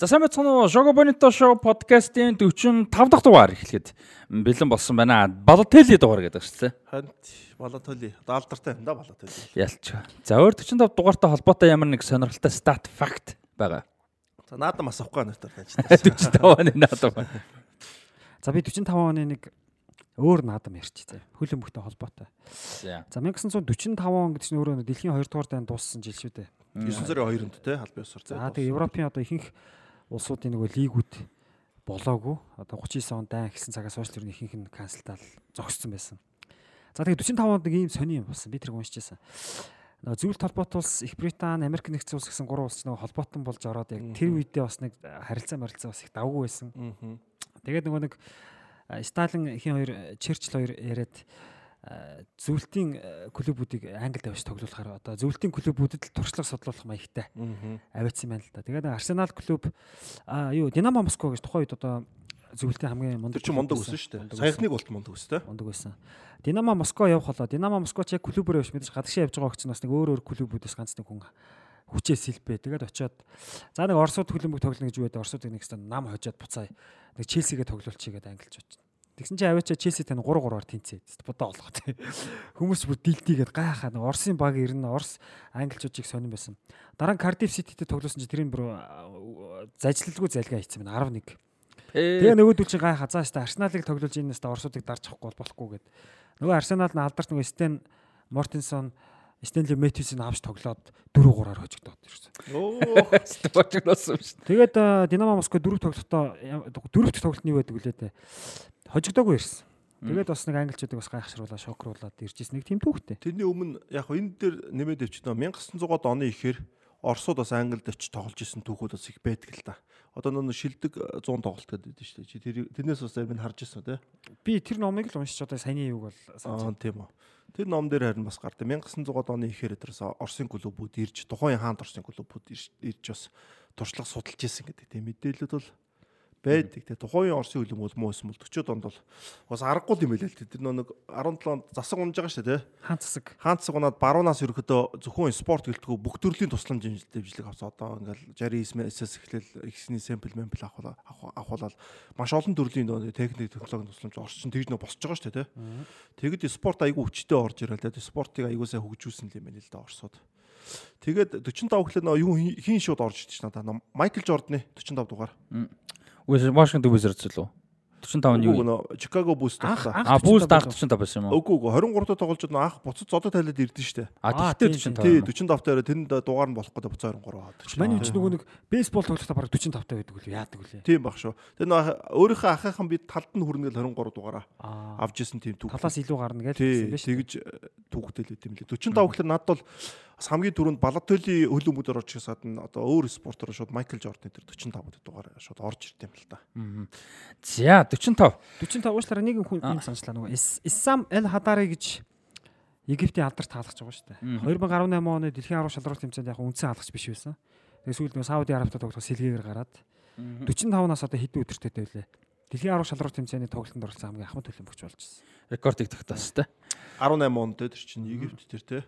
За сайн байцгаана уу? Шого Бонито шоу подкастын 45 дахь дугаар эхлэхэд бэлэн болсон байна. Балотели дугаар гэдэг шүү дээ. Хант Балотели. Одоо алдартай юм да Балотели. Ялч. За өөр 45 дугаартай холбоотой ямар нэг сонирхолтой стат факт байгаа. За наадам асахгүй нэртэй байж та. 45 оны наадам. За би 45 оны нэг өөр наадам ярьчих зэ. Хөл өмгтэй холбоотой. За 1945 он гэдэг чинь өөрөө дэлхийн 2 дугаар дайнд дууссан жил шүү дээ. 9 сарын 2-нд те албан ёсоор. За тэгээ Европын одоо ихэнх улсуудын нөгөө лигүүд болоогүй. Одоо 39 онд дан эхэлсэн цагаас хойш тэр ихэнх нь канселтал зогссон байсан. За тэгээ 45 онд нэг ийм сони юм болсон. Би тэрийг уншижсэн. Нөгөө зөвлөлт холбоот улс Их Британи, Америк нэгдсэн улс гэсэн гурван улс нөгөө холбоотон болж ороод яг тэр үедээ бас нэг харилцаа марилцаа бас их давгүй байсан. Тэгээд нөгөө нэг Сталин ихэн хоёр Черчилль хоёр яриад зөвлөлтийн э, клубүүдийг Англид авч тоглуулахаар одоо зөвлөлтийн клубүүдэд л туршлага судлуулах маягтай авиацсан байна л да. Тэгээд Арсенал клуб а юу Динамо Москва гэж тухайн үед одоо зөвлөлтийн хамгийн мундаг чинь мундаг өсөн шүү дээ. Саяхныг болт мундаг өстэй. Мундаг өсөн. Динамо Москва явах болоо Динамо Москва ч яг клубээр явж мэдээж гадагшаа явж байгаа хүмүүс бас нэг өөр өөр клубүүдээс ганц нэг хүн хүчээ сэлбэ. Тэгээд очиод за нэг Оросууд хөлбөмбөг тоглоно гэж юу гэдэг Оросуудыг нэг стан нам хожоод буцаа нэг Челсигээ тоглуулчихъя гэдэг ангилж очив. Тэгсэн чинь авиачаа Челси тань 3 3-аар тэнцээ. Бодоо олгоо тий. Хүмүүс бүр дилдигээд гайхаад Оросын баг ирнэ. Орос англичуудыг сонирн байсан. Дараа нь Cardiff City-тэй тоглосон чинь тэрийн бүр зажлалгүй залгаа хийсэн байна 11. Тэгээ нөгөөдөл чинь гайхаа цааш та Арсеналыг тоглуулж ийнээс та Оросуудыг дарж авахгүй болохгүй гэд. Нөгөө Арсенал нь алдарт нөгөө Стен Мортенсон Стенли Мэтьюсийг авч тоглоод 4-3-аар хожигдоод ирсэн. Оо, хожигдсон шүү. Тэгээд Динамо Москва дөрөв тоглолтоо дөрөвт тоглолт нь юу байдаг вүлээ те хожигдоогүй ирсэн. Тэгээд бас нэг англичуудыг бас гайхшруулаад шокруулад иржсэн нэг тийм түүхтэй. Тэрний өмнө яг хөө энэ дээр нэмээд өвчнөө 1900-аад оны ихээр Оросууд бас Англид очиж тоглож исэн түүхүүд бас их байдаг л да. Одоо нөө шилдэг 100 тоглолт гэдэг шүү дээ. Чи тэр тэрнээс бас амин харж ирсэн тий. Би тэр номыг л уншиж одоо саяны юуг бол Аа тийм үү. Тэр ном дээр харин бас гардаг. 1900-аад оны ихээр тэрс Оросын клубүүд ирж тухайн хаант Оросын клубүүд ирж бас туршлага судалж исэн гэдэг тийм мэдээлэлүүд бол байдаг. Тэгээ тухайн Оросын хөлбөм бол муу юм бол 40 онд бол бас аргагүй юм байлээ л тэр нэг 17 онд засаг унаж байгаа шүү дээ. Хаан засаг. Хаан засаг унаад баруунаас ерөөхдөө зөвхөн спорт гэлтгүү бүх төрлийн тусламж дэмжлэг авсан. Одоо ингээл 69 эсэс эхлэл ихсний сэмпл мэмпл авахлаа авахлаа маш олон төрлийн техник технологийн тусламж орчин тэгж нөө босч байгаа шүү дээ. Тэгэд спорт айгүй хүчтэй орж ирэл дээ. Спортыг айгүй сайн хөгжүүлсэн юм байна л да Оросод. Тэгээд 45 гэхлээр нөө юу хин шууд орж ирж надаа. Майкл Жордны 45 дугаар. Washington Wizards лу 45 нь юу? Чикаго Bulls тоглоо. А Bulls даах 45 байсан юм уу? Үгүй үгүй 23 доо тоглож байгаа анх буцаж зодод тайлаад ирдэн штэ. А тэгтээ 45. Тий 45 таараа тэнд дугаар нь болох гэдэг буцаа 23 аваад. Манай ч нөгөө нэг бейсбол тоглохтой бараг 45 таа байдаг үлээ яадаг үлээ. Тийм баг шүү. Тэр нөгөө өөрийнхөө ахыхан би талд нь хүрнгээл 23 дугаараа авж исэн тийм түүх. Талаас илүү гарна гэж хэлсэн байж. Тэгж түүхтэй л үт юм лээ. 45 гэхэлэр надад бол бас хамгийн түрүүнд Балотоли хөлөмөдөр орж ирсад нь одоо өөр спортоор шууд Майкл Жордан тэр 45 дугаар шууд орж ирд юм л та. За 45. 45 уушлаараа нэг хүн юм санслаа нөгөө Исам Эл Хадари гэж Египтийн алдарт хаалгач байгаа шүү дээ. 2018 оны дэлхийн арга шалралт тэмцээнд яг үндсэн хаалгач биш байсан. Тэгээ сүүлд нөгөө Сауди Арабтай тоглох сэлгээгээр гараад 45-наас одоо хэдэн өдөртэй байлээ. Дэлхийн арга шалралт тэмцээний тоглолтод оролцсон хамгийн ахмад төлөмбөгч болж байна. Рекордыг тогтоосон тэ. 18 онд тэр чинь Египт тэр тэ.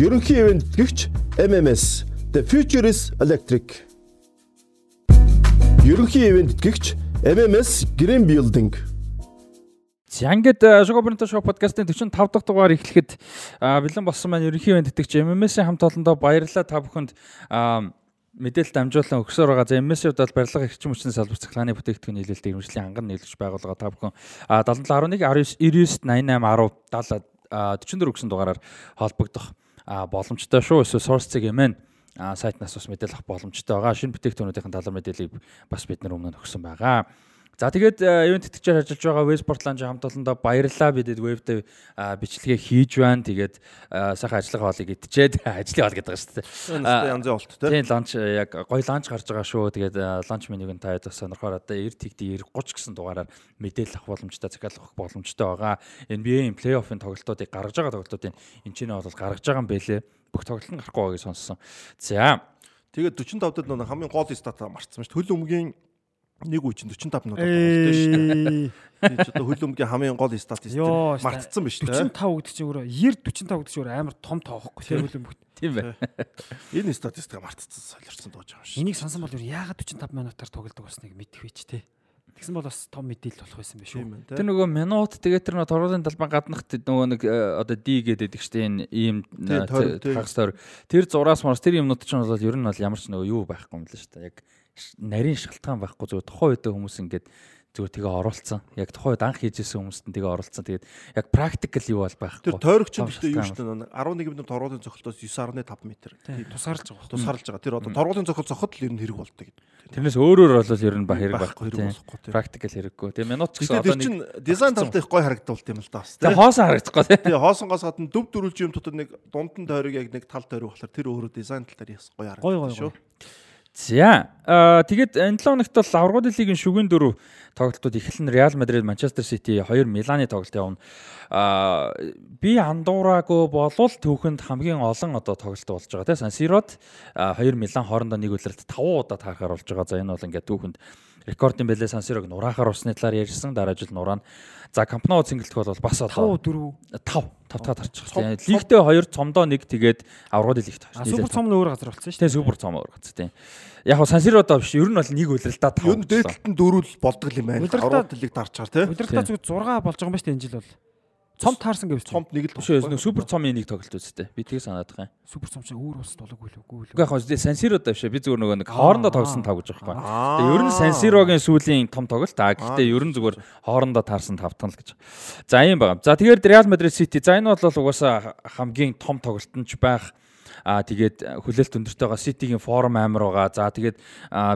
Ерөнхий ивент гихч MMS The Future is Electric. Ерөнхий ивент гихч MMS Green Building. За ингээд Шокобринто шоу подкастын 45 дахь дугаар эхлэхэд бэлэн болсон маань ерөнхий ивент тэтгэж MMS-ийн хамт олондоо баярлалаа та бүхэнд мэдээлэл дамжуулан өгсөөр байгаа. За MS-ийн хувьд бол барилга эрчим хүчний салбар цахилгааны бүтээгдэхүүн нийлүүлэлт ирмжлийн анган нийлүүлж байгуулга та бүхэн 7711 19 99 80 10 70 44 гэсэн дугаараар холбогдох боломжтой шүү. Эсвэл source цэг эмэн сайтнаас бас мэдээлэл авах боломжтой байгаа. Шинэ бүтээгдэхүүнүүдийн талаар мэдээллийг бас бид нар өмнө өгсөн байгаа. За тэгээд event тэтгэжээр ажиллаж байгаа Westport Lounge хамт олондоо баярлалаа. Бидэд web-д бичлэгээ хийж байна. Тэгээд сайхан ажиллагаа болыг идчихэд ажлын бол гэдэг шүү дээ. Янзын болт тийм ланч яг гоё ланч гарч байгаа шүү. Тэгээд ланч менюг нь та хэд бас сонирхоор одоо 90 тэгдий 90 30 гэсэн дугаараар мэдээлэл авах боломжтой, захиалах боломжтой байгаа. NBA-ийн плей-оффын тоглолтуудыг гаргаж байгаа тоглолтуудын энэ ч нэ бол гаргаж байгаа юм бэлээ. Бүх тоглолт нь гарахгүй байгааг сонссон. За Тэгээд 45 дээд нэг хамгийн гол стата марцсан шүү. Хөл өмгийн Нэг үе чинь 45 минут тоглолттой шүү. Ээ. Тийм ч одоо хөлбөмбөгийн хамгийн гол статистик мартцсан биш үү? 45 гэдэг чинь өөрөө 90 45 гэдэг чинь өөрөө амар том тоохгүй тийм хөлбөмбөг. Тийм бай. Энэ статистик мартцсан солирцсон дууж байгаа юм шиг. Энийг сонсон бол яагаад 45 минутаар тоглодог болсныг мэдэх байж тээ. Тэгсэн бол бас том мэдээлэл болох байсан байх Тийм шүү. байна те. Тэр нөгөө минут тэгээд тэр нөгөө торгуулын талбай гаднахт нөгөө нэг э, одоо D гэдэг штэ энэ ийм Тийм, тойрог, тийм. хагас тойр. Тэр зураас мараас тэр юмнууд ч нь бол ер нь бол ямар ч нөгөө юу байхгүй юм л шүү дээ. Яг нарийн шалтгаан байхгүй зүгээр тухайн үедээ хүмүүс ингээд зүгээр тэгээ оруулсан. Яг тухайн үед анх хийжсэн хүмүүст нь тэгээ оруулсан. Тэгээд яг практикал юу бол байхгүй. Тэр тойрог чинь Том гэхдээ юу шүү дээ 11 минут торгуулийн цохилтоос 9.5 м. Тийм тусгаарлаж байгаа. Тусгаарлаж байгаа. Тэр одоо торгуулийн цохол цохот л ер нь хэрэг болдог гэдэг. Тэрнээс өөрөөр бол ер нь ба хэрэг Байхгүй. Практикал хэрэггүй. Тэгээ минут ч гэсэн одоо нэг чинь дизайн талдаа их гой харагдуулт юм л да бас. Тэгээ тий. хоосон харагдахгүй тийм. Тэгээ хоосонгоос гадна дөв дөрүлж юм дотор нэг дундан тойрог яг нэг тал тойрог болохоор тэр өөрөө дизайн тал дээр яс гой харагдаж шүү. За аа тэгээд энэ 7 хоногт бол аврагын лигийн шүгэн дөрөв тоглолтууд эхлэн Реал Мадрид, Манчестер Сити, хоёр Миланы тоглолт явна. Аа би андуураагүй болвол түүхэнд хамгийн олон одоо тоглолт болж байгаа тийм Сан Сирод аа, хоёр Милан хоорондоо нэг үлрэлт 5 удаа таарахаар болж байгаа. За энэ бол ингээд түүхэнд рекордын бэлээ Сан Сирог нураахаар усны талаар ярьсан. Дараа жил нураана. За Кампноу цэнгэлдэх бол бас 5 одоо 4. 5 5 таа тарчих. Цом- Тийм. Лигтээ 2 цомдоо 1 тэгээд аврагын лигт А супер цом нь өөр газар болсон шүү Тийм супер цом ургац тийм. Яг хоо сансиродоо биш. Ер нь бол нэг үлрэлтаа тав. Ер нь дээдлэлт нь дөрүүл болдог юм байна. Удирдаа- Аврал дэлийг дарчаар тий. Удирдлагаа Тийм. зүгээр 6 болж байгаа юм ба шүү дээ энэ жил бол. Цом таарсан гэвч. Цомд нэг л Биш үү? Супер цомын нэг тоглолт үстэй. Би тийг санаад байгаа юм. Супер цом чинь өөр ус болоогүй л үгүй л. Уг яг хоо сансиродоо биш. Би зүгээр нөгөө нэг хоорондоо тоглосон тав гэж байгаа юм. Тэгээ ер нь сансирогийн сүүлийн том тоглолт. А гэхдээ ер нь зүгээр хоорондоо таарсан тавтан л гэж. За ийм байгаа. За тэгээд Реал Мадрид Сити. За энэ бол угаасаа хамгийн том тоглолт нь ч байх. Аа тэгээд хүлээлт өндөртэй байгаа Ситигийн форм амар байгаа. За тэгээд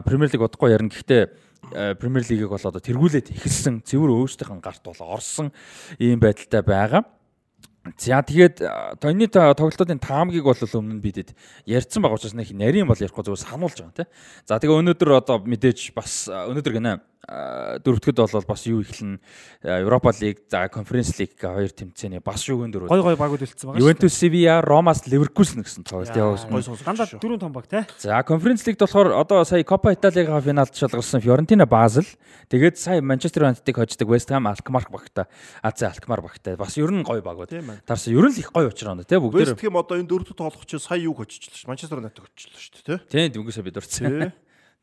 Премьер лиг удахгүй ярина. Гэхдээ Премьер лигийг бол одоо тэргүүлээд эхэлсэн. Цэвэр өөрсдийнх нь гарт бол орсон ийм байдалтай байгаа. За тэгээд а, тооны тоглолтын таамгийг бол өмнө бидэд ярьсан байгаа учраас нэг нарийн бол ярихгүй зүгээр сануулж байгаа те. За тэгээ өнөөдөр одоо мэдээж бас а, өнөөдөр гинэ дөрөвдөд бол бас юу эхлэн Европа лиг за конференц лиг хоёр тэмцээний бас шүүгэн дөрөв. Гой гой багууд үлдсэн байгаа. Ювентус Севиа, Ромас, Ливеркузен гэсэн тоглолт явуулсан. гой сонсож Дандаа шүү. дөрөв том баг те. За конференц лигт болохоор одоо сая Копа Италигаа финалд шалгарсан Фьорентина Базел тэгээд сая Манчестер Юнайтедыг хождог Вест Хэм Алкмар багта. АЦ Алкмар багта. Бас ер нь гоё баг Тийм байна. Тарсан ер нь л их гоё очроо те бүгд Вест Хэм одоо энэ дөрөвдөд тоглох чинь сая юг очичлаа ш. Манчестер Юнайтед очичлаа шүү дээ Тийм дүнгээсээ бид урцсан.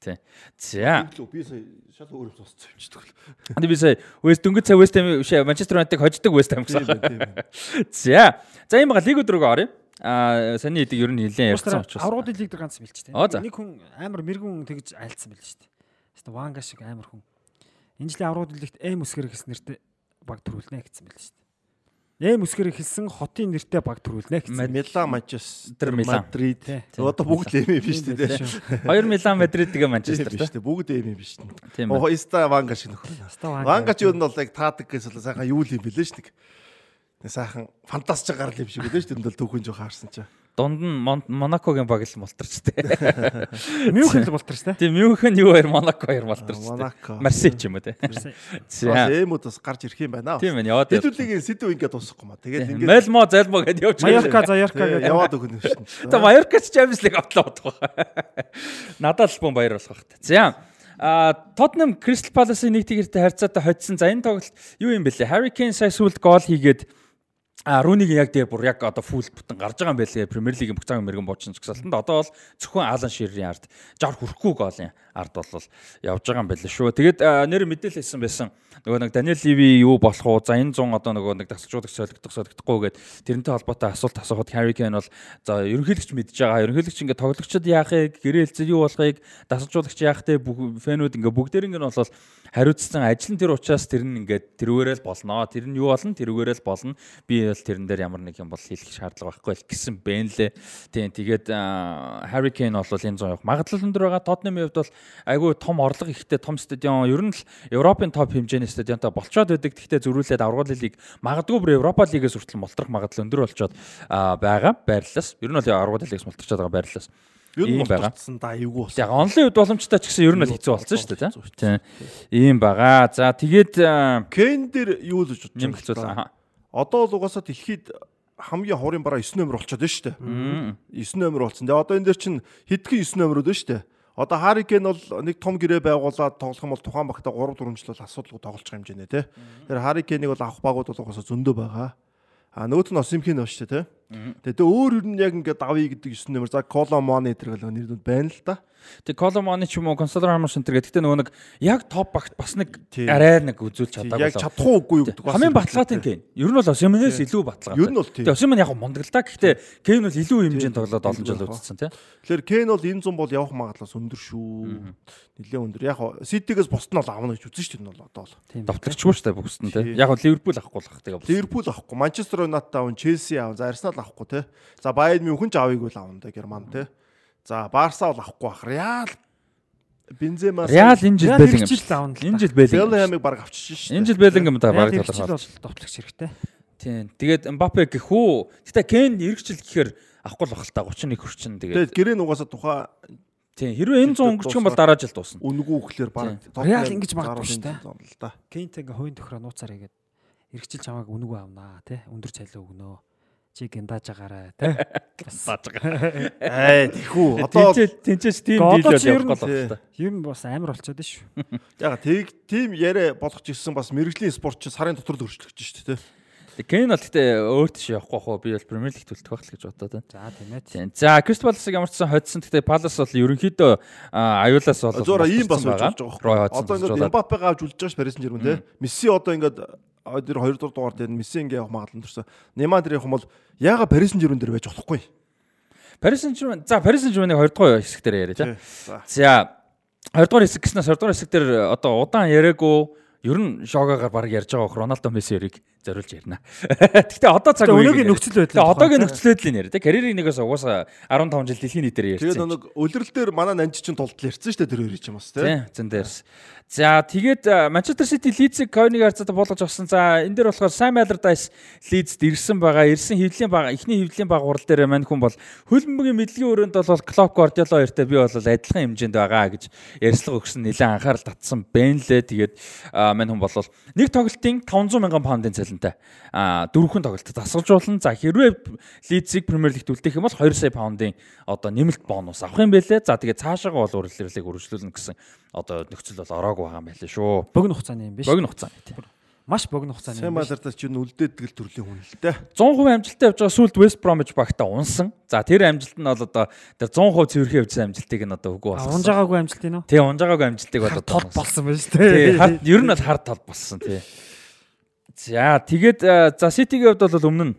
Тий. За. Тий. Би сая шал өөр юм сонссон юм чи тэгэл. Энд би сая West дөнгөж цаа West Ham биш Манчестер Юнайтед хождог West Ham гэсэн. За. За ийм байгаа лиг өдрөгөө оръё. Аа саний эдэг ер нь нэлээд ярьсан учраас. Аврагын лиг дээр ганц. Оо, за. Нэг хүн амар мэрэгүн тэгж айлцсан байл шүү дээ. Хэвээ Ванга шиг амар хүн. Энэ жилийн аврагын лигт Эм үсгэр гэсэн нэртэй баг төрүүлнэ гэсэн байл шүү дээ. Эм үсгэр хэлсэн хотын нэртэй баг төрүүлнэ гэсэн. Милан Манчестер. Мадрид. Одоо бүгд л эм биш үү. Хоёр Милан Мадрид тэгээ Манчестер биш үү бүгд эм биш үү. Тийм. Оо Иста Ванга шиг нөхөр. Ванга ч юу нь бол яг таадаг гэсэн л сайхан юу л юм бэлээ ш. Нэг сайхан фантастик гарал юм шиг үлээ ш тэнд бол түүхэн жоо хаарсан чаа. Дунд нь Мон- Монакогийн баг л мултарч те. Мюнхен л дээ. Тийм Мюнхен юу хоёр Монако хоёр мултарч те. Монако. Марсей ч юм уу те. За. эмүүд бас гарч ирэх юм байна. Тийм байна яваад. Хэдүүлгийн сэдв ингээд дуусахгүй маа. Тэгээд ингээд Мэлмо залмо гэдээ явж Майорка Заярка гэдэг. яваад өгнө шин. Та Майорка ч Champions League автлаа бодох бай. Надад альбом баяр болох хэрэгтэй. За. А Tottenham Crystal Palace-ийн нэг тэгэртэй харьцаатай хоцсон. За энэ тоглолт юу юм бэ лээ? Harry Kane сая сүүлд гол хийгээд А Рүнийг яг дээр бүр яг одоо фул бүтэн гарч байгаа юм байлээ. Премьер лигийн бүх цагаан мэрэгэн буучин ч гэсэн одоо бол зөвхөн Алан Ширийн ард жар хүрхгүй голын ард бол явж байгаа юм байлээ шүү. Тэгээд нэр мэдээлэл хийсэн байсан. Нөгөө нэг Даниэл Ливи юу болох уу? За энэ 100 одоо нөгөө нэг тасалжуулагч солигдох солигдохгүй гээд тэрнтэй холбоотой асуулт асуухад Harry Kane бол за ерөнхийлөгч мэдж байгаа. Ерөнхийлөгч ингээд тоглогчид яахыг, гэрээ хэлцэл юу болохыг, тасалжуулагч яах те фэнүүд ингээд бүгдээр ингээд бол хариуцсан ажил нь тэр учраас тэр нь ингээд тэрүүгээрэл болно. Тэр нь юу болно? Тэрүүгээрэл болно. Би бол тэрэн дээр ямар нэг юм бол хэлэх шаардлага байхгүй л гэсэн бэ лээ. Тийм тэгээд Harry Kane бол энэ зам явах магадлал өндөр байгаа. Tottenham-ийн хувьд бол айгүй том орлого ихтэй том стадион. Ер нь л Европын топ хэмжээний стадионтой болцоод байдаг. Гэхдээ зөрүүлээд аврагын лиг магадгүй бүр Европа лигээс хүртэл молтрох магадлал өндөр болцоод байгаа. Байрлалаас. Ер нь бол аврагын лигээс молторчод байгаа байрлалаас. Юу Ийм байгаа. да эвгүй болсон. Яг онлайн үед боломжтой ч гэсэн ер нь л хэцүү болсон шүү дээ. Тийм. Ийм байгаа. За тэгээд Кен дээр юу л гэж бодож байна. Одоо л угаасаа дэлхийд хамгийн хорын бараа 9 номер болчиход байна шүү дээ. 9 номер болсон. Тэгээ одоо энэ дээр чинь хэдхэн 9 номерүүд байна шүү дээ. Одоо Kane бол нэг том гэрээ байгуулад тоглох юм бол тухайн багта 3 4 жил бол асуудалгүй тоглож байгаа хэмжээний тий. Тэр Kane-ыг бол авах багууд бол угаасаа зөндөө байгаа. А нөгөөт нь Осимхин байна шүү дээ тий. Тэгээ өөр өөр нь яг ингээд давъя гэдэг 9 нэмэр за Коломоны энэ гэл нэрнүүд байна л да. Тэг Коломоны ч юм уу Консолор Рамш энэ гэдэг. Гэтэ нөгөө нэг яг топ багт бас нэг арай нэг үзүүлж чадаагүй. Яг чадах уугүй юу гэдэг. Хамгийн баталгаатай Кейн. Ер нь бол Осимнээс илүү баталгаатай. Ер нь бол тийм. Тэг Осимн яг мундаг л да. Гэхдээ Кейн бол илүү хэмжээнд тоглоод олон жил үзсэн тий. Тэгэхээр Кейн бол энэ зам бол явах магадлал өндөр шүү. Нилээ өндөр. Яг Ситигээс бусд нь бол авна гэж үзэн шүү дээ энэ бол одоо бол. Довтлогчгүй шүү дээ бүгд нь тий. Яг Ливерпул авахгүй л ах тэгээ. Ливерпул авахгүй, Манчестер Юнайтед аван, Челси аван, за Арсенал авахгүй тий. За Байерн Мюнхен ч авыг бол авна да Герман тий. За Барса бол авахгүй бах. Реал Бензема Реал энэ жил Беллингем. Энэ жил Беллингем. Беллингемыг баг авчиж шээ. Энэ жил Беллингем та баг толгойч. Довтлогч хэрэгтэй. Тийм. Тэгээд Мбаппе гэх үү. Гэтэ Кен эргэжил гэхээр авахгүй л бах л та 31 хүрчин тэгээд. Тэгээд гэрээ нугасаа тухай Тийм. Хэрвээ энэ 100 өнгөрчих юм бол дараа жил дуусна. Үнгүү гэхлээр баг Реал ингэж магадгүй шүү дээ. л да. Кейнт ингээ хойн төхрөө нууцаар игээд эргэжил чамааг үнгүү авнаа тий. Өндөр цалин өгнөө чи гиндааж агаарай тий. Гиндааж байгаа. Аа тийхүү. Одоо тэнцээс тийм дийл бол явах гол байна. Юм бас амар болчиход шүү. Яг тийг тийм яриа болгож ирсэн бас мэрэгжлийн спортч сарын дотор л өөрчлөгдөж шүү дээ. Кен бол гэтээ өөрт шиг явахгүй уу би бол Премьер лиг төлтөх байх л гэж бодоод байна. За тийм ээ. За Кристал Паласыг ямар ч сан хоцсон гэтээ Палас бол ерөнхийдөө аюулаас бол зөөр ийм бас болж байгаа. Одоо ингээд Мбаппег авч үлж байгаа ш Парис Сен-Жермен те. Месси одоо ингээд тэр 2 дугаар дугаар дээр Месси ингээ явах магадлал төрсөн. Неймар дээр явах юм бол яага Парис Сен-Жермен дээр байж болохгүй. Парис Сен-Жермен за Парис Сен-Жерменийг 2 дугаар хэсэг дээр яриа. За 2 дугаар хэсэг гэснээр 2 дугаар хэсэг дээр одоо удаан яриаггүй ер нь шогагаар баг ярьж байгаа бох Роналдо Мессерийг зориулж ярина. Гэхдээ одоо цаг үеийн өнөөгийн нөхцөл байдал. Тэгээ одоогийн нөхцөл байдлыг. Тэг карьерийн нэгээс угаасаа 15 жил дэлхийн нийтээр ярьсан. Тэгээд нэг үлрэл дээр манай нанж чинь тултал ярьсан шүү дээ тэр хоёрыг юм бас тийм. Зэн дээрс. За тэгээд Манчестер Сити Лидсийг койныг харцаад болгож авсан. За энэ дээр болохоор Sam Allardyce Лидсд ирсэн байгаа. Ирсэн хөвлийн баг эхний хөвлийн баг урал дээр мань хүн бол хөлбөмбөгийн мэдлэгийн өрөөнд бол Klopp Guardiola хоёртой би бол адилхан хэмжээнд байгаа гэж ярьцлага өгсөн нэлээд анхаарал татсан байна лээ. Тэгээд мань хүн бол нэг тоглолтын 500 мянган паундын цалинтай а дөрвөн тоглолт засгалжуулан за хэрвээ Лидсийг Премьер Лигт үлдээх юм бол 2 сая паундын одоо нэмэлт бонус авах юм бэлээ. За тэгээд цаашаага бол урилгыг үргэлжлүүлнэ гэсэн одоо нөхцөл бол ороогүй байгаа юм байлээ шүү. Богино хугацааны юм биш. Богино хугацааны тийм. Маш богино хугацааны юм. Сайн малартаа ч нь үлдээдэг л төрлийн хүн л дээ. 100% амжилттай явж байгаа сүлд West Bromwich багтаа унсан. За тэр амжилт нь бол одоо тэр 100% цэвэрхэн явжсан амжилтыг нь одоо үгүй болсон. Унж байгаагүй амжилт юм уу? Тий, унж байгаагүй амжилтыг одоо тол болсон байна шүү дээ. Тий, ер нь бол хар тал болсон тий. За тэгээд за City-ийн хувьд бол өмнө нь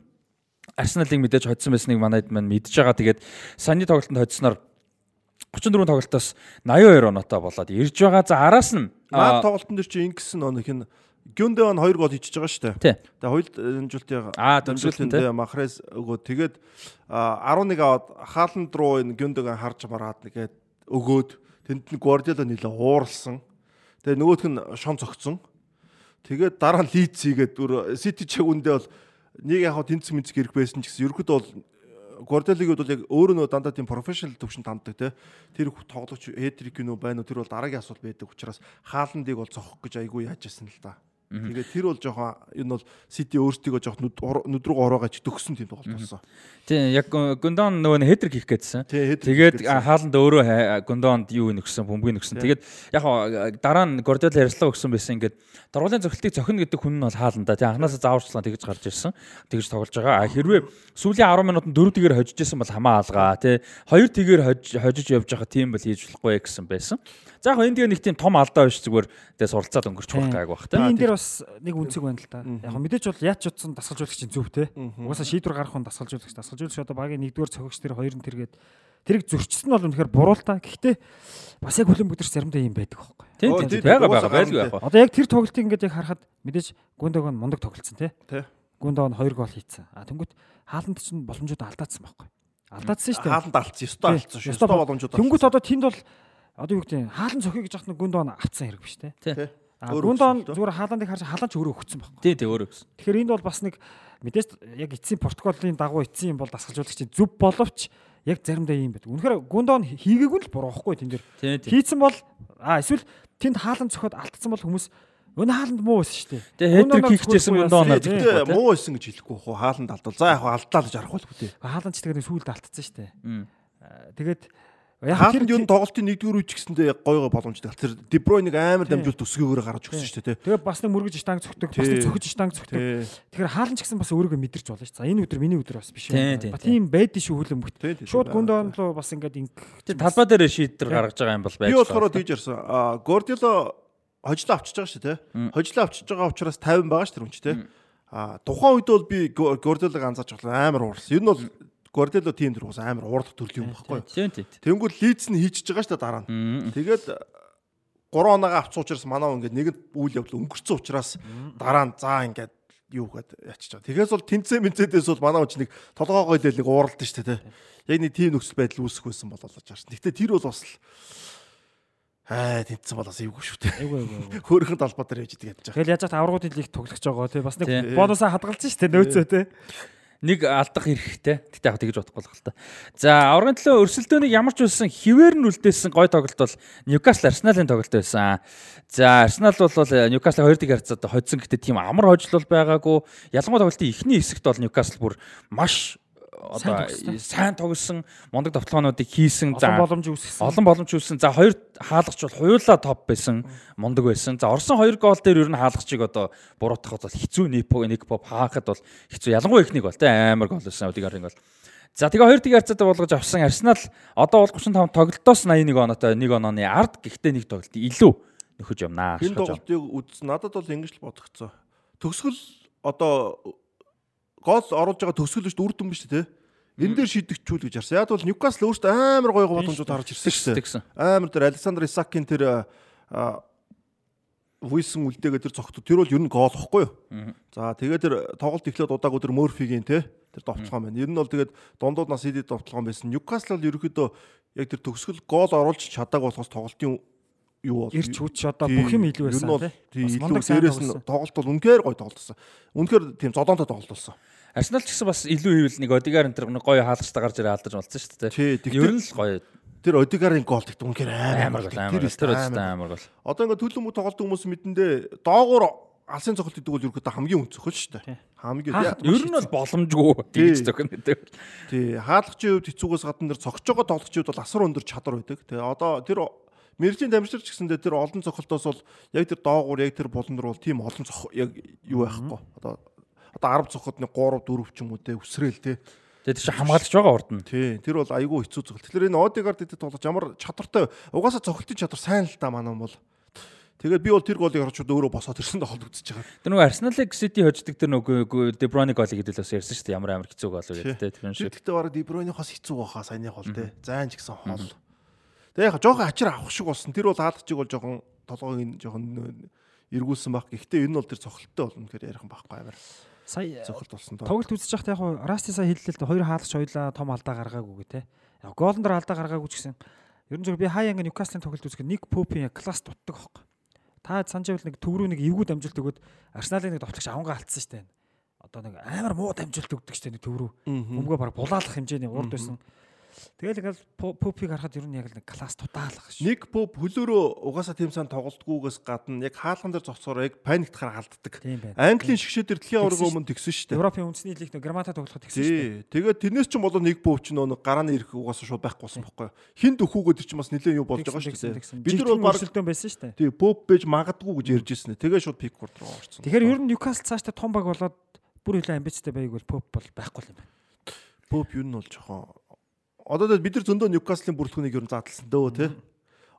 Арсеналыг мэдээж хоцсон байсныг манайд маань мэдж байгаа. Тэгээд саний тоглолтод хоцсноор 34 тоглолтоос 82 оноотой болоод ирж байгаа. За араас нь маань тоглолтын дээр чи ингэсэн оног хин Гюндеван 2 гол хийчихэж байгаа шүү дээ. Тэгээ хоёул дамжуултын аа дамжуултын Махрес өгөө тэгээд 11 аваад хааланд руу энэ Гюндеван харж мараад нэгээд өгөөд тэнд нь Гвардиола нэлээ ууралсан. Тэгээ нөгөөх нь шон цогцсон. Тэгээд дараа нь Лидс хийгээд бүр Сити чиг үндэ бол нэг яг тэнцэг мэдсэг ирэх байсан ч гэсэн ерөөд бол Горделиг бол яг өөрөө нөө дандаа тийм профешнл төвшөнд ханддаг те. Тэр тоглогч Эдрик нөө байна уу тэр бол дараагийн асуулт байдаг учраас хааландыг бол зохих гэж айгүй яаж яасан л да. Тэгээд тэр бол жоохон энэ бол Сити өөртөө жоохон нүд рүү ороогаж төгсөн тийм тоглолт болсон. Тийм яг Гундон нөгөө хедрик хийх гээдсэн. Тэгээд хааланд өөрөө Гундонд юу нөхсөн, бөмбөг нөхсөн. Тэгээд яг дараа нь Гордиола ярьслаа өгсөн байсан ингээд дургуулын зохилтыг зохино гэдэг хүн нь бол хааланда тийм анханасаа зааварчлан тэгж гарч ирсэн. Тэгж тоглож байгаа. А хэрвээ сүүлийн 10 минутанд 4 тэгээр хожиж исэн бол хамаа алгаа тий. 2 тэгээр хожиж явж байгаа тийм бол хийж болохгүй гэсэн байсан. За яг энэ тэгээ нэг тийм том алдаа биш зүгээр тэгээ суралцаад өнгөрч болох гайг бах та. Энэ дээр бас нэг үнцэг байна л та. Яг мэдээж бол яач утсан дасгалжуулагчийн зүв те. Угаасаа шийдвэр гаргах хүн дасгалжуулагч дасгалжуулагч одоо багийн нэгдүгээр цогч тэр хоёр нь тэргээд тэрийг зөрчсөн нь бол үнэхээр буруу л та. Гэхдээ бас яг хөлөн бүдэрч заримдаа юм байдаг байхгүй. Тийм тийм байгаа байгаа байлгүй яг. Одоо яг тэр тоглолтыг ингээд яг харахад мэдээж Гүндог нь мундаг тоглолцсон те. Гүндог нь 2 гол хийцэн. А тэнгуут хааланд чинь боломжууд алдаацсан байхгүй. Алдаацсан шүү дээ. Хааланд алдсан. Ёстой алдсан шүү. Ёстой боломжууд. Тэнгуут одоо тэнд бол одоо юу гэдэг хаалан цохиё гэж яхад гүнд он авцсан хэрэг биш те. Тий. А гүнд он зүгээр хааландыг харж хаалан ч өөрөө өгсөн байхгүй. Тий, тий өөрөө өгсөн. Тэгэхээр энд бол бас нэг мэдээж яг эцсийн протоколын дагуу эцсийн юм бол дасгалжуулагчийн зөв боловч яг заримдаа юм байдаг. Үнэхээр гүнд он хийгээгүй л буруу байхгүй тэн дээр. Хийцэн бол а эсвэл тэнд хаалан цохиод алдсан бол хүмүүс Өн хааланд муу байсан шүү дээ. Тэгээ хэдрик хийчихсэн юм доо. Тэгээ муу байсан гэж хэлэхгүй хөө хааланд алдвал. За яг алдлаа гэж арахгүй л үү. Хааланд ч тэгээд сүүлд алдсан шүү дээ. Тэгээд Яг ер нь тоглолтын нэгдүгээр үеч гэсэндээ гой гой боломжтой. Тэр Дебройныг амар дамжуулт өсгөөгөөр гаргаж өгсөн шүү дээ. Тэгээ бас нэг мөргөж штанг цогтөг, бас нэг цохиж штанг цогтөг. Тэгэхээр хаалан ч гэсэн бас өөрийгөө мэдэрч болно шүү. За энэ өдөр миний өдөр бас биш юм. Ба тий. тийм байдэн шүү. Тий, тий, Шууд гүнд онлоо бас ингээд инг Тэр талбай дээр шийдвэр гаргаж байгаа юм бол байж Би болохоор тийж ярьсан. Аа Гордило хожлоо авчиж байгаа шүү дээ. Хожлоо авчиж байгаа учраас 50 байгаа шүү тэр хүн ч тий. Аа тухайн үед бол би Гордилог анзаарч байгаа амар уурсан. Ер нь бол Гордило тим тэр бас амар уурдах төрлийн юм баггүй. Тийм тийм. Тэнгүүд лидс нь хийчихэж байгаа шүү дээ дараа нь. Тэгээд 3 оноогоо авцсан учраас манаа ингээд нэгэнт үйл явдал өнгөрцөн учраас дараа нь заа ингээд юу гээд ячиж байгаа. Тэгээс бол тэнцээ мэнцээдээс бол манаа ч нэг толгоогоо л нэг ууралд шүү дээ. Яг нэг тийм нөхцөл байдал үүсэх байсан болоо л жаарсан. Гэтэ тэр бол бас л аа тэнцсэн болоос эвгүй шүү дээ. айгүй. айгүй. Хөөрхөн талбай дээр ээж идэг байгаа. Тэгэл яаж ч аврагуудын лиг тоглож байгаа тий бас нэг бонусаа хадгалсан шүү дээ нөөцөө тий. Нэг алдах хэрэгтэй. Гэтэ яг тэгж бодохгүй л та. За, аврагын төлөө өрсөлдөөнийг ямар ч байсан хിവэр нь үлдээсэн гой тоглолт бол Ньюкасл Арсеналын тоглолт байсан. За, Арсенал бол Ньюкасл 2-1 харьцаад хоцсон гэтээ тийм амар хожил бол байгаагүй. Ялангуяа тоглолтын эхний хэсэгт бол Ньюкасл бүр маш одоо сайн тоглосон мундаг тоглоомнуудыг хийсэн. Олон боломж үүсгэсэн. олон боломж үүссэн. За хоёр хаалгач бол хоёулаа топ байсан, мундаг байсан. За Орсон хоёр гол дээр ер нь хаалгачийг одоо буруутгахад бол хэцүү Непо нэг поп хаахад бол хэцүү. Ялангуяа ихнийг бол те амар гол байсан Одигарын гол. За тэгээ хоёр тийг харьцаад болгож авсан Арсенал одоо бол 35 тоглолтоос 81 оноотой нэг онооны ард гэхдээ нэг тоглолт илүү нөхөж юмнаа. Энэ тоглолтыг үзсэн. Надад бол ингэж л бодогцоо. Төгсгөл одоо гол оруулж байгаа төсөл биш үрдэн биш тий. Эн дээр шидэгчүүл гэж харсан. Яг бол Ньюкасл өөртөө амар гоё боломжууд харж ирсэн шүү дээ. Амар дээр Александр Исакийн тэр Вуйсон үлдээгээ тэр цогт. Тэр бол ер нь гол واخгүй юу? За тэгээд тэр тоглолт эхлээд удаагүй тэр Мөрфигийн тий тэр товчхон байна. Ер нь бол тэгээд дундууд нас идэд товчхон байсан. Ньюкасл бол ерөөхдөө яг тэр төгсгөл гол оруулж чадаагүй болохоос тоглолтын юу бол Ирч хүч одоо бүх юм илүү байсан тий. тий. Бас Илүү дээрээс нь тоглолт бол үнэхээр гоё тоглолтсон. Үнэхээр тийм зодоонтой тоглолт болсон. Арсенал ч гэсэн бас илүү ивэл нэг Одигар энэ нэг гоё хаалгачтай гарч ирээ алдаж болсон шүү дээ. Ер нь л гоё Тэр Одигарын гол тэгт үнэхээр амар гол амар. Тэр үстэй амар. гол. Одоо ингээд төлөв мө тоглолт хүмүүс мэдэндээ доогуур алсын цогцолт идэг бол ерөөхдөө хамгийн өнцгөл шүү дээ. Хамгийн Ер нь бол боломжгүй гэж Тий. зөвхөн гэдэг. тий хаалгачийн хувьд хэцүүгээс гадна тэр цогцож байгаа тоглогчид бол асар өндөр чадвар байдаг. Тэгээ одоо тэр мэрэгжлийн дамжлагч гэсэндээ тэр олон цохолтоос бол яг тэр доогуур яг тэр булан дээр бол тийм олон цох яг юу байхгүй. Одоо одоо 10 цохотны 3 4 ч юм уу те өсрөөл те. Тэгээд тийш хамгаалагч байгаа урд нь. Тий, тэр бол айгүй хэцүү цогт. Тэгэхээр энэ Одигард идэт тоглож ямар чадвартай угаасаа цогтын чадвар сайн л да манаа бол. Тэгээд би бол тэр голыг харчууд өөрөө босоод ирсэн тоглолт үзэж байгаа. Тэр нөгөө Арсеналыг Сити хождог тэр нөгөө Деброни голыг гэдэг л бас ярьсан шүү дээ. Ямар амар хэцүү гол үү гэдэг тэр Тэр шиг. гэхдээ бараг Дебройны хос хэцүү баха саяны хол те. Зайн ч гэсэн хол. Тэгээ яг жоохон ачаар авах шиг болсон. Тэр бол хаалгачиг бол жоохон толгойг нь жоохон эргүүлсэн баг. Гэхдээ энэ бол тэр цохолттой болно гэхээр ярих юм байхгүй амар. Сая Цохолт болсон доо. тоглолт үзэж байхдаа яг Расти сая хэллээ л дээ, хоёр хаалгач хоёлаа том алдаа гаргаагүй гэ те. Яг гоолн дээр алдаа гаргаагүй ч гэсэн ер нь зөв би хаяа ингээ Ньюкаслын тоглолт үзэхэд нэг Попин яг класс дутдаг байхгүй. Та санаж байвал нэг төврүү нэг эвгүй дамжуулт өгөөд Арсеналын нэг товтлогч авангаа алдсан штэ. Одоо нэг амар муу дамжуулт өгдөг штэ нэг төврүү. Өмгөө баг булаалах хэмжээний урд байсан. Тэгэл ингээл Попиг харахад ер нь яг л нэг класс тутаалах ш. Нэг поп хөлөөрөө угаасаа тийм сан тоглолтгүйгээс гадна яг хаалган дээр зогсоор яг паниктахаар алддаг. Тийм байна. Английн шгшээ дээр дэлхийн аварга өмнө тэгсэн шүү дээ. Европын үндэсний лиг нэг грамата тоглоход тэгсэн штэ. Тий. Тэгээд тэрнээс ч болоо нэг бөөв ч нөө гарааны ирэх угаасаа шууд байхгүй болсон байхгүй. Хин дөхүүгөө тэр чинь бас нэлээд юу болж байгаа шүү дээ. Бид нар бол баг өрсөлдөөн байсан штэ. тий поп бэж магадгүй гэж ярьж ирсэн. Тэгээ шууд пик корд руу орсон. Тэгэхээр ер нь Ньюкасл цаашдаа том баг болоод бүр илүү амбицтай байг бол Поп бол байхгүй юм байна. поп юу нь бол жоохон одоо бид нар зөндөө Ньюкаслын бүрэлдэхүүнийг ер нь задлсан дөө тий.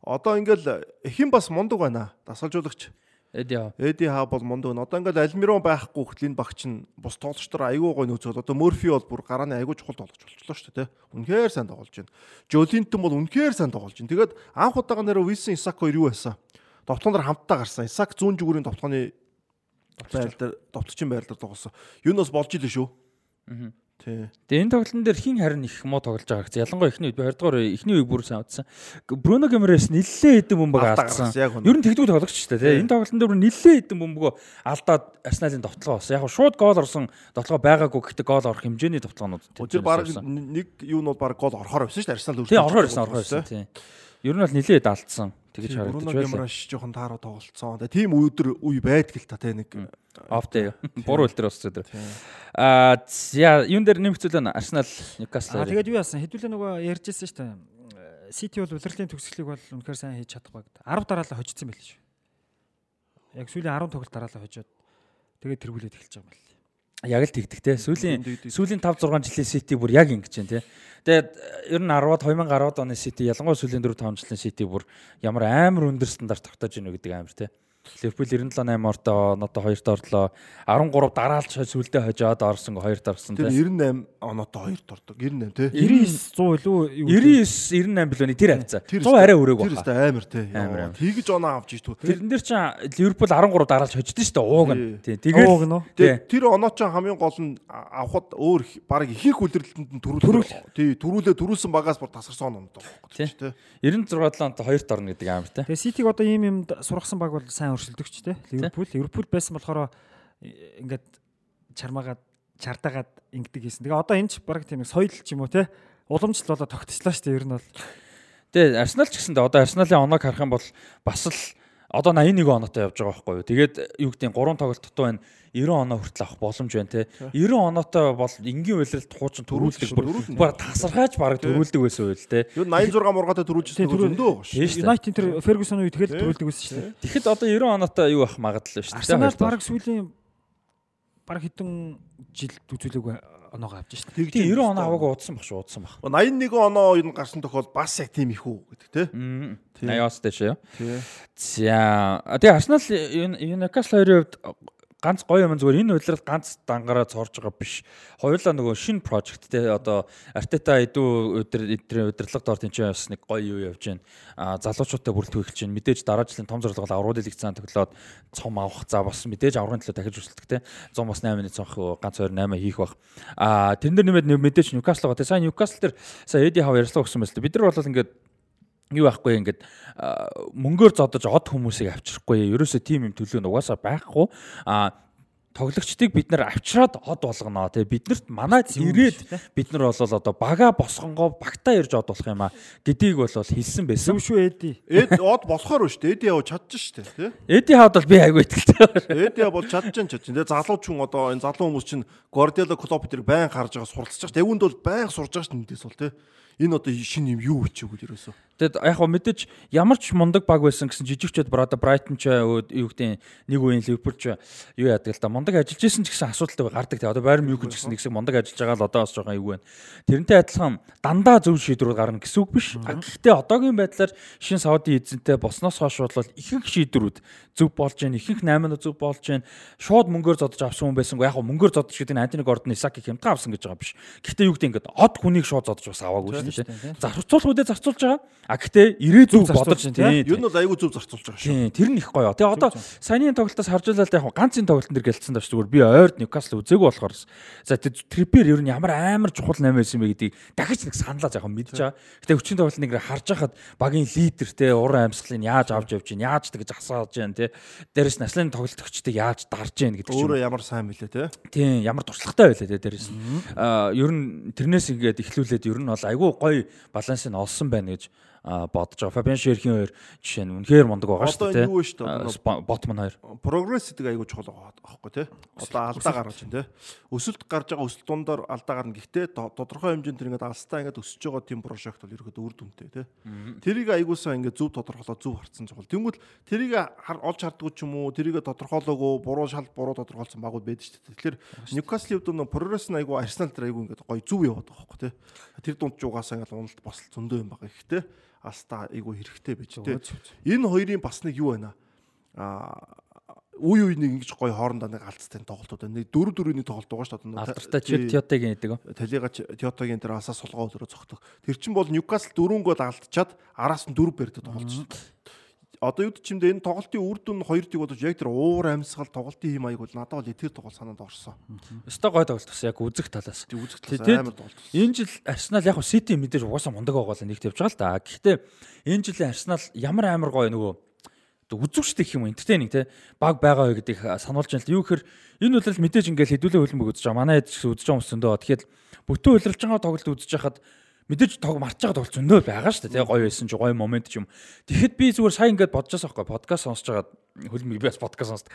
Одоо ингээл хэн бас мундаг байна. Дасгалжуулагч Эд яа. Эди хаа бол мундаг. Одоо ингээл Альмирон байхгүй хөтлийн багч нь бус тоглолчдоор айгүй гой нөөцөл. Одоо Морфи бол бүр гарааны айгүй чухал тоглож болчлоо шүү дээ тий. Үнэхээр сайн тоглож байна. Жолинтон бол үнэхээр сайн тоглож байна. Тэгээд анх удаага нэрээ Вилсон Исак хоёр юу байсан? Товтлон дээр хамтдаа гарсан. Исак зүүн зүгүүрийн товтлооны байр дээр товтлогчийн байр дээр тоглосон. Юу нь бас болж илээ шүү. Тий. Тэгээ энэ тоглолтын дээр хин харин их муу тоглож байгаа гэсэн. Ялангуяа эхний үед 2 дугаар эхний үеийг бүр сайн удсан. Бруно Гэмрээс нэлээд хэдэн бөмбөг алдсан. Ер нь тэгдүү тоглогч шүү дээ. Энэ тоглолтын дээр нэлээд хэдэн бөмбөгөө алдаад Арсеналын довтлогоо болсон. Яг нь шууд гол орсон довтлогоо байгаагүй гэхдээ гол орох хэмжээний довтлогоонууд Өдөр баг нэг юу нь бол баг гол орохоор байсан шүү дээ. Арсенал Тий орохоор ирсэн орохоор ирсэн тий. Ер нь бол нэлээд алдсан. Тэгэж харагдаж Бруно байлаа. Гемраш жоохон тааруу тоглолцсон. Тэгээ тийм өдөр үе байдаг л та тий нэг Оф дээ. Буруу үйл дээр бас өдөр. Аа за юун дээр нэмэгцүүлэн Арсенал Ньюкасл. Аа тэгээд юу яасан? Хэдүүлээ нөгөө ярьжсэн шүү дээ. Сити бол удирдлын төгсгөлийг бол үнэхээр сайн хийж чадахгүй гэдэг. 10 дараалал хожицсан байл шүү. Яг сүүлийн 10 тоглолт дараалал хожоод тэгээд тэргүүлээд эхэлж байгаа юм байна. Яг л тэгдэг те. Сүүлийн сүүлийн 5 6 жилийн Сити бүр яг ингэж байна те. Тэгээд ер нь 10-аад 2010-ад оны Сити ялангуяа сүүлийн 4 5 жилийн Сити бүр ямар амар өндөр стандарт тогтоож ийнө гэдэг амар те. Ливерпул 97 8 орто одоо 2-т орлоо. 13 дараалж сүлдээ хожоод орсон 2-т орсон Тэр те. 98 оноотой 2 дордог. 98 тий. 99 100 илүү юу 99 98 билүүний тэр авцаа. Тэр 100 арай өрөөг Тэр байна. өстой амар тий. Амар, Яа, амар. Тэгж оноо авч иж түү. Тэрэн дээр чинь Ливерпул 13 дараалж хождсон шүү дээ. Ууг нь. Тий. Тий. Тэгээд Ууг нь тэр оноо ч хамгийн гол нь авахд өөр их- баг ихэнх үлрэлтэнд нь төрүүл. Тий, төрүүлээ төрүүлсэн багаас бүр тасарсан оноо доо. Тий. Тий. 96 7 онтой 2-т орно гэдэг амар те. Тэгээ Ситиг одоо ийм юмд сургасан баг бол сайн өршөлдөгч те. Ливерпул Ливерпул байсан болохоор э, ингээд чармаагаад чартаагаад ингэдэг хийсэн. Тэгээ одоо энэ ч баг тийм соёл ч юм уу те. Уламжлал болоо тогтчлаа шүү дээ ер нь бол. Тэгээ Арсенал ч гэсэндээ одоо Арсеналын оноог харах юм бол бас л одоо 81 оноотой явж байгаа байхгүй юу. Тэгээд юу гэдэг нь 3 тоглолт дутуу байна. 90 оноо хүртэл авах боломж байна те. 90 оноотой бол энгийн уйлралт хуучин төрүүлдэг бүр тасархаач баг төрүүлдэг байсан үйл те. Юу 86 мургаатай төрүүлжсэн зөндөө. Юнайтед тэр Фергюсон үед тэгэл төрүүлдэг байсан шүү дээ. Тэгэхэд одоо 90 оноотой юу авах магадлал шүү дээ. Арсенал баг сүүлийн баг хэдэн жил үзүүлэг авч шүү дээ. Тийм 90 оноо аваагүй удсан баг шүү удсан баг. 81 оноо энэ гарсан тохиол бас яг тийм их үү гэдэг. Тийм. 80-аас дэш юу. Тий. За тэгээ Арсенал Ньюкасл хоёрын хувьд ганц гоё юм зүгээр энэ үйлрэл ганц дангаараа цорж байгаа биш. Хоёулаа нөгөө шинэ project те одоо Артета эдүү өдөр удирдлага доор тэнцээ бас нэг гоё юу явж байна. А залуучуудтай бүрэлдэхүүн эхэлж байна. Мэдээж дараа жилийн том зорилго аврал лиг цаан төглөөд цом авах. За бас мэдээж аврагын төлөө дахиж өрсөлдөх те. 100 бас 8-ны цонх ганц 28 хийх бах. А тэрэн дээр нэмээд мэдээж Ньюкасл байгаа те. Сайн Ньюкасл дээр сая Эди Хав ярьслаа өгсөн байсан л бид нар бол ингээд юу байхгүй ингээд мөнгөөр зодож од хүмүүсийг авчрахгүй ерөөсөө тийм юм төлөө нь угаасаа байхгүй а тоглогчдыг бид нар авчраад од болгоно тий биднэрт манайд ирээд бид нар бол одоо бага босгонгоо багтаа ирж од болох юм а гэдгийг бол хэлсэн байсан Зөв шүү Эди. Эд од болохоор шүү дээ. Эд яв чадчих шүү дээ тий. Эди хаад бол би айгүй итгэлтэй Эд яв бол чадчих. Тэгээ залуу ч хүн одоо энэ залуу хүмүүс чинь Guardiola Klopp дээр байн харж байгаа суралцж байгаа. Тэгвүнд бол байн сурж байгаа шүү дээ эндээс бол тий. Энэ одоо шинэ юм юу вэ ч үгүй ерөөсөө. Тэгэд яг хөө мэдээж ямар ч мундаг баг байсан гэсэн жижигчүүд брада Брайтон ч юу гэдэг нэг үеийн Ливерпул ч юу яадаг л да мундаг ажиллаж исэн ч гэсэн асуудалтай гардаг те одоо Байер Мюнхен ч гэсэн нэгсэг мундаг ажиллаж байгаа л одоо бас жоохон юу байна. Тэрнтэй адилхан дандаа зөв шийдвэрүүд гарна гэсэн үг биш. Гэхдээ одоогийн байдлаар шин Сауди эзэнтэй босноос хойш бол ихэнх шийдвэрүүд зөв болж байна. Ихэнх 8 зөв болж байна. Шууд мөнгөөр зодож авсан хүн байсан. Яг хөө мөнгөөр зодож гэдэг нь Антони Гордон Исаки хямдхан авсан гэж байгаа биш. Гэхдээ юу гэдэг ингээд од хүнийг шууд зодож бас аваагүй шүү дээ. Зарцуулах үедээ зарцуулж байгаа. А гэхдээ ирээ Зөв бодож тийм. Ер нь бол айгүй зөв зарцуулж байгаа шүү. Тийм, тэр нь их гоё. Тэгээ одоо саяны тоглолтоос харж байлаа яг ганцын тоглолтын дээр гэлцсэн даш зүгээр би ойрд Ньюкасл үзээгүй болохоор за тэр трипер ер нь ямар амар чухал 8 байсан бэ гэдгийг дахиж нэг саналаа жоохон мэдж байгаа. Гэтэ хүчин тоглолтын нэг харж хахад багийн лидер те уран амьсгалыг яаж авч явж гин яаж тэгж асааж гин те дээрэс наслын тоглолтогчдыг яаж дарж гин гэдэг чинь Өөрөө ямар сайн мөлий тий. Тийм ямар туршлагатай байлаа те дээрээс. Аа ер нь тэрнээс ингээд эхлүүлээд ер нь бол айгүй гоё балансыг олсон байна гэж бодож байгаа. Фабиан Шерхийн хоёр жишээ нь үнэхээр мундаг байгаа шүү Одоо дээ. энэ юу вэ шүү дээ, одоо. Ботман хоёр. прогресс гэдэг айгүй чухал байгаа аахгүй тий. Одоо алдаа гаргаж байна тий. Өсөлт гарч байгаа өсөлт дундаар алдаа гарна. Гэхдээ то- тодорхой хэмжээнд тэр ингээд алстаа ингээд өсөж байгаа тийм прожект бол ерөөдөө үр дүнтэй тий. Тэрийг айгуусаа ингээд зөв тодорхойлоо зөв харцсан чухал. Тэнгүүл тэрийг олж хардггүй ч юм уу, тэрийг тодорхойлоогүй, буруу шал буруу тодорхойлсон багууд байдаг шүү дээ. Тэгэхээр Ньюкасл хувьд нөө прогресс нь айгүй Арсенал дээр айгүй ингээд гоё зөв яваад байгаа байхгүй тий. Тэр дунд ч угаасаа ингээд уналт босол зөндөө юм байгаа. Гэхдээ алстаа айгүй хэрэгтэй байж тий. Энэ хоёрын бас нэг юу байна аа үе үе нэг ингэж гоё хоорондоо нэг алдцтай тоглолтууд байна. Нэг дөрөв дөрөвний тоглолт байгаа шүү дээ. Алдартай чиг Тиотагийн гэдэг. Талигач Тиотагийн тэр асаа сулгаа өдрөө цогтох. Тэр чин бол Ньюкасл дөрөв гол алдчихад араас нь дөрөв бэрдэ тоглож шүү дээ. Одоо юу чимдээ энэ тоглолтын үр дүн хоёр тийг бодож яг тэр уур амьсгал тоглолтын юм аяг бол надад бол тэр тоглолт санаанд орсон. Өстой гой тоглолт бас яг үзэх талаас. Үзэх талаас амар тоглолт. Энэ жил Арсенал яг Сити мэдээж угаасаа мундаг байгаа л нэг тавьж байгаа л да. Гэхдээ энэ жилийн Арсенал ямар амар гоё нөгөө одоо үзүүштэй гэх юм уу энтертейнинг те баг байгаа вэ гэдгийг сануулж байна л юу гэхээр энэ үйлрэл мэдээж ингээл хэдүүлээ хөлбөмбөг үзэж байгаа манай гэсэн үзэж байгаа хүмүүс зөндөө. Тэгэхээр бүтэн үйлрэлж байгаа тоглолт үзэж хахад мэдээж тог марч байгаа тул зөндөө байгаа шүү дээ. Гоё байсан ч гоё момент ч юм. Тэгэхэд би зүгээр сайн ингээд бодож байгаа байхгүй подкаст сонсож байгаа хөлмиг би бас подкаст сонсдог.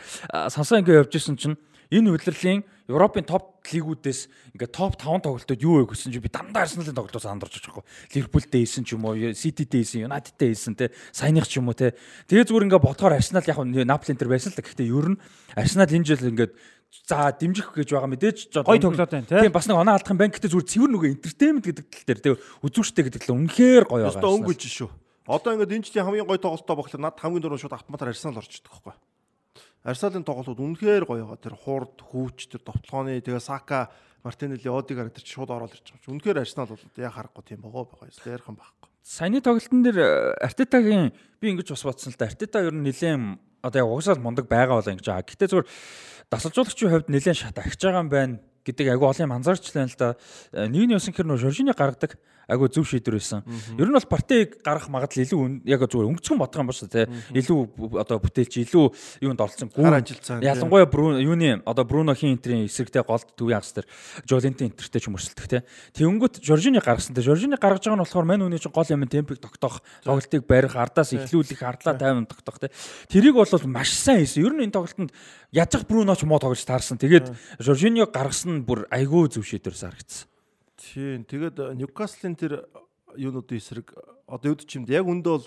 Сонсоо ингээд явж исэн чинь энэ удирлын Европын топ лигүүдээс ингээд топ 5 тоглолтод юу вэ гэсэн чи би дандаа Арсеналын тоглолтоос андарч байгаа байхгүй. Ливерпултэй хийсэн ч юм уу, Сититэй хийсэн, Юнайтедтэй хийсэн те, саяных ч юм уу те. Тэгээ зүгээр ингээд бодохоор Арсенал яг Наполи энэ байсан л да. Гэхдээ ер нь Арсенал энэ жил ингээд за дэмжих гэж байгаа мэдээж гой тоглоод байна тийм бас нэг оноо алдах юм байна гэхдээ зүгээр цэвэр нөгөө entertainment гэдэг тал дээр тийм үзүүштэй гэдэг тал үнэхээр гоё байгаа. Өстө өнгөж шүү. Одоо ингээд энэ жилийн хамгийн гоё тоглолтоо боглоо над хамгийн дөрөв шууд автоматар Арсенал орчдөг байхгүй. Арсеналын тоглолтууд үнэхээр гоё байгаа. Тэр хурд, хүүч, тэр товтлооны тэгээ Сака, Мартинелли, Одигар тэр шууд ороод ирж байгаа. Үнэхээр Арсенал бол яа харахгүй тийм байгаа байгаа. Ярхан байхгүй. Саяны тоглолтын дээр Артетагийн би ингэж бас бодсон л да. Артета ер нь нэлээд одоо яг угсаал мундаг байгаа бол ингэж байгаа. Гэтэ зүгээр дасалжуулагчийн хувьд нэлээд шат агч байгаа юм байна гэдэг айгу олон юм анзаарчлаа л да. Нэг нь юусан хэр нөө Жоржины гаргадаг айгу зөв шийдвэр байсан. Ер нь бол партийг гаргах магадлал илүү яг зүгээр өнгөцгөн бодох юм ба шүү те. Илүү одоо бүтээлч илүү юунд оролцсон гүн ажилцсан. Ялангуяа Бруно юуны одоо Брунохийн энтрийн эсрэгтэй голд төвийн хагас төр Жолентийн энтертэй ч мөрсөлдөх те. Тэнгүүт Жоржины гаргасан те. Жоржины гаргаж байгаа нь болохоор мань үний чинь гол юм темпийг тогтоох, тоглолтыг барих, ардаас эхлүүлэх, ардлаа тайван тогтоох те. Тэрийг бол маш сайн хийсэн. Ер нь энэ тоглолтод яжих Бруно ч муу тоглож таарсан. Тэгээд Жоржиньо гаргасан нь бүр айгүй зөв шийдвэрс харагдсан. Тийм. Тэгээд Ньюкаслын тэр юунуудын эсрэг одоо юуд чимд яг үндэ бол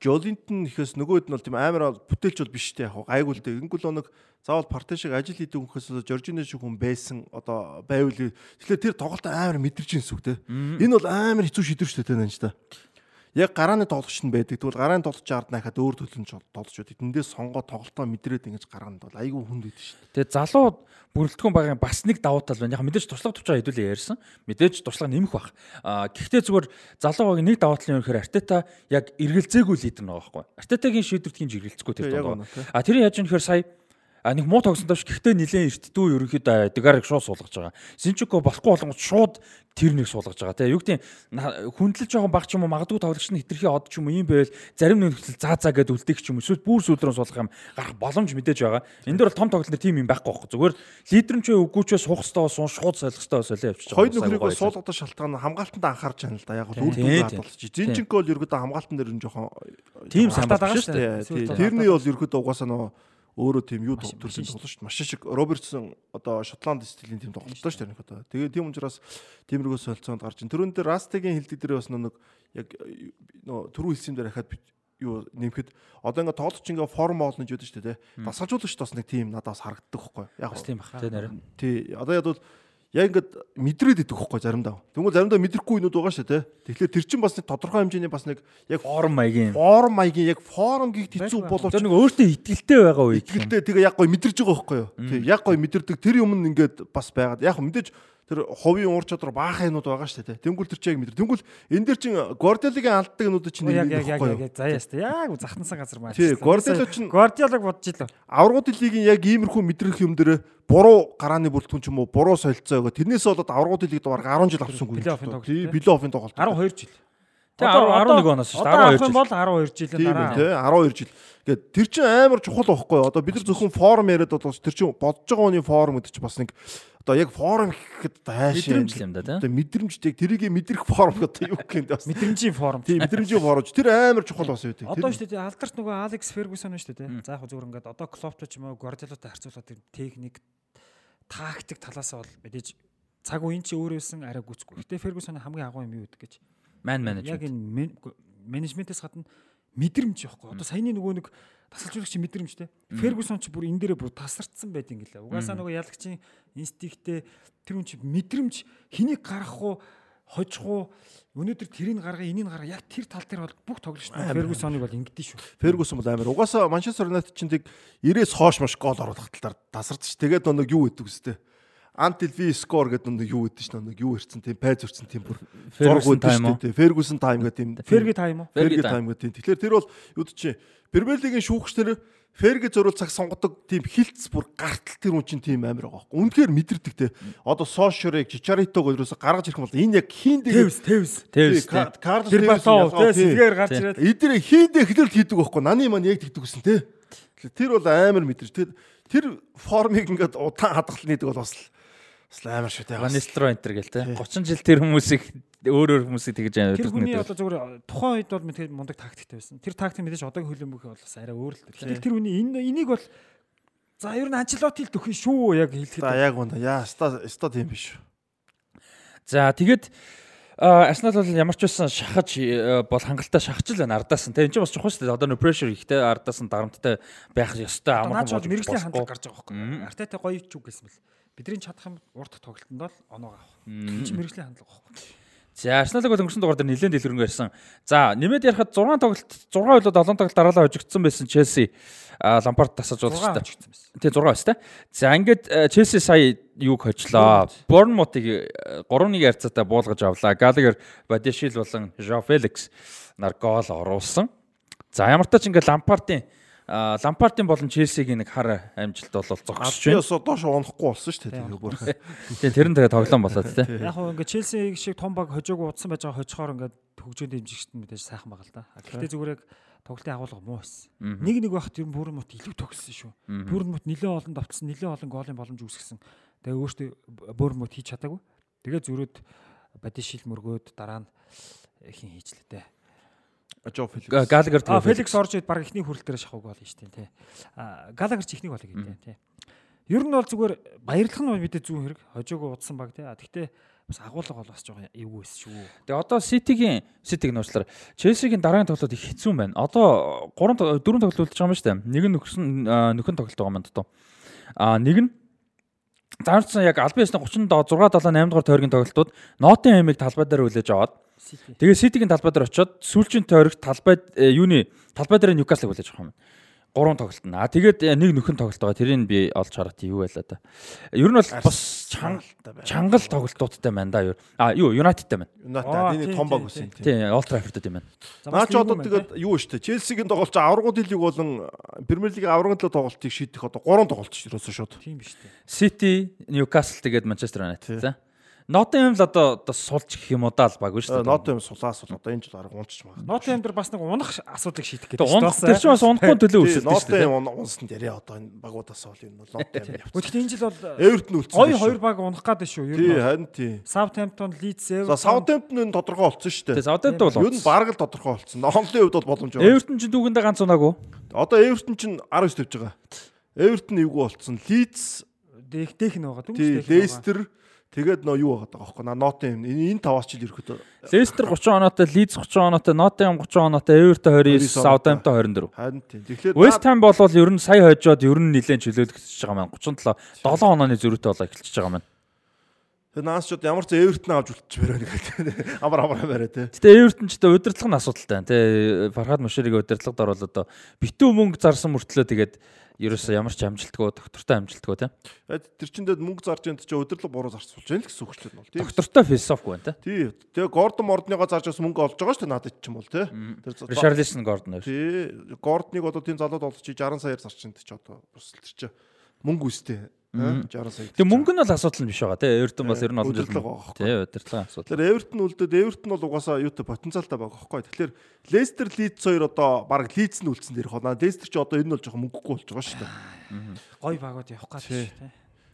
Жолинтон ихээс нөгөөд нь бол тийм амар бүтээлч бол биш те яг гайгүй л дээ. Ингэл нэг заавал парти шиг ажил хийдэг хүнхээс Жоржино шиг хүн байсан одоо байвал тэгэхээр тэр тоглолт амар мэдэрч инсүг те. Энэ бол амар хэцүү шийдвэр шүү дээ нань та яг гарааны тоглогч нь байдаг. Тэгвэл гарааны тоглогч ард найхад өөр төлөнд тоглож байдаг. Тэндээс сонгоо тоглолтоо мэдрээд ингэж гарганд бол айгүй хүнд байдаг шүү дээ. Тэгээ залуу бүрэлдэхүүн багын бас нэг давуу тал байна. Яг мэдээж туршлага төвчөө хэдүүлээ ярьсан. Мэдээж туршлага нэмэх бах. А гэхдээ зүгээр залуу багийн нэг давуу тал нь юу гэхээр Артета яг эргэлзээгүй лидер нэг байхгүй. Артетагийн шийдвэрт хинж эргэлцэхгүй тэр доо. А тэр яаж юм гэхээр сая А нэг муу тогсон давш гэхдээ нилээн эртдүү ерөнхийдөө Дегарыг шууд суулгаж байгаа. Синчуко болохгүй болгонд шууд тэр нэг суулгаж байгаа. Тэгээ юу гэдэг хүндлэл жоохон баг ч юм уу магадгүй тоглогч нь хитрхи од ч юм уу юм байвал зарим нөхцөл заа заа гэд үлдээх ч юм эсвэл бүр сүлдрөө суулгах юм гарах боломж мэдээж байгаа. Энэ дөр бол том тоглолт дээр тийм юм байхгүй байхгүй. Зүгээр лидер нь ч үгүй ч суух хэрэгтэй болсон шууд солих хэрэгтэй солио явчих. Хоёр нөхрийг бол суулгадах шалтгаан хамгаалтанд анхаарч байна л да. Яг бол үр дүнгээ хадгалж. Зинченко бол ерөөдөө хамгаалтан дээр нь жоохон тийм санаа байгаа шүү дээ. Тэрний бол ерөөдөө угаасаа нөгөө өөрөө тийм юу төрлийн тоглолт маш шиг Робертсон одоо Шотланд стилийн тийм тоглолтоо шүү дээ одоо. Тэгээ тийм учраас тиймэрхүү солилцоонд гарч ин. Төрөн дээр Растигийн хилдэг дээр бас нэг яг нөө түрүү хэлсэн дээр хахад юу нэмэхэд одоо ингээ тоглолч ингээ форм оолно гэж яддаг шүү дээ. Дасгалжуулагч бас нэг тийм надаас харагддаг байхгүй. Яг бас тийм баха. Тэ нэр. Тий. Одоо ядвал яг ингээд мэдрээд идэх хөхгүй заримдаа. Тэгвэл заримдаа мэдрэхгүй юмуд байгаа шүү дээ. Тэгэхээр тэр чинь бас нэг тодорхой хэмжээний бас нэг яг форм маягийн форм маягийн яг форм гихт хэцүү боловч тэр нэг өөртөө итгэлтэй байгаа үе. Итгэлтэй тэгээ яг гой мэдэрж байгаа хөхгүй юу. Тэг яг гой мэдэрдэг тэр юм нь ингээд бас байгаад яг мэдээж тэр ховын уур чадвар баахан юмуд байгаа шүү дээ. Тэнгүүл тэр чинь яг мэдэр. Тэнгүүл энэ дэр чинь Горделигийн алддаг юмуд чинь яг яг яг яг заяа шүү дээ. Яг захтансан газар маань. Тий, Гордело чинь Горделог бодож илээ. Аврагууд лигийн яг иймэрхүү мэдрэх юм дээр буруу гарааны бүрэлдэхүүн ч юм уу буруу солилцоо өгөө. Тэрнээс болоод аврагууд лиг дугаар 10 жил авсангүй. Тий, плей-оффын тоглолт. 12 жил. Тэгээ 11 оноос шүү дээ. 12 жил. бол 12 жилийн дараа. Тий, 12 жил. Гэт тэр чинь амар чухал байхгүй. Одоо бид нар зөвхөн форум яриад бол тэр чинь бодож байгаа хүний форум гэдэг чинь бас нэг одоо яг форум гэхэд хайшаа мэдрэмж юм да тий. Одоо мэдрэмжтэй тэрийг мэдрэх форум одоо юу гэх юм бэ бас. Мэдрэмжийн форум. Тийм мэдрэмжийн форум. Тэр амар чухал бас байдаг. Одоо шүү дээ алдарт нөгөө Алекс Фергюсон шүү дээ. За яг зүгээр ингээд одоо Клоптой ч юм уу Гвардиолатай харьцуулаад тэр техник тактик талаас бол мэдээж цаг үеийн чи өөрөөсөн арай гүцгүй. Гэтэ Фергюсоны хамгийн агуу юм юу гэдэг гэж. Ман менежмент. Яг энэ менежментээс гадна мэдрэмж явахгүй. Одоо саяны нөгөө нэг тасалжуулагч мэдрэмжтэй. Фергюсон ч бүр энэ дээрээ бүр тасарцсан байт гэлээ. Угаасаа нөгөө ялагчийн инстинкттэй тэр хүн чи мэдрэмж хэнийг гаргах уу хожих уу өнөөдөр тэрийг гаргаа энийг гаргаа яг тэр тал дээр бол бүх тоглогч нар Фергюсоныг бол ингэдэж шүү. Фергюсон бол амар. Угаасаа Манчестер Юнайтед чинь тийг 90-ээс хоош маш гол оруулах талаар тасарч. Тэгээд нэг юу гэдэг үстэй. Until V score гэдэг нэг юу гэдэг чинь нэг юу ирсэн тийм пайз ирсэн тийм бүр зураг үүдэж шүү дээ. Ferguson time гэдэг тийм. Fergie time уу? Fergie time гэдэг тийм. Тэгэхээр тэр бол юу ч Premier League-ийн шүүгчнэр Fergie зөрүүл цаг сонгодог тийм хилцс бүр гартал тэр хүн чинь тийм амир байгаа байхгүй. Үнэхээр мэдэрдэг те. Одоо Сошорыг Чичаритог ерөөсө гаргаж ирэх юм бол энэ яг хиндэ Тэвс тэвс. Тэвс. Карлос Тэвс те сэлгээр гарч ирээд эдгээр хиндэ эхлэл хийдэг байхгүй. Наны маань яг тэгдэг гэсэн те. Тэр бол амар мэдэрч. Тэр тэр формыг ингээд удаан хадгална гэдэг бол бас Бас амар шүү дээ. Ванистро энтер гэл те. 30 жил тэр хүмүүсийг өөр өөр хүмүүсийг тэгж Тэр удирдах хүний одоо зүгээр тухайн үед бол мэдээж мундаг тактиктэй байсан. Тэр тактик мэдээж одоогийн хөлбөмбөг бол бас арай өөр л дээ. Тэр хүний энэ энийг бол за ер нь Анчелоти л төхөн шүү яг хэлэхэд. За яг үнэ. Яа, ста ста тийм биш. За тэгээд а, Арсенал бол ямар ч байсан шахаж э, бол хангалттай шахаж л байна ардаас нь. Тэгээ энэ ч бас чухал шүү дээ. Одоо нөө pressure ихтэй ардаас нь дарамттай байх ёстой Одоо наач бол амархан мэрэгжлийн хандлага гарч байгаа байхгүй. Артета гоё ч үг гэсэн бэл. Бидний чадах юм урт тоглолтод бол оноог авах. Чинь мэрэгжлийн хандлага байхгүй. За Арсеналыг бол өнгөрсөн дугаар дээр нэлээд дэлгэрэнгүй ярьсан. За нэмээд ярихад 6 тоглолт 6 үйлүүд 7 тоглолт дараалал хожигдсон байсан Челси Лампард тасаж 6 уулзсан. Тий 6 байс та. За ингээд э, Челси сая юуг хожлоо. Борнмутыг 3-1 ярцаатай буулгаж авлаа. Галагер Бадишил болон Жо Феликс нар гол оруулсан. За ямар ч тач ингээд Лампардын а, Лампардын болон Челсигийн нэг хар амжилт бол зогсож байна. Альбиосо доош унахгүй болсон шүү дээ. Тэгээ бүр. Тэгээ тэр нь тэгээ тоглоом болоод тий. Яг хөө ингээд Челси шиг том баг хожоог удсан байж байгаа хожихоор ингээд хөгжөөд дэмжигчт нь мэдээж сайхан байгаа л да. Гэхдээ зүгээр яг тоглолтын агуулга муу байсан. Нэг нэг байхад ер нь Бүрнмут илүү төгссөн шүү. Бүрнмут нэлээд олон давтсан, нэлээд олон голын боломж үүсгэсэн. Тэгээ өөртөө Бүрнмут хийж чадаагүй. Тэгээ зүрөөд Бадишил мөргөөд дараа нь хин хийжлээ дээ. Жо Феликс. Галагер тэгээ Феликс орж ид баг ихний хүрэл дээр шахав гол шүү дээ тий. А Галагер ч ихнийг болоо гэдэг тий. Ер нь бол зүгээр баярлах нь мэдээ зүүн хэрэг. Хожоогоо удсан баг тий. А тэгтээ бас агуулга бол бас жоохон эвгүй байсан шүү. Тэгээ одоо Ситигийн Ситиг нууцлаар Челсигийн дараагийн тоглолт их хэцүү байна. Одоо 3 4 тоглолт үлдэж байгаа юм шүү дээ. Нэг нь нөхсөн нөхөн тоглолт байгаа маань доо. А нэг нь Зааварчсан яг албан ёсны 30 доо 6 7 8 дугаар тойргийн тоглолтууд Нотын хэмиг талбай дээр үлээж аваад. Тэгээ Ситигийн талбай дээр очиод сүүлчийн тойрогт талбай э, юуны талбай дээр Ньюкаслыг үлээж авах юм. Гурван тоглолт нь. А тэгээд э, нэг нөхөн тоглолт байгаа. Тэрийг би олж хараад юу байлаа да. Ер нь бол бас чанга чангал тоглолтуудтай байна да. А юу Юнайтедтэй байна. Юнайтед энэ том баг үсэн тийм. Тий, Олд Траффордд юм байна. За, Наа бас ч одоо тийм тэгээд юу дээ. Челсигийн тоглолч аврагууд лиг болон Премьер лигийн аврагын төлөө тоглолтыг шийдэх одоо 3 тоглолт шүү ерөөсөө шууд. Тийм биш үү. City, Newcastle тэгээд Manchester United за. Nottingham л одоо одоо сулж гэх юм уу даа л баг шүү дээ. Нот юм сулаас бол одоо энэ жил арга унчч магадгүй. Нотын амдэр бас нэг унах асуудлыг шийдэх гэдэг унах тэр чинь бас унахгүй төлөө Тий, үүсэлтэй шүү дээ. юм унсан дээрээ одоо энэ багуудаас бол энэ Нот юм явц. Гэхдээ энэ жил бол Эвертон үлдсэн. гой шүү. хоёр баг унах гад шүү. Тий, нь харин тий. Leeds, За Everton Саутемптон энэ тодорхой болсон шүү дээ. Саудад бол Юу нь бараг л тодорхой болсон. Нохлын хувьд бол боломж байгаа. Эвертон ч дүүгэндээ ганц унаагүй. Одоо Эвертон чинь 19 тавьж байгаа. Эвертон эвгүй болцсон. Лидс, дэх дэх нэг байгаа. тий, Дүнс байгаа. Лестер тэгээд нөө юу байгаа байхгүй. На Нот юм. Энэ таваас жил ерөөхдөө Leicester 30 оноотой, Leeds 30 оноотой, Nottingham 30 оноотой, Everton 29, 29 Southampton 24. харин тий. Тэгэхээр West Ham бол ер нь сая хожоод ер нь нэлээд чөлөөлөгдөж байгаа маань 37 7 онооны зөрүүтэй болоо эхэлчихэж байгаа маань. Тэр наасчууд ямар ч Эвертон авч үлдчихвэрэ гэдэг. Амар амар барай тий. Гэтэ Everton ч одоо удирдлага нь асуудалтай байна. Тэ Фархад Муширыг удирдлагад оруулаад одоо битүү мөнгө зарсан мөртлөө тэгээд ерөөсөө ямар ч амжилтгүй доктортой амжилтгүй тий. Тэр чин дээр мөнгө зарж энэ чи өдөрлөг буруу зарцуулж байна л гэсэн үг шүү дээ. бол. Тийм. Доктортой философи байна тий. Тий. Тэгээ Гордон Мордныгоо зарж бас мөнгө олж байгаа шүү дээ надад ч юм бол тий. Тэр Richarlison Gordon хоёр. Тий. Гордныг одоо тийм залууд олж чи 60 саяар зарчинд ч одоо бас тэр чи мөнгө үстэй. Аа, 60 сая. Тэг мөнгө нь бол асуудал нь биш байгаа тий. Everton бас ер нь олон жил тий удирдлага асуудал. Тэгэхээр Эвертон үлдээд Эвертон бол угаасаа юутай потенциалтай байгаа байхгүй. Тэгэхээр Лестер Лидс хоёр одоо баг Лидс нь үлдсэн дээрх байна. Лестер ч одоо энэ бол жоохон мөнгөгүй болж байгаа шүү дээ. гой багууд явах гад шүү тий.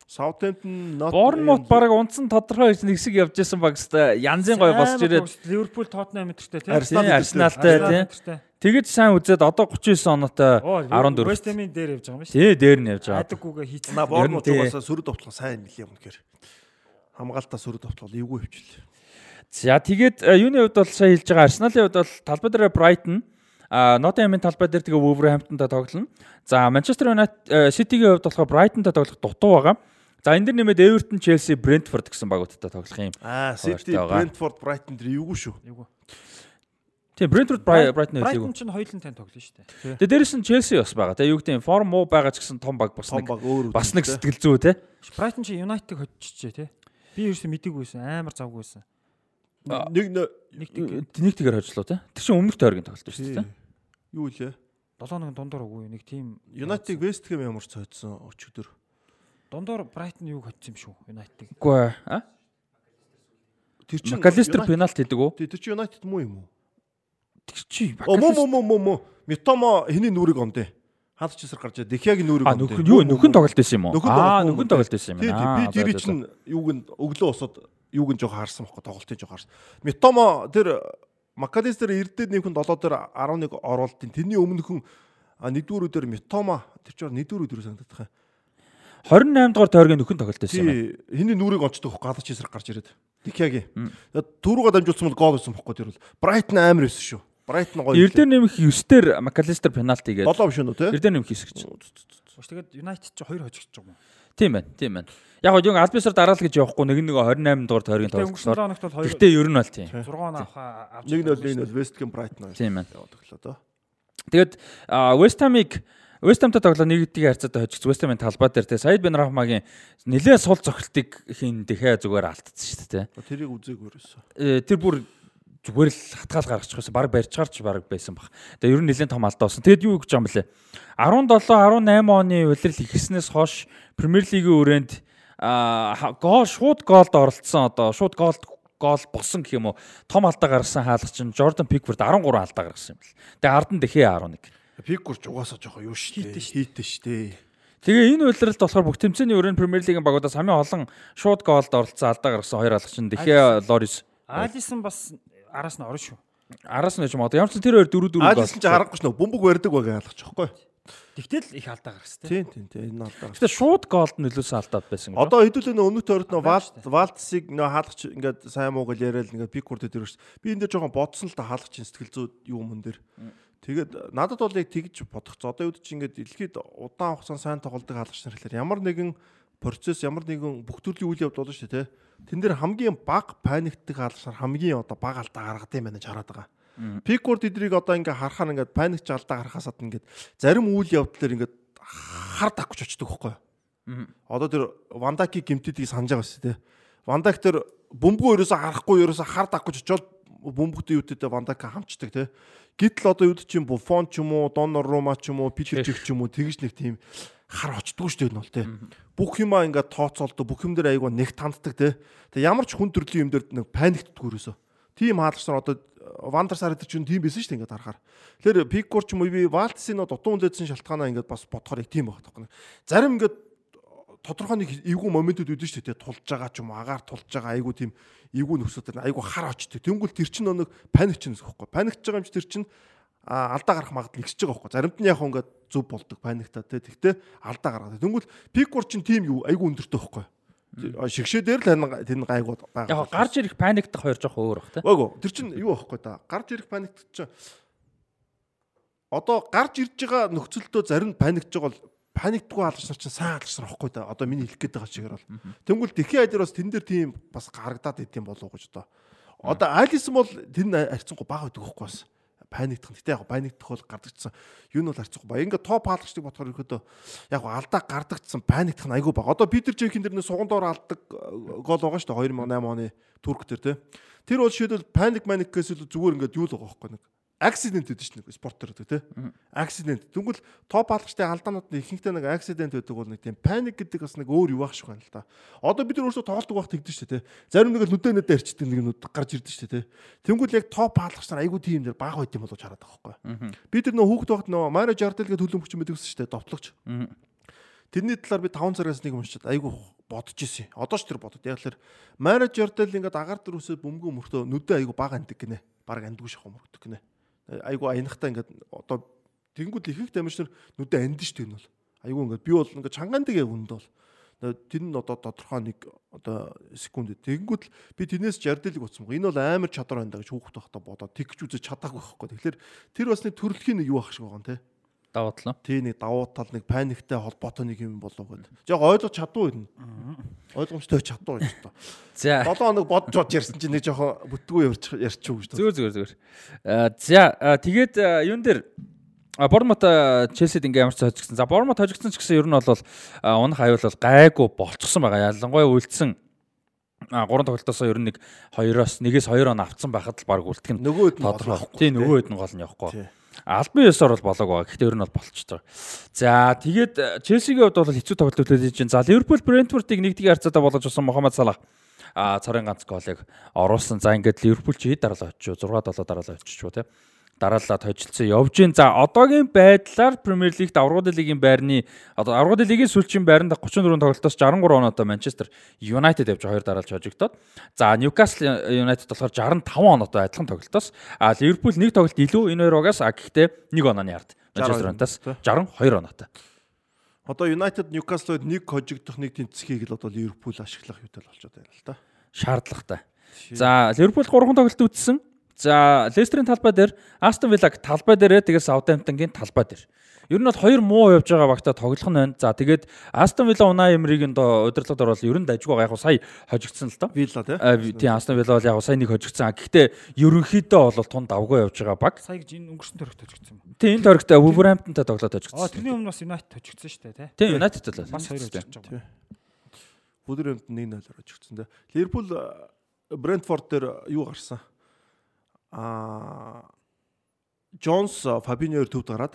Southampton Not Борнмут баг унтсан тодорхой нэгсэг явж исэн баг хэвээр янзын гой босч ирээд Ливерпул Тоттенхэм мэтэртэй тий. Арсенал тий, Арсеналтай тий. мэтэртэй. Тэгэж сайн үзээд одоо 39 оноотой Оо 14. West Ham-ийн дээр явж байгаа юм биш. Тий дээр нь явж байгаа. Адаггүйгээ хийцэн. На Борнмут Ер нь тий. угаасаа сөрөг товтлого сайн нэлээ үнэхээр. Хамгаалтаа сөрөг товтлого эвгүй хөвчлээ. За тэгээд э, юуны хувьд бол сая хэлж байгаа Арсеналын хувьд бол талбай дээр Brighton а Nottingham-ийн талбай дээр тэгээ Wolverhampton-тай тоглоно. За Manchester United City-гийн хувьд болохоор Brighton-тай тоглох дутуу байгаа. За энэ дэр нэмээд Everton, Chelsea, Brentford гэсэн багуудтай тоглох юм. Аа, City. Brentford, Brighton дэр эвгүй шүү. Тийм Brentford Bri- Brighton хэлээгүй. Брайтон ч хоёулын тань тоглоно шүү дээ. Тэгээд дээрэс нь Chelsea бас байгаа. Тэгээ юу гэдэг юм форм муу байгаа ч гэсэн том баг бас Том нэг бас нэг сэтгэл зүй те. Брайтон чи Юнайтед хоччихжээ тий. Би ерөөсөө мэдээгүй байсан. Амар завгүй байсан. нэг нэ- Нэг тэг Нэг тэгээр хожлоо те. Тэр чинь өмнөх тойргийн тоглолт шүү дээ. юу лээ? 7-1 дундуур үгүй нэг тийм United West Ham ямар ч цойдсон өчигдөр. Дундуур Брайтон юуг хоцсон юм шүү. Юнайтед. Үгүй ээ. А? Тэр чинь Макалистер пенальт хийдэг үү? Тэр чинь United муу юм уу? Тэр чи Оо муу муу муу муу муу. Митомо хэний нүрийг ондэ. Хаад ч эсрэг гарч ирээ. Дехягийн нүрийг А нөхөн юу нөхөн тоглолт байсан юм уу? Аа нөхөн тоглолт байсан юм тий, би Аа, тэр чинь юуг нь өглөө усод юуг нь жоо харсан байхгүй тоглолтын жоо харсан. Митомо тэр Макалистер эрдээд нэмхэн 7 дээр 11 оруулалтын тэрний өмнөхөн нэгдүгээр өдөр Митомо тэр чинь нэгдүгээр өдөр санагдах юм. 28 дугаар тойргийн нөхөн тоглолт байсан юм. Тий, хиний нүрийг онцдог хөх галач эсрэг гарч ирээд. Дикягийн. Түрүүгээ дамжуулсан бол гол байсан бохгүй тэр бол. Брайтон амар байсан шүү. Брайтон гоё. Эрдээр нэмэх 9 дээр Макалистер пенальти гээд 7 биш үү те? Эрдээр нэмэх хэсэг чинь. Ууш тэгээд United ч 2 хожигдож байгаа юм. Тийм байна. Тийм байна. Яг гоо yung Альбисар дараал гэж явахгүй нэг нэг 28 дугаар тойргийн тоглолт. 7 хоногт бол 2 Гэхдээ ер нь бол тийм. 6 он авахаа авч. Нэг нь бол энэ бол West Ham Brighton Тийм байна. Тэгээд West Ham-ыг West Ham-тай тоглоо нэг гэдгийг харьцаатай хожигч West Ham-ын талбай дээр те Саид Бен Рахмагийн нэлээд сул цогцолтыг хин дэхээ зүгээр алдсан шүү дээ те. Тэрийг үзээгүй ерөөсөө. Э, Тэр бүр зүгээр л хатгаал гаргачих байсан. Баг барьчаарч баг байсан баг. Тэгээ ер нь нэлээд том алдаа болсон. Тэгэд юу гэж юм бэлээ. 17 18 оны улирал ихснээс хойш Премьер Лигийн өрөөнд аа гол шууд голд оролцсон одоо шууд голд гол болсон гэх юм уу том алдаа гаргасан хаалгач чинь Jordan Pickford 13 алдаа гаргасан юм бэл. Тэгээ ард нь дэхээ 11. Пикгүр ч угаасаа жоохон юу шүү дээ. Хийтэн шүү дээ. Тэгээ энэ улиралд болохоор бүх тэмцээний өрөөнд Премьер Лигийн багуудаас хамгийн олон шууд голд оролцсон алдаа гаргасан хоёр хаалгач нь дэхээ Лорис Алисон бас араас нь орно шүү. араас нь ч юм одоо ямар ч тэр хоёр дөрөв дөрөв Аажсан чи харахгүй ш нь бөмбөг барьдаг байгаа ялгач жоохгүй. Тэгтэл их алдаа гаргасан тийм. Тийм тийм тийм энэ алдаа. Гэтэ шууд голд нөлөөсөн алдаад байсан. Одоо хэдүүлээ нөө өмнөх тойрот нөө Валт Валтсыг нөө хаалгач ингээд сайн муу гэл яриад ингээд пиккурд дээр өгч. Би энэ дээр жоохон бодсон л та хаалгач сэтгэл зүй юу юм дээр. Тэгээд надад бол яг тэгж бодогцоо. Одоо үүд чи ингээд дэлхийд удаан хугацаанд сайн тоглодог хаалгач нар хэлэхээр ямар нэгэн процесс ямар нэгэн бүх төрлийн үйл явдал болно шүү дээ. Тэн дээр хамгийн баг паниктдаг хаалгач нар хамгийн одоо баг алдаа гаргадаг юм байна гэж хараад байгаа. Пиккурд эдрийг одоо ингээ харахаар ингээд паникч алдаа гаргахаасаад ингээд зарим үйл явдлаар ингээд хар дагч очдөг байхгүй юу? Одоо тэр Вандаки гимтдгийг санаж байгаа шүү дээ. Вандак тэр бөмбөгөө ерөөсө харахгүй ерөөсө хар дагч очоод бөмбөгтэй юутэд Вандака хамчдаг те. Гэтэл одоо юуд чинь Буфон ч юм уу, Доннорума ч юм уу, Питер Чик ч юм уу тэгж нэг тийм хар очдгоо шүү дээ энэ бол те. Бүх юмаа ингээд тооцоолдог, бүх юм дээр айгуу нэг танддаг те. Тэгээ ямар ч хүн төрлийн юм дээр нэг паниктдггүй ерөөсө. Тим хаалгач нар одоо Вандер сар гэдэг чинь тийм байсан шүү дээ ингээд харахаар. Тэгэхээр Пиккур ч юм уу би Валтсийн дутуу үлдсэн шалтгаанаа ингээд бас бодохоор их тийм байгаа тоххой. Зарим ингээд тодорхой нэг эвгүй моментууд үүдэн шүү дээ тулж байгаа ч юм уу агаар тулж байгаа айгуу тийм эвгүй нөхсөд айгуу хар очтой. Тэнгүүл тэр чинь нэг паник чинь нөхөхгүй. Паникч байгаа юм чи тэр чинь алдаа гарах магадлал ихсэж байгаа байхгүй. Заримд нь яг ингээд зүв болдог паниктаа тий. Тэгтээ алдаа гаргадаг. Тэнгүүл Пиккур чинь тийм юу айгуу өндөртэй байхгүй. Шигшээ дээр л тань гайгууд байгаа. Яг гарч ирэх паниктах хоёр жоох өөр бах те. Үгүй тэр чинь юу байхгүй да. Гарч ирэх паниктч чинь одоо гарч ирж байгаа нөхцөлдөө зарим нь паникж байгаа бол паниктгүй хаалгач нар чинь сайн хаалгач нар байхгүй да. Одоо миний хэлэх гээд байгаа чигээр бол. Тэнгүүл дэлхийн айдэр бас тэн дээр тийм бас гарагдаад идэм болов уу гэж одоо. Одоо Алисон бол тэр харьцангуй бага байдаг байхгүй бас паниктах. Гэтэ яг паниктах бол гардагчсан. Юу нь бол харьцахгүй ба. Ингээ топ хаалгачдаг бодохоор ихэд яг алдаа гардагчсан паниктах нь айгүй баг. Одоо Питер Чекин дэр нэг суган доор алддаг гол байгаа шүү дээ 2008 оны Турк дээр те. Тэр бол шийдэл паник маник гэсэн зүгээр ингээд юу л байгаа байхгүй нэг аксидент гэдэг чинь нэг спорт төр гэдэг тий. Аксидент. Тэгвэл топ хаалгачтай алдаанууд нь ихэнхдээ нэг аксидент байдаг бол нэг тийм паник гэдэг бас нэг өөр юу байх шиг байна л да. Одоо бид нар өөрсдөө тоглолтог байх тэгдэж шүү дээ тий. Зарим нэг л нүдэ нүдэ арчдаг нэг нүд гарч ирдэ шүү дээ тий. Тэнгүүл яг топ хаалгач нар айгүй тийм дээр баг байт юм болоо хараад байгаа байхгүй. Бид нар нөө хүүхд багт нөө Марио Жардел гэдэг төлөмөгч мэдэгсэн шүү дээ довтлогч. Тэрний талаар би 5 цагаас нэг уншаад айгүй бодож исэн. Одоо ч тэр бодод. Яг л Жардел ингээд агаар дээр үсээ бөмбөгөө мөртөө нүдэ айгүй баг анддаг гинэ. Баг андгүй шахав мөртөг гинэ айгу аянахтаа ингээд одоо тэнгууд ихэнх дамжнаар нүдэ анд дээ энэ бол айгу ингээд би бол ингээд чангаандаг яг үнд бол тэр нь одоо тодорхой нэг одоо секунд тэгэнгүүт л би тэрнээс жардэлэг утсан. Энэ бол амар чадвар байна гэж хүүхд байхдаа бодоод тэгж үзэж чадаагүй байхгүй. Тэгэхээр тэр бас нэг төрөлхийн нэг юу ах шиг байгаа юм те. Давуу тал. Тий нэг давуу тал нэг паниктай холбоотой нэг юм болов гэдэг. Жог ойлгож чаддгүй юм. Ойлгомжтой чаддгүй гэж тоо. За 7 хоног бодож бодж ярьсан чинь нэг жоохон бүтггүй ярьчих ярьчих гэж. Зүгээр зүгээр зүгээр. Аа за аа, тэгээд аа, юун дээр А Бормот Челсид ингээ ямар ч хожигдсан. За Бормот хожигдсан ч гэсэн ер нь бол унах аюул бол гайгүй болцсон байгаа. Ялангуяа үлдсэн а гурван тоглолтоос ер нь нэг хоёроос нэгээс хоёр он авцсан байхад л баг үлдэх нь Нөгөөд нь тодорхой. Тийм нөгөөд нь гол нь явахгүй. Албан ёсоор бол болоог байгаа. Гэхдээ ер нь бол болчихж байгаа. За тэгээд э, Челсигийн хувьд бол хэцүү тоглолт үлдээж чинь. За Ливерпул Брентфордыг нэгдгийн харьцаатаа болгож усан Мохаммад Салах а царын ганц голыг оруулсан. За ингээд Ливерпул чи хэд дараалал очиж 6 7 дараалал шүү те. Дараалаад хожилцсан явж гин. За одоогийн байдлаар Премьер Лигт аврагууд лигийн байрны одоо аврагууд лигийн сүүлчийн байранд 34 тоглолтоос 63 оноотой Манчестер Юнайтед явж хоёр дараалж хожигдоод. За Ньюкасл Юнайтед болохоор 65 оноотой адилхан тоглолтоос. А Ливерпул нэг тоглолт илүү энэ хоёр угаас а гэхдээ нэг онооны ард. Манчестер Юнайтедаас 62 оноотой. Одоо United Newcastle-д нэг хожигдох нэг тэнцэхийг л одоо Ливерпул ашиглах юутай л болчиход байна л да. Шаардлагатай. За Ливерпул 3 тоглолт үзсэн. За Лестерийн талбай дээр Астон Виллаг талбай дээрээ тэгээ Саутгемптонгийн талбай дээр. Ер нь бол хоёр муу явж байгаа багтаа тоглох нь байна. За тэгээд Астон Вилла Унаа Эмриг нь доо удирдлагад орвол ер нь дажгүй байгаа. Яг сая хожигдсан л доо. Вилла тий. Тийм Астон Вилла бол яг сая нэг хожигдсан. Гэхдээ ерөнхийдөө бол тун давгүй явж байгаа баг. Сая гэж энэ өнгөрсөн төрөгт хожигдсан юм. Тийм энэ төрөгт Wolverhamptonтай тоглоод хожигдсан. Аа тэрний өмнө бас United хожигдсан шүү дээ тий. Тийм United л. Бас хоёр хожигдсан. Wolverhampton 1-0-оор хожигдсан тий. Ливерпул Брентфорд дээр юу гарсан? Аа Джонс Фабиньоор төвд гараад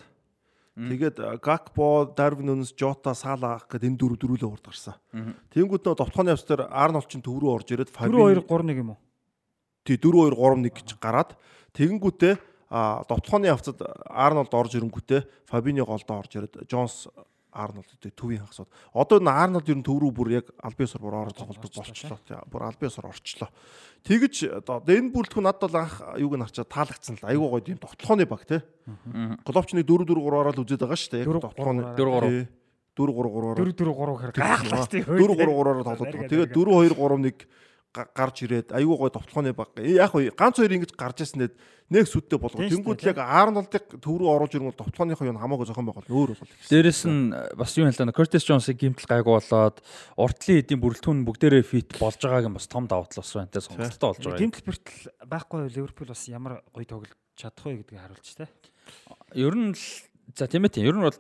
Тэгээд Гакпо, Дарвин Нүнс, Жота, Сала гэдэг энэ дөрөв дөрүлээ урд гарсан. Тэнгүүд нөө товтгооны явц дээр Арнолд чинь төв рүү орж ирээд 4 2 3 1 юм уу? Тий 4 2 3 1 гэж гараад тэгэнгүүтээ товтгооны явцад Арнолд орж ирэнгүүтээ Фабиньо голдоо орж ирээд Джонс Арнолд төвийн хагасууд. Одоо энэ Арнолд ер нь төв рүү бүр яг Албиасор бүр орж тоглодог болчихлоо. Бүр Албиасор орчлоо. Тэгэж одоо энэ бүрэлдэхүүн надад бол анх юуг нь харчаа таалагдсан л айгуу гоё юм тогтолцооны баг те. Головчны 4 4 3 ороод үзээд байгаа шүү дээ. Яг тогтолцооны 4 3 4 3 3-оор 4 4 3 гэхээр гайхалтай. 4 3 3-оор тоглоод байгаа. Тэгээд 4 2 3 1 гарч ирээд аюу гой товтлооны баг. Яг уу ганц хоёр ингэж гарч ирсэнэд нэг сүдтэй болгоо. Тэнгүүд яг Арнолдыг төв рүү оруулж ирэнгүүт товтлооныхоо юу хамаагүй зохион байгуул өөр болол. Дээрэс нь бас юу хэлээ Кертис Джонсыг гимтэл гайгүй болоод уртлын эдийн бүрэлдэхүүн бүгдээрээ фит болж байгааг нь бас том давуу тал бас байна те сонголттой болж байгаа. Гимтэл бэртэл байхгүй Ливерпул бас ямар гоё тоглож чадах вэ гэдгийг харуулж те. Ер нь за тийм ээ тийм. Ер нь бол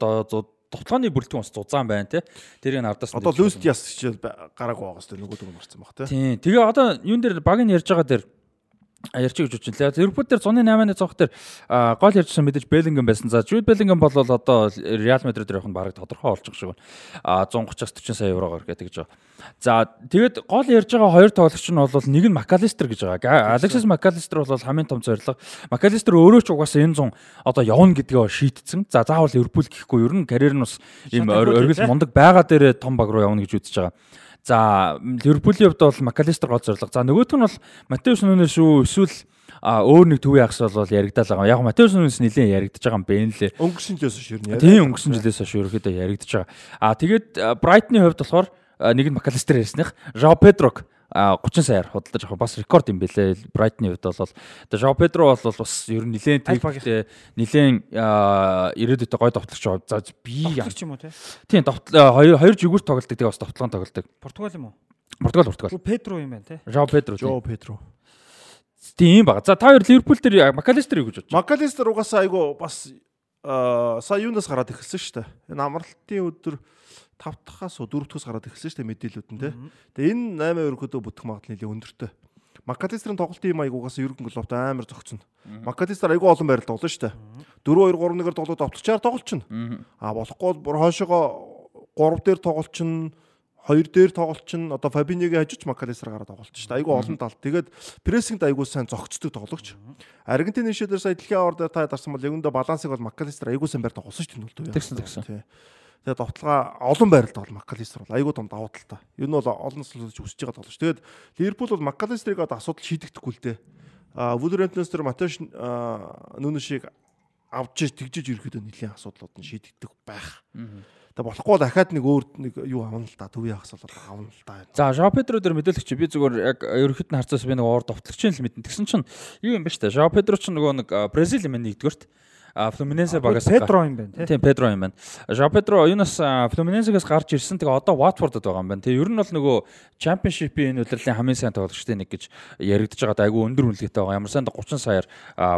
тоглооны бүрэлдэхүүн бас зузаан байна тий. Тэрийг ардаас одоо Лүст яс хичээл гараагүй байгаа сте нөгөө дүг марцсан баг тий. Тийм. Тэгээ одоо юун дээр баг нь ярьж байгаа дээр ярьж гэж үчэн. Ливерпул дээр 108-ны цогт дээр гол ярьжсэн мэдээж Беллингем байсан. За Жуд Беллингем бол одоо Реал Мадрид дээр явах нь бараг тодорхой болж байгаа шиг байна. А 130-аас 40 сая еврогоор гэдэг гэж байгаа. За тэгээд гол ярьж байгаа хоёр тоглогч нь бол нэг нь Макалистер гэж байгаа. Алексис Макалистер бол хамгийн том зорилго. Макалистер өөрөө ч угаасаа энэ 100 одоо явна гэдгээ шийтцэн. За заавал Ливерпул гэхгүй ер нь карьер нь бас ийм оргил мундаг байгаа дээр том баг руу явна гэж үзэж байгаа. За Ливерпулийн хувьд бол Макалистер гол зорилго. За нөгөөх нь бол Матеус Нүнес шүү эсвэл а өөр нэг төвийн ахс бол яригдал байгаа. Яг Матеус Нүнес нэлээд яригдаж байгаа юм бэ нэлээ. Өнгөрсөн жилээс хойш ер нь. Тийм өнгөрсөн жилээс хойш ерөөхдөө яригдаж байгаа. А тэгээд Брайтны хувьд болохоор нэг нь Макалистер ярьсных. Жао Педрог 30 саяар худалдаж авах бас рекорд юм бэлээ. Брайтны хувьд бол одоо Жао Педро бол бас ер нь нилээн техниктэй нилээн ирээдүйдээ гой товтлогч аваад за би явчих юм уу те. Тийм хоёр хоёр жигүүр тоглолдог тэгээ бас товтлогон тоглолдог. Португал юм уу? Португал Португал. Педро юм байна те. Жао Педро. Жао Педро. Тийм баг. За та хоёр Ливерпул дээр Макалистер юу гэж бодож байна? Макалистер угаасаа айгу бас сая юунаас гараад эхэлсэн шүү дээ. Энэ амралтын өдөр 5 дахаас 4 дахаас гараад эхэлсэн шүү дээ мэдээлүүд нь тий. Тэгээ энэ 8 өргөдөө бүтэх магадлал нэлээд өндөртэй. Макалистрын тоглолтын юм аягуугаас Юрген Клопт амар зөгцөн. Макалистр айгүй олон байрал тоглоно шүү дээ. 4-2-3-1-ээр тоглоод автолчаар тоглолчихно. А болохгүй бүр хойшоогоо 3 дээр тоглолчихно хоёр дээр тоглолчин одоо Фабинигийн хажууч Макалистер гараад тоглолч шүү дээ. Айгу олон тал. Тэгээд прессингд айгу сайн зогцдог тоглогч. Аргентины шийдэр сая дэлхийн аваар дээр та дарсан бол яг өндө балансыг бол Макалистер айгу сайн байр тоглосон шүү дээ. Тэгсэн тэгсэн. Тэгээд довтлогоо олон байралд бол Макалистер бол айгүй том давуу талтай. Ер нь бол олон сүлж үсэж байгаа тоглож. Тэгээд Ливерпул бол Макалистерийг одоо асуудал шийдэгдэхгүй л дээ. А Вулверхэмптонс төр Матеш нүншийг авч тэгжиж ирэхэд нэлийн асуудлууд нь шийдэгдэх байх. Тэгээ болохгүй дахиад нэг өөр нэг юу авна л да төвийн хас бол авна л да. За Жао Педро дээр мэдээлэгч би зүгээр яг ерөөхдөө харцаас би нэг уур довтлогчийн л мэднэ. Тэгсэн чинь юу юм бэ штэ. Жао Педро ч нөгөө нэг Бразил юм нэгдүгээрт Флуминенсе багаас Педро юм байна тийм Педро юм байна. Жо Педро юунаас Флуминенсегээс гарч ирсэн. Тэгээ одоо Ватфордод байгаа юм байна. Тэгээ ер нь бол нөгөө Championship-ийн энэ удирлын хамгийн сайн тоглогчтой нэг гэж яригдж байгаа. Айгу өндөр үнэлгээтэй байгаа. Ямар сайн 30 саяар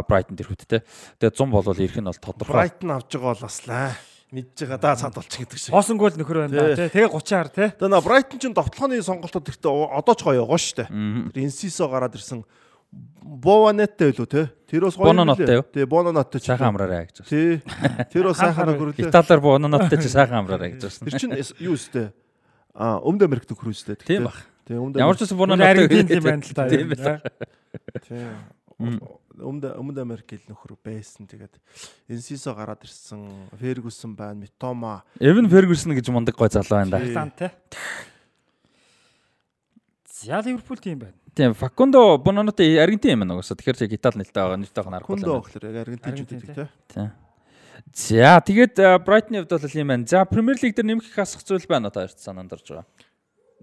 Brighton дэрхүүт те. Тэгээ 100 болвол ирэх нь бол тодорхой. Brighton авч байгаа бол бас лаа мэдж байгаа да цаад болчих гэдэг шиг. Хоосон гол нөхөр байна да тий. Тэгээ 30-аар тий. Тэгээ Brighton ч довтлооны сонголтууд ихтэй одоо ч гоё гоо штэ. Инсисо гараад ирсэн Бованеттэй илүү те. Тэр бас гоё. Бононоттой юу? Тий, Бононоттой ч сайхан амраарай гэж. Тий. Тэр бас сайхан нөхөрлөө. Италиар Бононоттой ч сайхан амраарай гэж байна. Тэр чинь юу өстэй? А, Өмнөд Америкт нөхөр өстэй. Тийм баг. Тийм, Өмнөд Ямар ч байсан Бононоттой юм байна л та. Тийм Тийм. Өмнөд Өмнөд Америк хэл нөхөр байсан. Тэгээд Энсисо гараад ирсэн. Фергюсон байна, Митома. Эвен Фергюсон гэж мундаг гой залуу байна да. Те. За Ливерпул тийм байна. Тийм, Факундо Бононоте Аргентин юм нугасаа. Тэгэхээр чи Итали нэлтэй байгаа. Нэртэйг нь харахгүй. Хүндөө гэхлээр яг Аргентин, гэдэг тий. Тийм. За тэгээд Брайтны хувьд бол юм байна. За Премьер лиг дээр нэмэх их асах зүйл байна одоо ярьж санаанд орж байгаа.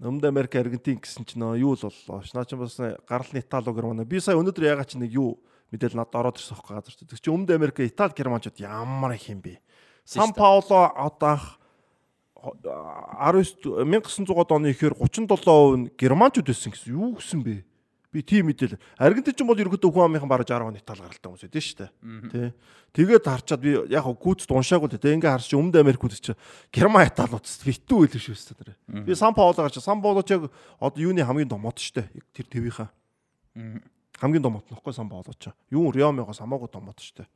Өмнөд Америк Аргентин гэсэн чинь нөө юу л боллоо. ш. Наа чи бас гаралны Итали Герман. Би сая өнөөдөр ягаад чи нэг юу мэдээл надад ороод ирсэн хөх газар. Тэг чи Өмнөд Америк Итали Германчууд ямар их юм бэ? Сан Пауло одоо анх 19 1900 оны ихээр 37% нь германчууд байсан гэсэн юу гэсэн бэ? Би тийм мэдээл. Аргентинч бол ерөөдөө хүн амынхан бараг 60 оны Итали гаралтай хүмүүс байдэн шүү дээ. Тэ. Тэгээд харчаад би яг гүцэд уншаагүй л дээ. Ингээ харч Өмнөд Америкууд чи Герман Италиуд битүү байлээ шүү дээ. Би Сан Пауло гарч Сан Пауло ч яг одоо юуны хамгийн домод шүү дээ. Тэр твийнхаа. Хамгийн домод нөхгүй Сан Пауло ч. Юу Риомегоос хамаагүй домод шүү дээ.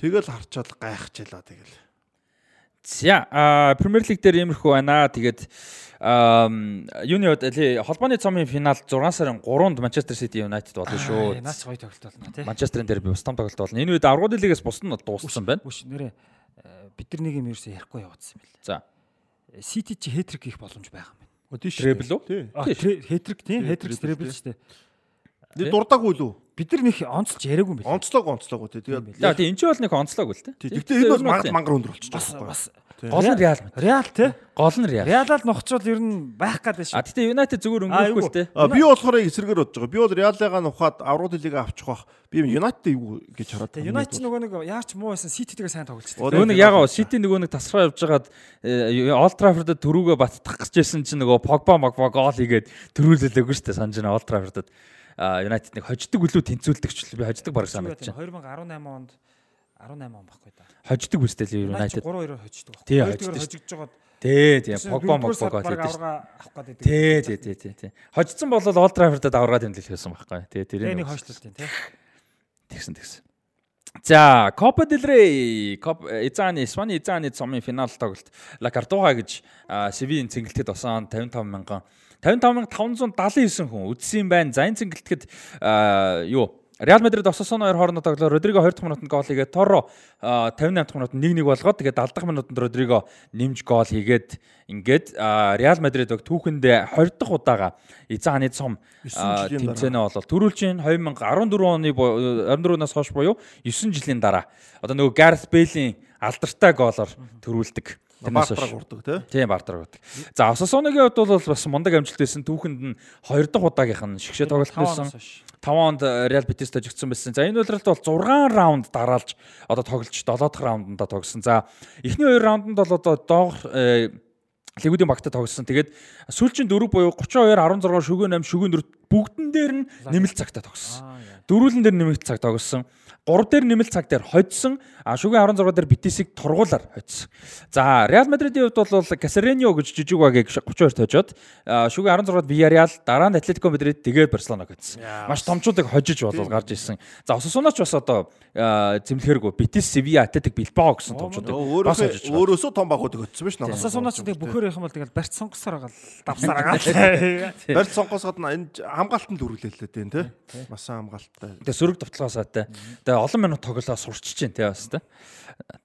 Тэгэл харчаад гайхчихлаа тэгэл. За а Премьер лиг дээр иймэрхүү байна. Тэгээд юуны холбооны цомын финал 6 сарын 3-нд Манчестер Сити Юнайтед болно шүү. Наач гоё тоглолт болно тий. Манчестерын дээр би бас том тоглолт болно. Энэ үед аврагын лигээс бус нь дууссан байна. Үш нэрээ э, бид нар нэг юм ерөөсөө ярихгүй явуулсан юм бэл. За. Сити чи хэтрик хийх боломж байгаа юм байна. Өдөө шүү. Треble үү? Тий. Хэтрик тийм хэтрик треble шүү дээ. Дурдаагүй лүү? Бид нар нэг онцлж яриаггүй юм бэл. Онцлог онцлог үү. Тэгээд За тийм энэ ч бол нэг онцлог үл тээ. Гэхдээ энэ бол мангар мангар өндөр болчих бас жоох. бас гол нь Реал. Реал те. Гол нь Реал. Реалал нухчвал ер нь байх гэдэг А шүү. тэгтээ Юнайтед зүгээр А, өнгөрөхгүй л тээ. А би болохоор эсрэгээр бодож байгаа. Би бол Реалыгаа нухаад аврал лига авчих бах. Би Юнайтед юу гэж хараад. Тэгээ Юнайтед нөгөө нэг яарч муу байсан Сититэйгээ сайн байна. Нөгөө нэг ягаа Сити нөгөө нэг тасраа явж байгаад Олд Траффордод төрүүгөө баттах гэж байсан чинь нөгөө Погба Могба гол хийгээд төрүүлэлээгүй шүү дээ санаж байна Олд Траффордод. Юнайтед нэг хождог үлүү тэнцүүлдэг ч би хождог баг санагдаж байна. 2018 онд 18 он баггүй да. Хождог үстэй л Юнайтед. 3-2-оор хождог баг. Тий, Хоёрдугаар хождог хожигдж жагаад Тий, тий. Погба Могба гол гэдэг. Тий, тий, тий, тий, тий. Хожсон бол Олд Траффордод аварга тэмдэглэх байсан байхгүй. Тий, тэрийг нэг хойшлуулт тийм тий. Тэгсэн тэгсэн. За, Copa del Rey, Изааны Испани Изааны цомын финал тоглолт La Cartuja гэж Севилийн цэнгэлтэд осон 55 мянган 55579 хүн үдсэн байна. За энэ цэнгэлтэд юу Реал Мадрид Осасоно хоёр хоорондоо тоглоо. Родриго 20 дахь минутанд гол хийгээд Торо 58 дахь минутанд 1-1 болгоод тэгээд 70 дахь минутанд Родриго нэмж гол хийгээд ингээд Реал Мадрид баг түүхэндээ 20 дахь удаага Изааны цом жилийн тэмцээнэ болол төрүүлж байна 2014 оны 14-наас хойш буюу 9 жилийн дараа. Одоо нөгөө Gareth Bale-ийн алдартай гоолоор төрүүлдэг. Хойш. урдаг тий. Тийм бартар байдаг. За Осасоногийн хувьд бол бас мундаг амжилт байсан. Түүхэнд нь 2 дахь удаагийнх нь шигшээ тоглолт байсан. 5 онд Реал Бетис тожигдсон байсан. За энэ үйлрэлт бол 6 раунд дараалж одоо тоглож 7 дахь раунданда тогсон. За эхний 2 раунданд бол одоо доогор э, лигүүдийн багтад тогсон. Тэгээд сүүлчийн 4 буюу 32 16 шүгэн 8 шүгэн 4 бүгдэн дээр нь нэмэлт цагтаа тогсон. Дөрүүлэн дээр нэмэлт цаг тогсон. 3 дээр нэмэлт цаг дээр хоцсон. А шүгэн 16 дээр Бетисийг тургуулаар хоцсон. За Реал Мадридийн хувьд бол Касаренио гэж жижиг багийг 32 тожоод а, шүгэн 16-д Villarreal дараа нь Атлетико Мадрид тэгээд Барселоног хоцсон. Маш томчуудыг хожиж болов гарч ирсэн. За Осасунач бас одоо зэмлэхэргүй Бетис, Sevilla, Атлетик Билбао гэсэн томчуудыг бас хожиж Өөрөөсөө том багуудыг өтсөн биз дээ. Сасунаач тэг бүхээр явах юм бол тэгэл барьц сонгосоор байгаа л давсаар байгаа. Барьц сонгосоод энэ хамгаалтанд үргэлжлүүлээд байна тий. Бас хамгаалттай. Тэгээ сөрөг давталгаасаатай. Тэгээ олон минут тоглоо сурчиж чинь тий бас тий.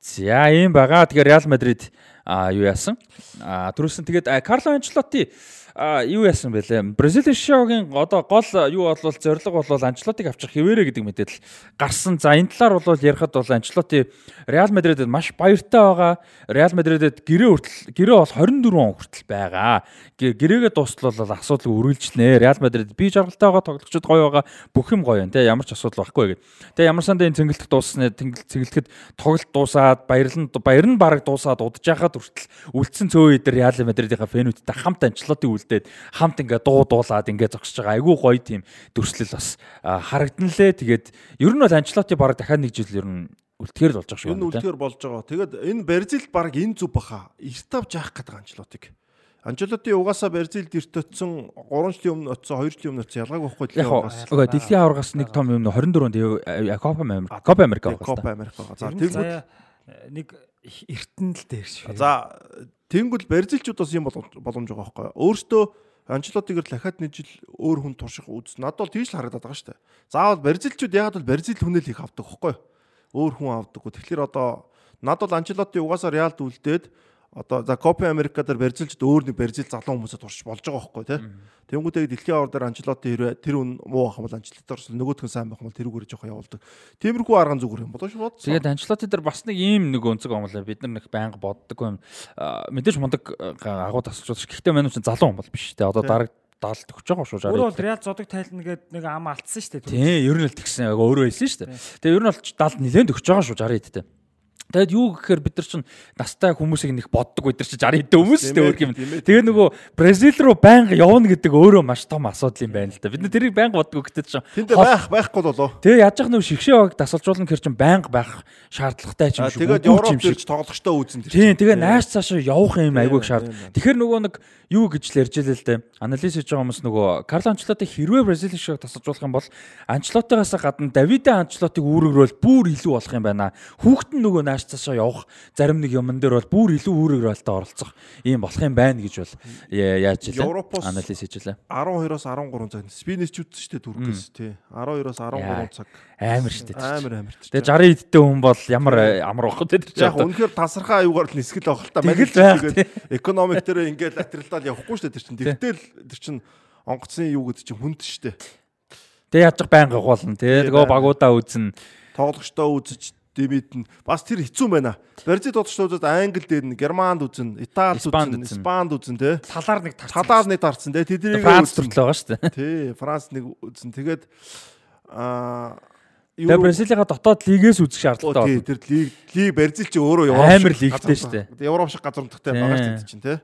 За ийм байгаа. Тэгээ Реал Мадрид а юу яасан? А түрүүсэн тэгээд Карло Анчелоти а юу яасан бэлээ? Бразилийн шоугийн одоо гол юу болвол зорилго болвол Анчелотиг авчих хിവэрэ гэдэг мэдээлэл гарсан. За энэ талаар бол ярихад бол Анчелоти Реал Мадридэд маш баяртай байгаа. Реал Мадридэд гэрээ хүртэл гэрээ бол 24 он хүртэл байгаа. Гэ- Гэрээгээ дуустал бол асуудал үргэлжлэнэ. Реал Мадрид би жаргалтай байгаа тоглогчид гоё байгаа. Бүх юм гоё юм те ямар ч асуудал байхгүй гэдэг. Тэгээ ямар сандаа энэ цэнгэлт дууссаны цэнгэлтэд тоглолт дуусаад баярлан баяр нь бараг дуусаад удаж яхад хүртэл үлдсэн цөө өдөр Реал Мадридийнхаа фэнүүдтэй хамт Анчлоти үлдээд хамт ингээ дуу дуулаад ингээ зогсож байгаа. Айгүй гоё тийм дүрслэл бас харагдан лээ. Тэгээд ер нь бол Анчлоти бараг дахиад нэг жил ер нь үлдэхэр л болж байгаа шүү. Энэ үлдэхэр болж байгаа. Тэгээд энэ Бразил баг энэ зүг баха. Эрт авч яах гэдэг Анчелотиг. Анчелоти угаасаа Бразилд эрт өтсөн 3 жилийн өмнө өтсөн 2 жилийн өмнө өтсөн ялгаагүй байхгүй Яг гоо дэлхийн аваргаас нэг том юм 24-нд Копа Америк Копа Америк байгаа. Копа Америк байгаа. За тэгвэл нэг эртэн л дээр шүү. за тэнгүүл Бразилчууд бас юм боломж байгаа байхгүй. Өөртөө Анчлотигэр дахиад нэг жил өөр хүн турших үз. Надад бол тийж л харагдаад байгаа шүү дээ. Заавал барзилчуд ягаад бол барзил хүнэл их авдаг хөхгүй. Өөр хүн авдаггүй. Тэгэхээр одоо надад бол Анчлоти угаасаа Реалд үлдээд одоо за Копа Америка дээр барьцилчд өөр нэг барьцил залуу хүмүүсээ турш болж байгаа байхгүй тий. Тэнгүүтээ дэлхийн авар дээр Анчлоти хэрвээ тэр үн муу ах юм бол Анчлоти орсон нөгөөх нь сайн байх юм бол тэрүүгээр жоох явуулдаг. Тиймэрхүү арга зүгээр юм болоо шүү бод. Тэгээд Анчлоти дээр бас нэг ийм нэг өнцөг лээ. Бид нар нэг байнга боддог юм. Мэдээж мундаг агуу тасалж байгаа. Гэхдээ манай чинь залуу юм бол биш тий. Одоо дараг даалт өгч байгаа шүү жаа. Өөрөө бол Реал зодог тайлна гээд нэг ам алдсан шүү дээ. Тийм, ер нь л тэгсэн. Өөрөө хэлсэн шүү дээ. Тэгээ ер нь бол даалт нилээнд өгч байгаа шүү 60 хэдтэй. Тэгэд юу гэхээр бид нар чинь настай хүмүүсийг нэг боддог бид нар чинь 60 хэдэн хүмүүс шүү дээ өөр юм. Тэгээ нөгөө Бразил руу байнга явна гэдэг өөрөө маш том асуудал юм байна л да. Бид нар тэрийг байнга боддог гэдэг чинь тэнд байх байхгүй болоо. Тэгээ яаж яах нөгөө шигшээ баг дасалжуулна гэхэр чинь байнга байх шаардлагатай ч юм шиг. Тэгээд Европ дээр ч тоглохтой үүсэн тэр. Тийм тэгээ нааш цаашаа явах юм айгүйг шаард. Тэгэхээр нөгөө нэг юу гэж л ярьж илээ л дээ. Анализ хийж байгаа хүмүүс нөгөө Карло Анчлоти хэрвээ Бразил шиг тасалжуулах юм бол Анчлотигаас гадна Давиде Анчлотиг үүрэгрүүл бүр илүү болох юм байна. Хүүхэд нь нөгөө нааш цаашаа явах зарим нэг юмн дээр бол бүр илүү үүрэгрэлтэй оролцох ийм болох юм байна гэж бол яаж. Европоос анализ хийж илээ. 12-оос 13 цаг. Спинэсчүүд шүү дээ Туркээс тий. 12-оос 13 цаг. Амар шүү дээ. Амар амар. Тэгээ 60 эдтэй хүн бол ямар амар бах вэ тэр чинь. Яг үнэхээр тасархаа аюугаар л нисгэл авах л та. Байх. Экономик дээр ингээд латералдаа явахгүй шүү дээ тэр чинь. Тэгтэл тэр чинь онгоцны юу гэдэг чинь хүнд шүү дээ. Тэгээ яаж байнга гуулна тий. Тэгээ багуудаа үзнэ. Тоглогчдоо үзэж дэмэд нь бас тэр хэцүү байна. Бразил тоглогчдод англи дээр нь германд үзэн, итали үзэн, испанд үзэн тий. Талаар нэг тарцсан. Талаар нэг тарцсан тий. Тэднийг Франц төрөл байгаа шүү дээ. Тий, Франц нэг үзэн. Тэгээд аа Тэгээ Бразилийн дотоод лигээс үзэх шаардлагатай байна. Тэр лиг лиг Бразил чи өөрөө Европ амар лигтэй шүү дээ. Европ шиг газар нутагтай байгаа шүү дээ чинь тий.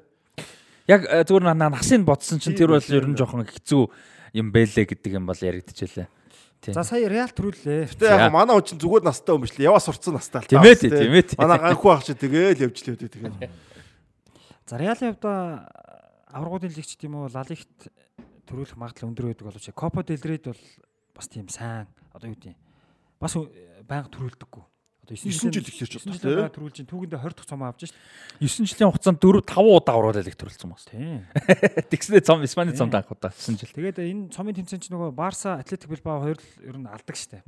Яг э, зүгээр насыг бодсон чинь тэр бол ер нь жоохон хэцүү юм бэлээ гэдэг юм бол яригдчихлээ. За сая Реал төрүүллээ. Гэтэ яг манай хүн чинь зүгээр настай юм биш л яваа сурцсан настай л та. Тийм ээ тийм ээ. Манай ганхуу ах чи тэгээл явж л өөдөө тэгээд. За Реалын хувьд аврагуудын лигч тийм үү Лалигт төрүүлэх магадлал өндөр байдаг боловч Копа дель Рейд бол бас тийм сайн одоо юу гэдэг бас байнга төрүүлдэггүй. Одоо 9 жил ихлэрч байна тийм. Төрүүлж чинь түүгэндээ 20 дахь цом авч шít. 9 жилийн хугацаанд 4 5 удаа их төрүүлсэн бас. Тийм. Тэгснээ цом Испани цомд анх удаа 9 жил. Тэгээд энэ цомын тэмцээн чинь нөгөө Барса, Атлетик Билбао хоёр л ер нь алдаг шít.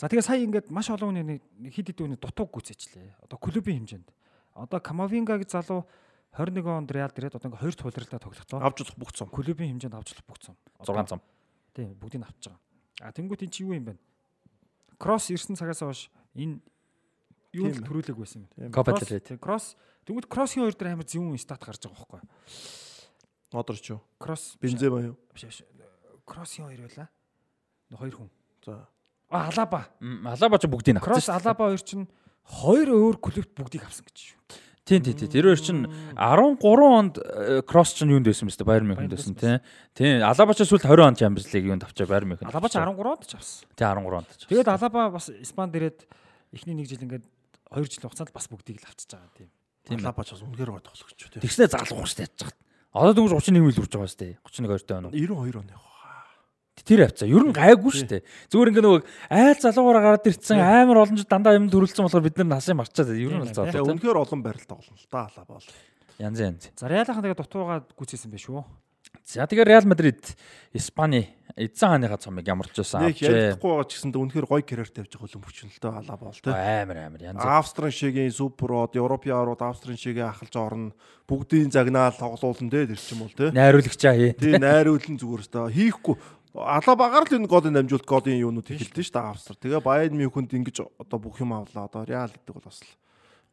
За тэгээ сая ингээд маш олон хүний хид хид үний дутууг гүцээчлээ. Одоо клубын хэмжээнд. Одоо Камавинга гэж залуу 21 онд Реал дээрээд одоо ингээд хоёр туулралтаа тоглоцсон. Авч болох бүх цом. Клубын хэмжээнд авч болох бүх цом. 6 цом. Тийм, бүгдийг авч байгаа. А тэнгуут эн чи юу юм бэ? кросс ирсэн цагаас хойш энэ юу л төрүүлэг байсан юм. Копа дээр. Кросс тэгвэл кроссын хоёр дээр амар зөвүүн стат гарч байгаа байхгүй. Одорч юу? Кросс Бензема юу? Биш биш. Кроссын хоёр байла. Хоёр хүн. За. А Алаба. Алаба ч бүгдийг авсан. Кросс Алаба хоёр чинь хоёр өөр клубт бүгдийг авсан гэж шүү. Тийм тийм тийм. Тэр хоёр чинь 13 онд кросс чинь юунд байсан бэ? Байер Мюнхенд байсан тийм. Тийм. Алаба ч сүүлд 20 онд Champions League юунд авчаа Байер Мюнхенд. Алаба ч 13 онд ч авсан. Тийм 13 онд ч. Тэгээд Алаба бас Испанд ирээд эхний нэг жил ингээд 2 жил хугацаанд бас бүгдийг л авчиж байгаа тийм. Тийм. Алаба ч бас үнэхээр гой тоглогч тийм. Тэгснээ залуу шүү яаж чад. Одоо дөнгөж 31 мил хүрч байгаа шүү дээ. 32 тоо. 92 оны тэр авцаа. Ер нь гайгүй шүү дээ. Зүгээр ингээ нөгөө айл залуугаараа гараад ирсэн амар олон жил дандаа юм төрүүлсэн болохоор бид нар насыг марчаад ер нь бол заа. Үнэхээр олон барилт тоглоно л да алаа бол. Янз янз. За Реалхан тэгээ дутуугаа гүцээсэн байх шүү. За тэгээ Реал Мадрид Испани эзэн хааныхаа цомыг ямарч байсан авчээ. Ярихгүй байгаа ч гэсэн үнэхээр гоё карьер тавьж байгаа юм хүчин л дээ алаа бол тэ. Амар амар янз. Австрийн шигийн суперод, Европын аврууд Австрийн шигээ ахалж орно. Бүгдийн загнаал тоглуулна тэ тэр чим бол тэ. Найруулагчаа хий. Тий найруулан зүгээр өстой. Хийхгүй Алаа багаар л энэ голын намжуулт голын юунууд эхэлдэж шүү дээ Австри. Тэгээ Байерн Мюнхенд ингэж одоо бүх юм авлаа. Одоо Реал гэдэг бол бас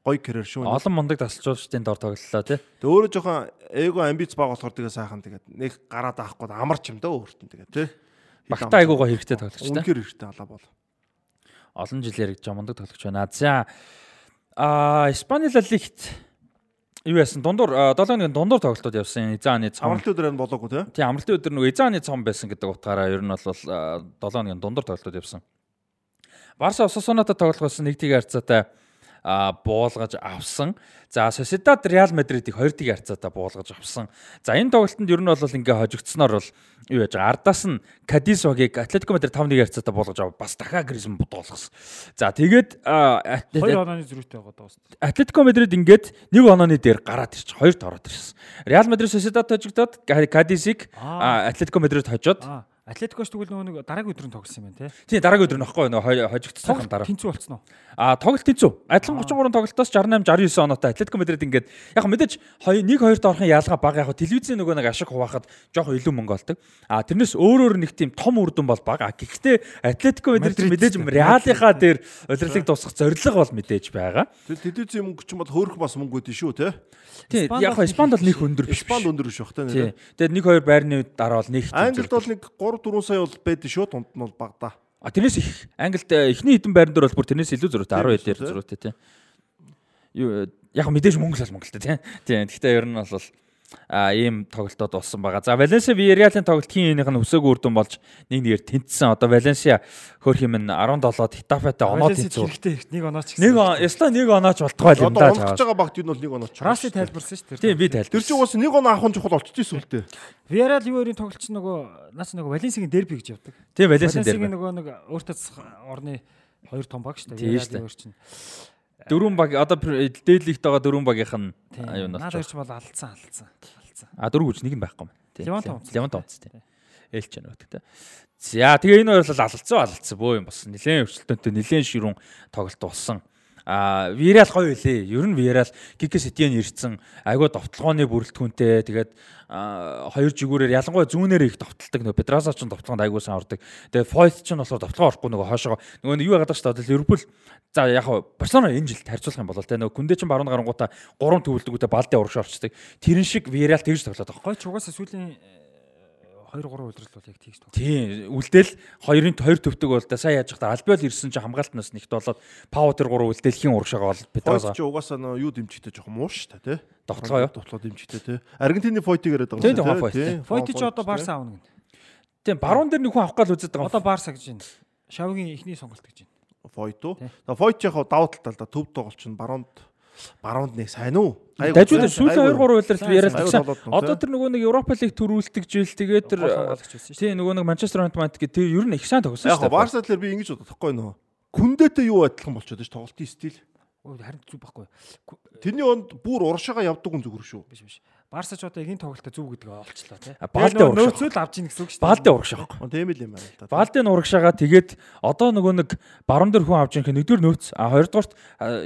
гоё карьер шүү. Олон мундаг тасалжуулагчдын дор тоглолоо тий. Тэгээ өөрөө жоохон эго амбиц баг болохоор тэгээ сайхан тэгээд нэг гараад авахгүй амарч юм даа өөрт нь тэгээ тий. Багтаа айгуугаа хэрэгтэй тоглогч тий. Үнэхээр хэрэгтэй алаа бол. Олон жилээр гэж мундаг тоглогч байна. За а Испани ла лигт юу яасан дундуур 7 өдрийн дундуур тоглолтууд явсан. Изааны цом. Амралтын өдөр нь болоогүй тий. Тийм амралтын өдөр нөгөө Изааны цом байсан гэдэг утгаараа ер нь бол 7 өдрийн дундуур тоглолтууд явсан. Барса Осасунаатай тоглох болсон нэг тийг харьцаатай буулгаж авсан. За Sociedad Real Madrid-ийг 2-1 харьцаатаа буулгаж авсан. За энэ тоглолтод ер нь бол ингээ хожигдсноор бол юу яаж байгаа. Ардаас нь Кадисогийг Атлетико Мадрид 5-1 харьцаатаа буулгаж аваад бас дахиад Гризман бодоолгосон. За тэгээд Хоёр онооны зөрүүтэй байгаа даа. Атлетико Мадрид ингээд нэг онооны дээр гараад ирчих. Хоёрт ороод ирсэн. Реал Мадрид Sociedad хожигдоод Кадисиг Атлетико Мадрид хожоод Атлетикош тэгвэл нөгөө нэг дараагийн өдөр нь тоглосон юм байна те. тий дараагийн өдөр нөхгүй нөгөө хожигдсанхан дараа. Тэнцүү болцсон уу? А тоглолт тэнцүү. Адилхан 33 тоглолтоос 68 69 оноотой Атлетико Мадрид ингээд яг мэдээж 1 2-т орохын ялгаа бага яг телевизийн нөгөө нэг ашиг хуваахад жоохон илүү мөнгө олдог. А тэрнээс өөр өөр нэг тийм том үр дүн бол бага. Гэхдээ Атлетико Мадрид мэдээж Реалийнхаа дээр удирдлыг дуусгах зорилго бол мэдээж байгаа. Телевизийн мөнгө ч юм бол хөөрөх бас мөнгө үүдэн шүү те. Тий яг Испанд бол нэг өндөр биш. Испанд өндөр биш бах. Тий. Тэгээд 1 2 байрны дараа бол нэг Англид бол нэг 3 4 сая бол байдэн шүү тунд нь бол багада. А тэрнээс их Англид эхний хэдэн байран дээр бол бүр тэрнээс илүү зөрүүтэй 12 дээр зөрүүтэй тий. Юу яг мэдээж мөнгө л мөнгө л тий. Тий. Гэхдээ ер нь бол ийм тоглолтод болсон байгаа. За Валенсиа Виареалын тоглолт хин энийх нь өсөөг үрдэн болж нэг нэгээр тэнцсэн. Одоо Валенсиа хөрх юм нь 17-од Хитафетай оноо тэнцүү. Хэрэгтэй нэг онооч гэсэн. Нэг яста нэг онооч болтгоо л юм Одоо да. онгож байгаа багт юу бол нэг онооч. Раси тайлбарсан шүү дээ. Тийм би тайлбар. Тэр чинь уус нэг оноо нь чухал болчихж ирсэн үлдээ. Виарал юу өрийн тоглолч нөгөө наач нөгөө Валенсигийн дерби гэж явдаг. Тийм Валенсиа дээр. Валенсигийн нөгөө нэг өөртөө орны хоёр том баг шүү дээ. Тийм шүү дээ. Чинь. Дөрвөн баг одоо дээдлигт байгаа дөрвөн багийнх нь юу нь Наад болчих. хоёр ч бол алдсан алдсан. Алдсан. А дөрөв хүч нэг нь байхгүй юм. Тийм. Леванте унцсан тийм. Ээлч байна өгдөгтэй. За тэгээ энэ хоёр бол алалцсан алалцсан бөө юм болсон. Нилээн өвчлөлтөнтэй нилээн ширүүн тоглолт болсон. А Виарал гоё үлээ. Ер нь Виарал Кике Сетиен ирсэн. Айгуу довтлогооны бүрэлдэхүүнтэй. Тэгээд хоёр жигүүрээр ялангуяа зүүнээр их довтолдог. Нөгөө Педраса ч довтлогоонд айгуу сайн ордог. Тэгээд Фойт ч нь болохоор довтлогоо орохгүй нөгөө хоошоо. Нөгөө юу яагаад ч одоо Ливерпул за яг Барселона энэ жил харьцуулах юм бол тэ нөгөө күндэ чинь баруун гарангуудаа гурван төвлөлдөгтэй балдын урагш орчдөг. Тэрэн шиг Виарал тэгж тоглоод байгаа. Гой ч угаасаа сүүлийн 2 3 удирдал бол яг тэгж тоглоо. Тийм үлдээл хоёрын хоёр төвтөг бол да сайн яаж хахтаа Альбиол ирсэн чинь хамгаалтнаас нэгт болоод Паутер 3 үлдээлхийн урагшаага бол Фойт Педроза чи угаасаа нөө юу дэмжихтэй жоохон муу ш та тий. Довтлогоо юу? Довтлоо дэмжихтэй тий. Аргентины фойтыг яриад байгаа Фойт, тийм. Фойти ч одоо Барса аавна гэнэ. Тийм баруун дээр нөхөн авах гал үзээд байгаа. Одоо Барса гэж байна. Шавгийн ихний сонголт гэж байна. Фойту. Тий. За фойт яг давуу талтай л да төв тоглолч нь баруунд баруунд нэг сайн уу? Дажууд сүүлийн 2 3 удирдал Сайн, яриад сайн. гэсэн. Айгуу болоод Одоо тэр нөгөө нэг Европа лиг төрүүлдэг жил тэгээд тэр тийм нөгөө нэг Манчестер Юнайтед гэх тэр ер нь их сайн тогсон Яг шүү дээ. Барса талаар би ингэж бодох байхгүй нөө. Күндээтэй юу адилхан болчиход ш тоглолтын стил. Харин зүг байхгүй. Тэрний онд бүр урагшаага явдаг хүн зүгээр шүү. Биш биш. Барса ч одоо эгийн тоглолтод зүг гэдгээ олчлоо тий. Балдын урагш. нөөцөл авч ийн гэсэн үг шүү дээ. Балдын урагш аахгүй. Он тийм л юм байна л да. Балдын урагшаага тэгээд одоо нөгөө нэг баруун дээр хүн авч ирэх нэгдүгээр нөөц а хоёрдугаарт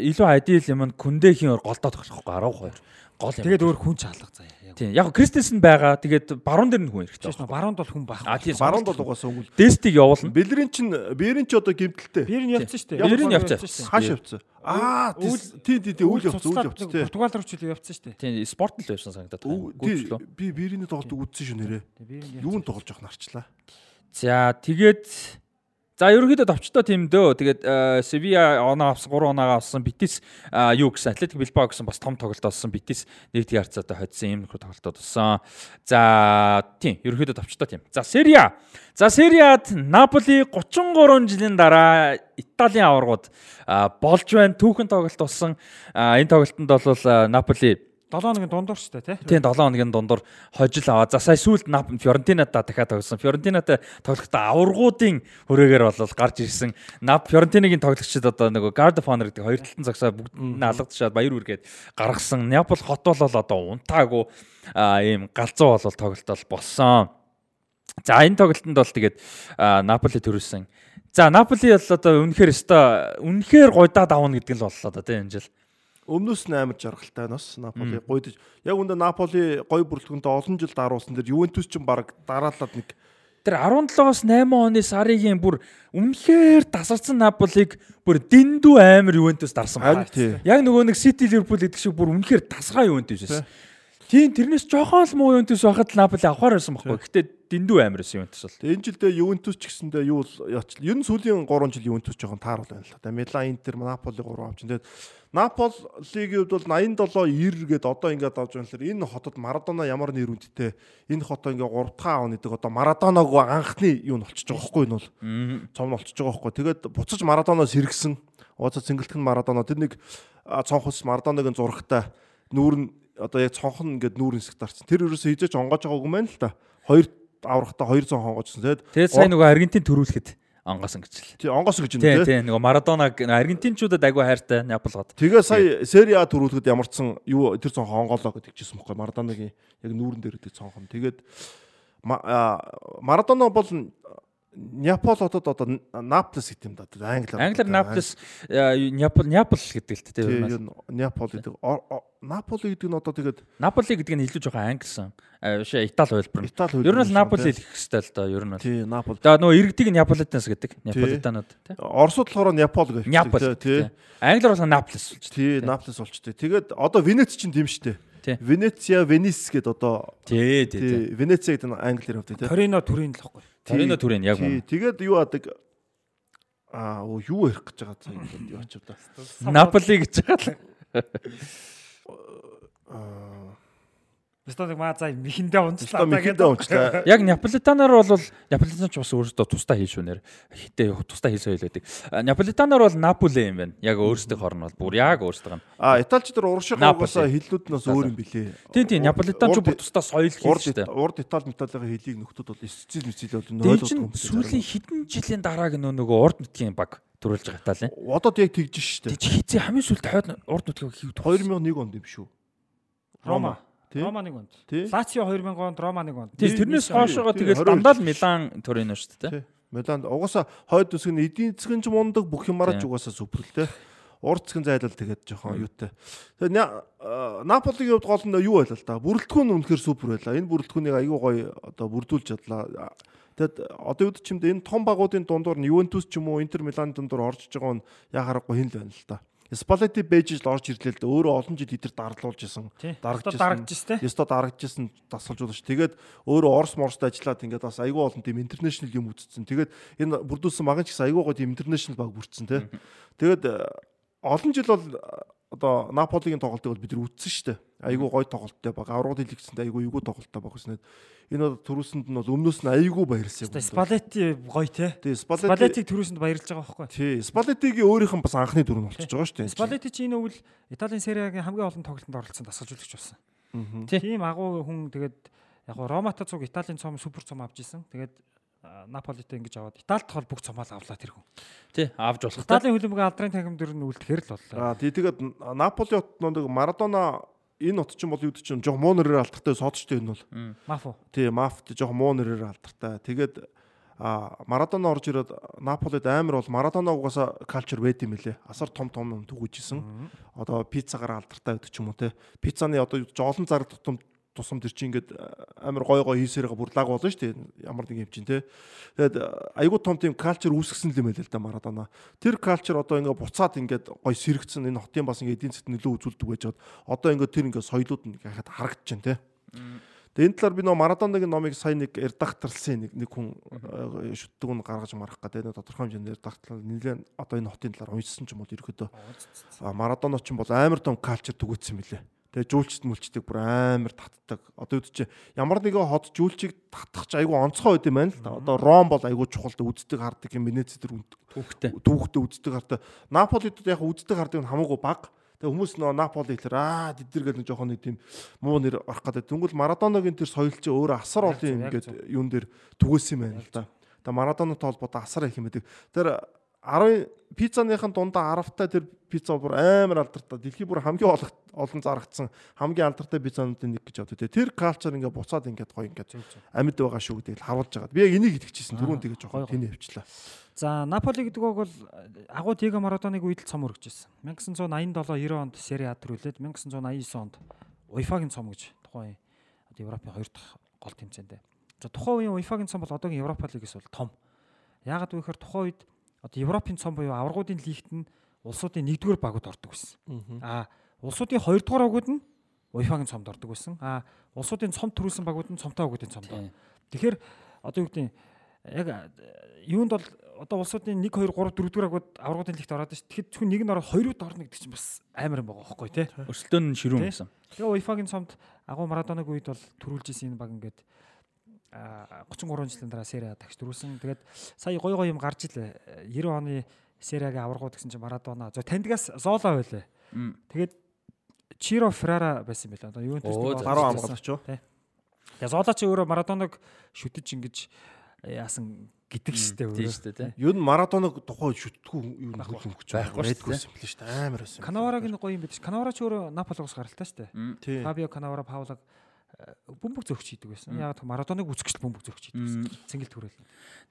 илүү адил юм нь күндэхийн голдоо тоглохгүй 12 гол юм. Тэгээд өөр хүн ч алга заяа. Яг. Тийм яг Кристенсен байгаа. Тэгээд баруун дээр нь хүн хэрэгтэй. Нөө баруунд бол хүн байх. А тийм Баруунд бол угаасаа өнгөл. Дестиг явуулна. Бэлрийн чин бэрийн ч одоо гимтэлтэй. Бэр нь явцсан шүү дээ. Бэр нь Явцсан, явцсан. явцсан. Аа тий тий тий үйл явцсан үйл явцсан тий. Португал руу ч үл явцсан шүү дээ. Тийм спорт л байсан санагдаад байна. Би бэрийн тоглолтыг үзсэн шүү нэрээ. Юунд тоглож явах нарчлаа. За тэгээд за ерөнхийдөө товчтой тийм дөө. Тэгээд э, Sevilla оноо авсан 3 оноо авсан Betis а, юу гэсэн Athletic Bilbao гэсэн бас том тоглолт болсон Betis нэгдүгээр харьцаатай хоцсон юм нөхөр тоглолтод болсон. За тийм ерөнхийдөө товчтой тийм. За Serie A. За Serie A-д Napoli 33 жилийн дараа Италийн аваргууд а, болж байна. Түүхэн тоглолт болсон. Энэ тоглолтод бол Napoli 7 хоногийн дундуур шүү дээ тий. Тийм 7 хоногийн дундуур хожил аваа. За сая сүүлд Нап Фьорентинатаа дахиад тоглосон. Фьорентинатай тоглохдоо аваргуудын хүрээгээр бол гарч ирсэн. Нап Фьорентинагийн тоглогчид одоо нөгөө Guard of Honor гэдэг хоёр талтан цагсаа бүгд нь алгадчихад баяр үргээд гаргасан. Неаполь хот бол одоо унтаагүй ийм галзуу бол тоглолт бол болсон. За энэ тоглолтод бол тэгээд Наполи төрүүлсэн. За Наполи бол одоо үнэхээр өстой үнэхээр гойдаад авна гэдэг л боллоо да тийм энэ жил. Өмнөөс нь амар жаргалтай нас Наполи. Гойдож. Яг үндэ Наполи гой бүрэлдэхүүнтэй олон жил даруулсан дэр Ювентус ч бараг дараалаад нэг Тэр 17-оос 8 оны сарын бүр үнэхээр тасарсан Наполиг бүр дэндүү амар Ювентус дарсан байна. Яг нөгөө нэг Сити Ливерпул гэдэг шиг бүр үнэхээр тасгай Ювентус байсан. Тийм тэрнээс жоохон л муу Ювентус байхад л Наполи авахар байсан байхгүй. Гэтэ дэндүү амар байсан Ювентус бол. Энэ жилдээ Ювентус ч гэсэндээ юу л яач. Ер нь сүүлийн 3 жил Ювентус жоохон таарал байна л да. Милан, Интер, Наполи 3 авчин. Тэгээд Наполигийн хувьд бол 87 90 гээд одоо ингээд авч байгаа юм энэ хотод Марадона ямар нэр үндтэй энэ хотоо ингээд 3 дахь аав нэдэг одоо Марадоног анхны юу нь болчихж байгаа байхгүй энэ бол цом нь болчихж байгаа байхгүй. Тэгээд буцаж Марадоноос хэрэгсэн Угаасаа цэнгэлтгэн Марадона тэр нэг цонхос Марадонагийн зурагтай нүүр нь одоо яг цонхон ингээд нүүр хэсэгт дарсан. Тэр ерөөсөө хизээч онгоож байгааг юм байна л та. Хоёр аврахтаа хоёр цон хонгоожсон. Тэгээд сайн нөгөө Аргентин төрүүлэхэд онгоосон гэж л. тий онгоос гэж юм Тий, тий. Нөгөө Марадонаг аргентинчуудад агүй хайртай Неаполгод. Тэгээ сая Сери А төрүүлэхэд ямарчсан юу тэр цонхон онгоолоо гэдэг чийсэн байхгүй Марадонагийн яг нүүрэн дээр гэдэг цонхон. Тэгээд Марадона бол Неапол хотод одоо Наполис гэдэг юм да. Англиар. Англиар Наполис э, Неапол Неапол гэдэг л тий тий. юу Неапол гэдэг. Наполи гэдэг нь одоо тэгээд Наполи гэдэг нь илүү жоохон англисан. Биш Итали нь. Итали Ер нь Наполи шүү, хэлэх хэрэгтэй л доо ер нь бол. тий Напол. За нөгөө иргэдийг Неаполитанс гэдэг. Неаполитанууд тий. Оросууд болохоор Неапол гэж Неапол тий. тий. Англиар бол Наполис болж. Тий, Наполис болчтой. Тэгээд одоо Венец ч юм штэ. Тий. Венеция, Венис гэд одоо Тий, тий, Венеция гэдэг нь англиэр явдаг тий. Торино төрийн л байхгүй. Торино төрийн яг юм. тэгээд юу адаг аа юу ярих гэж байгаа цаа юм яач удаа. Наполи гэж байгаа л. Аа Стадыг маа за михэндээ унцлаа мэхэндээ унчлаа. Яг Неаполитанаар бол Неаполитанч бас өөрөөсөө тусдаа хийшүүнээр хитээ тусдаа хийсэн байлбайдаг. Неаполитанаар бол Наполи юм байна. Яг өөрсдийн хорн бол бүр яг өөрсдөө. Аа Италич дээр уршиг угаасаа хиллүүд нь бас өөр юм билээ. Тийм тийм Неаполитанч Урд- бүр тусдаа соёл Урд хийж штэ. урд Итали металлын хэлийг нөхдүүд бол эсцэл мэцэл бол Тийм ойлгох чин юм. сүүлийн хэдэн жилийн дарааг нөө нөгөө урд нутгийн баг төрүүлж байгаа Итали. Одоо яг тэгж штэ. Тэг чи хизээ хамгийн сүүлд хойд урд нутгийг хийв. 2001 онд юм шүү. Рома. Рома нэг онд. Тий? Лацио 2000 онд, Рома нэг онд. Тийм тэрнээс хоошоогоо 22 дандаа л Милан Торино шүү дээ. Миланд угаасаа хойд үсэг нь эдийн засгийн ч мундаг бүх юмараа ч угаасаа супер л те. Урд засгийн зайлал тэгээд жоохон юутай. Тэгээд Наполигийн хувьд гол нь юу байлаа л да. Бүрэлдэхүүн нь үнэхээр супер байлаа. Энэ бүрэлдэхүүнийг аюу гоё одоо бүрдүүлж чадлаа. Тэгэд одоо юу ч юм дэ энэ том багуудын дундуур нь Ювентус ч юм уу Интер Милан дундуур орж байгаа нь яа харахгүй хин л байна л да. Спалети бэж л орж ирлээ л да. Өөрөө олон жил идэр дарлуулж исэн. Дарагдчихсан. Ёстой дарагдчихсан дасгалжуулагч. Тэгээд өөрөө Орос Морстой ажиллаад ингээд бас айгүй олон тийм интернэшнл юм үзсэн. Тэгээд энэ бүрдүүлсэн маган ч гэсэн айгүй гоо тийм интернэшнл баг бүрдсэн тий. Тэгээд э, олон жил бол одоо Наполигийн тоглолтыг бол бид нар үзсэн шүү дээ. Айгүй гой тоглолттой баг. Аврагд хэлэгсэнд айгүй эйгүү тоглолттой баг гэснээр энэ бол төрөөсөнд нь бол өмнөөс нь айгүй баярлсан юм. Спалети гоё те. Тий, Спалети Спалетиг төрөөсөнд баярлж байгаа байхгүй. Тий, Спалетигийн өөрийнх нь бас анхны дүр нь болчихж байгаа шүү дээ. Спалети чи энэ өвөл Италийн Сериагийн хамгийн олон тоглолтод оролцсон дасгалжуулагч болсон. Тийм агуу хүн тэгээд яг гоо Ромата цуг Италийн цом супер цом авч исэн. Тэгээд а, Наполитой ингэж аваад Италид тохол бүх цомоо авлаа тэр хүн. Тий, авч болох та. Италийн хөлбөмбөгийн алдрын тахимдэр нь үлдэхэр л боллоо. Аа тий тэгээд Наполи хот нэг Марадона энэ хот ч юм бол юу ч юм жоо муу нэрээр алдартай содчтой энэ бол. Мафо. Тий, Мафт жоох муу нэрээр алдартай. Тэгээд а Марадона орж ирээд Наполид амар бол Марадона угаасаа калчер байд юм лээ. Асар том том юм түгүүжсэн. Одоо пиццагаар алдартай байдаг ч юм уу те. Пиццаны одоо жоолон зараг тутам тусам тэр чинь ингээд амар гой гой хийсээрээ бүр лаг болно шүү дээ. Ямар нэг юм чинь те. Тэгээд айгуу том тийм калчер үүсгэсэн юм байл л да Марадона. Тэр калчер одоо ингээд буцаад ингээд гой сэрэгцэн энэ хотын бас ингээд эдийн засгт нөлөө үзүүлдэг байж хаад одоо ингээд тэр ингээд соёлууд нь яхад харагдаж байна те. Тэгээ энэ талаар би нөө Марадонагийн номыг сая нэг редакторлсан нэг нэг хүн шүтдэг нь гаргаж марах гэдэг нэг тодорхой хэмжээнд редакторлал нэлээд одоо энэ хотын талаар уншсан ч юм бол ерөөдөө а, Марадона ч юм бол амар том калчер түгээсэн мөлий. Тэгээ жүүлчт мүлчдэг бүр амар татдаг. Одоо үүд чи ямар нэгэн хот жүүлчийг татах ч айгүй онцгой байд юм байна л да. Одоо Ром бол айгүй чухал үздэг хардаг юм Венец төр Түүхтэй. түүхтэй үздэг хардаг. Наполид яг үздэг хардаг нь хамаагүй бага. Тэгээ хүмүүс нөө Наполи хэлэр аа тэдэр гэдэг жоохон нэг тийм муу нэр орох гэдэг. Тэнгүүл Марадонагийн тэр соёл чи өөрөө асар олон юм ингээд юун дээр түгээсэн юм байна л да. Тэгээ Марадонатай холбоотой асар их юм байдаг. Тэр 10 пиццаныхын дундаа 10-та тэр пицца бүр амар алдартай. Дэлхий бүр хамгийн олон зарагдсан хамгийн алдартай пиццануудын нэг гэж боддог. Тэр калчер ингээд буцаад ингээд гоё ингээд амьд байгаа шүү гэдэг харуулж байгаа. Би яг энийг итгэжсэн. Түрүүн тэгээ жоохон тэний явчлаа. За Наполи гэдэг үг бол агуу Диего Марадоныг үед л цом өргөжсэн. 1987 90 онд Сери А төрүүлээд 1989 онд УЕФА-гийн цом гэж тухайн одоо Европын хоёр дахь гол тэмцээндээ. За тухайн үеийн УЕФА-гийн цом бол одоогийн Европа лигээс бол том. Яагаад вэ гэхээр тухайн үед одоо Европын цом буюу аваргуудын лигт нь улсуудын нэгдүгээр багууд ордог байсан. А улсуудын хоёрдугаар багууд нь УЕФА-гийн цомд ордог байсан. А улсуудын цом төрүүлсэн багууд нь цомтой багуудын цомд. Тэгэхээр одоо юу гэдэг нь яг юунд бол одоо улсуудын 1 2 3 4 дугаар агууд аврагуудын лигт ороод ш. Тэгэхээр зөвхөн нэг нь ороод хоёрууд орно гэдэг чинь бас амар юм байгаа байхгүй тий. Өрсөлдөөн нь ширүүн гэсэн. Тэгээ УЕФА-гийн цомд агуу Марадонаг үед бол төрүүлж исэн энэ баг ингээд 33 жилийн дараа Сери А тагч төрүүлсэн. Тэгээд сая гой гой юм гарч илээ. 90 оны Сериагийн аваргууд гэсэн чинь Марадона. За тандгаас Зола байлаа. Тэгээд Чиро Феррара байсан байлаа. Одоо за, Баруун олж хамгаалагч юу? Тэгээ Зола ч өөрөө Марадоног шүтэж ингэж яасан гэдэг штэ Тийм өөрөө. шүү дээ тий. Юу н маратоног тухай шүтдэггүй юу н Байхгүй. хөлөмгч Байхгүй дээ. байсан шүү дээ. Амар байсан. Канаварагийн гоё юм байдаг ш. Канавара ч өөрөө Наполигоос гаралтай штэ. Фабио Канавара Паулаг бөмбөг зөгч хийдэг байсан. Яг тэр Марадоныг үзэгчл бөмбөг зөгч хийдэг байсан. Цэнгэл төрөл.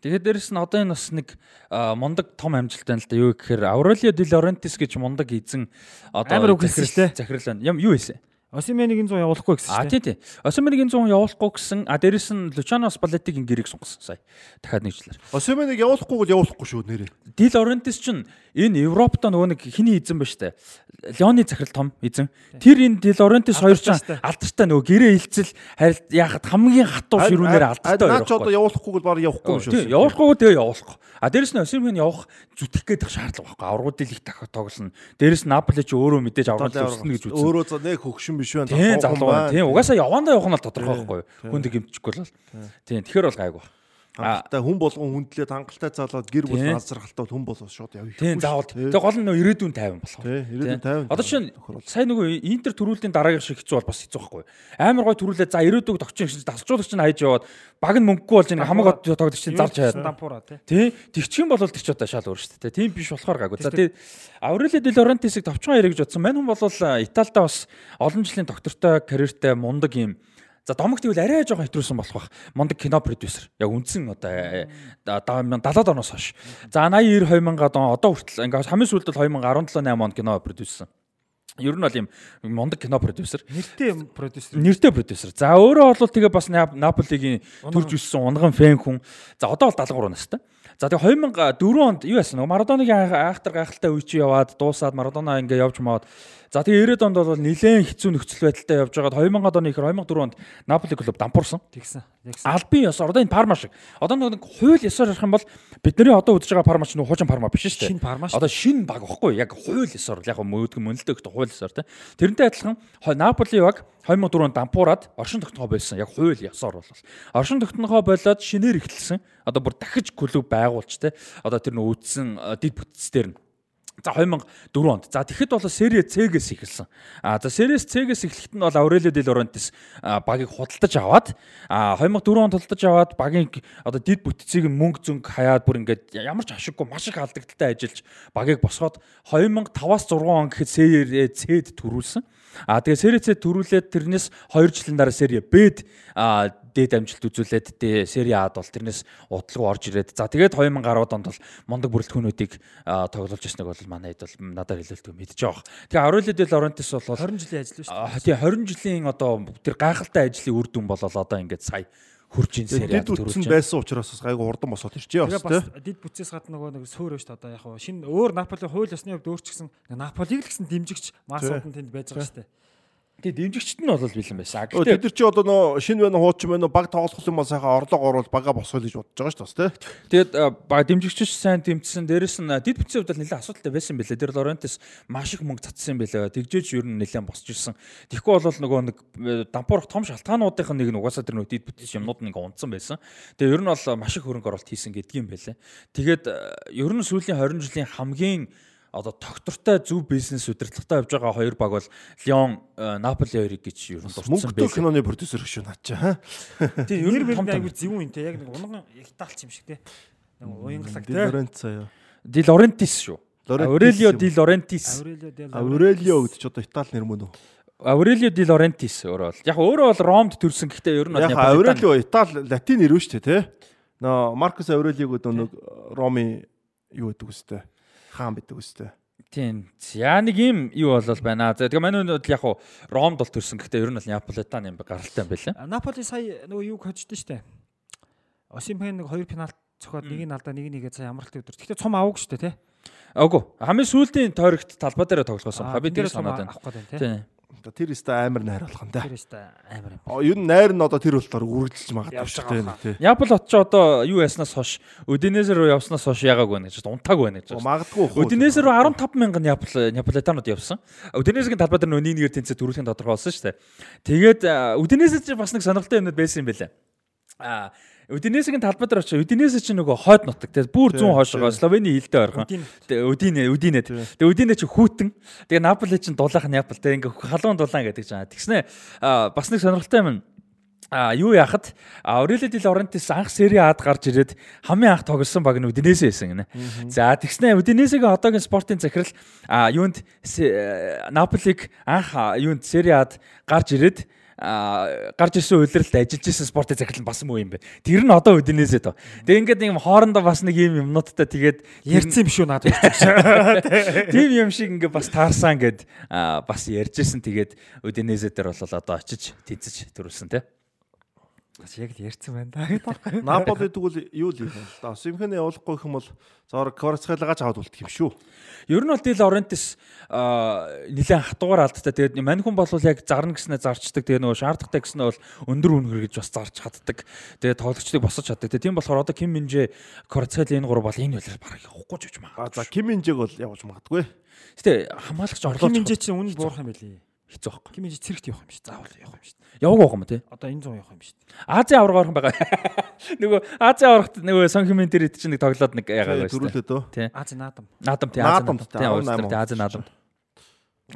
Тэгээд дээрэс нь одоо энэ бас нэг мундаг том амжилт байна л да. Юу гэхээр Di Laurentiis гэж мундаг эзэн одоо захирал-. Захирал байна. Юм юу хэлсэн? Осименыг энэ 100 явуулахгүй гэсэн А штэ. тий тий. Осимерийг энэ 100 явуулахгүй гэсэн. А дээрэс нь Luciano Spalletti-гийн гэрийг сунгасан сая. Дахиад нэгжлэр. Осименыг явуулахгүй бол явуулахгүй шүү нэрээ. Di Laurentiis ч энэ Европтой нөгөө нэг хиний эзэн ба штэ. Леоны захирал том эзэн. Тэр энэ Di Laurentiis хоёр ч Алдартай. нөгөө гэрээ хилцэл харил яхад хамгийн хатуу ширүүнээр алдартай Наа ч одоо хоёр. явуулахгүй бол баг явахгүй юм шүү. Явуулахгүй тэгээ явуулахгүй. А дээрэс нь Осимерийг явах зүтгэх гээд шаардлага байхгүй. Аврагуудыг их дахиад тоглоно. Дээрэс нь Наполи ч өөрөө мэдээж аврагууд өснө гэж үзсэн. Өөрөө за нэг хөгшин биш байна. Тийм залуу байна. Тийм угаасаа явандаа явах нь л тодорхой байхгүй юу? тийм. Хүнд гимтчихгүй л. Тийм тэгэхээр бол гайгүй. А Хангалттай хүн болгон хүндлээд хангалттай залаад гэр бүл Тийм. алзаргалтай бол хүн болоо шууд явах. тийм заавал. Тэгээ гол нь нөө ирээдүйн тайван болох. Тий, ирээдүйн 50. Одоо чинь сая нөгөө Интер төрүүллийн дараагийн шиг хэцүү бол бас хэцүү байхгүй юу? Амар гой төрүүлээ за ирээдүйг тогтчих чинь дасгалжуулагч нь хайж яваад баг нь мөнгөгүй болж ин хамаг од тоглогч чинь зарж хаяад. Дампура тий. Тий. Тэгчих юм бол тэр ч одоо шал өөр шүү дээ. Тийм биш болохоор гайгүй. За тий Аурелио Ди Лорентисыг товчхон ярих гэж бодсон. Мань хүн бол Италидаа бас олон жилийн доктортой карьертэй мундаг юм За домогт ивэл арай жоохон хэтрүүлсэн болох бах. Мундаг кино продюсер. Яг үндсэн одоо э, да- да- 70-аад оноос хойш. За 80 90 2000-ад он одоо хүртэл ингээ хамгийн сүүлд бол 2017 8 онд кино продюсерсэн. Ер нь бол юм мундаг кино продюсер. Нэртэй продюсер. Нэртэй продюсер. За өөрөө бол тэгээ бас Нап- Наполигийн төрж өссөн унган фэн хүн. За одоо бол 73 настай. За тэгээ 2004 онд юу яасан нөгөө Марадоныгийн айхтар гайхалтай үе чи яваад дуусаад Марадона ингээ явж маад. За тэгээ 90-ад онд бол нэлээд хэцүү нөхцөл байдалтай явж байгаад 2000-ад оны ихэр 2004 онд Наполи клуб дампуурсан. Тэгсэн. Албан ёсоор одоо энэ Парма шиг. Одоо нэг хууль ёсоор ярих юм бол бидний одоо үзэж байгаа Парма ч нөх хуучин Парма биш шүү дээ. Шинэ Парма шүү. Одоо шинэ баг багхгүй яг хууль ёсоор яг мөөдгөн мөнлөдөө гэхдээ хууль ёсоор тий. Тэрнтэй адилхан Наполи баг 2004 онд дампуураад оршин тогтнохоо болсон. Яг хууль ёсоор бол. Оршин тогтнохоо болоод шинээр эхэлсэн. Одоо бүр дахиж клуб байгуулж тий. Одоо тэр нөө үдсэн дид бүтцээр нь За 2004 онд. За тэгэхэд бол Serie C-гээс эхэлсэн. А за Serie C-гээс эхлэхэд нь бол Aurelio Di Laurentiis багийг худалдаж аваад а 2004 онд худалдаж аваад багийн одоо дид бүтцийг мөнгө зөнг хаяад бүр ингээд ямар ч ашиггүй маш их алдагдaltaй ажиллаж багийг босгоод 2005-аас 6 он гэхэд Serie C-д төрүүлсэн. А тэгээ C төрүүлээд тэрнээс 2 жилийн дараа B-д а дээд амжилт үзүүлээд дэ Serie А-д бол тэрнээс удалгүй орж ирээд за тэгээд 2010 онд бол мундаг бүрэлдэхүүнүүдийг тоглуулж ирснэг бол манай хэд бол надад хэлэлтгүй мэдж байгаа. Тэгээ Aurelio De Laurentiis бол 20 жилийн ажил шүү. а, тий 20 жилийн одоо тэр гайхалтай ажлын үр дүн болол одоо ингээд сая хурж ин Serie Дэд А-д үтсэн төрүүлж байсан учраас бас гайгүй урдан босоод ирчээ бас тий. бас дид бүтцээс гадна нөгөө нэг сөөр шүү дээ одоо яг хуу шинэ өөр Наполи хууль ёсны хувьд өөрчлөсөн Наполиг л гэсэн дэмжигч масууд нь тэнд байж байгаа шүү дээ. Тий дэмжигчт нь бол бэлэн байсан. Гэхдээ Тэд нар чи одоо нөө шинэ байна хуучин байна баг тоглох юм бол сайхан орлого оруулаад бага босгоё гэж бодож байгаа шүү дээ тий. Тэгээд а, ба дэмжигч сайн дэмжсэн. Дээрэс нь а, дид бүтцийн хувьд бол нэлээд асуудалтай байсан байлээ. Тэр Лорентис маш их мөнгө цацсан байлээ. Тэгжээч ер нь нэлээд босч ирсэн. Тэгэхгүй бол нөгөө нэг э, дампуурах том шалтгаануудын нэг нь угаасаа тэр нөгөө дид бүтц юмнууд нь ингээ унтсан байсан. Тэгээ ер нь бол маш их хөрөнгө оруулалт хийсэн гэдгийм байлээ. Тэгээд ер нь сүүлийн 20 жилийн хамгийн одоо тогтвортой зөв бизнес удирдлагатай явж байгаа хоёр баг бол Лион, э, Наполи хоёрыг гэж ер нь дурдсан Мөнгөтэй байлээ. киноны продюсер гэж наад чи хаа. Тийм Ер нь том айгүй зөвүүн юм те яг нэг унган ягтаалч юм шиг те. Нэг уянгалаг те. Лоренц заяа. Ди Лорентис шүү. Юм. Ди Лорентис. Аурелио гэдэг чи одоо Итали нэр мөн үү? Aurelio Di Laurentiis өөрөө бол. Яг өөрөө бол Ромд төрсэн гэхдээ ер нь бол Яг. Aurelio Итали латин нэр үү шүү дээ тий. Нөө Маркус Aurelio гэдэг нэг Роми юу гэдэг үстэй. Хаан байдаг үстэй. Тийм. За нэг юм юу болол байна. За тэгээ манай өнөд яг хуу Ромд бол төрсэн гэхдээ ер нь бол Неаполитан юм гаралтай юм байлаа. Наполи сая нөгөө юг хождсон шүү дээ. Осимхэн нэг хоёр пенальт цохоод нэг нь алдаа нэг нэгээ цаа амралтын өдөр. Гэхдээ цом авах шүү дээ те. Үгүй. Хамгийн сүүлийн тойрогт талбай дээр дээр дээр цом санаад байна. Тийм. Одоо тэр өстэй амар найруулах нь да. Тэр өстө амар юм. Оо, Юу найр нь одоо тэр болтоор үргэлжилж магадгүй шүү дээ. Неаполь хот ч одоо юу яснаас хойш Удинезер руу явснаас хойш яагааг байна гэж унтааг байна гэж. Магадгүй хөө. Удинезер руу 15 мянган Неаполь Неаполитанууд явсан. Удинезергийн талбай дээр нөө нийгээр тэнцээ төрүүлэхийн тодорхой болсон шүү дээ. Тэгээд Удинезер ч бас нэг сонирхолтой юмнууд байсан юм байлаа. А Удинесийн талбай дээр очиж Удинес чинь нөгөө хойд нутаг те бүр зүүн хойшоо Словени хилдэ ойрхон. Тэгээ Удине Удине тэгээ Удине чи хүүтэн. Тэгээ Наполи чинь дулаах Неаполь те ингээ халуун дулаан гэдэг чинь. Тэгснэ бас нэг сонирхолтой юм. А юу яхад Aurelio Di Laurentiis анх Serie A-д гарч ирээд хамгийн анх тоглосон баг нь Udinese байсан гинэ. За тэгснэ Udinese-гийн одоогийн спортын захирал юунд Наполиг анх юунд Serie A-д гарч ирээд гарч ирсэн үйлрэлд ажиллаж исэн спортын захирал бас муу юм бэ. Тэр нь одоо Udinese доо. Тэгээ ингээд нэг хоорондоо бас нэг юм юмнуудтай тэгээд ярьсан юм шүү надад. Тийм юм шиг ингээд бас таарсан гэд бас ярьжсэн тэгээд Udinese дээр бол одоо очиж тэнцэж төрүүлсэн тий. Бас яг л ярьсан байна да. Наполи тэгвэл юу л юм бол да. Симфони явуулахгүй юм бол зоор Кварцхайлагаач аваад үлдэх юм шүү. Ер нь бол Дил Орентис нэлээд хатуугаар алдтай. Тэгээд мань хүн бол яг зарна гэснээр зарчдаг. Тэгээд нөгөө шаардлагатай гэснээр бол өндөр үнэр гэж бас зарж чаддаг. Тэгээд тоглогчдыг босож чаддаг. Тийм болохоор одоо Ким Минжэ Кварцхайла энэ гур бол энэ байлаар бараг явахгүй ч гэж магадгүй. За Ким Минжэг бол явуулж магадгүй. Гэтэ хамгаалагч орлоо. Ким Минжэ чинь үнэн буурах юм билий хэцүү байхгүй. Ким Минж цэрэгт явах юм шиг. Заавал явах юм шиг. Яваг байгаа юм тий. Одоо энэ 100 явах юм шиг. Азийн авраг орхон байгаа. Нөгөө Азийн аврагт нөгөө Сон Химэн дээр чинь нэг тоглоод нэг яагаад байсан. Төрүүлээ дөө. Тий. Азийн наадам. Наадам тий. Азийн наадам тий. Азийн наадам.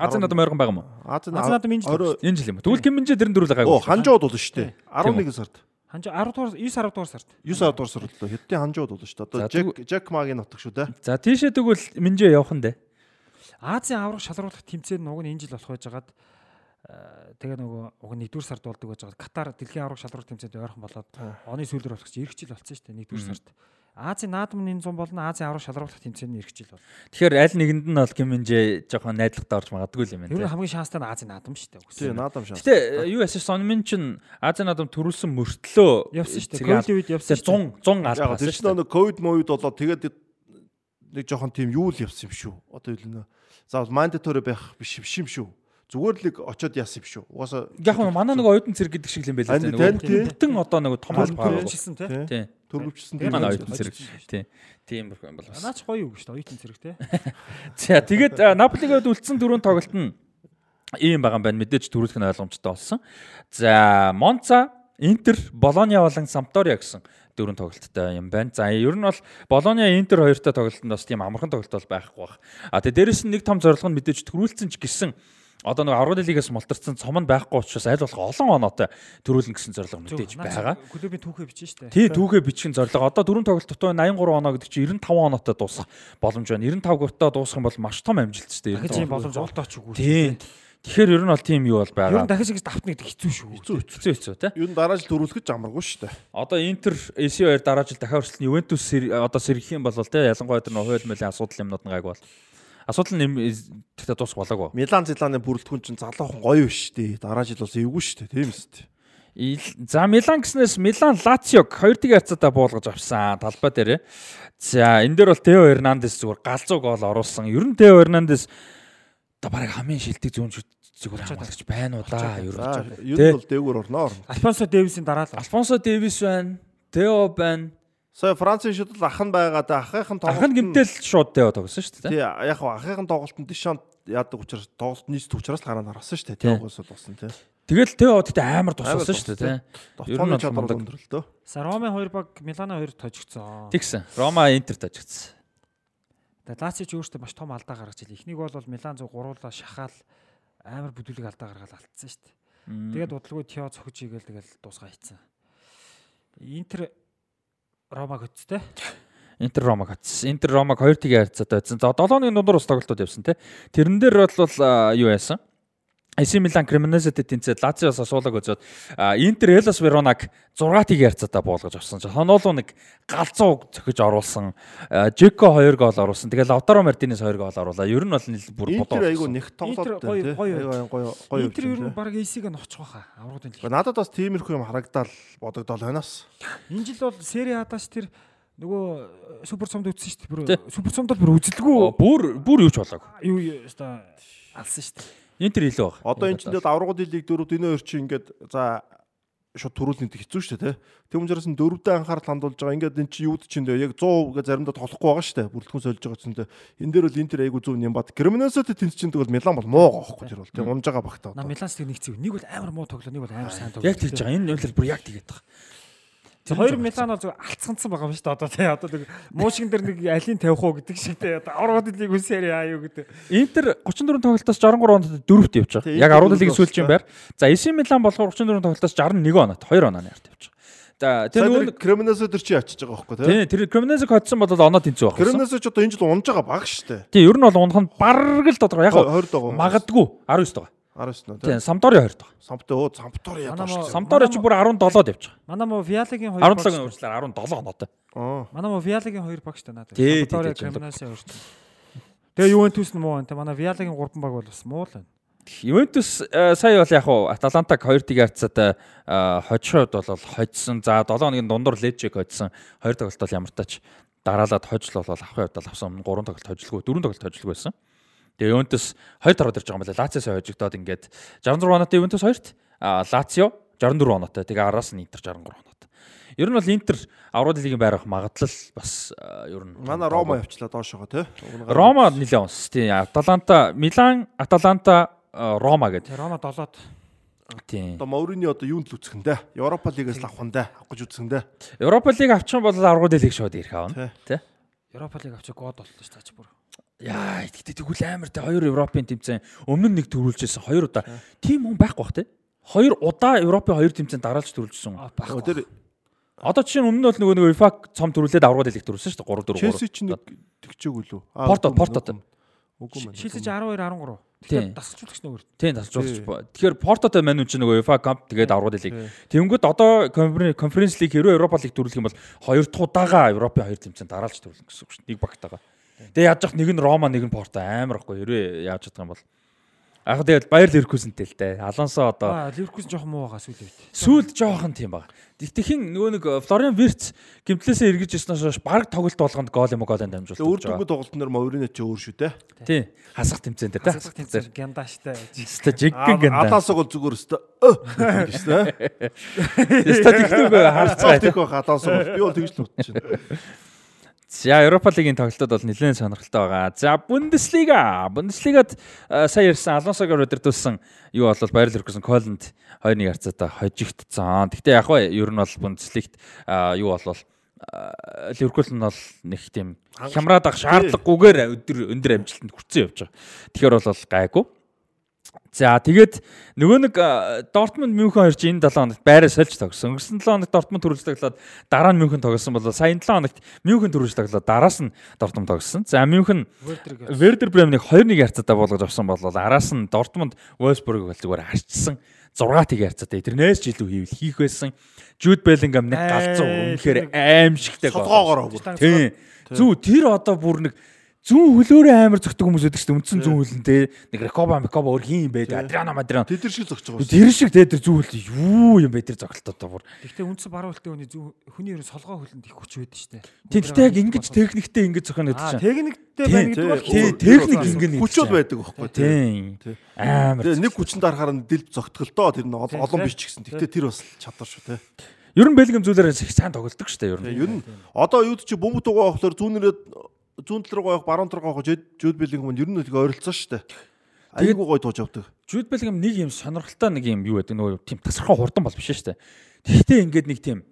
Азийн наадам ойрхон байгаа юм уу? Азийн наадам энэ жил. Энэ жил юм. Тэгвэл Ким Минж дэрэн дөрүл гайгүй. Оо ханжууд болно шүү дээ. 11 сард. Ханж 10 дугаар 9 10 дугаар сард. 9 10 дугаар сард л хэдтийн ханжууд болно шүү дээ. Одоо Жек Жек Магийн нутаг шүү дээ. За тийшээ тэгвэл Минжээ явах нь дээ. Азийн авраг шалруулах тэмцээн уг нь энэ жил болох байжгаад тэгээ нөгөө уг нэгдүгээр сард болдог байж байгаа. Катар дэлхийн авраг шалралт тэмцээнд ойрхон болоод оны сүүлээр болох чинь эх жил болсон шүү дээ. Нэгдүгээр сард. Азийн наадмын 100 болон Азийн авраг шалралт тэмцээний эх жил бол. Тэгэхээр аль нэгэнд нь бол Кимэнжэ жоохон найдлагатай орж магадгүй юм байна. Тэр хамгийн шанстай нь Азийн наадам шүү дээ. Тийм наадам шанс. Гэтэ юу яасан Сонмин чин Азийн наадам төрүүлсэн мөртлөө явсан шүү дээ. Ковид үед явсан. 100 100 албаа. Тэр чинь нэг ковид мовид болоод тэгээд нэг жоохон тийм юу л явсан юм шүү. Одоо юу нэ. Заавал мандатори байх биш юм шүү зүгээр л очоод яасан юм шүү. Угаасаа яг нь манай нэг оюутан цэрэг гэдэг шиг юм байл л нэг бүтэн одоо нэг том албаа хэлсэн тий. Төрөвчсөн тийм манай оюутан цэрэг. Тий. Тийм юм бол. Наач гоё үг шүү дээ оюутан цэрэг тий. За тэгээд Наполигод үлдсэн дөрөв тоглолт нь ийм байгаа юм байна. Мэдээж төрүүлэх нь ойлгомжтой болсон. За Монца, Интер, Болония болон Сампдория гэсэн дөрөв тоглолттой юм байна. За ер нь бол Болония Интер хоёртой тоглолтод бас тийм амархан тоглолт бол байхгүй бах. А тэгээ дээрэс нь нэг том зорилго нь мэдээж төрүүлсэн ч гэсэн одоо нэг аргууд лигээс мултарсан цом нь байхгүй учраас аль болох олон оноотой төрүүлнэ гэсэн зорилго мэдээж байгаа. Клубын түүхээ бичсэн шүү дээ. Тий, түүхээ бичих зорилго. Одоо дөрөв тоглолт дутуу 83 оноо гэдэг чинь 95 оноотой дуусах боломж байна. 95 гуртаа дуусах юм бол маш том амжилт шүү дээ. Дахиж боломж олдооч үгүй. Тий. Тэгэхээр ер нь бол тийм юу бол байгаа. Ер нь дахиж ингэж давтна гэдэг хэцүү шүү. Хэцүү хэцүү хэцүү тий. Ер нь дараа жил төрүүлэхэд амаргүй шүү дээ. Одоо Интер AC2 дараа жил дахиад хүртэл Ювентус одоо сэргэх юм бол тий ялангуяа тэр нөх хууль мөлийн асуудал юмнууд нь гайг бол Асуудал нь тэгтээ дуусах болоогүй. Милан Зиланы бүрэлдэхүүн чинь залуухан гоё биш дээ. Дараа жил бас эвгүй шүү дээ. Тийм үст. За Милан гэснээс Милан Лациог 2-1 хацаатаа буулгаж авсан талбай дээр. За энэ дээр бол Тео Эрнандес зүгээр галзуу гол оруулсан. Ер нь Тео Эрнандес одоо бараг хамгийн шилдэг зүүн зүгээр хамгаалагч байна уу да. Ер нь. Ер нь бол дээгүүр орно. Альфонсо Дэвисийн дараа л. Альфонсо Дэвис байна. Тео байна. Сая Францын шууд ах нь байгаа да ахыхын тоглолт. Ах нь гимтэл шууд дэв тоглосон шүү дээ. Тий, яг хаа ахыхын тоглолтод Дишан яадаг учраас тоглолт нийцдэг учраас л гараа наргасан шүү дээ. Теогоос бол болсон тий. Тэгэл Тео тэгтээ амар тусалсан шүү дээ тий. Ер нь чадвар өндөрлөлтөө. Роме 2 баг Милано 2 тожигдсон. Тэгсэн. Рома Интер тожигдсон. Тэгээ Лаци ч өөртөө маш том алдаа гаргаж ирлээ. Эхнийг бол Милан зөв гуруулаа шахаал амар бүдүүлэг алдаа гаргаад алдсан шүү дээ. Тэгээд удалгүй Тео цохиж игээл тэгэл дуусгаа хийцэн. Интер Ромаг хөтстэй. Интер Ромаг хөтсөн. Интер Ромаг 2-1 харьцаатай байсан. За 7-ны дундуур ус тоглолтууд явсан те. Тэрэн дээр бол юу яасан? AC Milan Cremonese-тэй тэнцээд Lazio-с асуулаг үзээд Интер Hellas Verona-г 6-1 харьцаатай буулгаж авсан. Хоноолоо нэг галзуу зөхиж оруулсан. Жеко 2 гол оруулсан. Тэгээд Lautaro Martinez 2 гол оруулаа. Ер нь бол бүр бодоо. Интер айгу нэг тоглоод гоё гоё гоё. Интер ер нь баг AC-г ноцох байхаа. Аврагын лиг. Надад бас тиймэрхүү юм харагдаал бодогдол банаас. Энэ жил бол Serie A-даас тэр нөгөө супер цомд үтсэн шүү дээ. Супер цомд бүр үзэлгүй. Бүр бүр юу ч болоог. Юу ёо алсан шүү дээ. Интер илүү баг. Одоо энэ чинь аврагууд лиг дөрөв энэ хоёр чинь ингээд за шууд төрүүлнэ гэдэг хэцүү шүү дээ тий. Тэм учраас дөрөвдөө анхаарал хандуулж байгаа. Ингээд энэ чинь юуд чинь яг 100 гэ заримдаа тоглохгүй байгаа шүү дээ. Бүрэлдэхүүн сольж байгаа чинь энэ дээр бол Интер айгу зөв юм бат. Кремнесотэй тэнц чинь тэгвэл Милан бол муу гоохгүй тэр бол тий. Унж байгаа багтаа. На Миланс тэг нэгцэг. Нэг бол амар муу тоглоо, нэг бол амар сайн тоглоо. Яг тэгж байгаа. Энэ үйл бүр яг тэгээд байгаа. За хоёр Милан бол зөв алцганцсан байгаа юм шүү дээ одоо тий одоо нэг муушгин дээр нэг алийг тавих уу гэдэг шиг тий одоо аврагд лиг үсээр яа юу гэдэг. Интер 34 тоглолтоос 63 онд дөрөвт явж байгаа. Яг 10 лигийн сүүлчийн байр. За AC Милан болохоор 34 тоглолтоос 61 оноод 2 оноо нарт явж байгаа. За Тэр нөгөө Кремнесо төр чи ячиж байгаа байхгүй тий. тэр Кремнезиг хоцсон бол оноо тэнцүү байх. Кремнесо ч одоо энэ жил унж байгаа баг штэ. Тий ер нь бол унах нь бараг л тодорхой. Яг 20 дага. магадгүй 19 байгаа. 19 Тий тий. Самдори 20 байгаа. Сампто өө ядаа Манай штэ. Самдори ч бүр 17-д явж байгаа. Манай мо Виалагийн 2 17-гийн үржлээр 17 оноотой. Аа. Манай мо Виалагийн 2 багш та надад. Тий, тий, Сампдори, тий, Кремнасын 2. Тэгээ Ювентус нь муу байна. Тэ манай Виалагийн 3 баг бол бас муу л байна. Ювентус э, сая бол яг хуу Аталантаг 2-1 харьцаад э, хожиход бол хожсон. За 7 хоногийн дундуур Лечиг хожсон. 2 тоглолт бол ямар тач дараалаад хожил бол авахын хувьд бол авсан. 3 тоглолт хожилгүй, 4 тоглолт хожилгүй байсан. Тэгээ Ювентус 2 тараад ирж байгаа юм байна. Лациос хожигдоод ингээд 66 оноотой Ювентус 2-т, а Лацио 64 оноотой. Тэгээ араас нь Интер 63 оноотой. Ер нь бол Интер аврал лигийн байрах магадлал бас ер нь Манай Рома явчлаа доошоо тий. Рома нилээ онс. Тийм Аталанта, Милан, Аталанта, Рома гэдэг. Рома 7-од. Тийм. Одоо Маурини одоо юунд л үсгэн дээ. Европа лигээс л авах нь дээ. Авах гэж үсгэн дээ. Европа лиг авчих юм бол аргууд лиг шууд ирэх аавна. Тэ. Европа лиг авчих гоод боллоо шүү дээ бүр. Яа, тэгтээ тэгвэл амар тэ хоёр Европын тэмцээн өмнө нэг төрүүлжсэн хоёр удаа. Тим хүн байхгүй бах тэ. Хоёр удаа Европын хоёр тэмцээн дараалж төрүүлжсэн. Нөгөө Тэр Одоо жишээ нь өмнө нь бол нөгөө нэг UEFA цом төрүүлээд аргууд лиг төрүүлсэн шүү дээ 3 4 3. Челси ч нэг тэгчээгүй лүү. Аа, Порто, Порто. үгүй. Үгүй мэн. Шилжиж 12 13. Тийм. Тэгэхээр дасгалжуулагч нөгөө. Тийм тасжуулж. Тэгэхээр Портотой мань үн чинь нөгөө UEFA Cup тэгээд аргууд лиг. Тэнгүүд одоо конференц лиг хэрвээ Европа лиг төрүүлэх юм бол хоёр дахь удаага Европын хоёр тэмцээн дараалж төрүүлнэ гэсэн үг шүү дээ. Нэг багтаага. Тэгээ яаж яах нэг нь Рома нэг нь Порто амар ахгүй хэрвээ яаж чадах юм бол Яг тэгээд Баяр Ливеркузентэй л дээ. Алонсо одоо Аа Ливеркузен жоохон муу байгаа сүүлийн үед. сүүлд жоохон тийм баг. Тэгтхэн нөгөө нэг Флориан Вирц гимтлээсээ эргэж ирснээс хойш баг тоглолт болгонд гол юм уу голын дамжуулж Өөр дөнгөж тоглолтноор Маурини ч өөр шүү дээ. Тий. Хасах тэмцээнд дээ. Хасах тэмцээн гяндаштай. Ста жиггэн гэнэ. Алаасаг бол зүгээр өстө. Ста тэгтүүг харцгаа. Цаатих байх алаасаг би бол тэгж л утчихна. За Европа лигийн тоглолтод бол нэлээд сонирхолтой байгаа. За Бундеслига. Бундеслигад э, сая ирсэн Алонсогоор өдөртүүлсэн юу бол Баяр Ливеркузен Колонд 2-1 харьцаатай хожигдсон. Гэхдээ яг бай ер нь бол Бундеслигт э, юу бол Ливеркул нь бол нэг тийм хямраад ах шаардлагагүйгээр өдөр өндөр амжилтанд хүрсэн явж байгаа. Тэгэхээр бол гайгүй. За тэгээд нөгөө нэг Дортмунд Мюнхен хоёр чинь энэ 7 хоногт байраа сольж тогсон. Өнгөрсөн 7 хоногт Дортмунд төрүүлж тоглоод дараа нь Мюнхен тоглосон бол сая энэ 7 хоногт Мюнхен төрүүлж тоглоод дараас нь Дортмунд тоглосон. За Мюнхен Вердер Бремнийг 2-1 харьцаатай болгож авсан бол араас нь Дортмунд бол зүгээр харьцсан. 6-1 харьцаатай. Тэрнээс ч илүү хийвэл хийх байсан. Jude Bellingham нэг галзуу үнэхээр аимшигтай гол. Тийм. Зүү тэр одоо бүр нэг зүүн хөлөөрөө амар зөгтөг хүмүүс байдаг шүү дээ. Үндсэн зүүн хөлн те. Нэг Рекоба Мекоба өөр хин юм бэ? Адриано Мадрано. Тэд нар шиг зогч байгаа. Тэр шиг те тэр зүүн хөл юу юм бэ тэр зогтолтоо одоо бүр. Гэхдээ үндсэн баруун хөлтэй хүний зүү хүний ерөн солгоо хөлөнд их хүч байдаг шүү дээ. Тийм гэхдээ яг ингэж техниктэй ингэж зохино гэдэг Аа чинь. техниктэй Тийм, байна гэдэг бол тийм, техник хүү- ингэнэ. Хүчүүд байдаг байхгүй Тийм. Тий. Амар. Тэгээ нэг хүчин дарахаар нь дэлб зогтголтоо тэр нь олон биш ч гэсэн. Гэтэ тэр бас чадвар шүү те. Ер нь Белгиум зүйлээр их сайн тоглолдог шүү дээ ер нь. ер нь одоо юуд чи бөмбөг тугаа болохоор зүүнээрээ зүүн тал руу гоох баруун тал руу гоох жууд билэг юм ер нь нэг ойролцоо шүү дээ. Айгуу гой тууж авдаг. Jude Bellingham нэг юм сонирхолтой нэг юм юу гэдэг нөгөө тийм тасархаа хурдан бол биш шүү дээ. Тэгэхдээ ингээд нэг тийм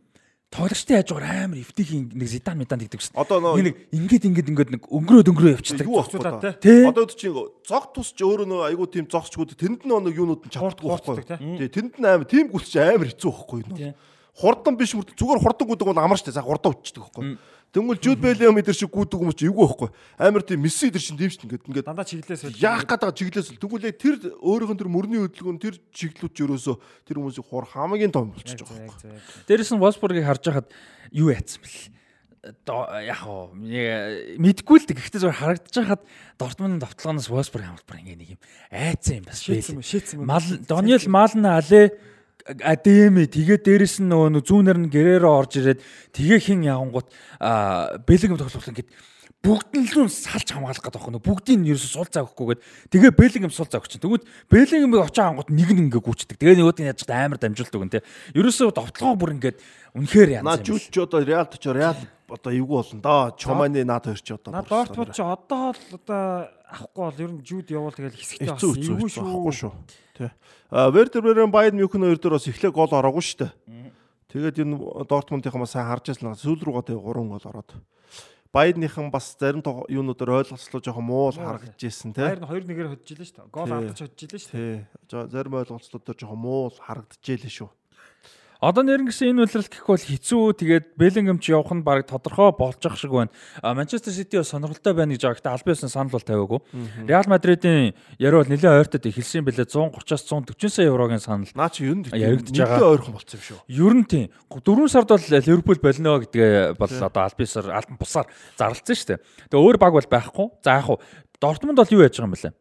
тоглогчтой яаж байгаа амар эвтихийн нэг зидан медан гэдэг гэсэн. Одоо Нэг ингээд ингээд ингээд нэг өнгөрөөд өнгөрөө явчихдаг. юу ахгүй да. Тий. Одоо үд чинь зог тусч өөрөө нөө айгуу тийм зогсчгууд тэнд нь нэг юунууд нь чаддаггүй байхгүй. Тий тэнд нь амар тийм гүсч амар хэцүү байхгүй юу. Хурдан биш мөрт зүгээр хурдан гүдэг бол амар штэ. За хурдан өччихдөг байхгүй. Тэнгүүл Жуд Белиам идэр шиг гүдэг хүмүүс чи эвгүй байхгүй. Амар тийм месси идэр чинь тийм штэ ингээд ингээд дандаа чиглэлээс бол яах гээд байгаа чиглэлээс л тэгвэл яг тэр өөрийнх нь тэр мөрний хөдөлгөөн тэр чиглэлүүд ч ерөөсөө тэр хүмүүсийг хур хамгийн том болчихж байгаа байхгүй. Дээрээс нь Wolfsburg-ыг харж хахад юу яатсан бэл. Яг оо мэдгүй л дээ. Гэхдээ зөвхөн харагдаж хахад Дортмундын давталгаанаас Wolfsburg хамтар ингээ нэг юм айцсан юм бас шийдсэн юм шийдсэн юм. Мал Дониел Мална Але Адеми тэгээ дээрэс нь нөгөө нэг зүүнээр нь гэрээрээ орж ирээд тэгээ хин явангууд Белгиум тоглох ингээд бүгд нь л салж хамгаалах гэдэг байна. Бүгдийг нь ерөөсө сул цаа өгөхгүйгээд тэгээ Белгиум сул цаа өгч. Тэгвэл Белгиумыг очоо ангууд нэг нь ингээ гүйчдэг. Тэгээ нөгөөд нь яаж амар дамжуулдаг гэн тэ. Ерөөсө довтлогоо бүр ингээд үнэхээр янз жүүл ч одоо Реал ч Реал одоо эвгүй болно да. Чоманы наад хоёр ч одоо. Дортмунд ч одоо л одоо авахгүй бол ер нь жууд явуул тэгэл хэсэгтэй хэцүү эвгүй шүү. авахгүй шүү. Тий. А Вердер Бререн Байерн Мюнхен хоёр дээр бас эхлээ гол ороогүй шүү дээ. Тэгээд энэ Дортмундынхаа сайн харж байсан сүүл рүү гоо 3 гол ороод. Баярныхан бас зарим юунуудаар ойлголцлоо жоохон муу л харагдажсэн тий. Баяр нь 2-1-ээр хөдж илээ шүү дээ. Гол алдаж хөдж илээ шүү дээ. Тий. Зарим ойлголцлуудаар жоохон муу л харагдажээ л шүү. Одоо нэрэн гэсэн энэ үйлрэл гэх бол хэцүү тэгээд Беллингем ч явах нь баг тодорхой болж ах шиг байна. А Манчестер Сити бас сонирхолтой байна гэж байгаа. Гэтэ аль биесн санал бол тавиагүй. Реал Мадридын яриа бол нэлээд ойртод эхэлсэн бэлээ 130-аас 140 сая еврогийн санал. Наа чи юу яригдж нэлээд байгаа. ойрхон болцсон юм шүү. Ер нь тийм 4 сард бол Ливерпул болно гэдгээ бол одоо аль биесээр альбан бусаар зарлцсан шүү дээ. Тэгээ өөр баг бол байхгүй. За яг хуу Дортмунд бол юу яаж байгаа юм бэлээ?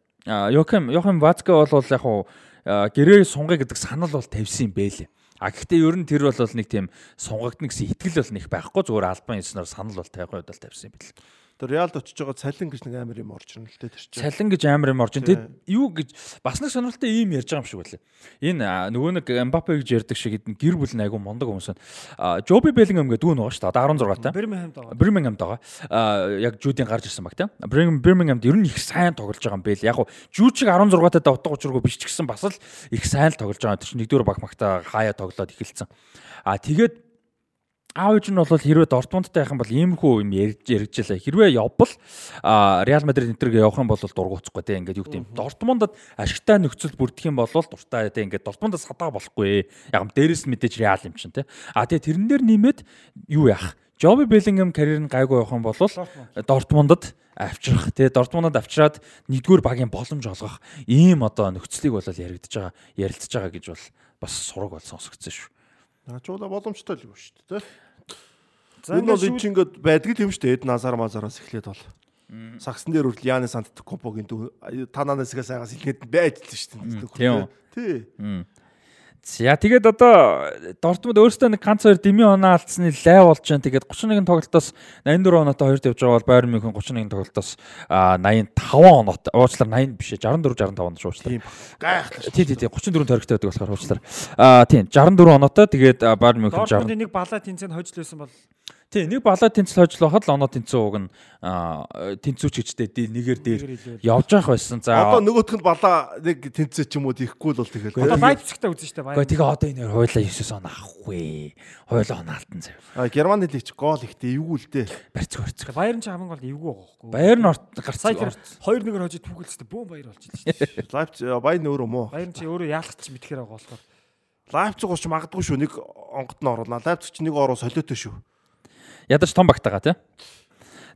Йохим Йохим Вацка бол яг хуу гэрээ сунгая гэдэг санал бол тавьсан юм бэлээ. А гэхдээ ер нь тэр бол нэг тийм сунгагдна гэсэн итгэл бол нэг байхгүй зүгээр албан ёсноор санал бол үед бол тавьсан юм бэл. Тэр Реалд очиж байгаа цалин гэж нэг амар юм орж ирнэ л дээ тэр чинь. Цалин гэж амар юм орж ин. Тэд юу гэж бас нэг сонирхолтой ийм ярьж байгаа юм шиг байлаа. Энэ нөгөө нэг Мбаппе гэж ярьдаг шиг эдэн гэр бүл нь айгу мундаг хүмүүс байна. Жоби Беллингем гэдэг дүү нөгөө шүү дээ. Одоо 16 та. Бирмингемд байгаа. Бирмингемд байгаа. Яг Жүүдийн гарч ирсэн баг тийм. Бирмингемд ер нь их сайн тоглож байгаа юм байл. Яг Жүүчиг 16 таа утга учиргүй биш ч гэсэн бас л их сайн л тоглож байгаа. Тэр чинь нэгдүгээр баг магтаа хаяа тоглоод эхэлсэн. А тэгээд аав ээж нь бол хэрвээ Дортмундтай байх юм бол иймэрхүү юм ярьж яригжлаа. Хэрвээ явбал Реал Мадрид энтергээ явах юм бол дургуцахгүй те ингээд юу гэдэг юм. Дортмундад ашигтай нөхцөл бүрдэх юм бол дуртай те ингээд Дортмундад садаа болохгүй. Яг юм дээрээс мэдээж Реал юм чинь те. А тэгээ тэрэн дээр нэмээд юу яах? Жоби Беллингем карьер нь гайгүй явах юм бол Дортмундад авчрах тий Дортмундад авчраад нэгдүгээр багийн боломж олгох ийм одоо нөхцөлийг бол яригдж байгаа ярилцж байгаа гэж бол бас сураг бол сонсогдсон шүү. Начуула боломжтой л юм шүү дээ. За Энэ бол энэ ингээд байдаг юм шүү дээ. Эд Назар Мазараас эхлээд бол. Сагсан дээр хүртэл Яны Сантокомпогийн дүү тананаас игээ сайгаас илгээд байж л шүү дээ. Тийм? Тий. За тэгээд одоо Дортмунд өөрөөсөө нэг ганц хоёр дими оноо алдсны лай болж байна. Тэгээд 31 тоглолтоос 84 оноотой хоёрт явж байгаа бол Байер Мюнхен 31 тоглолтоос а, 85 оноотой. Уучлаар 80 биш 64 65 оноо шуучлаа. Тийм. Гайхалтай. Тий, тий, тий 34 тойрогтой байдаг болохоор уучлаар. Аа тийм 64 оноотой. Тэгээд Байер Мюнхен 60 Дортмундын нэг балаа тэнцэнд хожлоосон бол Тий, нэг балаа тэнцэл хожил байхад л оноо тэнцэн уг нь аа, тэнцүүч гэжтэй нэгээр дээр явж явах байсан. За Одоо нөгөөх нь балаа нэг тэнцээ ч юм уу тийхгүй л бол тэгэл. одоо Лайпцигтэй үзэн штэ Гэхдээ тэгээ одоо энэ хоёр хойлоо 9 он авахгүй. Хойлоо он алтан зав. А Германы лиг ч гол ихтэй эвгүй л дээ. Барьц барьц. Баярын ч хамгийн гол эвгүй байгаа хөөхгүй. Баяр нь орт сая тэр гарцсан. 2-1-ээр хожиж түүгэлцтэй бүүн баяр болж илээ штэ. Лайпц Байн өөрөө муу. Баярын чи өөрөө яалах ч мэдхээр байгаа болохоор. Лайпциг ууч магадгүй шүү. Нэг онгот нь оруулна. Лайпциг ч нэг ороо солиотой шүү. Ядаж том багтаага тий.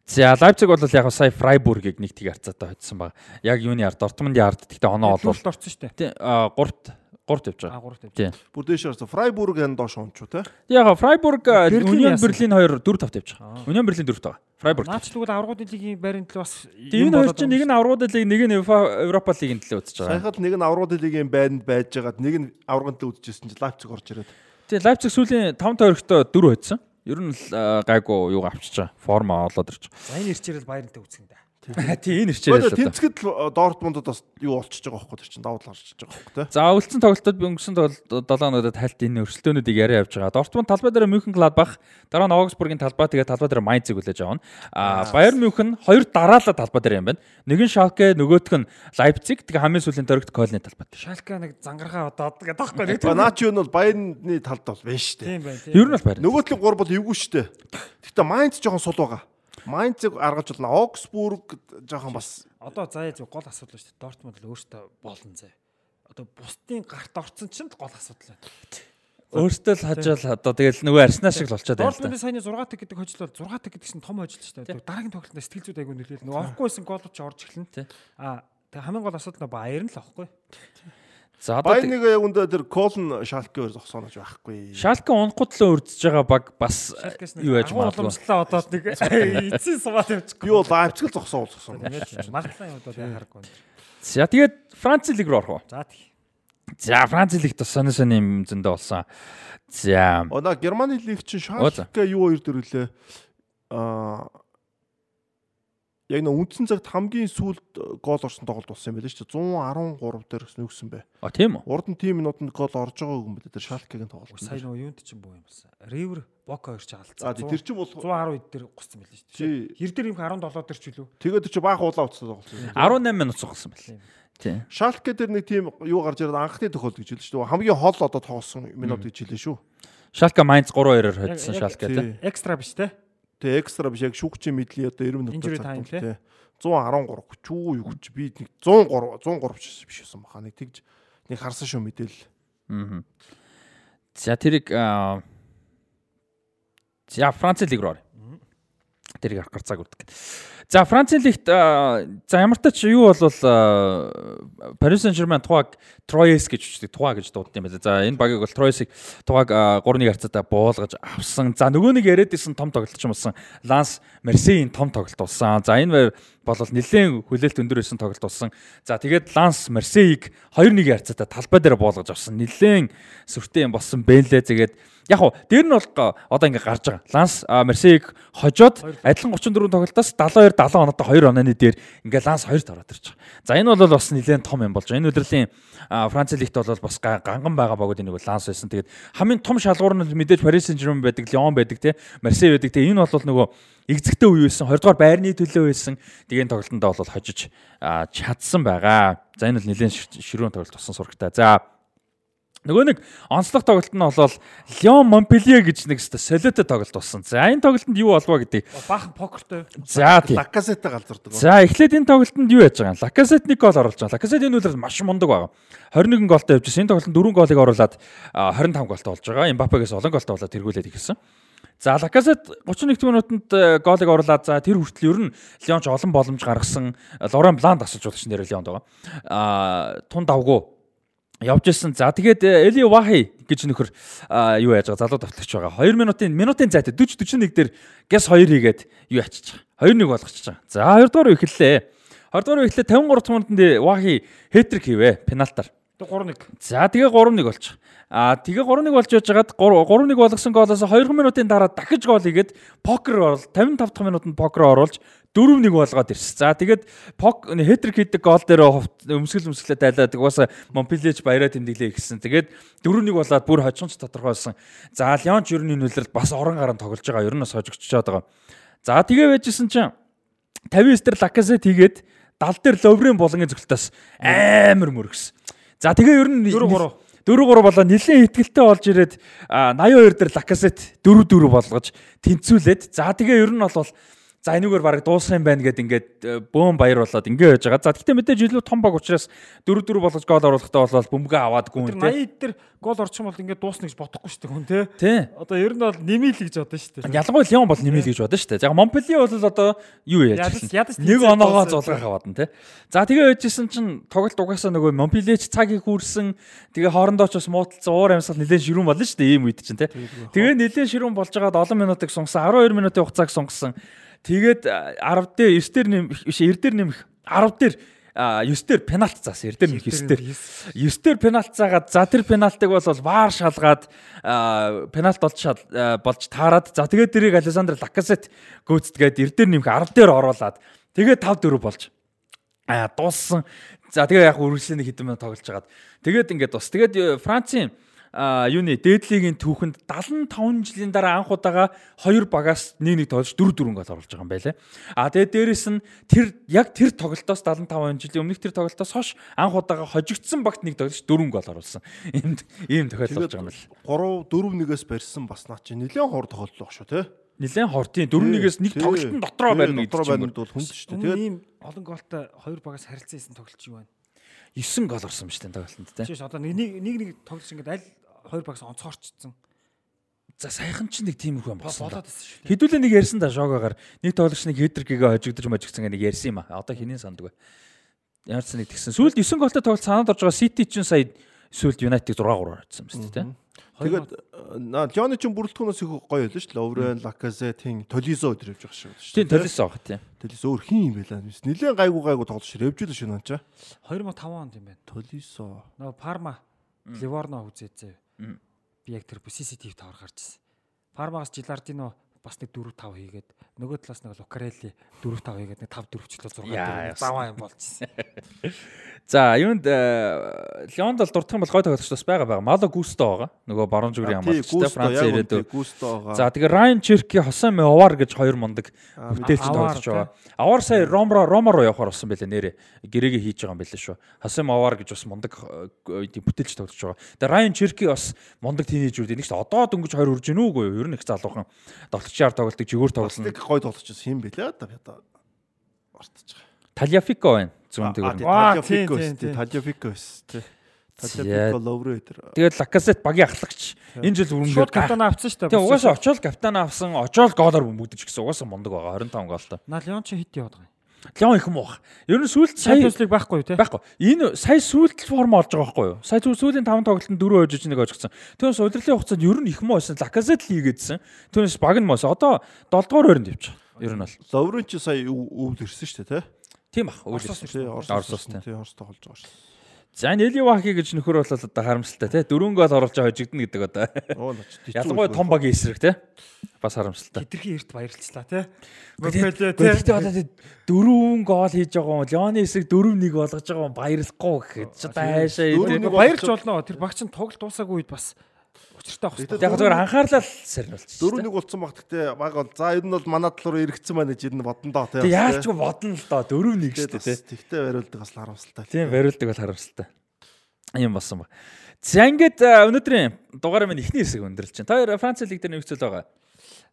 За Лайпциг бол яг сая Фрайбургийг нэг тийг харцаатай хоцсон баг. Яг юуны ард Дортмундын ард гэхдээ оноо олвол орсон штэ. тий 3-т 3-т явж байгаа. А 3 тавь. Тий. Бүр дэш харсан. Фрайбург энэ доош ончуу те. Яг Фрайбург Union? Берлин 2 4-5 явж Аа. байгаа. Union Берлин 4-5 байгаа. Фрайбург. Наач тэгвэл аврагуудын лигийн байрны төлөө бас энэ хоёр чинь нэг нь аврагууд лиг нэг нь Европа лигийн төлөө үзэж байгаа. Саяхад нэг нь аврагын лигийн байранд байж байгаад нэг нь аврагын төлөө үзчихсэн чинь Лайпциг орж ирээд. Тэгээ Лайпциг сүүлийн 5 тойрогтой 4 хоцсон. Ер нь л гайгүй юу авчиж байгаа. Форма олоод ирж За энэ ирчээрэл баяртай үзэх юм да. байгаа. Тий энэ ирчээрээ л. Тэнцгэд л Дортмундод бас юу болчихж байгаа байхгүй чинь давуу тал гарчиж байгаа байхгүй те. За өвлцөн тоглолтод би өнгөрсөн тоглолт 7 өнөдөд хальт энэ өрсөлдөөнүүдийг яриа явж байгаа. Дортмунд талбай дээр Мюнхен Гладбах, дараа нь Аугсбургийн талбай тэгээ талбай дээр Майнцыг хүлээж авна. А Баер Мюнхен хоёр дараалал талбай дээр юм байна. Нэг нь Шалке, нөгөөх нь Лайпциг, тэгээ хамгийн сүүлийн дөрөгт Кольны талбай дээр. Шалка нэг зангаргаа удаад гэдэг таахгүй нэг А наа чи юу нь бол Баярны талд бол байна шүү дээ. Тийм байна. Ер нь бол Баер. Нөгөөтлийн 3 бол эвгүй шүү дээ. Гэхдээ Майнц жоохон сул байгаа. Майнцыг аргаж болно. Оксбург жоохон бас Одоо заяа зөв гол асуудал шүү дээ. Дортмунд л өөртөө болно заяа. Одоо бусдын гарт орсон чинь л гол асуудал байна. Өөртөө л хажаал одоо тэгэл нөгөө Арсенал шиг л болчиход байна. Дортмундын саяны 6 тэг гэдэг хожил бол 6 тэг гэдэг чинь том хожил шүү дээ. Дараагийн тоглолтод сэтгэл зүйд айгүй нөлөөлнө. Нөгөө орохгүйсэн гол ч орж эхэлнэ. Аа тэг хамгийн гол асуудал нь баяр нь л аахгүй. За одоо Баярныг яг үндэ тэр Колн Шалкеөр зогсооноч байхгүй. Шалке унахгүй төлөө урдж байгаа баг бас юу яж магадгүй. уламжлалаа одоод нэг эцсийн сумаад явчихгүй. Би бол Лайпциг л зогсоол зогсон. Магадлан юм одоо харахгүй. За тэгээд Франц лиг рүү орох уу? За тий. За Франц лигт бас сони сони юм зөндөө болсон. За Она Германы лиг чинь. Шалке юу хоёр дөрвөлээ. Аа Яг нэг үндсэн цагт хамгийн сүүлд гол орсон тоглолт болсон юм байл шүү дээ. 113 дээр нүгсэн бай. а тийм үү? Урд нь тим минутанд гол орж байгаа юм байна. Тэр Шалкегийн тоглолт. Сая нөгөө юунд чинь буу юм болсон. Ривер Бока хоёр ч алдсан. тэр чинь бол 110 дээр гуссан байл шүү дээ. Хэр дээр юм 17 дээр ч үлээ. тэгээд чи баах уулаа уцсан тоглолт. 18 минут цугсан байл. Тийм. Шалке дээр нэг тим юу гарч ирээд анхны тохиолдол гэж хэлсэн шүү дээ. Хамгийн хол одоо тоглосон минут гэж хэлээ шүү. Шалка Майнц 3-2-оор хоцсон Яг- яг- Шалка тий. Экстра биш те. Тэгээ экстра биш яг шүүгчийн мэдлийн одоо 90 минут time, тий. 113 чүү юу гэж би нэг 103 103 ч биш байсан баха нэг тэгж нэг харсан шүү мэдээл. Аа. За тэрийг аа, За Франц лиг руу. Тэрийг авах гарцааг үрдэг. За Франц лигт за ямар ч юу бол Paris Saint-Germain тугааг Troyes гэж үчдэг. Тугаа гэж дуудсан юм байна. За энэ багийг бол Troyes-ыг тугааг 3-1 харьцаатай буулгаж авсан. За нөгөө нэг яриад исэн том тоглолт ч юм болсон. Lance Marseille-ийн том тоглолт болсон. За энэ бол нэлээд хүлээлт өндөр байсан тоглолт болсон. За тэгээд Lance Marseille-ыг 2-1 харьцаатай талбай дээр буулгаж авсан. Нэлээд сүртэй юм болсон бэлээ. Тэгээд яг хуу дээр нь бол одоо ингээ гарч байгаа. Ланс Мерсиг хожоод адилхан 34 тоглолтоос 72 70 оноотой 2 онооны дээр ингээ Ланс 2 тараад ирж байгаа. За энэ бол бас нэлээд том юм болж байгаа. Энэ удирлын Франц лигт бол бас га- ганган байгаа багууд энийг Ланс байсан. Тэгээд хамгийн том шалгуур нь мэдээж Paris Saint-Germain байдаг, Lyon байдаг те, Marseille байдаг те. Энэ бол нөгөөэгзэгтэй үе байсан. 20 дугаар байрны төлөө байсан. Тэгээд тоглолтондоо бол хожиж чадсан байгаа. За энэ бол нэлээд ширүүн тоглолт болсон сурагтай. За Нөгөө нэг онцлог тоглолт нь болол Лион Монпелье гэж нэг өстө солиотой тоглолт болсон. За энэ тоглолтод юу болов гэдгийг Баахан покертой. За тийм. Лакасета галзардаг. За эхлээд энэ тоглолтод юу яаж байгаа юм? Лакасет нэг гол оруулж байгаа. Лакасет энэ үлрэл маш мундаг байгаа. 21 голтой явж байсан. Энэ тоглолтод 4 голыг оруулаад а, 25 голтой болж байгаа. Эмбапегээс олон голтой болоод тэргүүлээд ирсэн. За Лакасет 31 минутанд э, голыг оруулаад за тэр хүртэл ер нь Лионч олон боломж гаргасан. Лорен Бланд асууж удагч нэр Лионд байгаа. Аа тун давгүй явж исэн. За тэгээд э, Эли Вахи гэж нөхөр а, юу яаж байгаа залуу давтлагч байгаа. 2 минутын минутын зайтай 40 41 дээр гэс 2 хийгээд юу ачиж байгаа. 2-1 болгочихж байгаа. За 2 дугаар эхэллээ. 2 дугаар эхлээ 53 минутанд Вахи хэтрик хийвэ пенальтаар. Тэг 3-1. За тэгээ 3-1 болчих. Аа тэгээ 3-1 болж яжгаад 3-1 болгосон гоолоос 2 минутын дараа дахиж гол хийгээд покер орол 55 дахь минутанд покер оруулж 4-1 болгоод ирсэн. За тэгээд пок хэтрик хийдэг гол дээр өмсгөл өмсгөлээ дайлаад угаасаа Монпельеч баяраа тэмдэглээ ихсэн. Тэгээд 4-1 болоод бүр хожигч тодорхой болсон. За Лионч ер нь энэ үлрэлд бас орон гарan тоглож байгаа. Ер нь бас хожигччоод байгаа. За тэгээ байжсэн чинь 59 дээр Лакасет хийгээд 70 дээр Ловрен болонгийн зөвлөлтөөс амар мөргсөн. За тэгээ ер нь 4-3. 4-3 болоо нэлээд ихтгэлтэй болж ирээд а, 82 дээр Лакасет 4-4 болгож тэнцүүлээд за тэгээ ер нь бол за энэгээр бараг дуусах юм байна гэд ингээд э, бөөм баяр болоод ингэ байж байгаа. За гэхдээ мэдээж илүү том баг учраас 4-4 болгож гол оруулахдаа бол бөмбөгөө аваадгүй юм тий. 80 дээр гол орчих юм бол ингээд дуусна гэж бодохгүй шүү дээ хүн те. Тий. Одоо ер нь бол нэмийл гэж бодсон шүү дээ. Ялангуяа Лион бол нэмэл гэж бодсон шүү дээ. Яг Монпелье бол одоо юу яаж хэлсэн? Нэг оноогоо зулгах аваад нь тий. За тэгээ байжсэн чинь тоглолт угаасаа нөгөө Монпельеч цагийг хүрсэн. Тэгээ хоорондоо ч бас муудалцсан уур амьсгал нэлээд ширүүн болно шүү дээ ийм үед чинь тий. Тэгээ нэлээд ширүүн болж байгаад олон минутыг сунгасан 12 минутын хугацааг сунгасан. Тэгээд 10 дээр 9 дээр нэмэх биш 9 дээр нэмэх 10 дээр 9 дээр пенальт заасан 9 дээр нэмэх 9 дээр 9 дээр пенальт заагаад за тэр пенальтыг бол вар шалгаад а, пенальт болж а, болж таарад за тэгээд тэрийг Александр Лакасет гүйцэтгээд 9 дээр нэмэх 10 дээр оруулаад тэгээд 5 4 болж. А дууссан. За тэгээ яг үргэлжлэн нэг хэдэн минут тоглож хагаад тэгээд ингээд бас тэгээд э, Францын а юуны дээдлигийн түүхэнд 75 жилийн дараа анх удаага хоёр багаас нэг нэг тоглож 4 4 гол оруулж байгаа юм байлээ. А тэгээд дээрэс нь тэр яг тэр тоглолтоос 75 жилийн өмнөх тэр тоглолтоос хойш анх удаага хожигдсан багт нэг тоглож 4 гол оруулсан. Ийм ийм тохиолдол болж байгаа юм байна. 3 4 1-ээс барьсан бас наа чи нэлээд хор тохиолдол баг шүү те. Нилээн хортын 4 1-ээс нэг тоглолтын дотроо байна гэдэг дотроо байна бол хүнд шүү дээ. Тэгээд Тэгээд ийм олон голтой хоёр багаас харилцсан байсан тоглолч юу байна? 9 гол орсон ба шүү дээ тоглолтод те. Жишээ одоо нэг нэг нэг тоглолч ингээд аль хоёр багаас онцгорчсон. За саяхан ч нэг тиймэрхүү юм болсон. Болоод байсан шүү. Хэдүүлээ нэг ярьсан да шоогоор нэг тоглогч нэг хедрикгээ хожигдож мажигдсан нэг ярьсан юм а. Одоо хэний санддаг вэ? Ямар ч нэг тэгсэн. Сүүлд 9 голтой тоглолт санаад орж байгаа City ч сая сүүлд United 6-3 очсон юм шүү дээ. тэгээд наа Лионы чин бүрэлдэхүүнээс их гоё байлаа шүү дээ. Ловрен, Лаказетийн Толизо өдр явж байгаа шүү дээ. Тийм төлөөс байгаа тийм. Толизо өөр хин юм байлаа. Нэлээд гайгүй гайгүй тоглож шир явж л шүү наа. 2005 онд юм байна. Толизо. Нөгөө Парма, Ливорно үзээзээ. Би яг тэр CCTV тавар гарч ирсэн. Пармагаас Жилардино бас нэг 4 5 хийгээд нөгөө талаас нэг Лукарелли 4 5 хийгээд нэг 5 4 ч л 6 Яа, 4 заваа юм болчихсон. За юунд э, Леонд бол дурдах юм бол гой тоглогч бас байгаа байгаа. Мало Густо байгаа. Нөгөө баруун зүгрийн хамгаалагчтай Франц ирээдүй. За тэгээ Райан Черки, Хосами Овар гэж хоёр мундаг бүтээлч тоглож байгаа. Авар сая Ромро Рома руу явахаар болсон байлээ нэрээ. Гэрэгээ хийж байгаа юм байлээ шүү. Хосами Овар гэж бас мундаг э, тийм бүтээлч тоглож байгаа. Тэгээ Райан Черки бас мундаг тинейжүүд нэг ч одоо дөнгөж хоёр үрж гэнэ үгүй юу? Ер нь их залуухан тоглогчаар тоглолтыг жигүүр тоглоно. Гой тоглогч юм бэлээ одоо би одоо мартаж байгаа. Тальяфико байна. Зүүн дээр. Tagliafico өс, тий. За. Tagliafico ловроо өдр. Тэгээд Лакасет багийн ахлагч. Энэ жил Шууд өрөнгөөр капитан авцсан шүү дээ. Тэгээ угаасаа очоод капитан авсан, очоод гоолоор бөмбөгдөж гэсэн угаасаа мундаг байгаа 25 гоолтой. На Леон чи хит яваад байгаа. Леон их муу баг. Ер нь сүүлд Champions League байхгүй юу те? байхгүй. Энэ сая сүүлд форм олж байгаа байхгүй юу? Сая сүүл- сүүлийн 5 тоглолтод 4 хожиж нэг очгсон. Түүнээс удирдлын хугацаанд ер нь их муу байсан. Лакасет л хийгээдсэн. Түүнээс баг нь моос. Одоо 7 дугаар байранд явчих. Ер нь бол. Ловроо чи сая өвд ирсэн шүү дээ, тий. Тийм бах. Оросоос Өвлөс. Тий, Орос Орос Орос тий. тий, Орос тоглож байгаа шүү. За Нели Ваки гэж нөхөр бол одоо харамсалтай тий. Дөрвөн гол оруулж хожигдно гэдэг одоо. Ялангуяа том багийн эсрэг тий. Бас харамсалтай. Хитрхи эрт баярлцлаа те. Гэхдээ одоо тий дөрвөн гол хийж байгаа юм. Леоны эсрэг 4-1 болгож байгаа юм баярлахгүй гэхэд ч одоо хайшаа Дөрөв тий. Баярлж болно. Тэр багч нь тоглолт дуусаагүй үед бас учиртай байх хэрэгтэй. Яг зүгээр анхаарлаа сарниулчих. Дөрөв нэг болцсон баг гэхдээ баг бол за ер нь бол манай талаар эргэцсэн байна гэж ер нь бодно доо тий. Тэг яаж ч бодно л доо 4-1 шүү дээ. Тэгтээ бариулдаг бас харамсалтай. Тийм бариулдаг бол харамсалтай. Ийм болсон ба. За ингээд өнөөдрийн дугаараа минь ихний хэсэг өндөрлж байна. Та хоёр Франц лиг дээр нэг зүйл байгаа.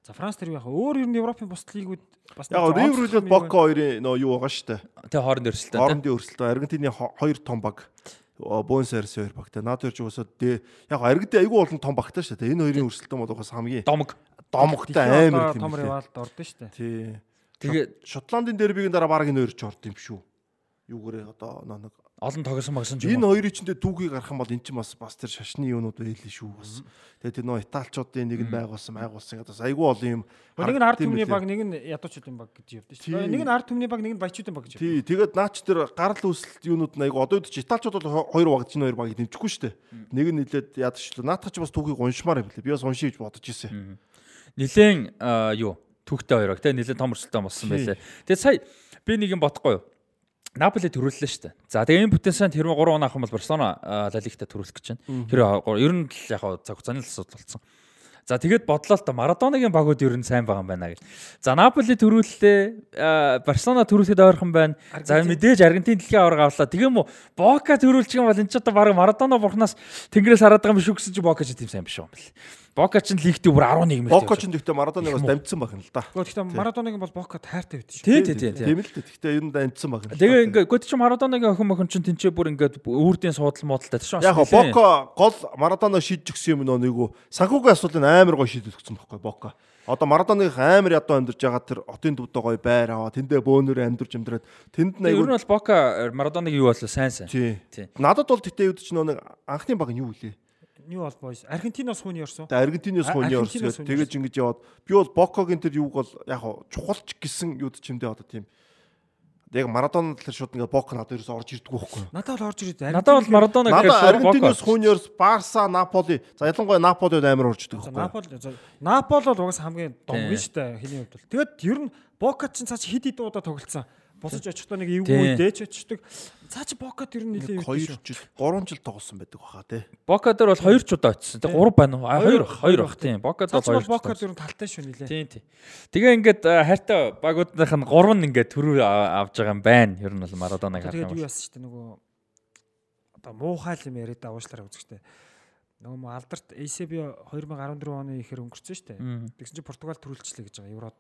За Франц тэр яг өөр ер нь Европын бус лигүүд бас Яг Риверлүүд Боко хоёрын нөө юу байгаа шүү дээ. Тэ хооронд өрсөлдөөн. Хоорондын өрсөлдөөн Аргентины хо- хоёр том баг. Буэнс Айрес хоёр багтай. Наад хоёр ч угаасаа дэ яг Аргентин айгүй болон том багтай шүү дээ. Энэ хоёрын өрсөлдөөн бол угаасаа хамгийн Домог. домогтой амар том юм. ривалд ордон шүү дээ. Тий. Тэгээ Шотландын дербигийн дараа баг энэ хоёр ч орд юм шүү. Юугээрээ одоо нэг олон тогсон магсан ч энэ юм уу. хоёрын чинь түүхийг гарах юм бол эн чинь бас бас тэр шашны юунууд байлээ шүү бас. Тэгээ тэр нөө италчуудын нэг нь байгуулсан байгуулсан одоо айгүй олон юм. Нэг нь ард түмний баг, нэг нь ядуучуудын баг гэж явдсан шүү. Нэг нь ард түмний баг, нэг нь баячуудын баг гэж. Тий, тэгээд наач тэр гарал үүсэлт юунууд нь айгүй одоо үед чи италчууд бол хоёр баг чинь хоёр багийг дэмжихгүй шүү дээ. Нэг нь нилээд яадагчлаа. Наатах ч бас түүхийг уншмаар юм лээ. Би бас уншиж бодож ирсэн. Нилээн юу түүхтэй хоёрог те нилээн том өрсөлдөөн болсон байлээ. Тэгээ сая би нэг юм бодохгүй юу. Наполи төрүүллээ шүү дээ. За тэгээ энэ бүтэнсэнд хэрвээ 3 он авах юм бол Барселона Ла Лигта төрүүлэх гэж байна. Хэрвээ ер нь л яг цаг хугацааны асуудал болсон. За тэгээд бодлоо л та Марадонагийн багууд ер нь сайн байгаа юм байна гэж. За Наполи төрүүллээ, Барселона төрүүлэхэд ойрхон байна. За мэдээж Аргентин дэлхийн аварга авлаа. Тэгээ юм уу Бока төрүүлчих юм бол энэ ч одоо баг Марадона бурхнаас тэнгэрээс хараад байгаа юм шүү гэсэн чи Бока ч тийм сайн биш юм бэл. Бока ч лигтээ бүр 11 мөрөд. Боко ч гэхдээ Марадоныг бас дамжсан баг нь л да. Гэхдээ Марадоныг бол Бока тайртай байд шүү. Тий, тий, тий. Тийм л дээ. Гэхдээ ер нь дамжсан л да. Тэгээ ингээ гот чи Марадонагийн охин охин чинь тэнцээ бүр ингээ үүрдийн суудал муудалтай тийм Яг хоо Боко гол Марадоноо шийдэж өгсөн юм нэг үү. Санхүүгийн асуудлыг амар гой шийдэж өгсөн байхгүй Боко. Одоо Марадоныг амар ядуу амьдарч байгаа тэр отын төвдөө гой байр аваа тэндээ бөөнөр амьдарч амьдраад тэнд нь Ер нь бол Бока Марадоныг юу болоо сайн сайн. тий. Надад бол тэгтээ юу ч нэг анхны баг нь юу вэ? New All Boys. Аргентиноос хүн орсон. Тэгээ Аргентинээс А- хууны Аргентинаас орсгээд хууны тэгэж ингэж яваад би бол Бокогийн тэр юуг бол яг чухалч гисэн юуд чимдээ одоо тийм яг Марадона талаар шууд ингээд Бок надад ерөөс орж ирдэг байхгүй. Надад бол орж ирээд Надад бол Марадона Надад Аргентинээс Бока. хууны орс Барса, Наполи за ялангуяа Наполид амар орж ирдэг байхгүй. Наполи Наполи бол угаасаа хамгийн дом Тийм. биш үү хэний хувьд бол. Тэгээд ер нь Бока ч цаа чи хэд хэд удаа тоглолцсон. Босож очихдоо нэг эвгүй дээч очдөг. Цаа чи Бока тэр нь нэлээд 2 юу жил 3 жил тоглосон байдаг баха тий. Бока дээр бол 2 ч удаа очсон. Тэгээ 3 байна уу? А 2 бах, 2 бах тийм. Бока дээр Цаа чи 2. бол Бока нь талтай шүү нилээ. Тийм тийм. Тэгээ ингээд хайртай багуудынх нь 3 нь ингээд төрөө а- авж байгаа юм байна. Ер нь бол Марадонаг харах Тэгээд юм. юу яасан ч нөгөө одоо муухай юм яриад агуулчлаар үзэхтэй. Нөгөө мо алдарт ACB 2014 оны ихэр өнгөрцөн шүү дээ. Тэгсэн чинь Португал төрүүлчихлээ гэж байгаа Еврод.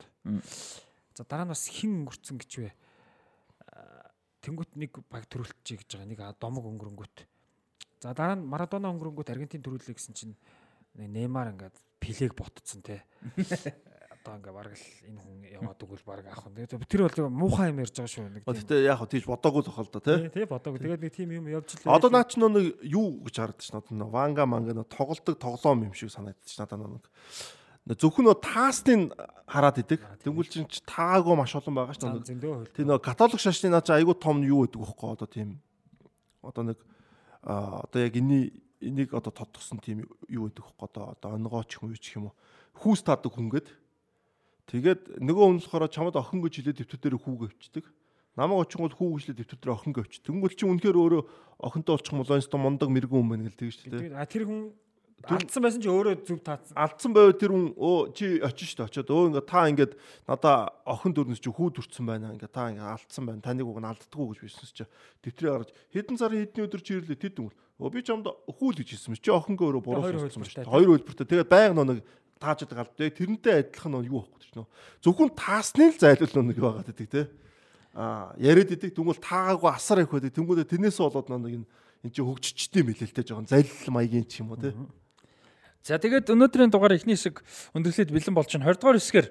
За дараа нь бас хин өнгөрцөн гэж вэ? Тэнгүүт нэг баг төрүүлчихье гэж байгаа. Нэг домог өнгөрөнгөт. За дараа нь Марадона өнгөрөнгөт Аргентин төрүүлээ гэсэн чинь Неймар ингээд Пелег ботцсон те. Одоо ингээд бараг л энэ хүн яваад өгвөл бараг авах нь. Тэгээд Тэр бол муухай юм ярьж байгаа шүү. Нэг тийм. Гэхдээ яг хөө тийж бодоогүй л бахал да тий. Тий, бодог. Тэгээд нэг тим юм явж л Одоо наа ч нөө нэг юу гэж харагдаж ш надад нөө ванга манга тоглолтог тоглоом юм шиг санагдаж ш надад нэг зөвхөн нөө таастын хараад идэг. Тэнгүүл чинь таагүй маш олон байгаа ш нөө нэг зөндөө хөл. тий нөө католик шашны наа чи айгуу том юу гэдэг вэхгүй одоо тийм одоо нэг одоо яг энэ энийг одоо тодтогсон тийм юу гэдэг вэхгүй одоо одоо онгооч хүн ч юм уу хүүс таадаг хүн гээд тэгээд нөгөө хүн болохоор чамд охин гэж хэлээд дэвтэр дээр хүүгээ өвчдөг Намайг очингууд хүү гэжлээ дэвтэр дээр охин говч. Тэнгүүл чи үнэхээр өөрөө охинтой болчих юм бол энэ мундаг мэрэгэн хүн байна гэл тэгэж шүү дээ. А тэр хүн алдсан байсан чи өөрөө зүв таацсан. Алдсан байвал тэр хүн өө чи очиж дээ очиод. Өө ингээ та ингээд надаа охин дөрнөс чи хүү дүрцэн байна. Ингээ та ингээ алдсан байна. Таныг уг нь алддаггүй гэж бичсэн чи дэвтрээ гаргаж хэдэн сарын хэдний өдөр чи ирлээ? Тэд дүнг өө би чамд хүү л гэж хэлсэн чи охингаа өөрөө буруу хэлсэн дээ. Хоёр хөлбөртөө тэгээд байнга нэг тааж байгаа л дээ тэрнтэй адилхан нэг юу байхгүй ч нөө. Зөвхөн таасны л зайлуул нэг байгаа гэдэг те а яриад идэг. Тэгвэл таагаагүй асар их байдаг. Тэнгүүдээ тэрнээсээ болоод нэг энэ эн чинь хөгжичтэй мэлэлтэй жоохон залил маягийн ч юм уу те За тэгээд өнөөдрийн дугаар эхний хэсэг өндөрлөд бэлэн болж байна. 20 дугаар хэсгээр.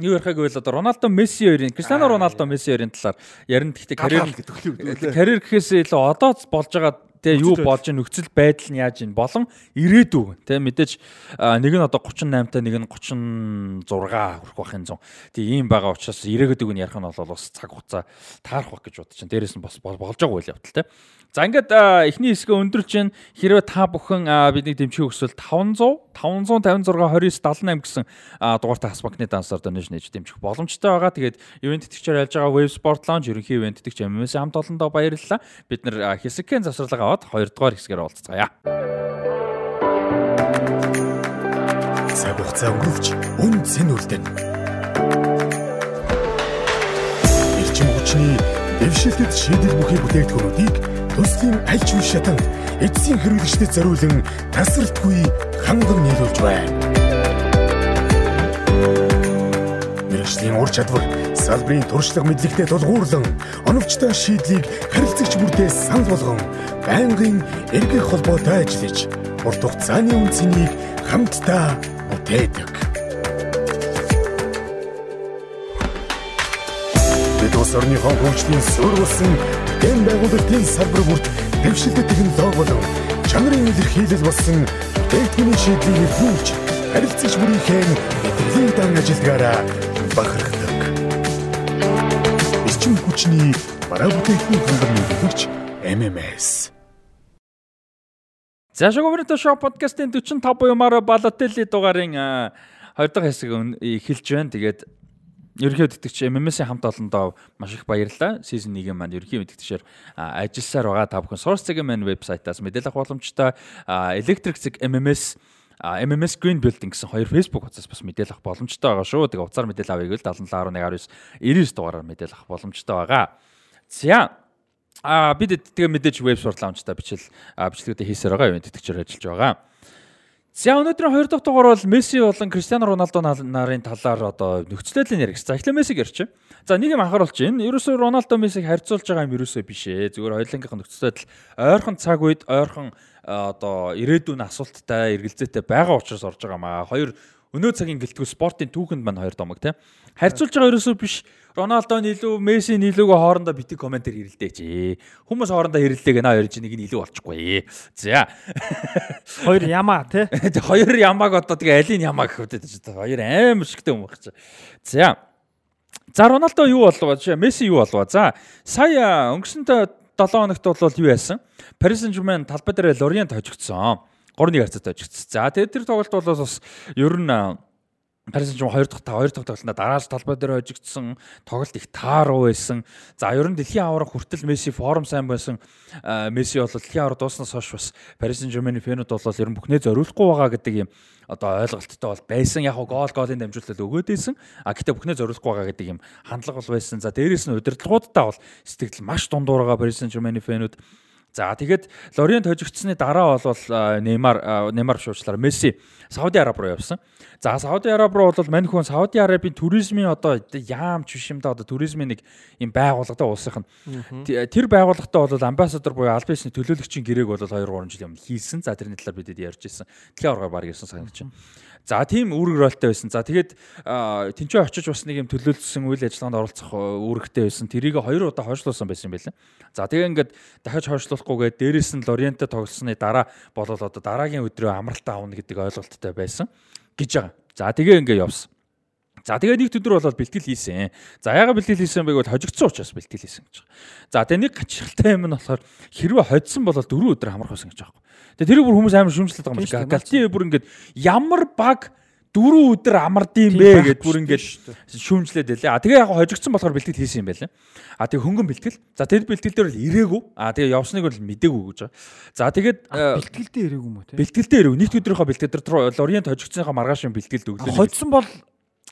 Юу ярихаг байл одоо Роналдо Месси хоёрын Криштиано Роналдо Месси хоёрын талаар ярина. Гэхдээ карьер гэдэг карьер гэхээс илүү одоо болж байгаа Тэ юу болж ийн нөхцөл байдал нь яаж ийн болон ирээдүй тэ мэдээж нэг нь одоо 38 та нэг нь 36 хүрэх байхын зун. Тэг ийм байгаа учраас ирээдүйг нь ярих нь бол бас цаг хугацаа таарах байх гэж бодож чинь. Дээрээс нь бас болж байгаа үйл явдал тэ. За ингээд эхний хэсгээ өндөрлж чинь хэрвээ та бүхэн бидний дэмжих өсвөл 500 556 29 78 гэсэн дугаартай Хасбанкны дансаар донэж нээж дэмжих боломжтой байгаа. Тэгээд ивент тэтгэгчээр ялж байгаа Web Sport Lounge ерөнхий ивент тэтгэгч MMS хамт олондоо баярлалаа. Бид нэр хэсэгхэн завсралгаа аваад 2 дугаар хэсгээр уулзцаая. Цаг хугацаа өнгөрөвч үн цэн үлдэн. Ирчим хүчний дэвшилтэд шийдэл бүхий бүтээгдэхүүнүүдийг төслийн аль ч үе шатанд эцсийн хэрэглэгчдэд зориулан тасралтгүй ханган нийлүүлж байна. Мэргэжлийн ур чадвар салбарын туршлага мэдлэгтэй тулгуурлан оновчтой шийдлийг харилцагч бүртээ санал болгон байнгын эргэх холбоотой ажиллаж урт хугацааны үнцнийг хамтдаа бүтээдэг. Бид улс орныхон хөгжлийн суурь болсон энэ байгууллагын салбар бүрт дэвшилтэй технологи болон чанарын илэрхийлэл болсон дэвтгүний шийдлийг нэвтрүүлж харилцагч бүрийнхээ эдгээр дан ажилдгаараа бахархдаг. Эрчим хүчний бараа бүтээгдэхүүн хангамж нөлөөлөгч MMS За шоугоорын шоу подкастын 45 буюу Маро Балотелли дугаарын 2 дахь хэсэг эхэлж байна. Тэгээд ерөнхий үтгэгч MMS-ийн хамт олондоо маш их баярлалаа. Season 1-ийн маань ерөнхий үтгэгчээр ажилласаар байгаа. Та бүхэн Source цагийн маань вебсайтаас мэдээлэл авах боломжтой. Electric Zig MMS MMS Green Building гэсэн хоёр Facebook хуудасаас бас мэдээлэл авах боломжтой байгаа шүү. Тэгээ уцаар мэдээлэл авъя гэвэл 771119 99 дугаараар мэдээлэл авах боломжтой байгаа. За А бид тэгээ мэдээж веб суртал амжтай бичил бичлэгүүдээ хийсээр байгаа юм тэтгэгчээр ажиллаж байгаа. За өнөөдрийн 2 дахь дугаар бол Месси болон Криштиано Роналдо нарын талаар одоо нөхцөлөлийн ярих. За эхлээ Мессиг ярьчих. За нэг юм анхааруулж байна. Ерөөсөө Роналдо Мессиг харьцуулж байгаа юм ерөөсөө биш ээ. Зүгээр хоёулангийнх нь нөхцөл байдал ойрхон цаг үед ойрхон одоо ирээдүйн асуулттай эргэлзээтэй байгаа учраас орж байгаа маа. Хоёр өнөө цагийн гэлтгүү спортын түүхэнд маань хоёр домог тийм. Харьцуулж байгаа ерөөсөө биш. Роналдо илүү, Месси нийлүүгөө хоорондоо бити комментэр хэрэлдээч. Хүмүүс хоорондоо хэрэлдээг наа хоёр чинь нэг нь илүү болчихгүй. За. Хоёр ямаа тий. Хоёр ямааг одоо тэгээ алийг ямаа гэх үдэ ч хоёр аим шигтэй юм багч. За. За Роналдо юу болов? Месси юу болов? За сая өнгөрсөн 7 хоногт бол юу яасан? Paris Saint-Germain талбай дээр Лориент хожигдсон. 3-1 харьцаатай хожигдсон. За тэгээд тэр тоглолт бол бас ер нь Харин ч 2 дахь 2 дахь тоглолтод дараалал талбай дээр хожигдсон тоглолт их тааруу байсан. За ер нь дэлхийн аварга хүртэл Месси форм сайн байсан. Месси бол дэлхийн аварга дууснаас хойш бас Paris Saint-Germain фэнүүд бол ер нь бүхнээ зориулахгүй байгаа гэдэг юм одоо ойлголттой бол байсан. Яг гол голын дамжуулалт өгөөд байсан. А гэтээ бүхнээ зориулахгүй байгаа гэдэг юм хандлага бол байсан. За дээрээс нь удирдлагуудаа бол сэтгэл маш дундуур байгаа Paris Saint-Germain фэнүүд За тэгээд Лориент хожигдсны дараа бол Неймар Неймар шуучлаар Месси Сауди Араб руу явсан. За Сауди Араб руу бол мань хүн Сауди Арабын туризмын одоо яамч биш юм да одоо туризмын нэг юм байгууллагатай улсынх нь тэр байгууллагатай бол амбассадор буюу аль бисний төлөөлөгчийн гэрээг бол 2 3 жил юм хийсэн. За тэрний талаар бидэд ярьж ирсэн. Дэлхийн аваргаар баг ирсэн санагч. За тийм үүрэг ролтой байсан. За тэгээд тэнцээ очиж бас нэг юм төлөөлсөн үйл ажиллагаанд оролцох үүрэгтэй байсан. Тэрийг хоёр удаа хойшлуулсан байсан юм байлаа. За тэгээ ингээд дахиж хойшлуулахгүйгээд дээрэс нь Лориенте тоглосны дараа болол одоо дараагийн өдрөө амралтаа авна гэдэг ойлголттой байсан гэж байгаа. За тэгээ ингээд явсан. За тэгээ нэг өдөр болоод бэлтгэл хийсэн. За яагаад бэлтгэл хийсэн бэ гэвэл хожигдсон учраас бэлтгэл хийсэн гэж байгаа. За тэгээ нэг гачиртай юм нь болохоор хэрвээ хоцсон бол 4 өдөр амрах байсан гэж байгаа. Тэгээ тэрийг бүр хүмүүс амар шүмжлээд байгаа юм шиг. Галти бүр ингээд ямар баг дөрөв өдөр амардсан Тийм бэ гэд бүр ингээд шүүмжлээд байлээ. А тэгээ яг хожигдсон болохоор бэлтгэл хийсэн юм байлаа. А тэгээ хөнгөн бэлтгэл. За тэр бэлтгэл дээр бол ирээгүй. А тэгээ явсныг бол мдээгүй гэж байгаа. За тэгээд э, Бэлтгэлдээ ирээгүй юм уу те? бэлтгэлдээ ирээгүй. Нийт өдрийнхөө бэлтгэл дээр Лориент хожигдсныхаа маргаашийн бэлтгэлд өглөө Хоцсон бол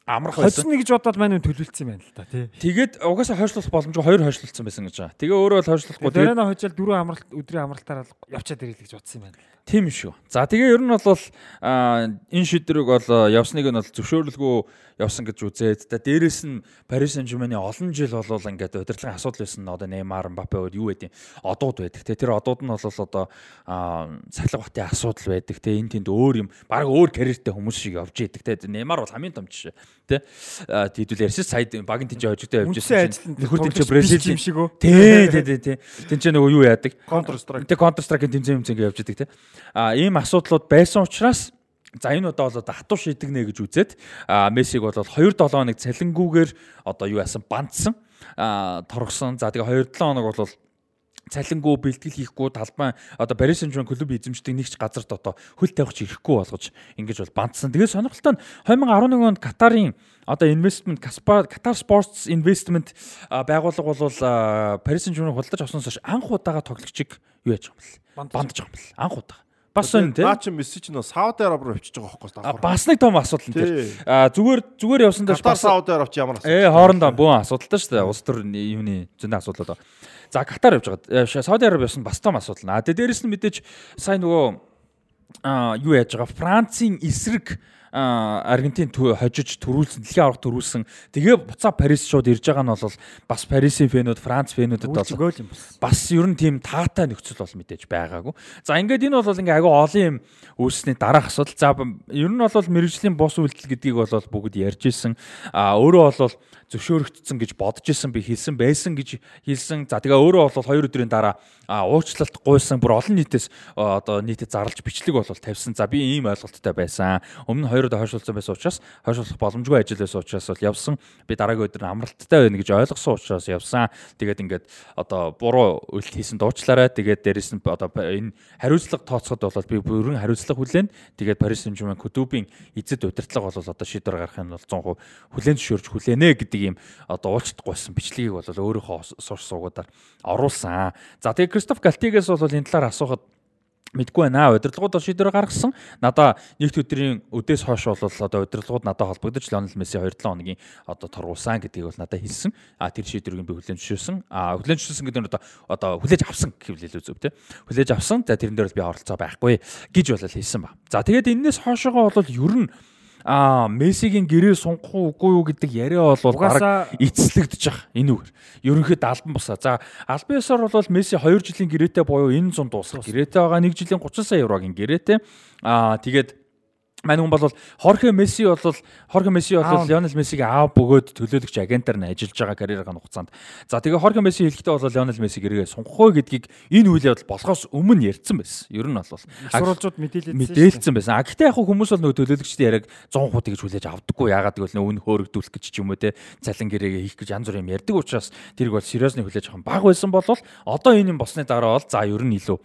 амрах байсан. хоцсон гэж бодоод маань төлөвлөсөн байна л та тий. Тэгээд угаасаа хойшлуулах боломжгүй хоёр хойшлуулсан байсан гэж байгаа. Тэгээ өөрөө бол хойшлуулахгүй. Тэгээд Дөрөнө хожил дөрөв амралт өдрийн амралтаар л явчаад ирэл гэж бодсон юм байна. Тийм шүү. За тэгээ ер нь бол энэ шийдвэрийг бол явсныг нь бол зөвшөөрлгүй явсан гэж үзээд. За дээрэс нь Paris Saint-Germain-ы олон жил болол ингээд удирдлагын асуудал байсан. Одоо Neymar, Mbappe өөр юу байдیں۔ Одууд байдаг. Тэ тэр одууд нь бол одоо сахилга батын асуудал байдаг. Тэ энэ тэнд өөр юм баг өөр карьертэй хүмүүс шиг явж идэг. Тэ Neymar бол хамгийн том жишээ. Тэ А, тийдүүл ярьсан сая багийн тэнцээ хожигтой явж байсан. Нөхөр тоглож Бразил юм шиг өө. Тий, тий, тий, тий. Тэнцээ нөгөө юу яадаг? Counter Strike. Тэ Counter Strike-ийн тэмцээн юмцэн ингэ явж идэг те. А ийм асуудлууд байсан учраас за энэ удаа бол одоо хатуу шийдэгнэ гэж үзээд Мессиг бол 2 7 хоног цалингүүгээр одоо юу яасан бандсан а торгосон. За тэгээ 2 7 хоног бол цалингуу бэлтгэл хийхгүй талбай одоо Paris Saint-Germain клуб эзэмшдэг нэг ч газарт одоо хөл тавих ч ирэхгүй болгож ингэж бол бандсан. Тэгээд сонирхолтой нь 2011 онд Катарын одоо investment Qatar Sports Investment байгууллага бол Paris Saint-Germain худалдаж авсноос хойш анх удаага тоглогчийг юу яаж юм бэл? Бандж байгаа юм бэл. Анх удаага. Бас сонь тий. Наа чи Месси ч нөө Сауди Араб руу авчиж байгаа хөөхгүй давхар. Бас нэг том асуудал энэ Тий. тэр. А зүгээр зүгээр явсан дээр Катар Сауди Араб ч ямар асуудал. Ээ хоорондоо бөөн асуудалтай шүү дээ. Улс төр юуны зөндөө асуудал одоо. За Катар явж байгаа. Э, Сауди Араб явсан бас том асуудал. А тэгээ дээрэс нь мэдээж сайн нөгөө а юу яаж байгаа Францын эсрэг Аргентин хожиж төрүүлсэн дэлхийн аврах төрүүлсэн тэгээ буцаа Парис шууд ирж байгаа нь бол бас Парисын фэнүүд Франц фэнүүдэд бол бас. ер нь тийм таатай нөхцөл бол мэдээж байгаагүй. За ингээд энэ бол ингээ агай олон юм үүссний дараах асуудал. За ер нь бол мэрэгжлийн бос үйлдэл гэдгийг бол бүгд ярьж исэн. А өөрөө бол зөвшөөрөгдсөн гэж бодож исэн би хэлсэн байсан гэж хэлсэн. За тэгээ өөрөө бол хоёр өдрийн дараа уучлалт гуйсан бүр олон нийтээс одоо нийтэд зарлж бичлэг бол тавьсан. За би ийм ойлголттой байсан. Өмнө нь хоёр удаа хойшлуулсан байсан учраас хойшлуулах боломжгүй ажил байсан учраас бол явсан. Би дараагийн өдөр нь амралттай байна гэж ойлгосон учраас явсан. Тэгээд ингээд одоо буруу үйлдэл хийсэн дуучлаарай. Тэгээд дээрэс нь одоо энэ хариуцлага тооцоход бол би бүрэн хариуцлага хүлээн. Тэгээд Paris Saint-Germain клубын эзэд удирдлага бол одоо шийдвэр гаргахын бол 100% хүлээн зөвшөөрж хүлээнэ гэдэг ийм одоо уучлалт гуйсан бичлэгийг бол өөрийнхөө сурч суугуудаар оруулсан. За тэгээд Кристоф Галтигээс бол энэ талаар асуухад мэдгүй байна. Удирдлагууд бол шийдвэр гаргасан. Надаа нэгд өдрийн өдөөс хойш бол одоо удирдлагууд надад холбогдож Лионел Месси 2-7 хоногийн одоо торгуулсан гэдгийг бол надад хэлсэн. А тэр шийдвэрийг би хүлээн зөвшөөрсөн. А хүлээн зөвшөөрсөн гэдэг нь одоо одоо хүлээж авсан гэвэл илүү зөв тий. Хүлээж авсан. За тэрэн дээр бол би оролцоо байхгүй гэж бол хэлсэн ба. За тэгээд энэс хоошоогоо бол ер нь а Мессигийн гэрээ сунгах уу үгүй юу гэдэг яриа бол баг эцэслэгдэж байгаа энэ үгээр. Ерөнхийд албан бусаа. За албан ёсоор бол Месси 2 жилийн гэрээтэй буюу энэ зун дуусах гэрээтэй байгаа 1 жилийн 30 сая еврогийн гэрээтэй. Аа тэгээд Мань хүн бол Хорхе Месси бол Хорхе Месси бол. Лионел Мессигийн аав бөгөөд төлөөлөгч агентаар нь ажиллаж байгаа карьерийн хугацаанд. За тэгээ Хорхе Месси хэлэхдээ бол Лионел Месси гэрээ сунгахгүй гэдгийг энэ үйл явдал болохоос өмнө ярьсан байсан. Ер нь бол Сурвалжууд мэдээлэлсэн. мэдээлсэн байсан. А гэхдээ яг хүмүүс бол нөгөө төлөөлөгчдийн яриаг 100% тэгж хүлээж авдаггүй. Ягаад гэвэл үн хөөрөгдүүлэх гэж ч юм уу те цалин гэрээгээ хийх гэж янз бүр юм ярьдаг учраас тэрийг бол сериосны хүлээж авах баг байсан бол одоо энэ юм болсны дараа бол за ер нь илүү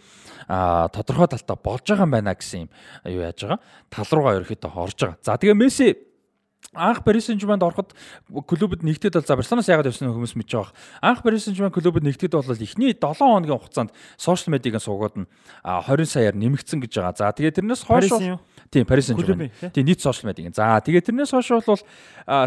тодорхой талтаа болж байгаа юм байна гэсэн юм юу яаж байгаа тал руугаа ерөөхдөө орж байгаа. За тэгээ Месси анх Paris Saint-Germain-д ороход клубд нэгтгэд бол за Барселоноос яагаад явсан хүмүүс мэдж байгаа. Анх Paris Saint-Germain клубд нэгтгэд бол эхний 7 хоногийн хугацаанд сошиал медиагийн суугаад нь а, 20 саяар нэмэгдсэн гэж байгаа. За тэгээ тэрнээс хойш? Тийм Paris Saint-Germain. Тийм нийт сошиал медиагийн. За тэгээ тэрнээс хойш бол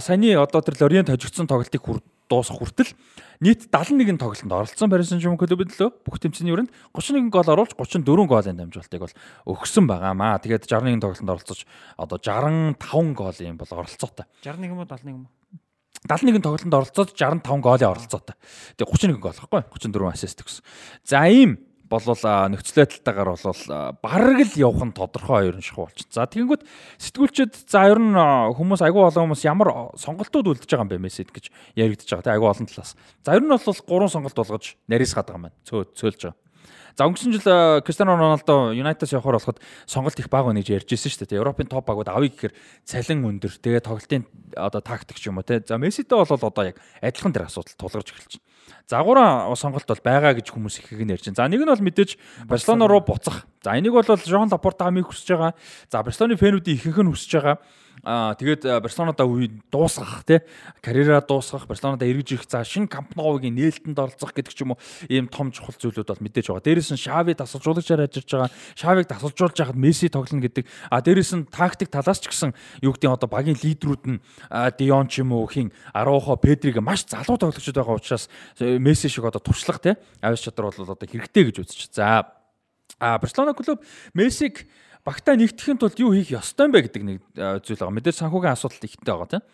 саяны одоо тэр Лориент хожигдсон тоглолтыг хүр дуусах хүртэл нийт 71 тоглолтод оролцсон Paris Saint-Germain клубд лөө бүх тэмцээний өрөнд 31 гол оруулж 34 голын дамжуултыг бол өгсөн байгаамаа. Тэгээд 61 тоглолтод оролцож одоо 65 голын бол оролцоотой. 61 мó 71 мó. 71 тоглолтод оролцоод 65 голын оролцоотой. Тэгээ 31 гол байхгүй 34 ассист гэсэн. За ийм болвол нөхцөл байдалтайгаар болвол бараг л явах нь тодорхой хоёр шахуу болчих. За тэгэнгүүт сэтгүүлчид за ер нь хүмүүс айгүй олон хүмүүс ямар сонголтууд үлдэж байгаа юм бэ мессеж гэж яригдчихэж байгаа. Тэ айгүй олон талаас. За ер нь бол гурван сонголт болгож нарийсгаад байгаа юм байна. Цөө цөөлж байгаа. За өнгөрсөн жил а, Кристиано Роналдо Юнайтедс явахаар болоход сонголт их бага байна гэж ярьж ирсэн шүү дээ. Европын топ багууд авъя гэхээр цалин өндөр. Тэгээ тоглолтын одоо тактик ч юм уу те. За Месситэй бол одоо яг адилхан тэр асуудал тулгарч эхэлж байна. Загвараа сонголт бол байгаа гэж хүмүүс их их нь ярьж байна. За нэг нь бол мэдээж Барселона руу буцах. За энийг бол Жон Лапорта хамгийн хүсэж байгаа. За Барселоны фэнүүдийн ихэнх нь хүсэж байгаа. Аа тэгээд Барселонада үе дуусгах тий карьераа дуусгах Барселонада эргэж ирэх за шинэ Кампногийн нээлтэнд оролцох гэдэг ч юм уу ийм том чухал зүйлүүд бол мэдээж байгаа. Дээрээс нь Шави тасалжуулагчаар ажиллаж байгаа. Шавиг тасалжуулж яхад Месси тоглоно гэдэг. А дээрээс нь тактик талаас ч гэсэн юу гэдэг нь одоо багийн лидерүүд нь Дион ч юм уу хин Араухо, Педриг маш залуу тоглогчид байгаа учраас Месси шиг одоо туршлах тий авис чадвар бол одоо хэрэгтэй гэж үзэж. За а Барселона клуб Мессиг багтаа нэгтгэхийн тулд юу хийх ёстой юм бэ гэдэг нэг зүйл байгаа. Мэдээж санхүүгийн асуудал ихтэй байгаа тийм.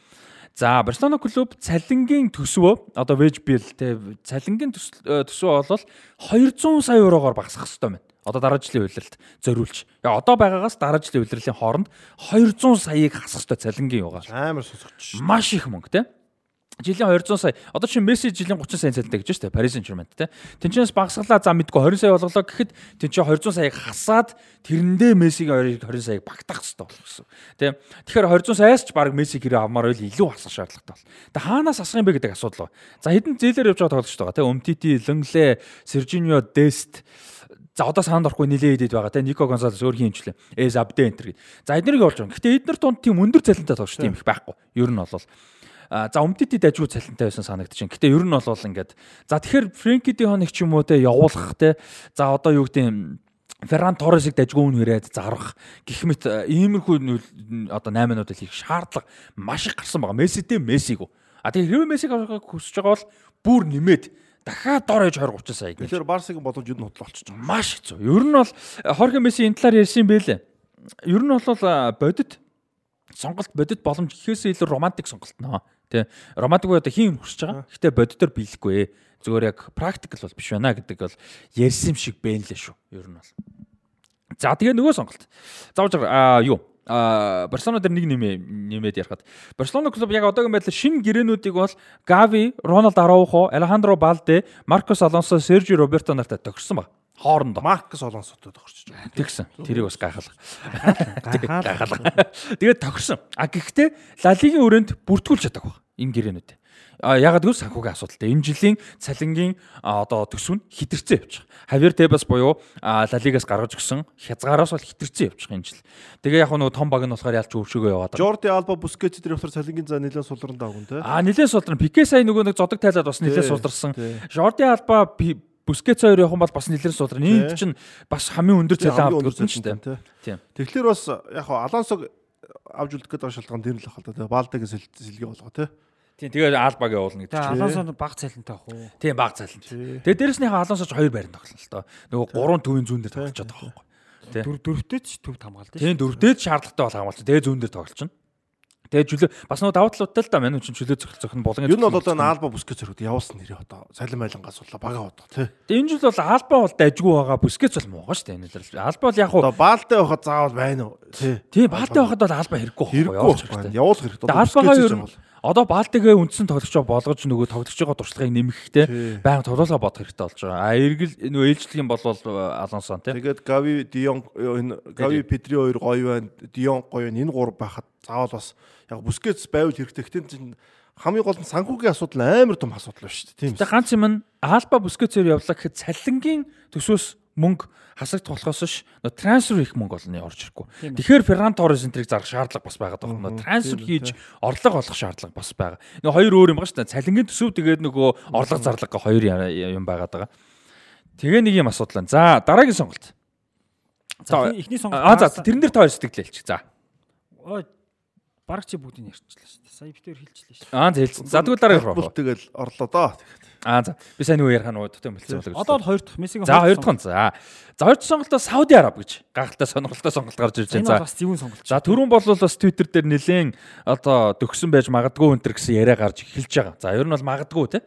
За Барселона клуб цалингийн төсвөө одоо Вэжбил те цалингийн төсвөө бол 200 сая еврогоор багасгах ёстой байна. Одоо дараа жилийн үйлрэлт зориулж. Яа одоо байгаагаас дараа жилийн үйлрэлийн хооронд 200 саяыг хасах ёстой цалингийн югаар. Амар сонсогч. Маш их мөнгө те жилийн 200 сая. Одоо чи Месси жилийн 30 сая цалинтай гэж байна шүү дээ. Paris Saint-Germain те. Тэнчнээс багасгалаа за мэдгүй 20 сая болголоо гэхэд тэн чи 200 саяг хасаад тэрэндээ Мессигийн 20 саяг багтаах хэрэгтэй болох гэсэн. Тэ. Тэгэхээр 200 саяас ч баг Месси гэрээ авмаар байл илүү хасах шаардлагатай бол. Тэ хаанаас асах юм бэ гэдэг асуудал ба. За хэдэн зээлээр явж байгаа тоглогч байгаа те. Өмтити, Лэнгле, Сержиньо, Дест За одоо саанд орохгүй нилээ идэд байгаа те Нико Гонсалес өөр хинчлээ. Эс Абдэ энтер. За эднэрийг олж байгаа. Гэтэ эднэр тунд тийм өндөр цалинтай тоглогч тийм их байхгүй. Ер нь бол за өмдөд дажгүй цалинтай байсан санагдчихэв. Гэтэ ер нь бол ингээд за тэгэхээр Фрэнки Ди хоног ч юм уу те явуулах те за одоо юу гэдэг Ферран Торресыг дажгүй үн хүрээд зарах гэх мэт иймэрхүү одоо 8 минутад хийх шаардлага маш их гарсан байгаа. Месситэй Мессиг. А тэгээ хэрвээ Мессиг авахыг хүсэж байгаа бол бүр нэмээд дахиад дор ээж 20 30 сая. Тэгэхээр Барсагийн боломж юу нь худлаа болчихж байгаа. Маш хэцүү. Ер нь бол Хорхе Месси энэ талаар ярьсан байлээ. Ер нь бол бодит сонголт бодит боломж гэхээсээ илүү романтик сонголт нөө. Тэ романтик буюу одоо хин хүсэж байгаа. Гэтэ бодитоор биелэхгүй. Зүгээр яг практикл бол биш байна гэдэг бол ярьсан юм шиг бэ нэлээ шүү. Ер нь бол. За тэгээ нөгөө сонголт. Заавж аа юу? а Барселона дээр нэг нэмээ нэмээд ярихад Барселона клуб яг одоогийн байдлаар шинэ гэрээнүүдийг бол Гави, Роналд Араухо, Алехандро Балде, Маркос Алонсо, Сержио Роберто нартай тохирсон баг хоорондоо. Маркос Алонсотой тохирч байгаа. Тэгсэн. Тэрийг бас гайхалга. Гайхалга. Тэгээд тохирсон. А гэхдээ Ла Лигийн өрөөнд бүртгүүлж чадах баг энэ гэрээнүүд. А ягаад гэвэл санхүүгийн асуудалтай. Энэ жилийн цалингийн одоо төсөв нь хитэрцээ явчих. Хавьер Тебас буюу Ла Лигаас гаргаж өгсөн хязгаараас бол хитэрцээ явчих энэ жил. Тэгээ яг нөгөө том баг нь болохоор ялч өвшөөгөө яваад. Жорди Алба Бускетч дээр болохоор цалингийн заа нэлээд сулран даагун те. А нэлээд сулран. Пике сая нөгөө нэг зодог тайлаад бас нэлээд сулрсан. Жорди Алба Бускетс хоёр явах юм бол бас нэлээд сулран. Энд чинь бас хамгийн өндөр цалин авдаг гэсэн чинь тийм. Тэгэхээр бас яг Алонсог авж үлдэх гэдэг шалтгаан тэр л ах л да. Баалдагийн сэлгээ болгоо те. Тийм тэгээд Албаг явуулна гэдэг чинь. Алонсо баг цалинтай ах уу? Тийм баг цалинтай. Тэгээд дээрэснийхээ Алонсоч хоёр байранд тоглоно л доо. Нөгөө гурван төвийн зүүн дээр тоглож байгаа байхгүй. Дөрв дөрвтэй ч төв хамгаалдаг. Тийм дөрвтэй ч шаардлагатай бол хамгаалж. Тэгээд зүүн дээр тоглож чинь. Тэгээ чөлөө бас нөгөө даваа талуудтай л да мань чинь чөлөө зохил зохин болгон. Ер нь бол одоо Алба бүскет зөрөд явуулсан нэрээ одоо цалин байлангаас бол бага бодоо тий. Тэгээ энэ жил бол Алба бол дайггүй байгаа бүскет бол муугаа шүү дээ энэ л. Алба бол яг хуу баалтай байхад заавал байна уу тий. Тийм баалтай байхад бол Алба хэрэггүй байхгүй явуулах хэрэгтэй. Явуулах хэрэгтэй. Албагаа ер нь одоо Балтигээ үндсэн тоглогчоо болгож нөгөө тоглож байгаа туршлагыг нэмэхтэй байнга тоглоулаа бодох хэрэгтэй болж байгаа. А эргэл нөгөө ээлжлэх юм бол Алонсон тийм. Тэгээд Гави, Дион энэ Гави, Педри хоёр гоё байна. Дион гоё байна. Энэ гурав байхад заавал бас яг Бускетс байвал хэрэгтэй. Гэтэн чинь хамгийн гол нь санхүүгийн асуудал амар том асуудал байна шүү дээ. Тийм. Тэгээд ганц юм нь Алба Бускетсээр явлаа гэхэд цалингийн төсөөс мөнгө хасагдах болохоос ш трансфер хийх мөнгө олно орж ирэхгүй. Тэгэхээр Ферран Торрес энтрийг зарах шаардлага бас байгаа даа. Трансфер хийж орлого олох шаардлага бас байгаа. Нөгөө хоёр өөр юм байна дээ. Цалингийн төсөв тэгээд нөгөө орлого зарлага хоёр юм байгаа даа. Тэгээ нэг юм асуудал байна. За дараагийн сонголт. За эхний сонголт. Аа за тэрэн дээр та хоёр сэтгэлээлч. За. Ой баг чи бүгдийг ярьчлаа шүү дээ. Сая битээр хэлчихлээ шүү. Аа зээлсэн. За тэгвэл дараа ярих. Тэгэл орлоо доо. Аа за. Би сайн нөгөө ярих нь уудтай болчихсон болов. Одоо бол хоёр дахь Мессигийн За хоёр дахь. За. За хоёр дахь сонголтоо Сауди Араб гэж гайхалтай сонголттой сонголт гарч ирж байна. За бас зөвүүн сонголт. За түрүүн бол бас Twitter дээр нэлээд одоо төгсөн байж магадгүй өнтер гэсэн яриа гарч эхэлж байгаа. За ер нь бол магадгүй те.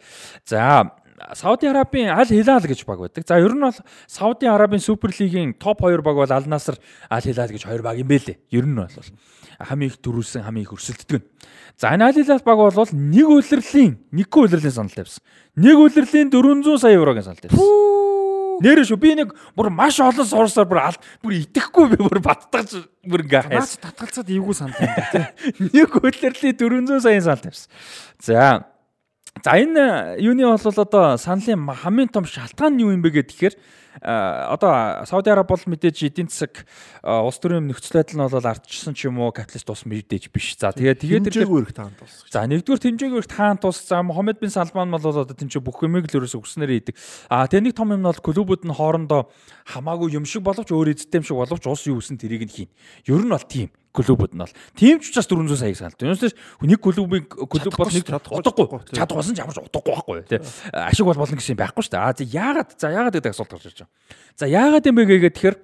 За Сауди Арабын Аль Хилал гэж баг байдаг. За ер нь бол Сауди Арабын Супер лигийн топ 2 баг бол Аль Наср, Аль Хилал гэж хоёр баг юм бэлээ. Ер нь бол хамгийн их төрүүлсэн, хамгийн их өрсөлддөг. За энэ Аль Хилал баг бол нэг үлрэлийн, нэггүй үлрэлийн санал тавьсан. Нэг үлрэлийн 400 сая еврогийн санал тавьсан. Нэр шүү би нэг бүр маш олон суурсаар бүр бүр итгэхгүй би бүр баттгаж бүр ингээ хайс. Татгалцаад эвгүй санал байна тий. Нэг үлрэлийн 400 сая санал тавьсан. За За энэ юуны бол одоо саналын хамгийн том шалтгаан нь юу юм бэ гэхээр а, одоо Сауди Араб бол мэдээж эдийн засаг а, улс төрийн нөхцөл байдал нь бол ардчсан ч юм уу капиталист ус мэдээж биш. За тэгээд тэгээд тэр хэмжээгүй их таанд болсон. За нэгдүгээр тэмжээгүйр таан тус за Мохаммед бин Салман бол одоо тэмцээ бүх юмыг л ерөөсө өгснээр идэг. А тэгээ нэг том юм нь бол клубүүд нь хоорондоо хамаагүй юм шиг боловч өөр юм шиг боловч ус юу гэсэн тэрийг нь хийн. Ер нь бол тийм клубүүд нь бол тийм ч учраас 400 саяг саналт. Юунаас нэг клубын клуб бол нэг удахгүй чадгуулсан ч ямарч удахгүй байхгүй тий. Ашиг бол болно гэсэн юм байхгүй шүү дээ. А за яагаад за яагаад гэдэг асуулт гарч ирж байгаа. За яагаад юм бэ гэгээд тэгэхээр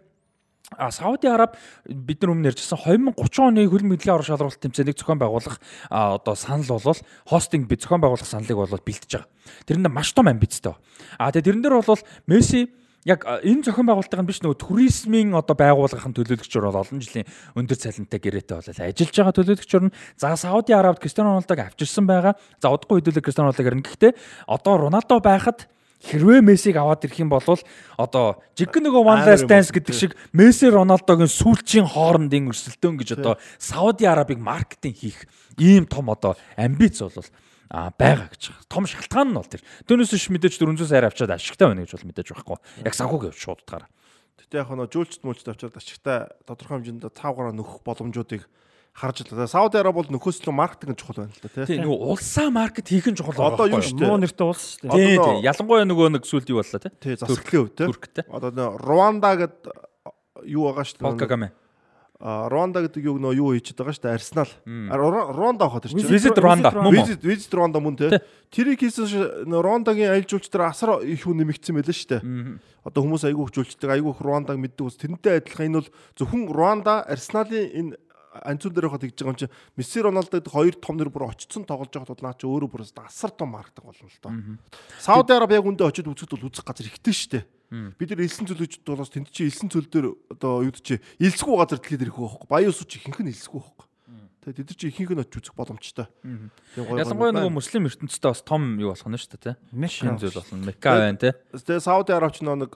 А Сауди Араб бид нар өмнө ярьжсэн 2030 оны хөл мэдлэгийн орон шалралт тэмцээнийг зохион байгуулах одоо санал болвол хостинг бид зохион байгуулах саналыг бол бэлдэж байгаа. Тэрэнд маш том амбицтай. А тэгээ тэрэн дээр бол Месси яг энэ зохион байгуулалтын биш нөгөө туризмын одоо байгууллагын төлөөлөгчөөр бол олон жилийн өндөр цалинтай гэрээтэй бол ажиллаж байгаа төлөөлөгчөөр нь за Сауди Арабид Кристиано Роналдог авчирсан байгаа. За удахгүй хэдүүлээ Кристиано Роналдог ирнэ. Гэхдээ одоо Роналдо байхад хэрвээ Мессиг аваад ирэх юм бол одоо жиг нөгөө one last dance гэдэг шиг Месси Роналдогийн сүүлчийн хоорондын өрсөлдөөн гэж одоо Сауди Арабыг маркетинг хийх ийм том одоо амбиц бол байгаа гэж. Том шалтгаан нь бол тэр. Түүнээс биш мэдээж 400 сая авчаад ашигтай байна гэж бол мэдээж байхгүй. Яг санхүүг явж шууд утгаараа. Гэтэ яг нөө жүүлчт мүлчт авчирд ашигтай тодорхой хэмжээнд цаагаар нөхөх боломжуудыг харж л. Сауди Араб бол нөхөөс илүү маркетинг чухал байна л да тий. Тийм нөгөө улсаа маркет хийх нь чухал байгаа. Одоо юу шүү дээ. Муу нэртэй улс шүү дээ. Тийм тийм. Ялангуяа нөгөө нэг сүлд юу боллоо те. Тий засаглалын хөв тий. Турктэй. Одоо Руанда гэд юу байгаа шүү дээ. Кагаме. А Руанда гэдэг юг нөө юу хийчихэд байгаа шүү дээ. Арсенал. А, Ру- Руанда хаа тэр чинь. Visit Rwanda мөн мөн. Визит визит Руанда мөн тий. Тэрийг хийсэн Руандагийн аялал жуулчдаар асар их хүн нэмэгдсэн байлаа шүү дээ. Одоо хүмүүс айгүй хөвжүүлчдэг, айгүй их Руандаг мэддэг ус. Тэрнтэй адилхан энэ бол зөвхөн Руанда Арсеналын энэ анцуун дээр хаад тэгж байгаа юм чи Месси Роналдо гэдэг хоёр том нэр бүр очсон тоглож байгаа тул наа чи өөрөө бүр асар том маркетинг болно л доо. Сауди Араб яг үндэ очиж үзэхэд бол үзэх газар ихтэй шүү дээ. Бид нар элсэн цөлөжд болоос тэнд чи элсэн цөл дээр одоо юу чи элсгүй газар дэлхийд ирэх байхгүй. Баян ус чи ихэнх нь элсгүй байхгүй. Тэгээ тэд нар чи ихэнх нь очиж үзэх боломжтой. Тийм. Ялангуяа нөгөө муслим ертөнцтэй бас том юу болох нь шүү дээ те. Мекка. Шин зүйл болно. Мекка байна те. Тэгээ Сауди Араб ч нэг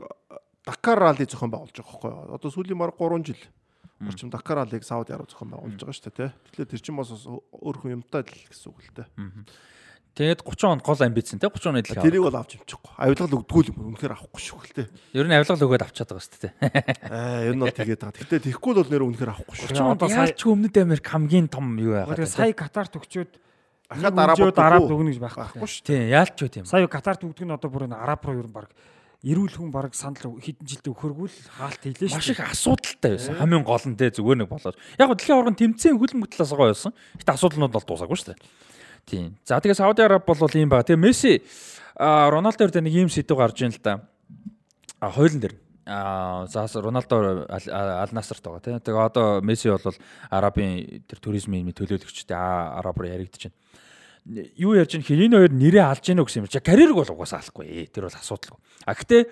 Дакар ралли зохион байгуулж байгаа байхгүй? Одоо сүүлийн баг 3 жил орчим Дакар раллиг Сауди Араб зохион байгуулж байгаа шүү дээ, тий. Тэгэхээр тэр чинь бас бас өөр хүн юмтай л гэсэн үг л дээ. Тэгээд 30 он гол амбицэн те 30 оны дэлхий. Тэрийг бол авч юмчихгүй. Авилгал өгдггүй л юм. Үнэхээр авахгүй шүү хэл дээ. Ер нь авилгал өгөөд авчаад байгаа шүү дээ. Аа, ер нь бол тэгээд байгаа. Гэхдээ тэгэхгүй л бол нэр үнэхээр авахгүй шүү. Тэгээ одоо сая- Яалч өмнөд Америк хамгийн том юу яагаад. сая Катарт өгчөөд Араб өгөө. өгнө гэж байхгүй. Шүү. Тийм яалч юу тийм. Сая Катарт өгдөг нь одоо бүр энэ Араб руу ер нь баг эрүүл хүн баг санал хэдэн жилдээ өгөхөргүй л хаалт хийлээ Маш шүү. их асуудалтай байсан. Хамгийн гол нь те зүгээр нэг болоод. Яг гоо дэлхийн оргон тэмцээн талаас байгаа байсан. Гэтэ асуудалнууд бол дуусаагүй шүү дээ. Тийм. За тэгээ Сауди Араб бол ийм байгаа. Тэгээ Месси Роналдо дээр нэг ийм сэдв гарч ийн л да. А хойлон дээр. А за Роналдо Аль- Насрт байгаа тийм. Тэгээ одоо Месси бол Арабын тэр туризмын төлөөлөгчтэй Араб руу яригдчихэв. Юу ярьж ин хэр энэ хоёр нэрээ алж гинөө гэсэн юм чи карьерг бол угаасаа алахгүй. Тэр бол асуудалгүй. А гэтээ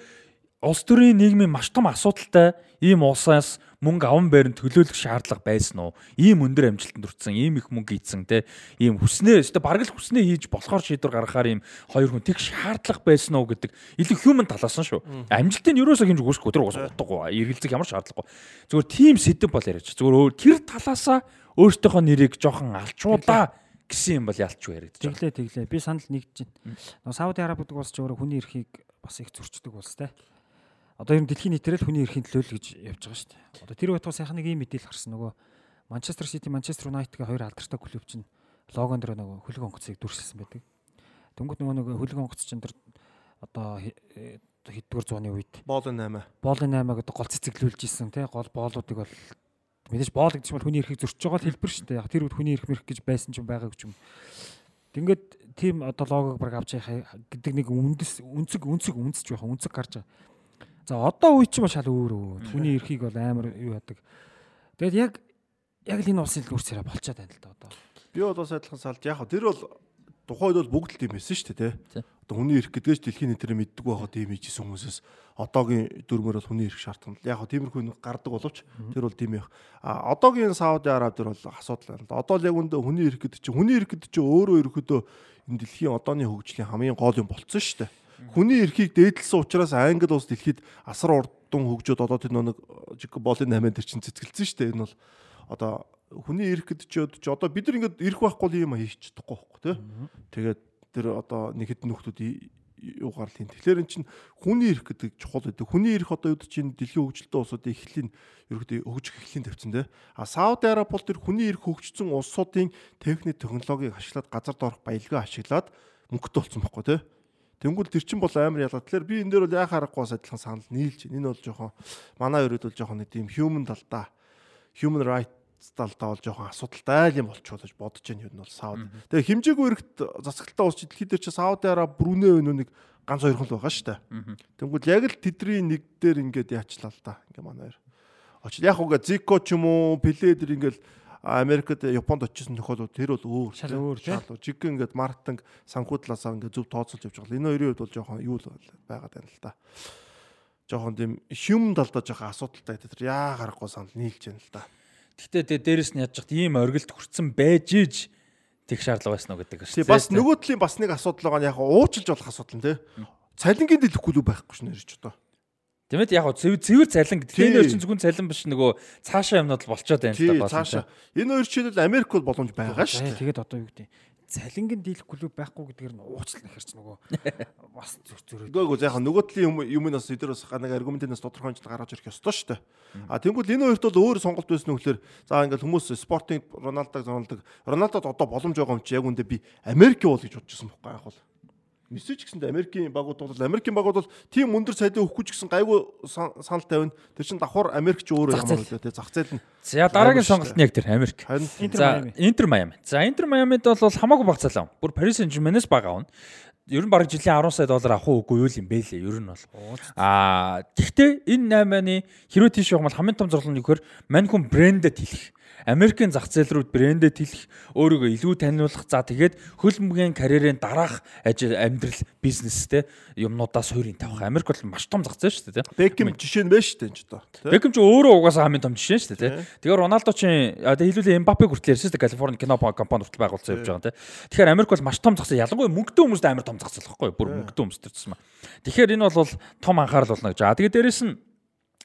улс төрийн нийгмийн маш том асуудалтай ийм улсаас мөнгө аван байран төлөөлөх шаардлага байсан уу? Ийм өндөр амжилтанд хүрсэн, ийм их мөнгө ийдсэн те. Ийм хүснээ, өстө бараг л хүснээ хийж болохоор шийдвэр гаргахаар ийм хоёр хүн тэг шаардлага байсан уу гэдэг илүү human талаас нь шүү. Амжилтыг нь ерөөсөө хинж үгүйсэхгүй тэр уус утгагүй. Эргэлзэх ямар шаардлагагүй. Зүгээр тийм сэдв бол яриач. Зүгээр өөр тэр талаасаа өөртөөхөө нэрийг жоохон алчуудаа гэсэн юм бол ялч яриад. Тэглээ тэглээ. Би санал нэгдэж байна. Сауди Араб гэдэг улс ч өөрөө хүний эрхийг бас их зөрчдөг улс те. Одоо ер нь дэлхийн нийтээр л хүний эрхийн төлөө л гэж явж байгаа шүү дээ. Одоо тэр байтугай сайхан нэг ийм мэдээлэл гарсан нөгөө Манчестер Сити, Манчестер Юнайтедгийн хоёр алдартай клуб чинь логон дээр нөгөө хөлөг онгоцыг дүрсэлсэн байдаг. Тэнгүүд нөгөө нэг хөлөг онгоц чинь тэр одоо хэддүгээр зууны үед Боолын 8. боолын 8 гэдэг гол цэцэглүүлж исэн тий гол боолуудыг бол мэдээж боол гэдэг чинь хүний эрхийг зөрчиж байгаа л хэлбэр шүү дээ. Яг тэр үед хүний эрх мэрх гэж байсан ч юм байгааг ч юм. Ингээд тийм одоо логог баг авч яхаа гэдэг нэг үндэс үнцэг үнцэг үнцэж байгаа үнцэг гарч байгаа. За одоо үе чинь шал өөр өө. Хүний эрхийг бол амар юу яадаг. Тэгээд яг яг л энэ улсын царай болчиход байна л да одоо. Би бол бас адилхан салж яг тэр бол тухайд бол бүгд л тийм байсан шүү дээ, Тий. Одоо хүний эрх гэдгээс дэлхийн нийтээр мэддэг байхад тийм хийжсэн хүмүүсээс одоогийн дүрмээр бол хүний эрх шаардсан. Яг хаа тиймэрхүү нэг гардаг боловч тэр бол тийм байх. А одоогийн Сауди Араб дээр бол асуудал байна л да. Одоо л яг үндэ хүний эрх гэдэг чинь хүний эрх гэдэг чинь өөрөө ерөөдөө энэ дэлхийн одооны хөгжлийн хамгийн гол юм болцсон шүү дээ. Хүний эрхийг дээдлсэн учраас Англи улс дэлхийд асар урдан хөгжөөд одоо тэр нэг болын 8 дээр чинь цэцгэлсэн шүү дээ. Энэ бол одоо хүний эрх гэдэг чи одоо бид нар ингээд эрх байхгүй юм хийчих чадахгүй байхгүй тий. Тэгээд тэр одоо нэг хэд нөхдүүд юугаар л юм. Тэгэхээр эн чинь хүний эрх гэдэг чухал байдаг. Хүний эрх одоо юу гэж чинь дэлхийн хөгжилтэй улсуудын эхлэлийн ерөөдөө хөгжих эхлэлийн тавьсан те. А Сауди Араби бол тэр хүний эрх хөгжсөн улсуудын техник технологиг ашиглаад газар доорх баялгаа ашиглаад мөнгөтэй болсон байхгүй те. Тэнгүүл тэр чин бол амар ялгаа. Тэгэхээр би энэ дээр бол яхаа харахгүй бас адилхан санал нийлж байна. Энэ бол жоохон манай өрөөд бол жоохон нэг тийм human талдаа human right талдаа бол жоохон асуудалтай юм болчихвол гэж бодож байна юм бол Сауд. Тэгээ хэмжээгүй эрэгт засаглалтаа улс дэлхийд дээр чи Сауди Араб, Бруней өнөө нэг ганц хоёрхан л байгаа шүү дээ. Тэнгүүд яг л тэдний нэг дээр ингээд яачлаа л да. Ингээ манай хоёр. Очил яг уга Зико ч юм уу, Пеле дээр ингээд Америкт Японд очижсэн тохиолдол тэр бол өөр. Шал өөр тийм. Шал жиг ингээд мартинг санхүүдлаасаа ингээд зөв тооцоолж явж байгаа. Энэ хоёрын хувьд бол жоохон юу л байгаад байна л да. Жоохон тийм human талдаа жоохон асуудалтай. Тэр яа гарахгүй санал нийлж байна л да. Гэхдээ тэгээ дээрэс нь чад ийм оргилд хүрсэн байж иж тех шаардлага байсан уу гэдэг шүү. Бас нөгөө талын бас нэг асуудал байгаа нь яг уучлж болох асуудал нь тий. Цалингийн дэлгэхгүй л байхгүй ш нэрч одоо. Тэмээд яг цэвэр цэвэр цалин гэдэг. Энэ хоёр чинь зөвхөн цалин биш нөгөө цаашаа юмнууд л болчоод байна л да цаашаа. Энэ хоёр чинь Америк бол боломж байгаа шүү дээ. Тэгээд одоо юу гэдэг цалингийн дийлэх клуб байхгүй гэдгээр нь уучлал нэхэрч нөгөө бас зүр зүрээ. Үгүй яг нөгөө талын юм юмнаас эдгээр бас нэг аргументээс тодорхой хэмжээнд гаргаж ирэх ёстой шүү дээ. А тэгвэл энэ хоёрт бол өөр сонголт байсан нөхлөөр за ингээл хүмүүс спортын Роналдог зоналдог. Роналдод одоо боломж байгаа юм чи яг үндэ би Америк бол гэж бодож байсан байхгүй яг бол. Мессеж гэсэндээ Америкийн багууд бол Америкийн багууд бол тийм өндөр цалин өгөхгүй ч гэсэн гайгүй санал тавина. Тэр чин давхар Америк ч өөрөө ямар үлээ те зах зээл нь. За дараагийн сонголт нь яг тэр Америк. За Интер Майами. За Интер Майамид бол хамаагүй баг цалин. Бүр Paris Saint-Germain-ээс баг авна. Ер нь баг жилийн 10 сая доллар авах уугүй юу юм бэ лээ. Ер нь бол. Аа гэхдээ энэ 8-ны хэрвээ тийш явах бол хамгийн том зорилго нь юу гэхээр мань хүн брэндэд хэлэх Америкийн зах зээл рүү брэндэд хэлэх, өөрийгөө илүү таниулах. За тэгээд хөлбөмбөгийн карьерийн дараах ажил амьдрал бизнестэй юмнуудаас суурийн тавих. Америк бол маш том зах зээл шүү дээ. Бекхэм жишээ нь байна шүү дээ энэ ч одоо. Бекхэм ч өөрөө угаасаа хамгийн том жишээ шүү дээ. Тэгэхээр Роналдо ч одоо хэлүүлээ Эмбапе хүртэл ярьсан шүү дээ. Калифорни кино компани хүртэл байгуулсан явж байгаа юм. Тэгэхээр Америк бол маш том зах зээл. Ялангуяа мөнгөтэй хүмүүст амар том зах зээл байхгүй юу? Бүр мөнгөтэй хүмүүс төрсөн юм. Тэгэхээр энэ бол том анхаарал болно гэж. Аа тэгээд дээрэс нь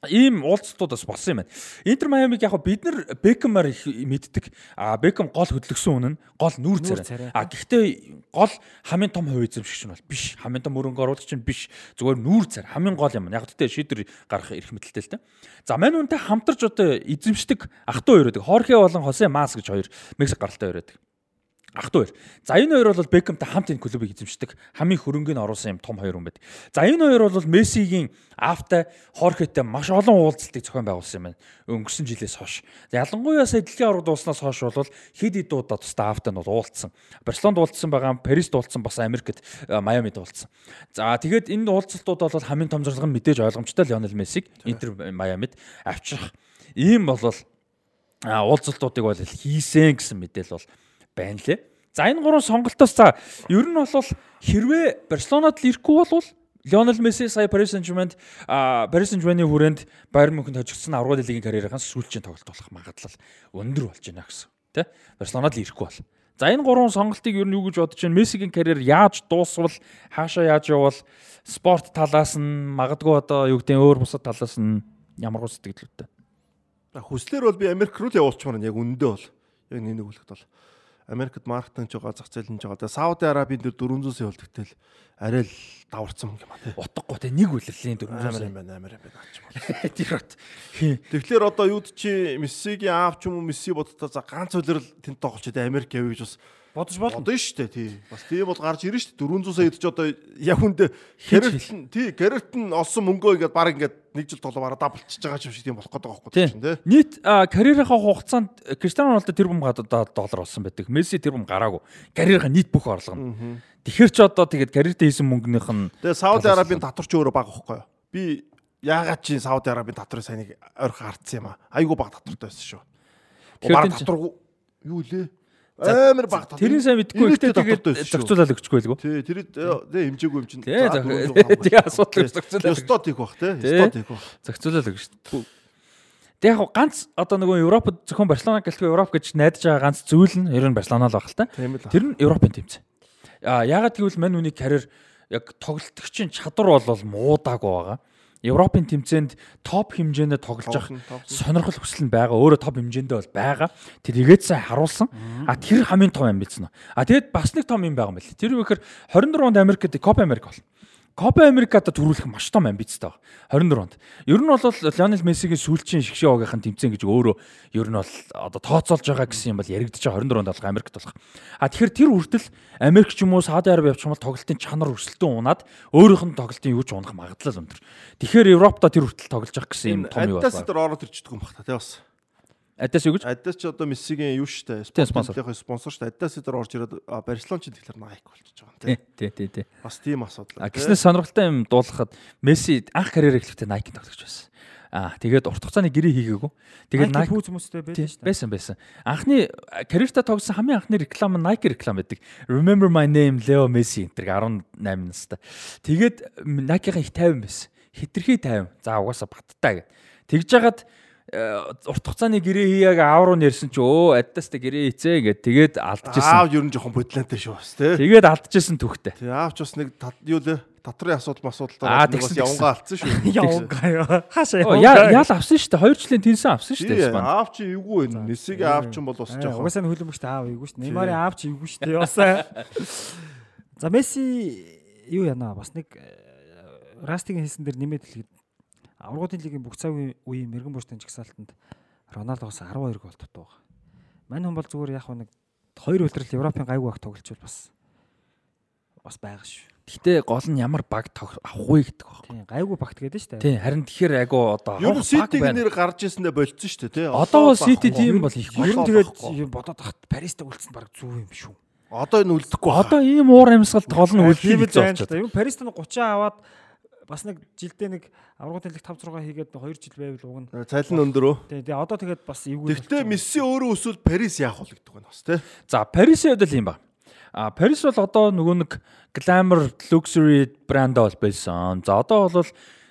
ийм уулзалтууд бас болсон юм байна. Интер Майамиг яг бид нар Бекмаар их мэддэг. А Бекм гол хөдлөсөн үнэн гол нүүр царай. А гэхдээ гол хамгийн том хувь эзэмшигч нь бол биш. Хамгийн том мөрөнгө оруулагч нь биш. Зүгээр нүүр царай. Хамгийн гол юм. Яг гэхдээ шийдвэр гаргах эрх мэдэлтэй л дээ. За мань үнтэй хамтарч одоо эзэмшдэг ах トゥ хоёр байдаг. Хорхе болон Хосе Мас гэж хоёр Мексик гаралтай хоёр байдаг ах トゥ. За энэ хоёр бол Бекхэмтэй хамт энэ клубыг эзэмшдэг. Хамгийн хөрөнгөний оруулсан юм том хоёр хүн байд. За энэ хоёр бол Мессигийн Афта Хорхетэй маш олон уулзалтыг зохион байгуулсан юм байна. Өнгөрсөн жилээс хойш. Ялангуяа сая дэлхийн аврагд дууснаас хойш бол хэд хэд удаа тусдаа Афтад бол уулзсан. Барселонд уулзсан байгаа, Парист уулзсан, бас Америкт Майамид уулзсан. За тэгээд энэ уулзалтууд бол хамгийн том зорилго нь мэдээж ойлгомжтой Лионел Мессиг Интер Майамид авчрах. Ийм болвол уулзалтуудыг бол хийсэн гэсэн мэдээл бол байна лээ. За энэ гурван сонголтоос за ер нь бол хэрвээ Барселонад л ирэхгүй болвол Лионел Месси сая Paris Saint-Germain а Paris Saint-Germain-ийн хүрээнд Bayern München хожигдсон 10 лигийн карьерийнхаа сүүлчийн тоглолт болох магадлал өндөр болж байна гэсэн. Тэ? Барселонад л ирэхгүй бол. За энэ гурван сонголтыг ер нь юу гэж бодож байна? Мессигийн карьер яаж дуусвал хаашаа яаж явбал спорт талаас нь магадгүй одоо юу гэдэг өөр бусад талаас нь ямар гоо сэтгэлдтэй. Хүслэр бол би Америк руу л явуулчмаар яг үндэ бол. Яг нэг үлэхэд бол. Америкт маркетинг жоо зах зээл нь жоо. Тэгээ Сауди Арабийн дээр 400 сая болтгтэл арай л даварцсан юм аа. Утгагүй те нэг үлрэлийн 400 сая байна амар юм байна аач бол. Тэр бат. Тэгэхээр одоо юуд чи Мессигийн аав ч юм уу Месси бодтоо за ганц үлрэл тэнд тоглож дээ Америк явъя гэж бас бодож болно. Бодно шүү дээ тий. Бас тийм бол гарч ирнэ шүү дээ. 400 сая идэж одоо яг үндэ Гэрэлт нь тий Гэрэлт нь олсон мөнгөө ингээд баг ингээд нэг жил тоглоо бараа даблчж байгаа юм шиг тийм болох гэдэг байхгүй тийм тий. Нийт карьерийнхаа хугацаанд Криштиано Роналдо тэр бум гадаа доллар олсон байдаг. Месси тэр бум гараагүй. Карьерийнхаа нийт бүх орлого нь. Тэгэхэр ч одоо тэгээд карьердээ хийсэн мөнгөнийх нь Тэгээ Сауди Арабийн татварч өөрөө бага байхгүй юу? Би яагаад чи Сауди Арабийн татврын сайныг ойрхон хардсан юм аа. Айгу бага татвартай байсан шүү. Бараг татвар юу лээ? Амар баг тал. Тэрийн сайн мэдгүй ихтэй тэгээд зохицуулаад өгчихгүй лгөө. Тий, тэр тий хэмжээгүй юм чинь. Тий, асуудал зохицуулаад. Ёстой тийх бах тий. Ёстой тийх бах. Зохицуулаад өгч. Тэг яг ганц одоо нөгөө Европод зөвхөн Барселона гэлтгүй Европ гэж найдаж байгаа ганц зүйл нь ер нь Барселона л баг л та. Тэр нь Европын тэмцээн. А ягаад гэвэл мань үний карьер яг тоглолтогчийн чадвар бол муудаагүй байгаа. Европын тэмцээнд топ хэмжээнд тоглож явах сонирхол хүсэл нь байгаа. Өөрөө топ хэмжээндээ бол байгаа. Тэрийгэд сайн харуулсан. А тэр хамгийн том юм билсэн. А тэгэд бас нэг том юм байгаа юм байл. Тэр юу гэхээр 24 онд Америкт Копа Америк бол. Копа Америкад төрүүлэх маш том амбицтай баг. 24 онд. Ер нь бол Лионел Мессигийн сүүлчийн шгшээ оогийнхан тэмцээн гэж өөрөө ер нь бол одоо тооцоолж байгаа гэсэн юм бол яригдчих 24 онд болох Америкт болох. А тэгэхээр тэр үртэл Америк ч юм уу Сауди Араби явчих юм бол тоглолтын чанар өрсөлдөөн унаад өөрийнх нь тоглолтын юу ч унах магадлал өндөр. Тэгэхээр Европта тэр үртэл тоглож явах гэсэн юм том юу Адидас байна. дээр ороод ирчихдэг юм бах та тий бас. Адас юу гэж? Адидас ч одоо Мессигийн юу штэ спонсор. спонсор штэ. Адидас дээр орж ирээд Барселон ч тэгэхээр Nike болчихж байгаа Тий, юм тий. тий, тий, тий. Бас тийм асуудал. Гиснээс сонирхолтой юм дуулахад Месси анх карьер эхлэхдээ Nike тоглож байсан. Аа тэгээд урт хугацааны гэрээ хийгээгүй. Тэгээд Nike пүүз хүмүүстэй Тий, шүү дээ. байсан байсан. Анхны карьертаа тогсон хамгийн анхны реклам нь Nike реклам байдаг. Remember my name Leo Messi энэ 18 настай. Тэгээд Nike-ийн их 50 байсан. Хитрхи 50. За угаасаа баттай гэд. Тэгж жагаад урт хугацааны гэрээ хийяаг аав руу нэрсэн чи өө аддастай гэрээ хийцээ гэд тэгээд алдчихсан. аав ер нь жоохон бодлонтой шүү бас тий. Тэгээд алдчихсан түүхтэй. Тий аав ч бас нэг юу лээ татрын асуудал нэг бас явангаа алдсан шүү. Явгаа ёо. Хаашаа яа яал авсан шүү дээ. Хоёр жилийн тэнсэн авсан шүү дээ. Аав чи эвгүй байна. Мессигийн аав ч юм бол бас Аа, жоохон. Угаасаа хөлбөмбөгт аав ийгүү шүү. Неймарын аав ч ийгүү шүү дээ. Ясаа. За Месси юу яана бас нэг э, Растигийн хийсэн дээр нэмээд хэлгээд аврагуудын лигийн бүх цагийн үеийн мэрэгэн бууштай жигсаалтанд Роналдогоос 12 гол дутуу байгаа. Мань хүн бол зүгээр яг хөө нэг хоёр үлрэл Европын гайгүй ах тоглолцвол бас бас байгаа шүү. Гэтэ гол нь ямар баг тог- авах вэ гэдэг баг. Тийм гайгүй багт гэдэг шүү дээ. Тий, харин тэгэхээр айгу одоо Ер нь баг байна. нэр гарч ирсэндээ болцсон шүү дээ тий. Одоо бол Сити тийм бол их Ер нь тэгээд бодоод тахт Паристай үлдсэн баг зүв юм шүү. Одоо энэ үлдэхгүй. Одоо ийм уур амьсгалд гол нь үлдэх Тийм л гэж байна Парист нь 30 аваад бас нэг жилдээ нэг аврагуудын лиг 5 6 хийгээд 2 жил байвал уг нь. Цайлан өндөрөө. Тэгээ тэгээ одоо тэгээд бас эвгүй. Тэгтээ Месси өөрөө өсвөл Парис яах вэ гэдэг байна бас тий. За, Парисын хувьд л юм ба. А Парис бол одоо нөгөө нэг glamour luxury брэнд бол байсан. За одоо бол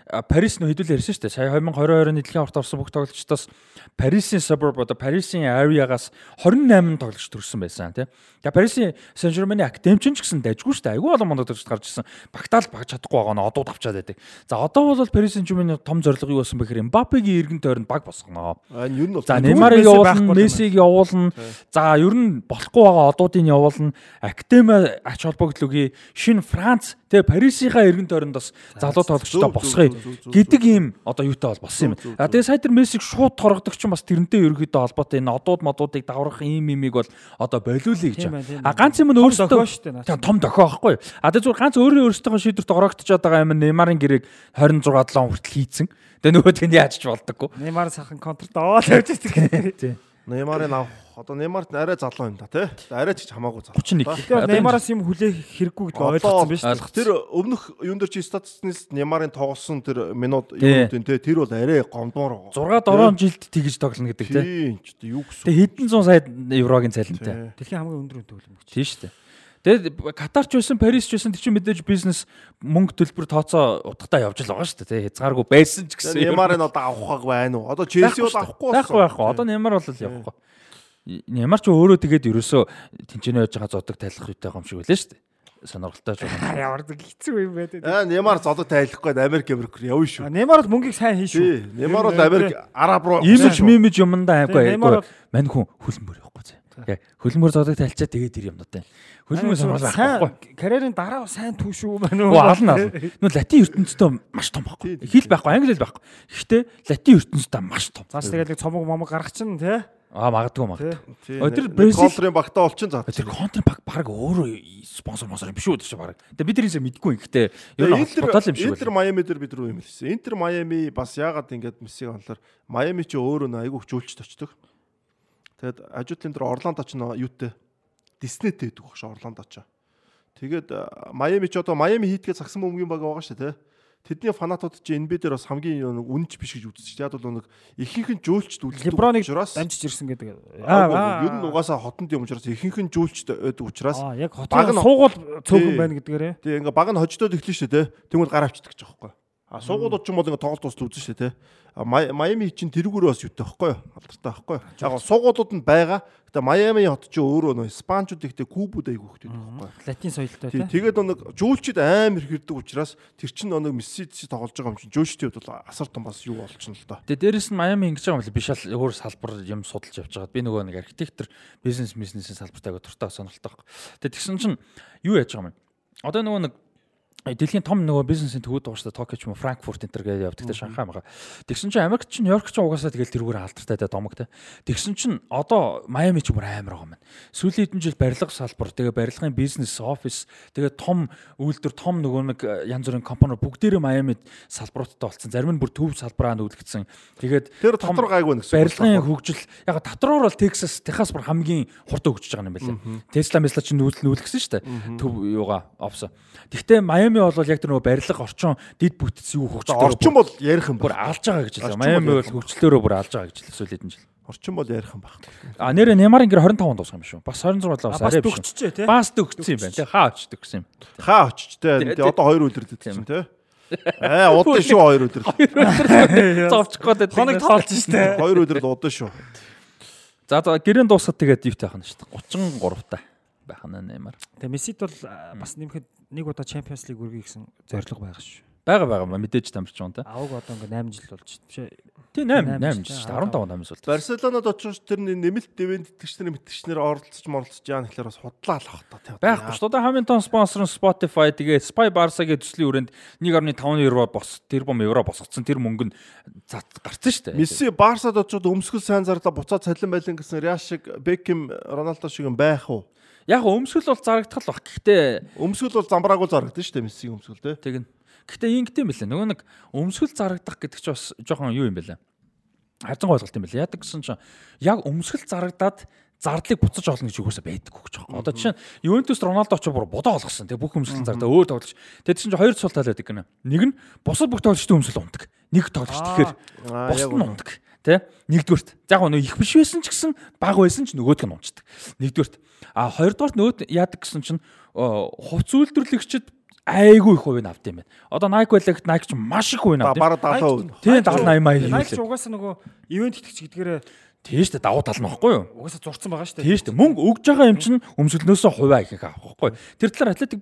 Парис нөө хэдүүл ярьсан шүү дээ. Сая 2022 оны дэлхийн аварт орсон бүх тоглогчдоос Парисын suburb одоо Парисын area-гаас 28 тоглогч төрсэн байсан тий. Тэгээ Парисын Saint-Germain академич ч гэсэн дайггүй шүү дээ. Айгүй олон мондод төрж гарч ирсэн. Багтаал баг чадахгүй байгаа нь одууд авчаад байдаг. За одоо бол Paris Saint-Germain том зорилго юу болсон бэхээр Mbappe-гийн эргэн тойронд баг босгоно. Аа ер нь бол За Месси явуулна, Мессиг явуулна. За ер нь болохгүй байгаа одуудыг явуулна. Академи ач холбогдол үгүй. Шинэ Франц тэгээ Парисийнхаа эргэн тойронд бас залуу тоглогчтой зөв, босгоё гэдэг ийм одоо юутай бол болсон юм. А тэгээ сая тэр Мессиг шууд торгодог ч бас тэрнтэй ерөөхдөө холбоотой энэ одууд модуудыг даврах ийм имийг бол одоо болиулъя гэж. А ганц юм нь өөрөөсөө том дохио байхгүй. А тэгээ зүгээр ганц өөрөө өөрөөсөө шийдвэрт ороогдчиход байгаа юм Неймарын гэрээг 26 7 хүртэл хийцэн. Тэгээ нөгөө тэнд яаж ч болдоггүй. Неймар сайхан контрт аваад явж байгаа. Тийм. Неймарын авах одоо Неймарт арай залуу юм да тий. Арай ч хамаагүй залуу. 31. Тэгээ Неймараас юм хүлээх хэрэггүй гэдэг ойлгосон биз дээ. Тэр өмнөх юун дээр чи статистикс Неймарын тоглосон тэр минут Тий. юунуудын тий тэр бол арай гомдмоор байгаа. 6 7 жилд тэгж тоглоно гэдэг тийм. Тийм ч тий юу гэсэн. Тэгээ хэдэн зуун сая еврогийн цалинтай. Тий. Дэлхийн хамгийн өндөр төлөмөгч. Тийм шүү дээ. Тэгээд Катарч байсан, Парис ч байсан тэр чинь мэдээж бизнес мөнгө төлбөр тооцоо утгатай явж л байгаа шүү дээ. Хязгааргүй байсан ч гэсэн. Неймарын одоо авах хаг байна уу? Одоо Челси бол авахгүй байхгүй байхгүй. Одоо Неймар бол явахгүй. Неймар ч өөрөө тэгээд ерөөсөө тэнцэнэ яаж байгаа зодог тайлах үйтэй юм шиг үлээ шүү дээ. Сонирхолтой ч байна. Ямар нэг хэцүү юм дээ. Аа Неймар зодод тайлахгүй Америк Америк явна шүү. Неймар бол мөнгийг сайн хийн шүү. Неймар бол Америк араб руу Имиж мимиж юмдаа Неймар айгүй. Мань хүн хөлбөмбөр явахгүй зэ. Тэгээ хөлбөмбөр зодог тайлчаа тэгээд тэр юмнуудаа. Хөлбөмбөр сонирхол байхгүй. карьерийн дараа сайн түүшүү байна уу? Ална ална. Нөө латин ертөнцийн маш том байхгүй. Хэл байхгүй, англи хэл байхгүй. Гэхдээ латин ертөнцийн маш том. Цааш тэгээд нэг цомог момог гаргач нь тий. Аа магадгүй магадгүй. Өдөр Бразил- Контрын багтаа олчин заа. Тэр контр баг баг өөрөө спонсор спонсор юм биш үү тэр чинь баг. Тэгээ бид тэрийсээ мэдгүй юм. Гэхдээ ер нь бодол юм шиг Интер. Майами дээр бид рүү юм хэлсэн. Интер Майами бас яагаад ингэж Мессиг онлоор Майами ч өөрөө айгүй хөвчүүлчт очдог. Тэгэд ажуутлын дээр Орландо ч нөө юутэй Диснейтэй гэдэг багш Орландо ч. Тэгээд Майами ч одоо Майами хийтгээ цагсан бөмбөгийн баг байгаа шүү дээ. Тэдний фанатууд чи NBA дээр бас хамгийн нэг үнэнч биш гэж үздэг шүү дээ. Яг бол нэг ихэнх нь жөөлчд үлддэг. Учраас дамжиж ирсэн гэдэг. аа ер нь угаасаа хотонд юм учраас ихэнх нь жөөлчд байдаг учраас Баг нь- суугуул цөөхөн байна гэдгээрээ. Тэгээ ингээ баг нь хождоод эхлэн шүү дээ. Тэнгүүд гар авчдаг гэж байхгүй. А суугуудад ч юм бол ингээ тоглолт тус үзэн шүү дээ Май- Майами чинь тэрүүгээр бас юутай байхгүй юу? Алдартай байхгүй юу? Яг гоо суугуудад нь байгаа. Гэтэ Майами хот чинь өөрөө нөө Испанчууд ихтэй Кубуд айгүйх гэдэг байхгүй юу? Латин соёлтой тий. тэгээд нэг жүүлчид амар хэрдэг учраас тэр чинь нэг Мессич тоглож байгаа юм чинь жүүлчдийн хувьд бол асар том бас юу болчихно л доо. Тэгээ дээрэс нь Майами ингэж байгаа юм биш ал өөр салбар юм судалж явж байгаа. Би нөгөө нэг архитектор бизнес бизнесийн салбартай агай туртаа сонирхолтой байхгүй. Тэгээ тэгсэн чинь юу яаж байгаа юм? Одоо нөгөө нэг Дэлхийн том нөгөө бизнесийн төвүүд байгаа шүү дээ. Токио ч юм уу, Франкфурт энэ төр гэдэг явдаг те Шанхай байгаа. Тэгсэн чинь Америк ч Нью-Йорк ч угаасаа тэгэл тэрүүгээр алдартай те домог те. Тэгсэн чинь одоо Майами ч бүр амар байгаа юм. Сүүлийн хэдэн жил барилга салбар, тэгээ барилгын бизнес, офис, тэгээ том үйлдвэр, том нөгөө нэг э, янз бүрийн компани бүгдээрээ Майамид салбаруудтай болсон. Зарим нь бүр төв салбараа нүүлгдсэн. Тэгээд Тэр том татвар гайгүй нэгсэн. барилгын хөгжил яг татвараар бол Texas, Техас бүр хамгийн хурдан хөгжиж байгаа юм байна лээ. Tesla Mesla чинь нүүл нүүлгсэн шүү дээ. Төв юугаа офс. Гэхдээ Майами бол яг тэр нөгөө барилга орчин дид бүтц юу хөгжиж Орчин бол ярих юм бүр байна. алж байгаа гэж хэлээ. Майами бол хөгжлөөрөө бүр алж байгаа гэж хэлээ сүүлийн хэдэн жил. Орчин бол ярих юм байна. А нэрэ Неймар ингээ 25 дуусах юм шүү. Бас 26 болоо бас Бас арай биш. дөгччээ тий. Бас дөгцсөн юм байна. Тэ хаа очиж дөгсөн юм. Хаа очичтэй. Тий, одоо хоёр Тийм. чинь тий. Аа удаа шүү хоёр үлрэлт. Зовчих гээд Хоног тоолж штэ. Хоёр үлрэлт удаа шүү. За за гэрэн дуусахад тэгээд юу таах нь дээ. 33 та байх нь Неймар. Тэгээ Мессид бол бас нэмэхэд нэг удаа Champions League үргэлж гэсэн зорилго байгаа шүү. Бага бага мэдээж тамирч юм та. Аваг одоо ингээ 8 жил болж ээ. Тий 8 Найман 8 шүү шүү дээ. 15 8 бол. Барселонод очиж тэр нэмэлт дэвэн тэтгэгчнэр мэтгчнэр оролцож моролцож яа гэхэлэр бас худлаа л ах та тий. Байхгүй шүү дээ. Хамилтон спонсор нь Spotify тэгээ Spy Barca-гийн төслийн хүрээнд 1.5 евро бос тэр бом евро босгоцсон тэр мөнгө нь зат гарсан шүү. Месси Барсад очиод өмсгөл сайн зарлаа буцаад цалин байлан гэсэн Реал шиг Бекхэм Роналдо шиг юм байх уу? Яг өмсгөл бол зарагдах л баг. Гэхдээ Өмсгөл бол замбраагүй зарагдсан шүү дээ Мессигийн өмсгөл тий. тэгнь. Гэхдээ ингэдэм билээ. Нөгөө нэг өмсгөл зарагдах гэдэг чинь бас жоохон юу юм бэлээ. Харцан ойлголт юм билээ. Яадаг гэсэн чинь яг өмсгөл зарагдаад зардлыг буцаж олно гэж юусаа байдаггүй гэж байгаа. Одоо жишээ нь Ювентус Роналдо ч бүр бодоо олгосон. Тэгээ бүх өмсгөл зардаа өөр тоглож. Тэгээ чинь хоёр цул тал байдаг гэнэ. Нэг нь бусад бүх тоглогчдын өмсгөл ундаг. Нэг тоглогч тэгэхээр бусад нь ундаг. Тэ? Нэгдүгürt. Яг нөө их биш байсан ч гэсэн бага байсан ч нөгөөдг нь унцдаг. Нэгдүгürt. А хоёрдугаарт нөөд яадаг гэсэн чинь хувц үйлдвэрлэгчид айгүй их хувийг авд юм байна. Одоо Nike байлаагт Nike ч маш их хувийг авд. Бараг 70%. Тийм 70 80 маяг Nike ч угаасаа нөгөө ивент итгэгч гэдгээрээ Тийм шүү дээ давуу тал нь баггүй юу? угаасаа зурцсан байгаа шүү дээ. Тийм шүү дээ. Мөнгө өгж байгаа юм чинь өмсгөлнөөсөө хувиа их авах байхгүй. Тэр талаар Athletic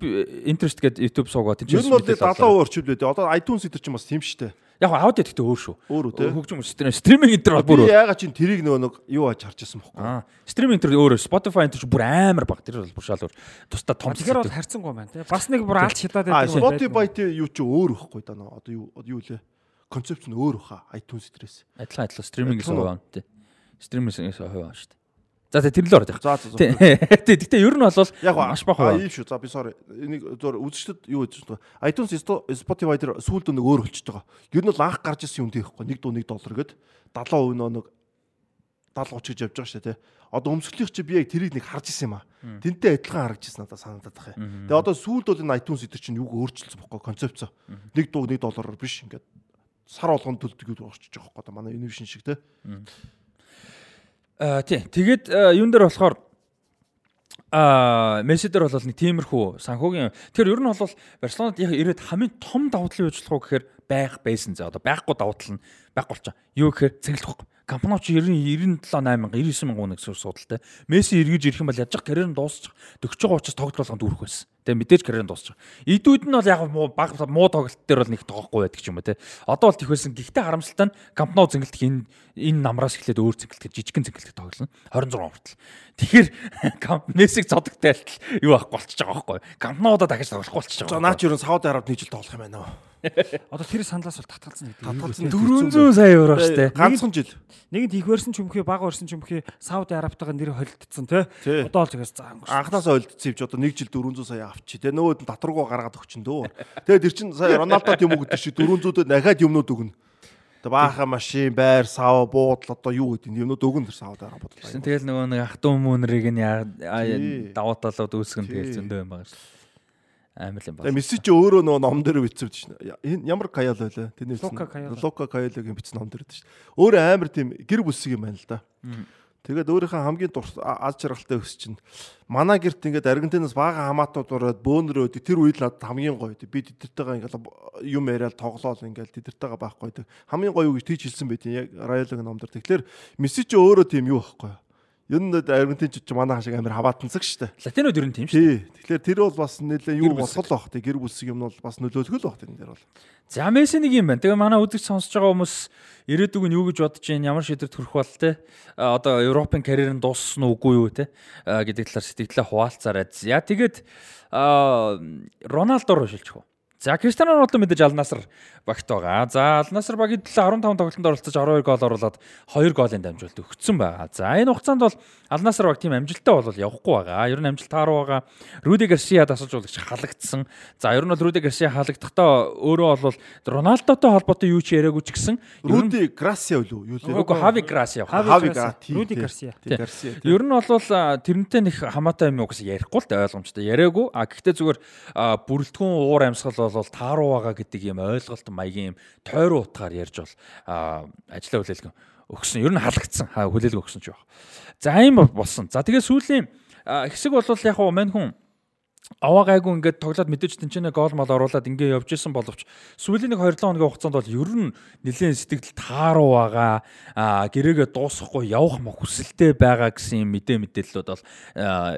Interest гэдэг YouTube суугаа тийм Ер нь бол 70% орчим лээ. Одоо iTunes дээр чинь бас тийм шүү дээ. Яг аудио гэхдээ өөр шүү. Өөр үү, тий? Хөгжим стрим стриминг энэ төр бол бүр Би өөр. яагаад чинь тэрийг нөгөө нэг юу аж харж ирсэн бохгүй. Аа, стриминг төр өөр. Spotify энэ төр бүр амар баг. Тэр бол бүр шал өөр. Тусдаа том. Тэгэхээр бол харьцангуй байна тий. Бас нэг бүр алж хятаад А байдаг юм Spotify тий юу ч өөр ихгүй да нөө. Одоо юу одоо юу лээ. Концепц нь өөр баха iTunes дээрээс. Адилхан адилхан стримингээс Адилхан уу? хуваа тий. Стримингээс хуваа шүү дээ. За тэр л орох. За за. за. Тий. Гэхдээ ер нь бол маш бага аа ийм шүү. За би sorry. Энийг зөөр үзэгчдэд юу гэж байна. iTunes Spotify дээр сүүлд нэг өөр болчихж байгаа. Ер нь бол анх гарч ирсэн юм тийхгүй. Нэг дуу 1 доллар гээд 70% нөө нэг 70 30 гэж явж байгаа шүү дээ. Одоо өмсгөлийнх чи би яг тэрийг нэг харж ирсэн юм аа. Тэнтэй адилхан харагдаж ирсэн надад санагдаад байгаа юм. Тэгээ одоо сүүлд бол энэ iTunes дээр чинь юг өөрчилсөн бохгүй концепц. Нэг дуу 1 доллараар биш ингээд сар болгонд төлдөг юу орчиж байгаа. Одоо манай Univision шиг те. Аа тий. Тэгээд э, юун дээр болохоор аа Месси дээр бол нэг тиймэрхүү санхүүгийн тэр ер нь бол Барселонад яг ирээд хамгийн том давуу талын үйлчлэх уу гэхээр байх байсан зэ одоо байхгүй давуу тал нь байхгүй болчихоо. Юу гэхээр цэнгэлэх байхгүй. Компани ч 90 97 8000 99 мянган нэг судалтай. Месси эргэж ирэх юм бол яаж карьер нь дуусчих. Төгсөж байгаа учраас тоглолт болгонд дүүрэх байсан. Тэгээ мэдээж карьер нь дуусчих. Идүүд нь бол яг муу баг муу тоглолт дээр бол нэг тоохгүй байдаг ч юм уу те. Одоо бол байсан. Гэхдээ харамсалтай нь компани зэнгэлтэх энэ энэ намраас эхлээд өөр зэнгэлтэх жижигхэн зэнгэлтэх тоглоно. 26 хүртэл. Тэгэхээр Мессиг цодогтой альтал юу ахгүй болчихж байгаа байхгүй. Компаниудаа дахиж тоглохгүй болчихж За байгаа. наач ер нь Сауди Арабид нэг жил тоглох юм байна уу? Одоо тэр саналаас бол татгалзсан гэдэг. Татгалзсан. 400 сая евро штэ. Ганцхан жил. Нэгэнт их барьсан ч юмхий баг барьсан ч юмхий Сауди Арабтайгаа нэр холилдсон тий. Тий. Одоо л згээс заа. Анхнаасаа ойлдсон юм чи одоо нэг жил 400 сая авчи те нөгөөд нь татваргуу гаргаад өгчин дөө. Тэгээд тэр чин сая Роналдод юм гэдэг чи 400-д дахиад юмнууд өгнө. Тэгээ баахан машин, байр, сав, буудал одоо юу гэдэг нь юмнууд өгнө тэр Сауди Арабид. Тэгсэн тэгэл нөгөө нэг ах トゥ мөнрийг нь давуу талууд үүсгэн тэгэл зөндөө юм байгаа шүү. Амар юм Тэгээ байна. Месси ч өөрөө нөгөө ном дээр бичсэн шин. Энэ ямар каял байлаа? Лука Каяла. Лука Каялагийн бичсэн ном дээр байдаг шин. Өөрөө амар тийм гэр бүсэг юм байна л да. Тэгээд өөрийнхөө хамгийн аз жаргалтай өс чинь манай герт ингээд Аргентинаас бага хамаатууд ороод бөөнрөө тэр үед надад хамгийн гоё. Би тэдэртэйгээ ингээд юм яриад тоглоол ингээд тэдэртэйгээ байхгүй. Тэг. Хамгийн гоё гэж тийч хэлсэн байдیں۔ Яг Райлог номдор. Тэгэхээр Месси ч өөрөө тийм юу байхгүй. Ер нь Аргентинч ч манай хашиг амар хаваатанцаг штэ. Латинод ер нь тийм шүү. Тий. Тэгэхээр тэр бол бас нэлээ юу болох байх. Тэг гэр бүлсэг юм бол бас нөлөөлөх л байх тэр дээр бол. За Месси нэг юм байна. Тэгээ манай үзэгч сонсож байгаа хүмүүс ирээдүг нь юу гэж бодож байна? Ямар шийдвэрт хүрэх бол те? Одоо Европын карьер нь дууссан уу үгүй юу те? Гэдэг талаар сэтгэлээ хуваалцаарай. За тэгээд Роналдо руу шилжих уу? За Криштиано Роналдо мэдээж Ал Наср багт байгаа. За Ал Наср багийн төлөө 15 тоглолтод оролцож 12 гол оруулаад 2 голын дамжуулалт өгсөн байгаа. За энэ хугацаанд бол Ал Наср баг тийм амжилттай бол явахгүй байгаа. Ер нь амжилт тааруу байгаа. Руди Гарсиа дасалжуулагч халагдсан. За ер нь бол Руди Гарсиа халагдахтаа өөрөө бол Роналдотой холбоотой юу ч яриаггүй ч гэсэн ер нь Руди Грасиа юу юу лээ. Үгүй Хави Грасиа. Хави Гарсиа. Руди Гарсиа. Гарсиа. Ер нь бол тэрнтэй нэг хамаатай юм угсаа ярихгүй л дээ ойлгомжтой. Яриаггүй. А гэхдээ зүгээр бүрэлдэхүүн уур амьсгал бол тааруу байгаа гэдэг юм ойлголт маягийн юм тойруу утгаар ярьж бол а, ажлаа хүлээлгэн өгсөн. Ер нь халагдсан. Ха хүлээлгэн өгсөн ч байх. За ийм болсон. За тэгээ сүүлийн хэсэг бол яг хуу мань хүн аваа гайгүй ингээд тоглоод мэдээж тэнцэнэ гол мал оруулаад ингээ явж исэн боловч сүүлийн нэг 2-7 хоногийн хугацаанд бол ер нь нэлээд сэтгэл тааруу байгаа. А гэрээгээ дуусгахгүй явах мах хүсэлтэй байгаа гэсэн мэдээ мэдээллүүд бол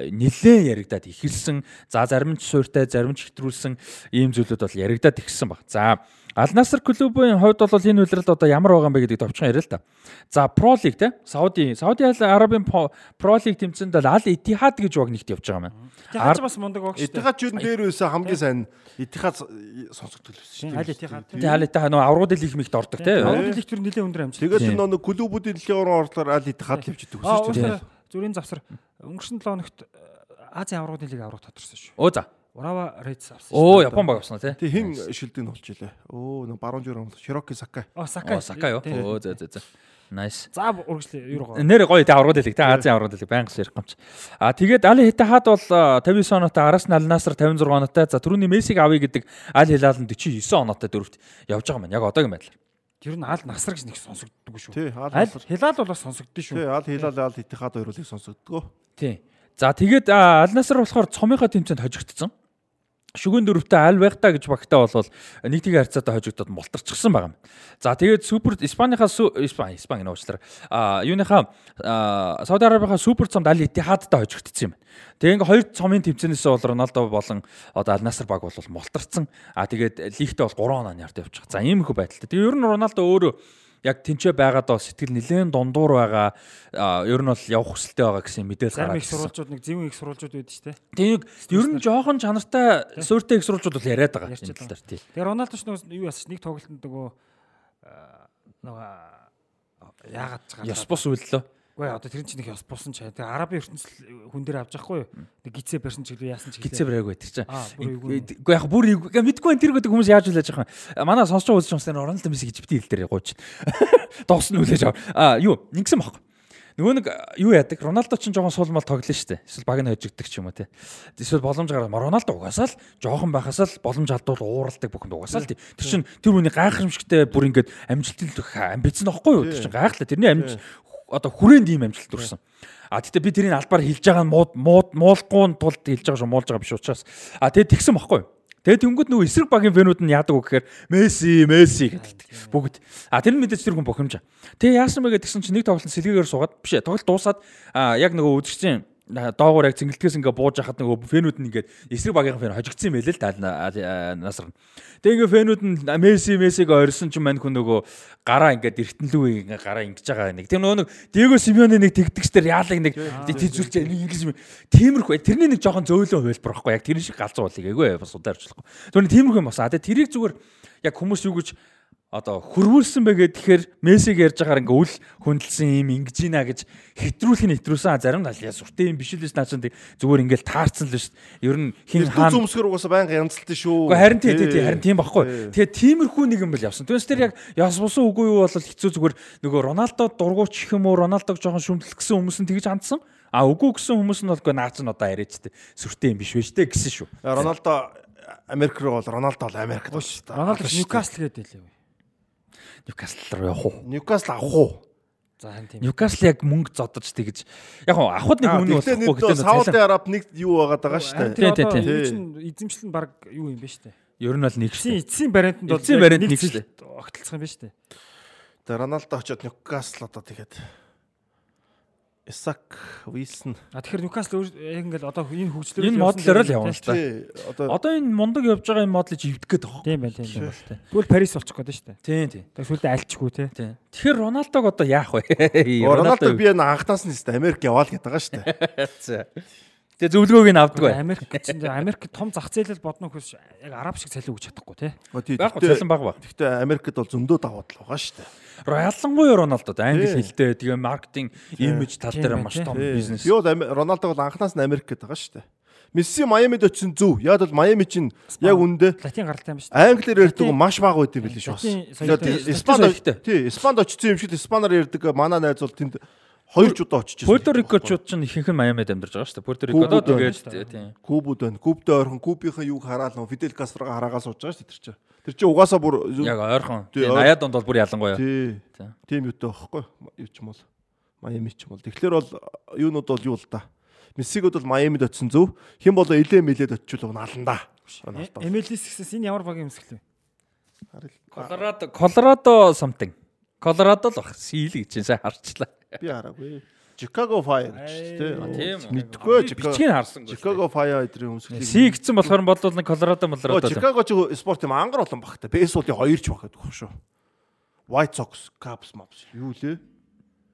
нэлээд яригадад ихэлсэн. За зарим нь суйртай зарим нь хэтрүүлсэн ийм зүйлүүд бол яригадад ихсэн баг. За Ал Наср клубын хувьд бол энэ үйлрэл одоо ямар байгаа юм бэ гэдэг товчхон яриа л та. За Pro League те Сауди Сауди Арабын Pro League тэмцээнд бол Ал Иттихад гэж баг нэгт явж байгаа юм. Тихаач бас мундаг баг шүү ч юу дээр байсан хамгийн сайн Этихад сонсогдол байсан шүү. Аль Этихад. Тэгээ Ал Иттихад нөө аврагууд лиг мэгт ордог те. Аврал лигтэр нэлээд өндөр амжилт. Тэгээд нэг клубүүдийн дэлхийн орон орлоор аль Этихад л явж чинь. уусаа зүрийн завсар өнгөрсөн 7 хоногт э, Азийн аврагын лиг авраг тодорсон шүү. Оо за. Урава Рейдс авсан. Оо Япон баг авсан тий. Тэг хин шилдэг нь болж илээ. Өө нэг баруун жиром Широки Сакай. Оо Сакай. Оо Сакай юу. Оо за за за. Nice. За үргэлжлээ юу гоо. Нэр гоё тий аврагууд лиг тий Азийн аврагууд лиг байнгас ярих гамч. А тэгээд Али Хитахад бол а, 59 оноотой Арас Ал Наср 56 оноотой. За түрүүний Мессиг авъя гэдэг Аль Хилал нь 49 оноотой дөрөвт явж байгаа юм байна. Яг одоогийн байдлаар. Тэр нь аль насар гэж нэг сонсогддог шүү. Тий, насар. хилал бол бас сонсогдсон шүү. Тий, аль хилал аль Этихад хоёрыг сонсогдгоо. Тий. За тэгээд а, Аль Наср болохоор цомынхоо тэмцээнд хожигдсон. Шүгэн дөрөвтэй аль байх та гэж багтаа болвол нэг тийг харьцаатай хожигдоод мултарчихсан байгаа юм. За тэгээд супер Испанийнхаа су- Испани Испани нуучлаар а юуныхаа Сауди Арабийнхаа супер цомд аль Иттихадтай хожигдсон юм. Тэгээ ингээ хоёр цомын тэмцээнээс бол Роналдо болон одоо Аль Наср баг бол мултарсан. А тэгээд лигтээ бол 3 оноо нарт байгаа. За ийм их байдалтай. Тэгээ ер нь Роналдо өөрөө яг тэнцээ байгаад бол сэтгэл нэлээд дундуур байгаа. Ер нь бол явах хүсэлтэй байгаа гэсэн мэдээлэл Зарим гараад их ирсэн. сурвалжууд нэг зөвхөн их сурвалжууд байдаг шүү дээ. Тийг ер нь жоохон чанартай суурьтай их сурвалжууд бол яриад байгаа. Тал дээр тий. Тэгээ Роналдо ч нөгөө юу яасан ч нэг тоглолтод нөгөө нөгөө аа, яагаад ч Яс бус үйллөө. Ээ, одоо тэр чинь нэг ёс бусан ч. Тэгээ Арабын ертөнцийн хүн дээр авч явахгүй юу? Нэг гизээ барьсан ч гэлээ яасан ч Гицээ брээг байдаг чинь. Аа, бүр эйгүү. Үгүй яг бүр. Мэдгүй энэ тэр гэдэг хүмүүс яаж үлээж байгаа юм. Манай байгаа үзэж юмсан Роналдо Месси гэж бити хэл дээр гооч. Доос нь үлээж. Аа юу, ингэсэн баг. Нөгөө нэг юу яадаг? Роналдо ч жоохон суулмал тоглоно шүү дээ. Эсвэл баг нь хожигддаг ч юм уу те. Эсвэл боломж гараад Роналдо угаасаа л жоохон байхасаа л боломж алдвал ууралдаг бүхэнд угаасаа л тий. Тэр чин тэр хүний гайхамшигтай бүр ингээд амжилтын амбиц нөхгүй юу? Тэр чин гайхалтай. Тэрний амжилт одоо хүрээнд ийм амжилт төрсэн. А тэгтээ би тэрийг албаар хэлж байгаа нь мууд мууд муулахгүй тулд хэлж байгаа шүү муулж байгаа биш учраас. А тэгээд тэгсэн баггүй. Тэгээд тэнгууд нөгөө эсрэг багийн фэнүүд нь яадаг вэ гэхээр Месси, Месси гэдэг бүгд. А тэр нь мэдээж тэр хүн бохимж. Тэгээ яасан бэ гэдгсэн чинь нэг тоглолт сэлгээгээр суугаад биш ээ тоглолт дуусаад а яг нөгөө үзэгчийн доогоор яг цэнгэлтгээс ингээ бууж хахад нөгөө фэнүүд нь ингээд эсрэг багийн фэн хожигдсан юм байлээ л да насар. Тэгээ ингээ фэнүүд нь Месси, Мессиг орсон чинь мань хүн нөгөө гараа ингээд эртэнлүү ингээ гараа ингэж байгаа нэг. Тэр нөгөө нэг Диего Симеоны нэг тэгдэгчдэр яалаг нэг тийзүүлж нэг ингэж юм. Тиймэрхүү тэрний нэг жоохон зөөлөн хувилбар байхгүй яг тэр шиг галзуу болыг эйгүй бас ударчлахгүй. Түүний тиймэрхүү юм басан. Тэгээ тэрийг зүгээр яг хүмүүс юу гэж одоо хөрвүүлсэн бэ гэхээр Мессиг ярьж байгаагаар ингээ үл хөндлөсөн юм ингэж ийна гэж хэтрүүлэх нь хэтрүүлсэн зарим нь яа сүртэй юм биш л биш наа чинь зүгээр ингээл таарсан л биш. Ер нь хин хаан зүмсгэр угаасаа байнга янзалтай шүү. Гэхдээ харин тий тий тий харин тийм баггүй. Тэгээ тиймэрхүү нэг юм бол явсан. Түүнээс тэр яг яс бусан үгүй юу бол хэцүү зүгээр нөгөө Роналдо дургуйч их юм уу Роналдог жоохон шүмтлэх гэсэн хүмүүс нь тэгж хандсан. А үгүй гэсэн хүмүүс нь бол наац нь одоо яриачтэй сүртэй юм биш вэ штэ гэсэн шүү. Роналдо Америк руу бол Роналдо бол Америкт байна шүү дээ. Роналдо Ньюкасл гэдэг лээ. Ньюкасл руу явах уу? Ньюкасл авах уу? За харин тийм. Ньюкасл яг мөнгө зодож тэгж яг хоо авахд нэг үнэ болохгүй нэг Сауди Араб нэг юу байгаад байгаа шүү дээ. Тийм, тийм, тийм. Эзэмшил нь баг юу юм бэ штэ. Ер нь бол нэг шүү. эцсийн бариантанд бол Эцсийн яг барианд нэг шүү цэл огтлцох юм ба штэ. Тэгээ Роналдо очоод Ньюкасл одоо тэгээд Исак Вилсон А тэгэхээр Ньюкасл яг ингээл одоо энэ хөгжлөөр Энэ модлоор л явна л та. одоо Одоо энэ мундаг явж байгаа энэ модлыг ивдэх гээд байгаа. Тийм байна тийм байна. тээ. Тэгвэл Парис болчих гээд штэ. Тийм тийм. Тэгээ сүлдээ альчгүй те. Тийм. Тэгэхээр Роналдог одоо яах вэ? Роналдог би энэ анхнаас нь тест Америк яваал гэдэг байгаа шүү дээ. Тэгээ зөвлөгөөг нь авдаг бай. Америк чинь Америк том зах зээлэл бодно хөөс яг араб шиг цалин өгч чадахгүй тий. Гэхдээ цалин баг баг. гэхдээ Америкт бол зөндөө давуу тал байгаа шүү дээ. Ялангуяа Роналдод англи хэлтэй тэгээ маркетинг имиж тал дээр маш том бизнес. Ами- Роналдог бол анхнаас нь Америк гэдэг байгаа шүү дээ. Месси Майамид очисон зөв. Яг бол Майами чинь яг үндэ Латин гаралтай юм ба штэ. англиэр ярьдаг маш бага байд юм билээ шүү Испанд тий, Испанд очсон юм шиг Испанаар ярьдаг манай найз бол тэнд хоёр ч удаа очиж Пуэрто Рикочууд ч ихэнх нь Майамид амьдарч байгаа шүү дээ. Пуэрто Рикодоо тэгээд тийм. Кубуд байна. Кубдээ ойрхон Кубийнхаа юг хараад нөө Фидель Кастрога хараагаа сууж байгаа шүү дээ тэр чинь. Тэр чинь угаасаа бүр Яг ойрхон. Тий, Тийм, ой- 80-аад онд бол бүр ялангуяа. тий. Тийм. Тийм юутай байхгүй юу ч юм бол. Майами ч юм бол. Тэгэхээр бол юунууд бол юу л да. Мессигод бол Майамид очсон зөв. Хэн болоо илээ мэлээд очивол. Роналдо. MLS гэсээс энэ ямар багийн өмсгөл вэ? Колорадо Колорадо something. Колорадо л баг. Сийл гэж чинь сайн харчлаа. Би хараагүй. Chicago Fire гэж тий. Тийм. Мэдгүй Chicago. Харсан. Chicago Fire эдрийн өмсгөлийг. Си гэсэн болохоор бодвол нэг Оо, Молорадо. Chicago ч спорт юм ангар олон багтай. Бейсболын хоёр ч баг гэдэг шүү. White Sox, Cubs, Mavs юу лээ?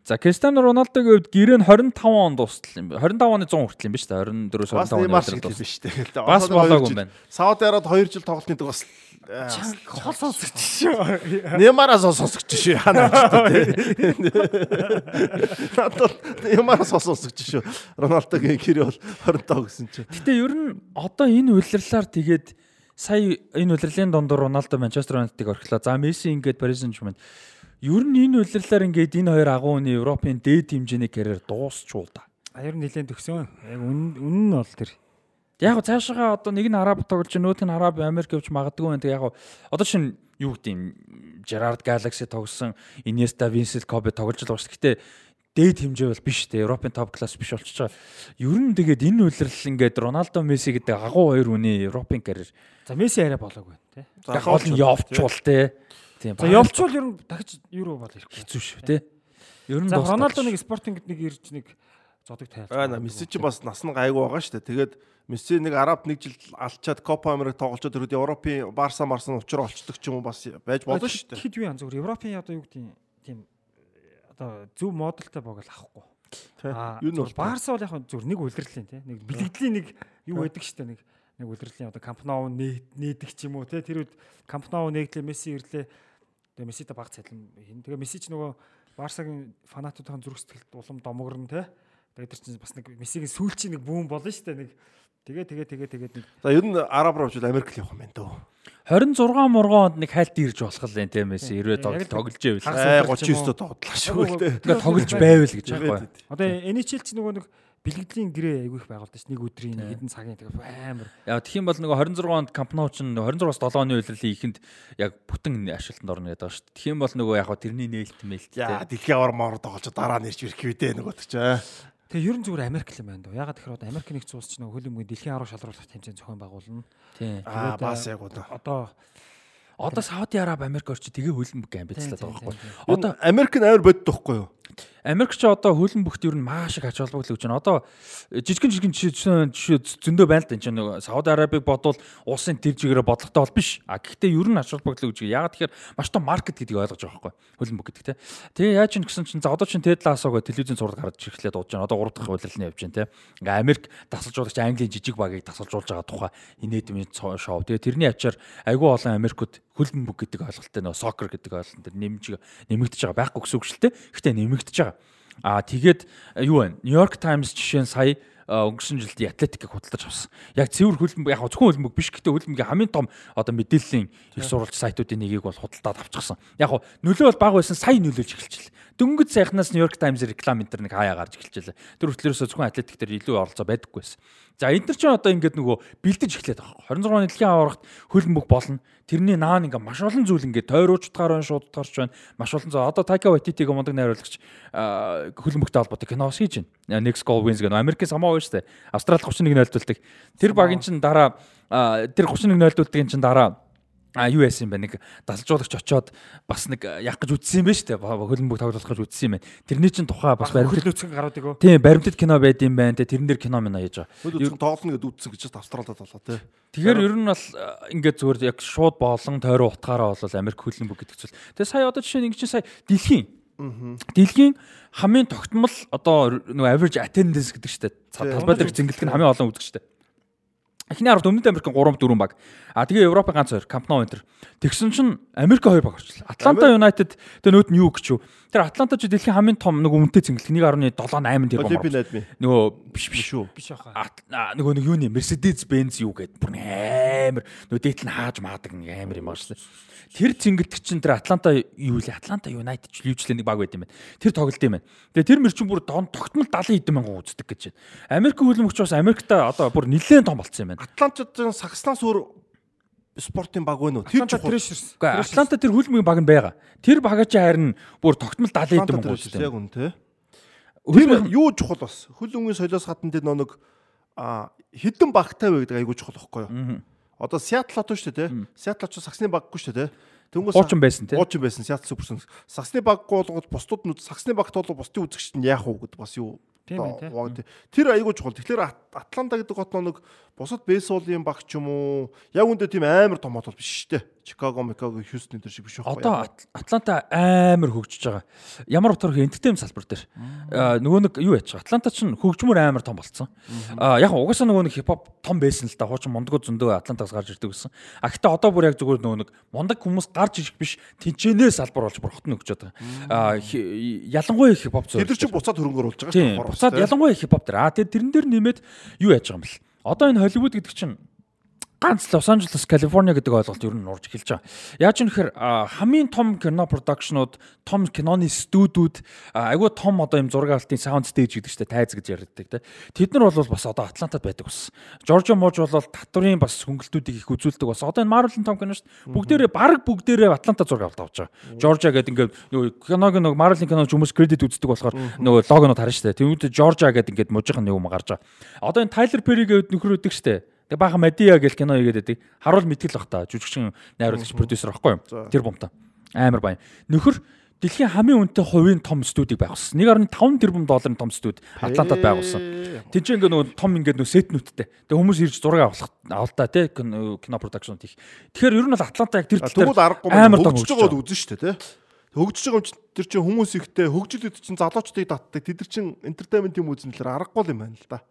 За Криstiano Роналдогийн хувьд гэрээ нь 25 онд дуустал юм байна. 25 оны 100 хүртэл юм ба шүү дээ. 24-өөс Бас 25 оны Neymar шиг өдрөд л дуустал. биш дээ. Бас болоогүй юм байна. Сауд Арабид 2 жил тоглолт нэг бас Хол сонсогч шүү. Неймараас сонсогч шүү. Хана тий. Надад Неймараас сонсогч шүү. Роналдогийн гэрээ бол 25 гэсэн чинь. Гэтэ ер нь одоо энэ улирлаар тэгээд сая энэ улирлын дондор Роналдо Манчестер Юнайтедыг орхилоо. За Месси ингээд Paris Saint-Germain. Ер нь энэ улирлаар ингээд энэ хоёр агуу хүний Европын дээд хэмжээний карьер дуусчул да. А ер нь нэлээд төгсөн. Яг үнэн нь бол тэр. Яг го цаашаа одоо нэг нь араб тоглож, нөгөөх нь араб Америк явж магадгүй байна. Тэг яг го одоо чинь юу гэдэг юм Gerard Galaxy тогсон Iniesta, Vincent Kobe тоглож л байгаа шүү. Гэтэ дээд хэмжээ бол биш те. Европын топ класс биш болчихж байгаа. Ер нь тэгээд энэ улирал ингээд Роналдо, Месси гэдэг агуу хоёр хүний Европын карьер За Месси арай болоогүй тий. яг гол нь явчвал те. Тийм. За явчвал ер нь дахиж евро бол ирэхгүй. хэцүү шүү те. Ер нь За Роналдо нэг спортинг нэг ирж нэг зодог тайлбар. Аа Месси ч бас нас нь гайгүй байгаа шүү дээ. Тэгээд Месси нэг Араб нэг жил алчаад Копа Америк тоглолцоод төрөд Европын Барса Марсан учраа олцдог ч юм уу бас байж болно шүү дээ. Хэд юу ян зүгээр Европын одоо юу гэдэг тийм одоо зөв модалтай баг л авахгүй. Тий. Аа Юу нь Барса бол яг зүгээр нэг үлрэлийн тий нэг бэлгэдлийн нэг юу байдаг штэ нэг нэг үлрэлийн одоо Камп Ноу нээдэг ч юм уу тий тэр үед Камп Ноу нээглээ Месси ирлээ. Тэгээ Месситэй баг цалин. Тэгээ Месси ч нөгөө Барсагийн фанатуудын зүрх сэтгэлд улам домогрно тий. Тэгээ тэр чинь бас нэг Мессигийн сүүлчийн нэг бүүн болно штэ нэг тэгээ тэгээ тэгээ тэгээд нэг За ер нь Араб руу очил Америк л явах юм байна дөө. 26 мургоонд нэг хайлт ирж болох л энэ тийм Месси 90 Яг тоглож байвал. Хагас Э удаа ч юм уу. 39 доо тоглолаа шүү дээ. Ингээд тоглож байвал гэж байгаа байхгүй. Одоо NHL ч нөгөө нэг бэлгэдлийн гэрээ айгүй их байгуулдаг ш. Нэг өдрийн нэг хэдэн цагийн тэгээ амар. Яа юм бол нөгөө 26 онд Nou ч 26-аас 7 оны үйлрлийн ихэнд яг бүтэн ашиглалтанд орно гэдэг шүү дээ. Тэгэх юм бол нөгөө яг тэрний нээлт мэлт Яа дэлхийн авар маар тоглож дараа ирж ирэх дээ нөгөө ч аа. Тэгээ ер нь зүгээр Америк л юм байна дөө. Ягаад тэгэхээр одоо Америк нэгдсэн улс ч нөгөө хөлбөмбөгийн дэлхийн арга шалруулах хэмжээний зохион байгуулна. Тийм. Аа бас яг удаа. Одоо Одоо Сауди Араб Америк орчи тэгээ хөлбөмбөг амбицлаад байгаа байхгүй. Одоо Америк нь амар боддог байхгүй юу? Америк ч одоо хөлбөмбөгт ер нь маш их ач холбогдол өгч байна. Одоо жижигэн жижигэн жишээ зөндөө байна л да. Энэ нэг Сауди Арабыг бодвол улсын тэр чигээрээ бодлоготой бол биш. А гэхдээ ер нь ач холбогдол өгч. Ягаад тэгэхээр маш том маркет гэдгийг ойлгож байгаа байхгүй. Хөлбөмбөг гэдэг те. Тэгээ яаж юм гэсэн чинь за одоо чинь Тед Ласоог телевизэн зураг гаргаж ирэхлээр дуудаж байна. Одоо 3 дахь хуулирлын явж байна те. Ингээ Америк тасалжуулагч Английн жижиг багийг тасалжуулж байгаа тухай инээдмийн шоу. Тэгээ тэрний ачаар айгүй олон Америкууд хөлбөмбөг гэдэг ойлголттой нөө сокер гэдэг ойлголт нэмж нэмэгдэж байгаа байхгүй гэсэн үг шүү дээ. Гэхдээ нэмэгдэж байгаа. Аа тэгээд юу вэ? Нью-Йорк Таймс жишээ нь сая өнгөрсөн жилд Атлетикийг худалдаж авсан. Яг цэвэр хөлбөмбөг яг зөвхөн хөлбөмбөг биш гэхдээ хөлбөмбөгийн хамгийн том одоо мэдээллийн их сурвалж сайтуудын нэгийг бол худалдаад авчихсан. Яг нөлөө бол бага байсан сая нөлөөлж эхэлчихлээ. Дөнгөж сайхнаас Нью-Йорк Таймс реклам энэ төр нэг хаяа гарч эхэлчихлээ. Тэр хүртлээрээс зөвхөн атлетик дээр илүү оролцоо байдаггүйсэн. За энэ төр ч одоо ингээд нөгөө бэлдэж эхлэх байгаа. 26 оны дэлхийн аваргад хөлбөмбөг болно. Тэрний наа ингээд маш олон зүйл ингээд тойруулчдгаар байна, шууддгарч байна. Маш олон зүйл. Одоо Taika Waititi-г мундаг найруулагч хөлбөмбөгтэй холбоотой кино хийж байна. Next Goal Wins нь Америкийн самаа шүү дээ. Австрали 31 нөлдөлдөг. Тэр багийн чинь дараа тэр 31 нөлдөлдгийн чинь дараа а юу яасан юм бэ? Нэг далжуулагч очоод бас нэг яг гэж үтсэн юм байна шүү дээ хөлбөмбөг тоглох гэж үтсэн юм байна тэрний чинь тухай бас баримтат нөөцгөн гарууд өгөө тийм баримтат кино байд юм байна те. Тэрэн дээр кино минь яаж байгаа. Хөлбөмбөг тоглоно гэдээ үтсэн гэж австралид болоо те. Тэгэхээр ер нь бол ингээд зүгээр яг шууд боолон тойроо утгаараа бол Америк хөлбөмбөг гэдэг зүйл. Тэгээ сая одоо жишээ нь ингэ чинь сая дэлхийн. Дэлхийн хамгийн тогтмол одоо нөгөө average attendance гэдэг чинь талбай дээр зингэлдэг нь хамгийн олон үзэгчтэй. Эхний харавт Өмнөд Америкийн 3 4 баг. А тэгээ Европын ганц хоёр Nou Enter. Тэгсэн чинь Америк хоёр баг орчлоо. Атланта United тэгээ нөт нь юу гэж юу? Тэр Атланта ч дэлхийн хамгийн том нэг өмнөдөө цэнгэлт 1.7 8 тэр бомбар. Нөгөө биш биш шүү. Биш баха. Нөгөө нэг юуны Mercedes Benz юу гэдэг бүр амар нөгөө дээдл нь хааж маадаг нэг амар юм аашлаа. Тэр цэнгэлт чинь тэр Атланта юу лээ? Атланта United ч ливчлээ нэг баг байт юм байна. Тэр тоглолт юм байна. Тэгээ тэр мөр чинь бүр тогтмол 70 хэдэн мянган үздэг гэж байна. Америк хөлбөмбөгч бас Америкта одоо бүр нэлээд том болцсон юм байна. Атлантчуудын сагснаас өөр спортын баг байна уу? Тэр Трещерс. Атланта тэр хөлбөмбөгийн баг нь байгаа. Тэр багаа чи харин бүр тогтмол 70 хэдэн мянган үздэг. Яг үн те. Тэр юу чухал бас? Хөл өмгийн соёлоос гадна тэр нэг хідэн багтай вэ гэдэг айгуу чухал байхгүй юу? Одоо Сиэтл отоо шүү дээ, тэ. Сиэтл очоо саксны баггүй шүү дээ, тэ. Тэнгүү хуучин байсан тий. Хуучин байсан Сиэтл суперсэн. Саксны баггүй болгоод бусдууд нь саксны багт бол бусдын үзэгчд нь яах вэ гэд бас юу Тийм тий. Тэр айгуу чухал. Тэгэхээр Атланта гэдэг гот нэг бусад бейсболын баг ч юм уу яг үндэ тийм амар том хот биш шүү дээ. Чикаго, Микаго, Хьюстон энэ шиг биш байхгүй. Одоо Атланта амар хөгжиж байгаа. Ямар утгаар энтертеймент салбар дээр. Нөгөө нэг юу яач. Атланта ч хөгжмөр амар том болцсон. Яг угаасаа нөгөө нэг хипхоп том байсан л да. Хуучин мондгоо зөндөө Атлантаас гарч ирдэг гэсэн. А гэхдээ одоо бүр яг зүгээр нөгөө нэг мондаг хүмүүс гарч ирэх биш тэнчэнээ салбар болж бүр хотно өгч байгаа. Аа ялангуяа хипхоп зөв. Тэр чинь буцаад хөрөнгө оруулж байгаа буцаад ялангуяа хипхоп дээр. Аа тэр тэрэн дээр нэмээд юу яаж байгаа юм бэл. Одоо энэ Холливуд гэдэг чинь ганц Лос Анжелес, Калифорни гэдэг ойлголт ер нь нурж эхэлж байгаа. Яаж юм гэхээр хамгийн том кино продакшнууд, том киноны студиуд, айгүй том одоо юм зураг авалтын саунд стейж гэдэг чинь тайз гэж ярьдаг те. Тэд нар бол бас одоо Атлантад байдаг бас. Жоржо Мууж бол татврын бас хөнгөлтүүдийг их үзүүлдэг бас. Одоо энэ Marvel-ын том кино шүү дээ. Бүгдээрээ баг бүгдээрээ Атланта зураг авалт авч байгаа. Жоржа гэдэг ингээд нөгөө киног нөгөө Marvel-ын киноч хүмүүс кредит үздэг болохоор нөгөө логонууд харна шүү дээ. Тэгвэл Жоржа гэдэг ингээд мужийнх нь юм гарч байгаа. Одоо энэ Тайлер Перри гэдэг нөхөр өгдөг шүү дээ Тэг баахан Мадия гэл кино хийгээд байдаг. Харуул мэтгэл бах та. Жүжигчин найруулагч продюсер аахгүй юу? Тэр бомта. Амар баян. Нөхөр дэлхийн хамгийн үнэтэй хувийн том студийг байгуулсан. 1.5 тэрбум долларын том студи Атлантад байгуулсан. Тэнд чинь ингээ нөгөө том ингээ нөгөө сетнүүдтэй. Тэгээ хүмүүс ирж зураг авах авалтаа тий кино продакшн хийх. Тэгэхээр ер нь бол Атланта яг тэр аргагүй амар том хөгжиж байгаад үзэн шүү дээ тий. Хөгжиж байгаа юм чинь тэр чинь хүмүүс ихтэй хөгжилүүд чинь залуучдыг татдаг. Тэд нар чинь entertainment юм үзэн л аргагүй юм байна л да.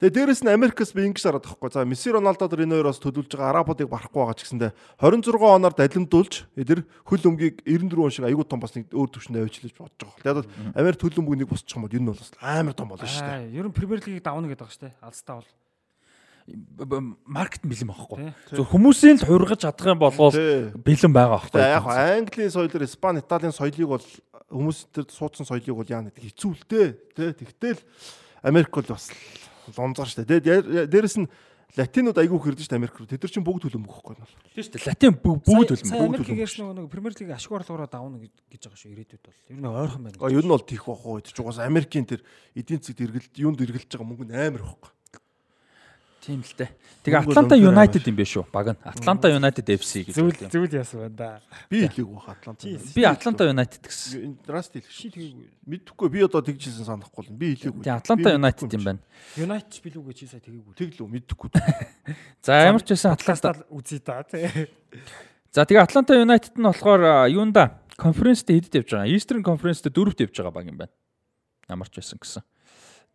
Тэгээ дээрэс нь Америкас би ингэж хараад байхгүй. За Месси Роналдо тэр энэ хоёроос төлөвлөж байгаа арабуудыг барахгүй байгаа ч гэсэндээ 26 оноор далимдуулж тэр хөл өмгийг 94 он шиг аягүй том бас нэг өөр төвшөнд авчилж бодож байгаа. Тэгээд Америк хөл өмгийг нэг босчих юм бол энэ бол бас амар том болно шүү дээ. Ер нь Премьер лигийг давна гэдэг байгаа шүү дээ. Алстаа бол маркет бэлэн байхгүй. Зөв хүмүүсийн л хургаж чадах юм бол бэлэн байгаа байхгүй. Яг Английн соёлоор Испани, Италийн соёлыг бол хүмүүс тэр суудсан соёлыг бол яа гэдэг хэцүү л дээ. Тэ тэгтэл Америк бол бас лонзоор штэ. Тэгээд дээрэс нь латинууд айгүй хэрдэж штэ Америк руу. Тэд нар чинь бүгд төлөмбөх байхгүй юу? Тийм штэ. Латин бүгд төлөмбөх. Америк гэрш нэг Премьер лиг ашиг орлогороо давна гэж байгаа шүү ирээдүйд бол. Ер нь ойрхон байна. Ер нь бол тийх бах уу. Ч угаас Америкийн тэр эдийн засгт эргэлт юунд эргэлж байгаа мөнгө нь амар байхгүй. Тийм л дээ. Тэгээ Атланта United юм биш үү? Баг нь. Атланта United FC гэж. Зүйл зүйл яасан байна да. Би хэлээг бах Атланта. Би Атланта United гэсэн. Драст хэлэх ши тэгээгүй. Мэдхгүй би одоо тэгжсэн санахгүй л. Би хэлээгүй. Тэгээ Атланта United юм байна. United билүүгээ чи сая тэгээгүй. Тэглүү мэдхгүй. За ямар ч байсан Атланта үзье да тий. За тэгээ Атланта United нь болохоор юунда конференцтэй хэдэд явж байгаа. Eastern Conference-тэй дөрөвт явж байгаа баг юм байна. Ямар ч байсан гэсэн.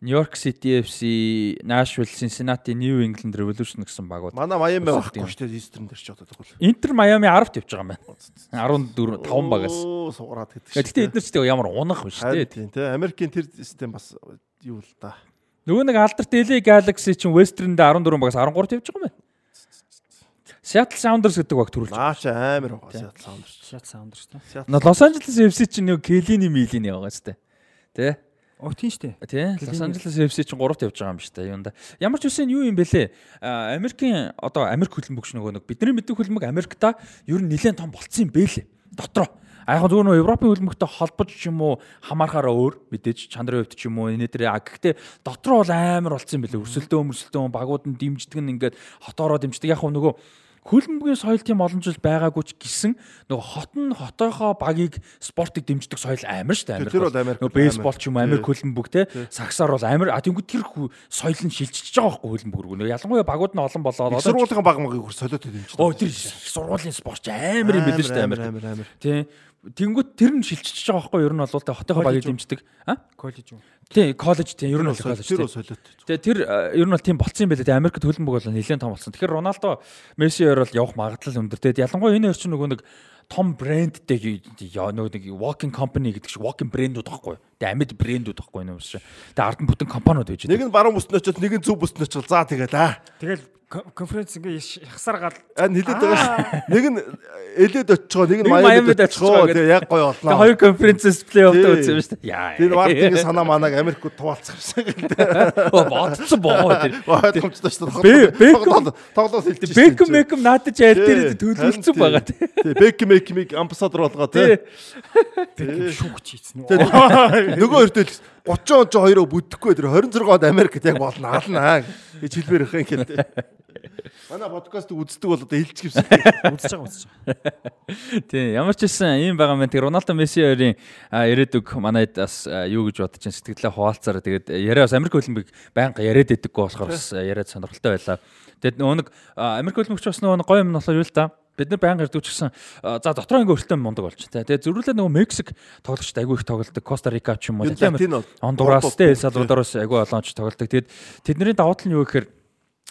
Нью-Йорк Сити FC, Nashville, Cincinnati, New England Revolution гэсэн багууд. Манай Miami байхгүй шүү дээ Eastern дээр ч одоо тэгвэл. Интер Miami 10-т явж байгаа юм байна. 14 5 багаас. Сугараад гэдэг. Гэхдээ эдгээр ч тэгээ ямар унах биш дээ. Тийм тий. Америкийн тэр систем бас юу л да. Нөгөө нэг алдарт LA Galaxy чинь Western дээр 14 багаас 13-т явж байгаа юм байна. Seattle Sounders гэдэг баг төрүүлж. Наа чи амар байгаа Seattle Sounders. Шүү дээ. Seattle Но Лос Анжелес FC чинь нэг Келини Милини байгаа сте. Тэ? Оо тийм шүү дээ. Тий. Лос. Анжелес FC чинь 3-т явж байгаа юм шүү дээ. Юунда. Ямар ч үсэн юу юм бэлээ? Америкийн одоо Америк хөлбөмбөгч нөгөө нэг бидний мэддэг хөлбөмбөг Америкта ер нь нэлээд том болцсон юм бэлээ. Дотроо. А яг нөгөө Европын хөлбөмбөгтэй холбож ч юм уу хамаарахаараа өөр мэдээж чандрын хувьд ч юм уу энэ дээр а гэхдээ дотроо бол амар болцсон юм бэлээ. Өрсөлдөө өмөрсөлдөө багууд нь дэмждэг нь ингээд хотоороо дэмждэг. Яг нөгөө хөлбөмбөгийн соёл тийм олон жил байгаагүй ч гэсэн нөгөө хот нь хотоохоо багийг спортыг дэмждэг соёл амар шүү дээ. Америк Тэр бол. Америк. Нөгөө бейсбол ч юм Америк хөлбөмбөг те саксаар бол амар а тэнгууд тэр соёл нь шилжиж байгаа байхгүй хөлбөмбөг рүү. Нөгөө ялангуяа багууд нь олон болоод одоо сургуулийн баг магийг хөр солиод хэлж Оо тэр сургуулийн спорт ч амар юм билээ шүү дээ Америк. Амар Тэнгүүд тэр нь шилжиж байгаа байхгүй ер нь бол тэ хотынхоо багийг дэмждэг. А? Коллеж юу? Тий, коллеж тий, ер нь бол коллеж. Тэр тий. Тэгээ тэр ер нь бол тийм болцсон юм байлээ. Тэгээ Америкт хөлбөмбөг бол нэлээд том болсон. Тэгэхээр Роналдо, Месси хоёр бол явах магадлал өндөр. Тэгээд ялангуяа энэ хоёр чинь нөгөө нэг том брэндтэй нөгөө нэг walking company гэдэг шиг walking брэндүүд байхгүй. Тэгээ амьд брэндүүд байхгүй юм шиг. Тэгээ ард нь бүтэн компаниуд байж Нэг нь баруун очоод нэг нь зөв очоод за тэгэл аа. Тэгэл конференц ингээ хасаар гал А нилээд байгаа ш. Нэг нь элээд очичгоо, нэг нь Майамид очичгоо. очичгоо Тэгээ яг гоё Тэгээ болноо. хоёр конференцээс плей офф Тий. үзсэн шүү дээ. Яа. Тэр Вартигийн санаа манааг Америкт туваалцах юмсан гэдэг. бодцсон боо тэр. Ойлгомжтой шүү дээ. Тоглоод хэлж шүү. Бэкэм Бэкэм наадаж айл дээр төлөвлөсөн байгаа тий. Бекэм Бекэмиг амбассадор болгоо тий. Бэкэм шүүгч. Тэгээ нөгөө хоёртой л 30 он ч хоёроо бүдэхгүй тэр 26 онд Америкт яг болно алнаа гэж хэлбэр их юм гэдэг. Манай подкаст үздэг бол одоо хэлчих юмсан. Үзэж байгаа үзэж байгаа. Тий, ямар ч байсан ийм байгаа мэн. Тэгээ Роналдо Месси хоёрын ирээдүг манайд бас юу гэж бодож чинь сэтгэлээ хуваалцаараа тэгээд яриа бас Америк хөлбөмбөг байнга яриад байдаггүй болохоор бас яриад сонирхолтой байлаа. Тэгээд нөгөө нэг Америк хөлбөмбөгч бас нөгөө гоё юм нь болохоор юу л та бид нар байнга ярьдаг ч гэсэн за дотроо ингээ өртөө мундаг болж та. Тэгээд зөрүүлээ нөгөө Мексик тоглогчд айгүй их тоглолдог. Коста Рика ч юм уу. Хондурас тэ Эл Салвадороос айгүй олонч тоглолдог. Тэгэд тэдний давуу тал нь юу гэхээр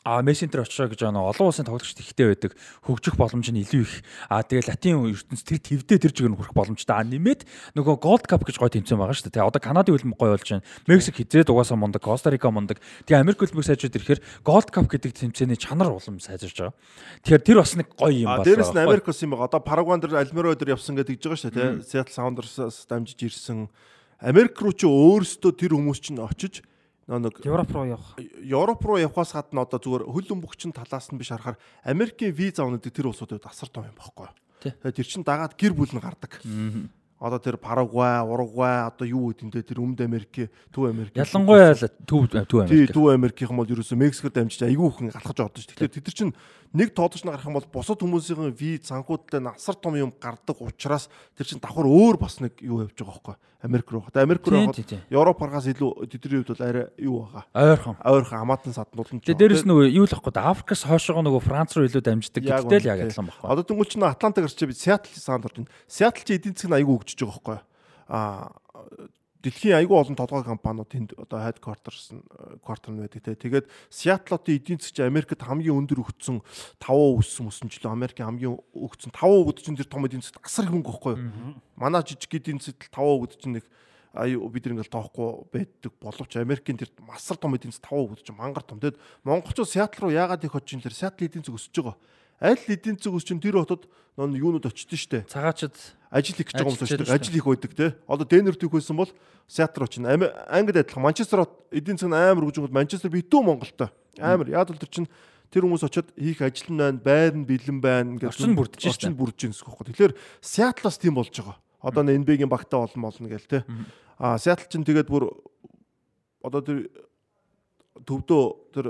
А мессенжер очроо гэж байгаа олон улсын тоглогчд ихтэй байдаг. Хөгжих боломж нь илүү их. А тэгээ латин ертөнц тэр твдээ тэр жигээр нь хүрэх боломжтой. А нэмээд нөгөө Gold Cup гэж гой тэмцээн байгаа шүү дээ. Тэгээ одоо Канадын хөлбөмбөг гой болж байна. Мексик хизээд угаасаа мундаг, Коста Рика мундаг. Тэгээ Америк хөлбөмбөг сайжраад ирэхээр Gold Cup гэдэг тэмцээний чанар улам сайжирч байгаа. Тэгэхээр тэр бас нэг гоё юм байна. дээрэс нь Америк бас юм байгаа. Одоо Парагван дээр Альмиро дээр явсан гэдэг тэгж байгаа шүү дээ. Seattle Sounders-аас дамжиж ирсэн. Америк руу чи өөрөөсөө тэр хүмүүс чинь очиж нэг Европ руу явах. Европ руу явхаас гадна одоо зүгээр хөл өмбөгчин талаас нь биш харахаар Америкийн виз авнууд тэр улсуудад асар том юм. Тий. Тэгээд тэр чин дагаад гэр бүл нь гардаг. Одоо тэр Парагвай, Уругвай одоо юу гэдэг нь тэр Өмнөд Америк, Төв Америк. Ялангуяа л төв төв Тий, Америк. Төв Америкийнхан бол ерөөсөө Мексикод дамжиж аягүй хүн галахж ордож. Тэгэхээр тэд нар чинь нэг тоодож гарах юм бол бусад хүмүүсийн виз санхүүдлээ насар том юм гардаг учраас тэр чинь давхар өөр бас нэг юу явж байгаа байхгүй. Америк руу. Тэгээ Америк руу тий. Европ аргаас илүү тэдний хувьд бол арай юу байгаа. Ойрхон. Ойрхон хамаатан саднуулна. Тэгээ дээрэс нөгөө юу л ахгүй да Африкаас хойшоо нөгөө Франц руу илүү дамждаг гэдэгтэй л яг адилхан баггүй. Одоо тэнгуүл чинь Атланта гарч би Сиэтл санд орж байна. Сиэтл чи эдийн нь аягүй хөгжиж байгаа байхгүй. Аа дэлхийн аягүй олон толгой компаниуд тэнд одоо headquarters нь квартер нь байдаг те. Тэгээд Сиэтлотын эдийн чи Америкт хамгийн өндөр өгцөн 5% өссөн өсөнчлөө Америкийн хамгийн өгцөн 5% өгд чинь тэр том эдийн засаг асар хөнгө байхгүй. Манай жижиг эдийн засаг 5% өгд чинь нэг аюу бид ингээл тоохгүй байдаг боловч Америкийн тэр масар том эдийн засаг 5% өгд чинь мангар том. Тэгэд монголчууд Сиэтл руу яагаад их очиж чинь тэр Сиэтл эдийн засаг өсөж байгаа. Аль эдийн засаг өсч чинь тэр хотод нөө юунууд очтөн штэ Цагаачд ажил их гэж байгаа хүмүүс байдаг Ажил их байдаг те. Одоо Дэнер түүх байсан бол Сиатр очно. Англи адилхан Манчестер эдийн засаг амар хөгжингүүд Манчестер битүү Монголтой. Амар. Яг л тэр чинь тэр хүмүүс очиод хийх ажил нь байна, байр нь бэлэн байна гэж Орчин бүрдэж штэ. орчин бүрдэж байна байхгүй. Тэгэхээр Сиатлаас тийм болж байгаа. Одоо нэг NBA-гийн багтаа олон болно гээл те. А Сиатл чинь тэгээд бүр одоо тэр төвдөө тэр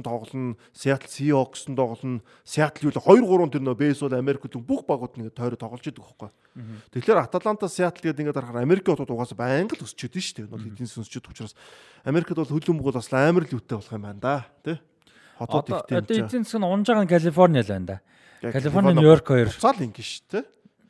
нь тоглоно, Seattle Seahawks нь тоглоно, Seattle юу л 2 3 тэр нөө бейсбол Америк хөлбөмбөг бүх багууд нь тойроо тоглож идэг хөхгүй. Тэгэхээр Atalanta Seattle гэдэг ингээд харахаар Америк хотод угаасаа байнга л өсчихэд нь шүү дээ. Бол эдийн өсчихэд учраас Америкт бол хөлбөмбөг бас амар л үүтэй болох юм байна да. Тэ? Хотод ихтэй одоо эзэн засаг нь унж байгаа нь Калифорни л байна да. Калифорни, Нью-Йорк хоёр. Буцаал ингэ шүү дээ.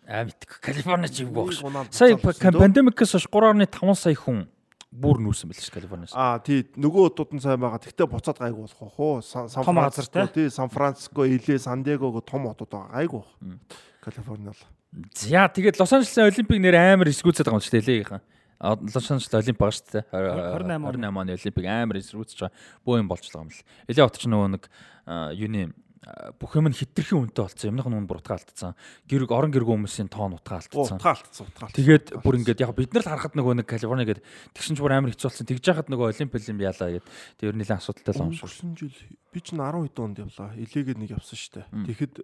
Аа мэдгүй. Калифорни ч юм. Нэг унаад Сая пандемикээс хойш 3.5 сая хүн бүр нүүсэн байл ш Калифорниас. Аа тий нөгөө дууд нь сайн байгаа. Тэгтээ буцаад гайгүй болох уу? хөө? Сан Франциско, тий Сан Франциско, Илэ, Сан Диего гоо том хотод байгаа. Гайгүй. Калифорни бол. За тэгээд Лос Анжелесийн Олимпик нэр амар эсгүүцээд байгаа юм шүү дээ лээгийн. Лос Анжелес Олимп байгаа шүү дээ. 28 он. 28 оны Олимпик амар эсрүүцэж байгаа. Бөө юм болж байгаа юм л. Элэ хот ч нөгөө нэг юуны бүх юм нь хитрхийн үнэтэй болсон. Юмных нь үн бүр утгаа алдсан. Гэрэг орон гэргүй хүмүүсийн тоон утгаа алдсан. Утгаа алдсан, утгаа алдсан. Тэгээд бүр ингээд яг бид нар л харахад нөгөө нэг Калифорни гээд тэгшин ч бүр амар хэцүү болсон. Тэгж яхад нөгөө Олимп Олимп яалаа гээд тэр ер нь нэлээд асуудалтай л юм шиг. Өнгөрсөн жил би ч 10 хэд онд явлаа. Илээгээд нэг явсан штэ. Тэгэхэд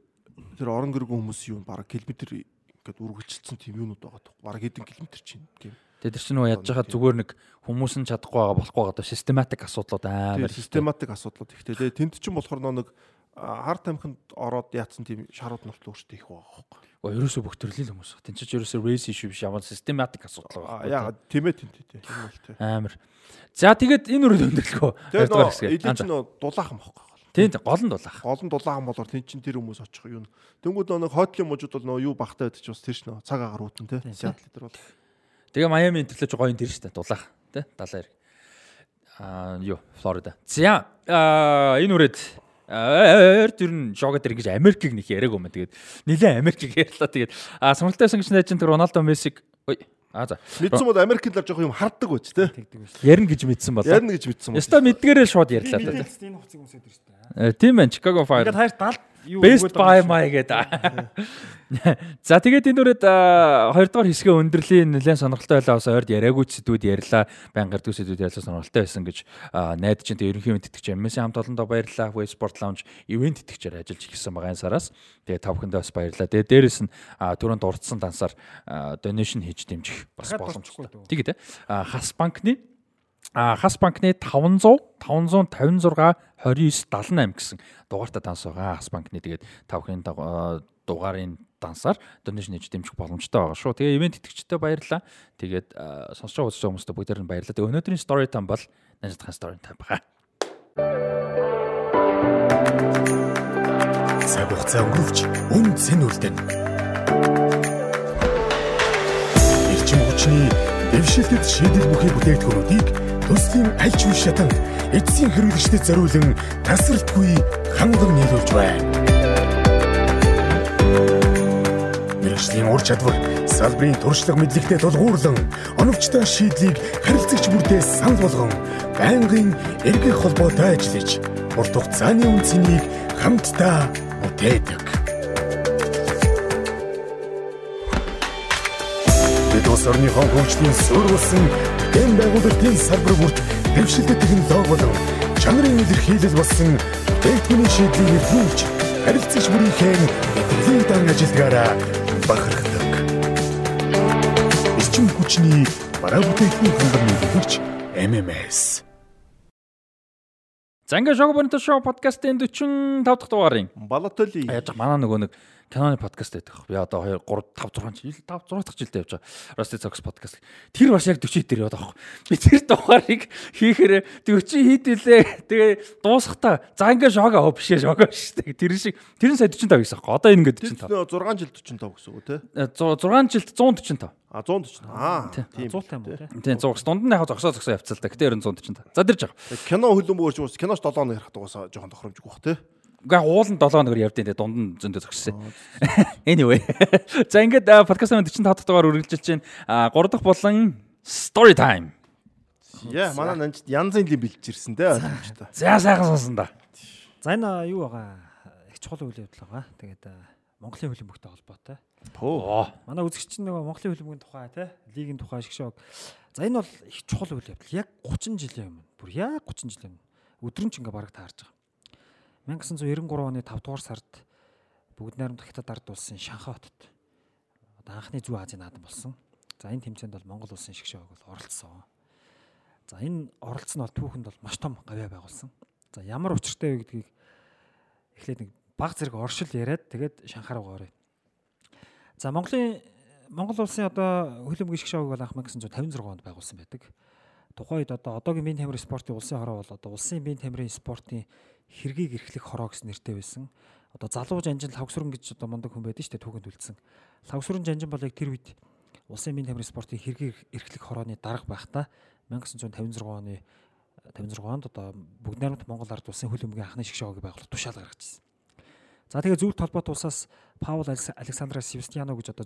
тэр орон гэргүй хүмүүс юу баг километр ингээд үргэлжилсэн тийм юунууд байгаа тох. Бараг хэдэн километр чинь тийм. Тэгээд тэр чинь нөгөө ядж хаад зүгээр нэг хүмүүс нь чадахгүй байгаа болохгүй байгаа систематик асуудлууд амар систематик асуудлууд ихтэй. Тэгээ тэнд чинь болохоор нэг харт амхинд ороод яатсан тийм шарууд нуртал өөртөө их байгаа хөөхгүй. Оо ерөөсө бүх төрлийн хүмүүс. Тин ч ерөөсө race issue биш ямар систематик асуудал Аа байгаа. яа тийм ээ тийм тийм тийм л тийм. Амар. За тэгээд энэ үрэл өндөрлөхөө. Тэгээ Хоёрдугаар нөө Аа, чинь дулаахан бохгүй. Тийм гол нь дулаах. Гол нь дулаахан болоор тэн чин тэр хүмүүс очих юм. Тэнгүүд нэг хойтлын мужууд бол нөө юу багтаа байдаг ч бас тэр ш нөө цаг агаар үүдэн те. Сиатл дээр бол. Тэгээ Майами интерлэж гоё юм тэр шүү дээ. Дулаах. Тэ 70 хэрэг. Аа юу Флорида. За энэ үрээд өөр тэр нь жога дээр ингэж Америкийг нэг яриаг юм. Тэгээд нилээ Америкийг ярьлаа. Тэгээд аа сонирхолтой байсан гэж найж тэр Роналдо Мессиг ой аа за Мэдсэн бол Америкт л жоох юм харддаг байж биш. ярина гэж мэдсэн болоо. Ярина гэж мэдсэн бол. Яста мэдгээрээ шууд ярьлаа. Мэдээлэлд энэ хуцыг өмсөд ирж та. Э, Тийм байна. Chicago Fire. Ингээд хайр 70 юу Best buy my гэдэг. За тэгээд энэ үрээд хоёрдугаар хэсгээ өндөрлийн нэлээд сонирхолтой байлаа бас ойрд яриаггүй сэдвүүд ярьлаа. Баян гардаг сэдвүүд ярьлаа сонирхолтой байсан гэж а, найдаж энэ ерөнхий ивент тэтгэж MS хамт олондоо баярлалаа. Way Sport Lounge ивент тэтгэжээр ажиллаж эхэлсэн байгаа энэ сараас. Тэгээд та бүхэндээ бас баярлалаа. Тэгээд дээрэс нь түрүүнд дурдсан дансаар donation хийж дэмжих бас боломжтой. А, Хас банкны Хас банкны 500 556 29 78 гэсэн дугаартай данс байгаа. Хас банкны тэгээд та бүхэн даг- дугаарын дансаар донешн хийж дэмжих боломжтой байгаа шүү. Тэгээ ивент итгэгчтэй баярлалаа. Тэгээд сонсож байгаа хүмүүстээ бүгдээр нь баярлалаа. Тэгээ өнөөдрийн story time бол Наждхан story time байгаа. Цаг хугацаа өнгөрөвч үн цэн үлдэн. Эрчим хүчний дэвшилтэд шийдэл бүхий бүтээгдэхүүнүүдийг төслийн аль ч үе шатанд эцсийн хэрэглэгчдэд зориулан тасралтгүй ханган нийлүүлж байна. Мэргэжлийн ур чадвар салбарын туршлага мэдлэгтэй тулгуурлан оновчтой шийдлийг харилцагч бүртээ санал болгон байнгын эргэх холбоотой ажиллаж урт хугацааны үнцнийг хамтдаа бүтээдэг. Улс орныхоо хөгжлийн суурилсан дэм байгуулалтын салбар бүрт дэвшилтэт технологи болон чанарын илэрхийлэл болсон бүтээгдэхүүний шийдлийг нэвтрүүлж харилцагч бүрийнхээ итгэлийн дан ажилдгаараа бахархдаг. Эрчим хүчний бараа бүтээгдэхүүн хангам нийлүүлэгч MMS За ингээ шоу бонто шоу подкастын 45 дахь дугаарын Балотоли. яаж манай нөгөө нэг киноны подкаст байдаг. Би одоо 2 3 5 6 жил 5 6 дахь жилдээ явж байгаа. Rusty Fox подкаст. Тэр бас яг 40 дээр яваад байгаа. Би тэр дугаарыг хийхээр 40 хит илээ. Тэгээ дуусахтаа за ингээ шоуга оо бишээ шоуга шүү дээ. Тэр шиг тэр нь сая 45 гэсэн юм. Одоо ингэ 45. 6 жил 45 гэсэн үг те. 6 жилд 145. А 140. Аа. Тийм. 100 тайм уу те. Тийм 100 дунд нь яг зогсоо зогсоо явцал та. Гэтэ 145. За дэрж байгаа. Кино хөлбөмбөгч уус киноч 7 хоног ярих дугасаа жоохон тохиромжгүй бах те. Угаа уулын 7 хоногор явдیں۔ Тэгээ дунд нь зөндөө зогссон. Anyway. За ингээд подкаст 45 дахь дугаар үргэлжилж. А 3 дахь болон story time. Яа, манай нанч янзын ли бэлж ирсэн те ойлгомжтой. За сайхан сонсон да. За энэ юу байгаа? Их чухал үйл явдал байгаа. Тэгээд Монголын хөлбөмбөгтэй холбоотой. Оо. Манай үзэгч нөгөө Монголын хөлбөмбөгийн тухай те, лигийн тухай шгшог. За энэ бол их чухал үйл явдал. Яг 30 жилийн өмнө. Бүр яг 30 жилийн өмнө. Өдрөн ч ингээ бараг таарж байгаа. 1993 оны 5 дугаар сард бүгд найрамдах хятад ард улсын Шанхай хотод одоо анхны зүү Азийн наадам болсон. За энэ тэмцээнд бол Монгол улсын шгшог бол оролцсон. За энэ оролцсон бол түүхэнд бол маш том гавьяа байгуулсан. За ямар учиртай вэ гэдгийг эхлээд нэг баг зэрэг оршил яриад тэгээд Шанхай руу орё. За Монголын Монгол улсын одоо хөлбөмбөгийн шгшоог бол анх 1956 онд байгуулсан байдаг. Тухайн үед одоо одоогийн биеийн тамирын спортын улсын хороо бол одоо улсын биеийн тамирын спортын хэргийг эрхлэх хороо гэсэн нэртэй байсан. Одоо залуу жанжин лавгсүрэн гэж одоо мундаг хүн байдаг шүү дээ түүхэнд үлдсэн. Лавгсүрэн жанжин бол яг тэр үед улсын биеийн тамирын спортын хэргийг эрхлэх хорооны дарга байхдаа 1956 оны 56 онд одоо бүгд найрамд Монгол ард улсын хөлбөмбөгийн анхны шгшоог байгуулах тушаал гаргажсэн. За тэгээ зөвлөлт холбоот улсаас Паул Александра Севастьяно гэж одоо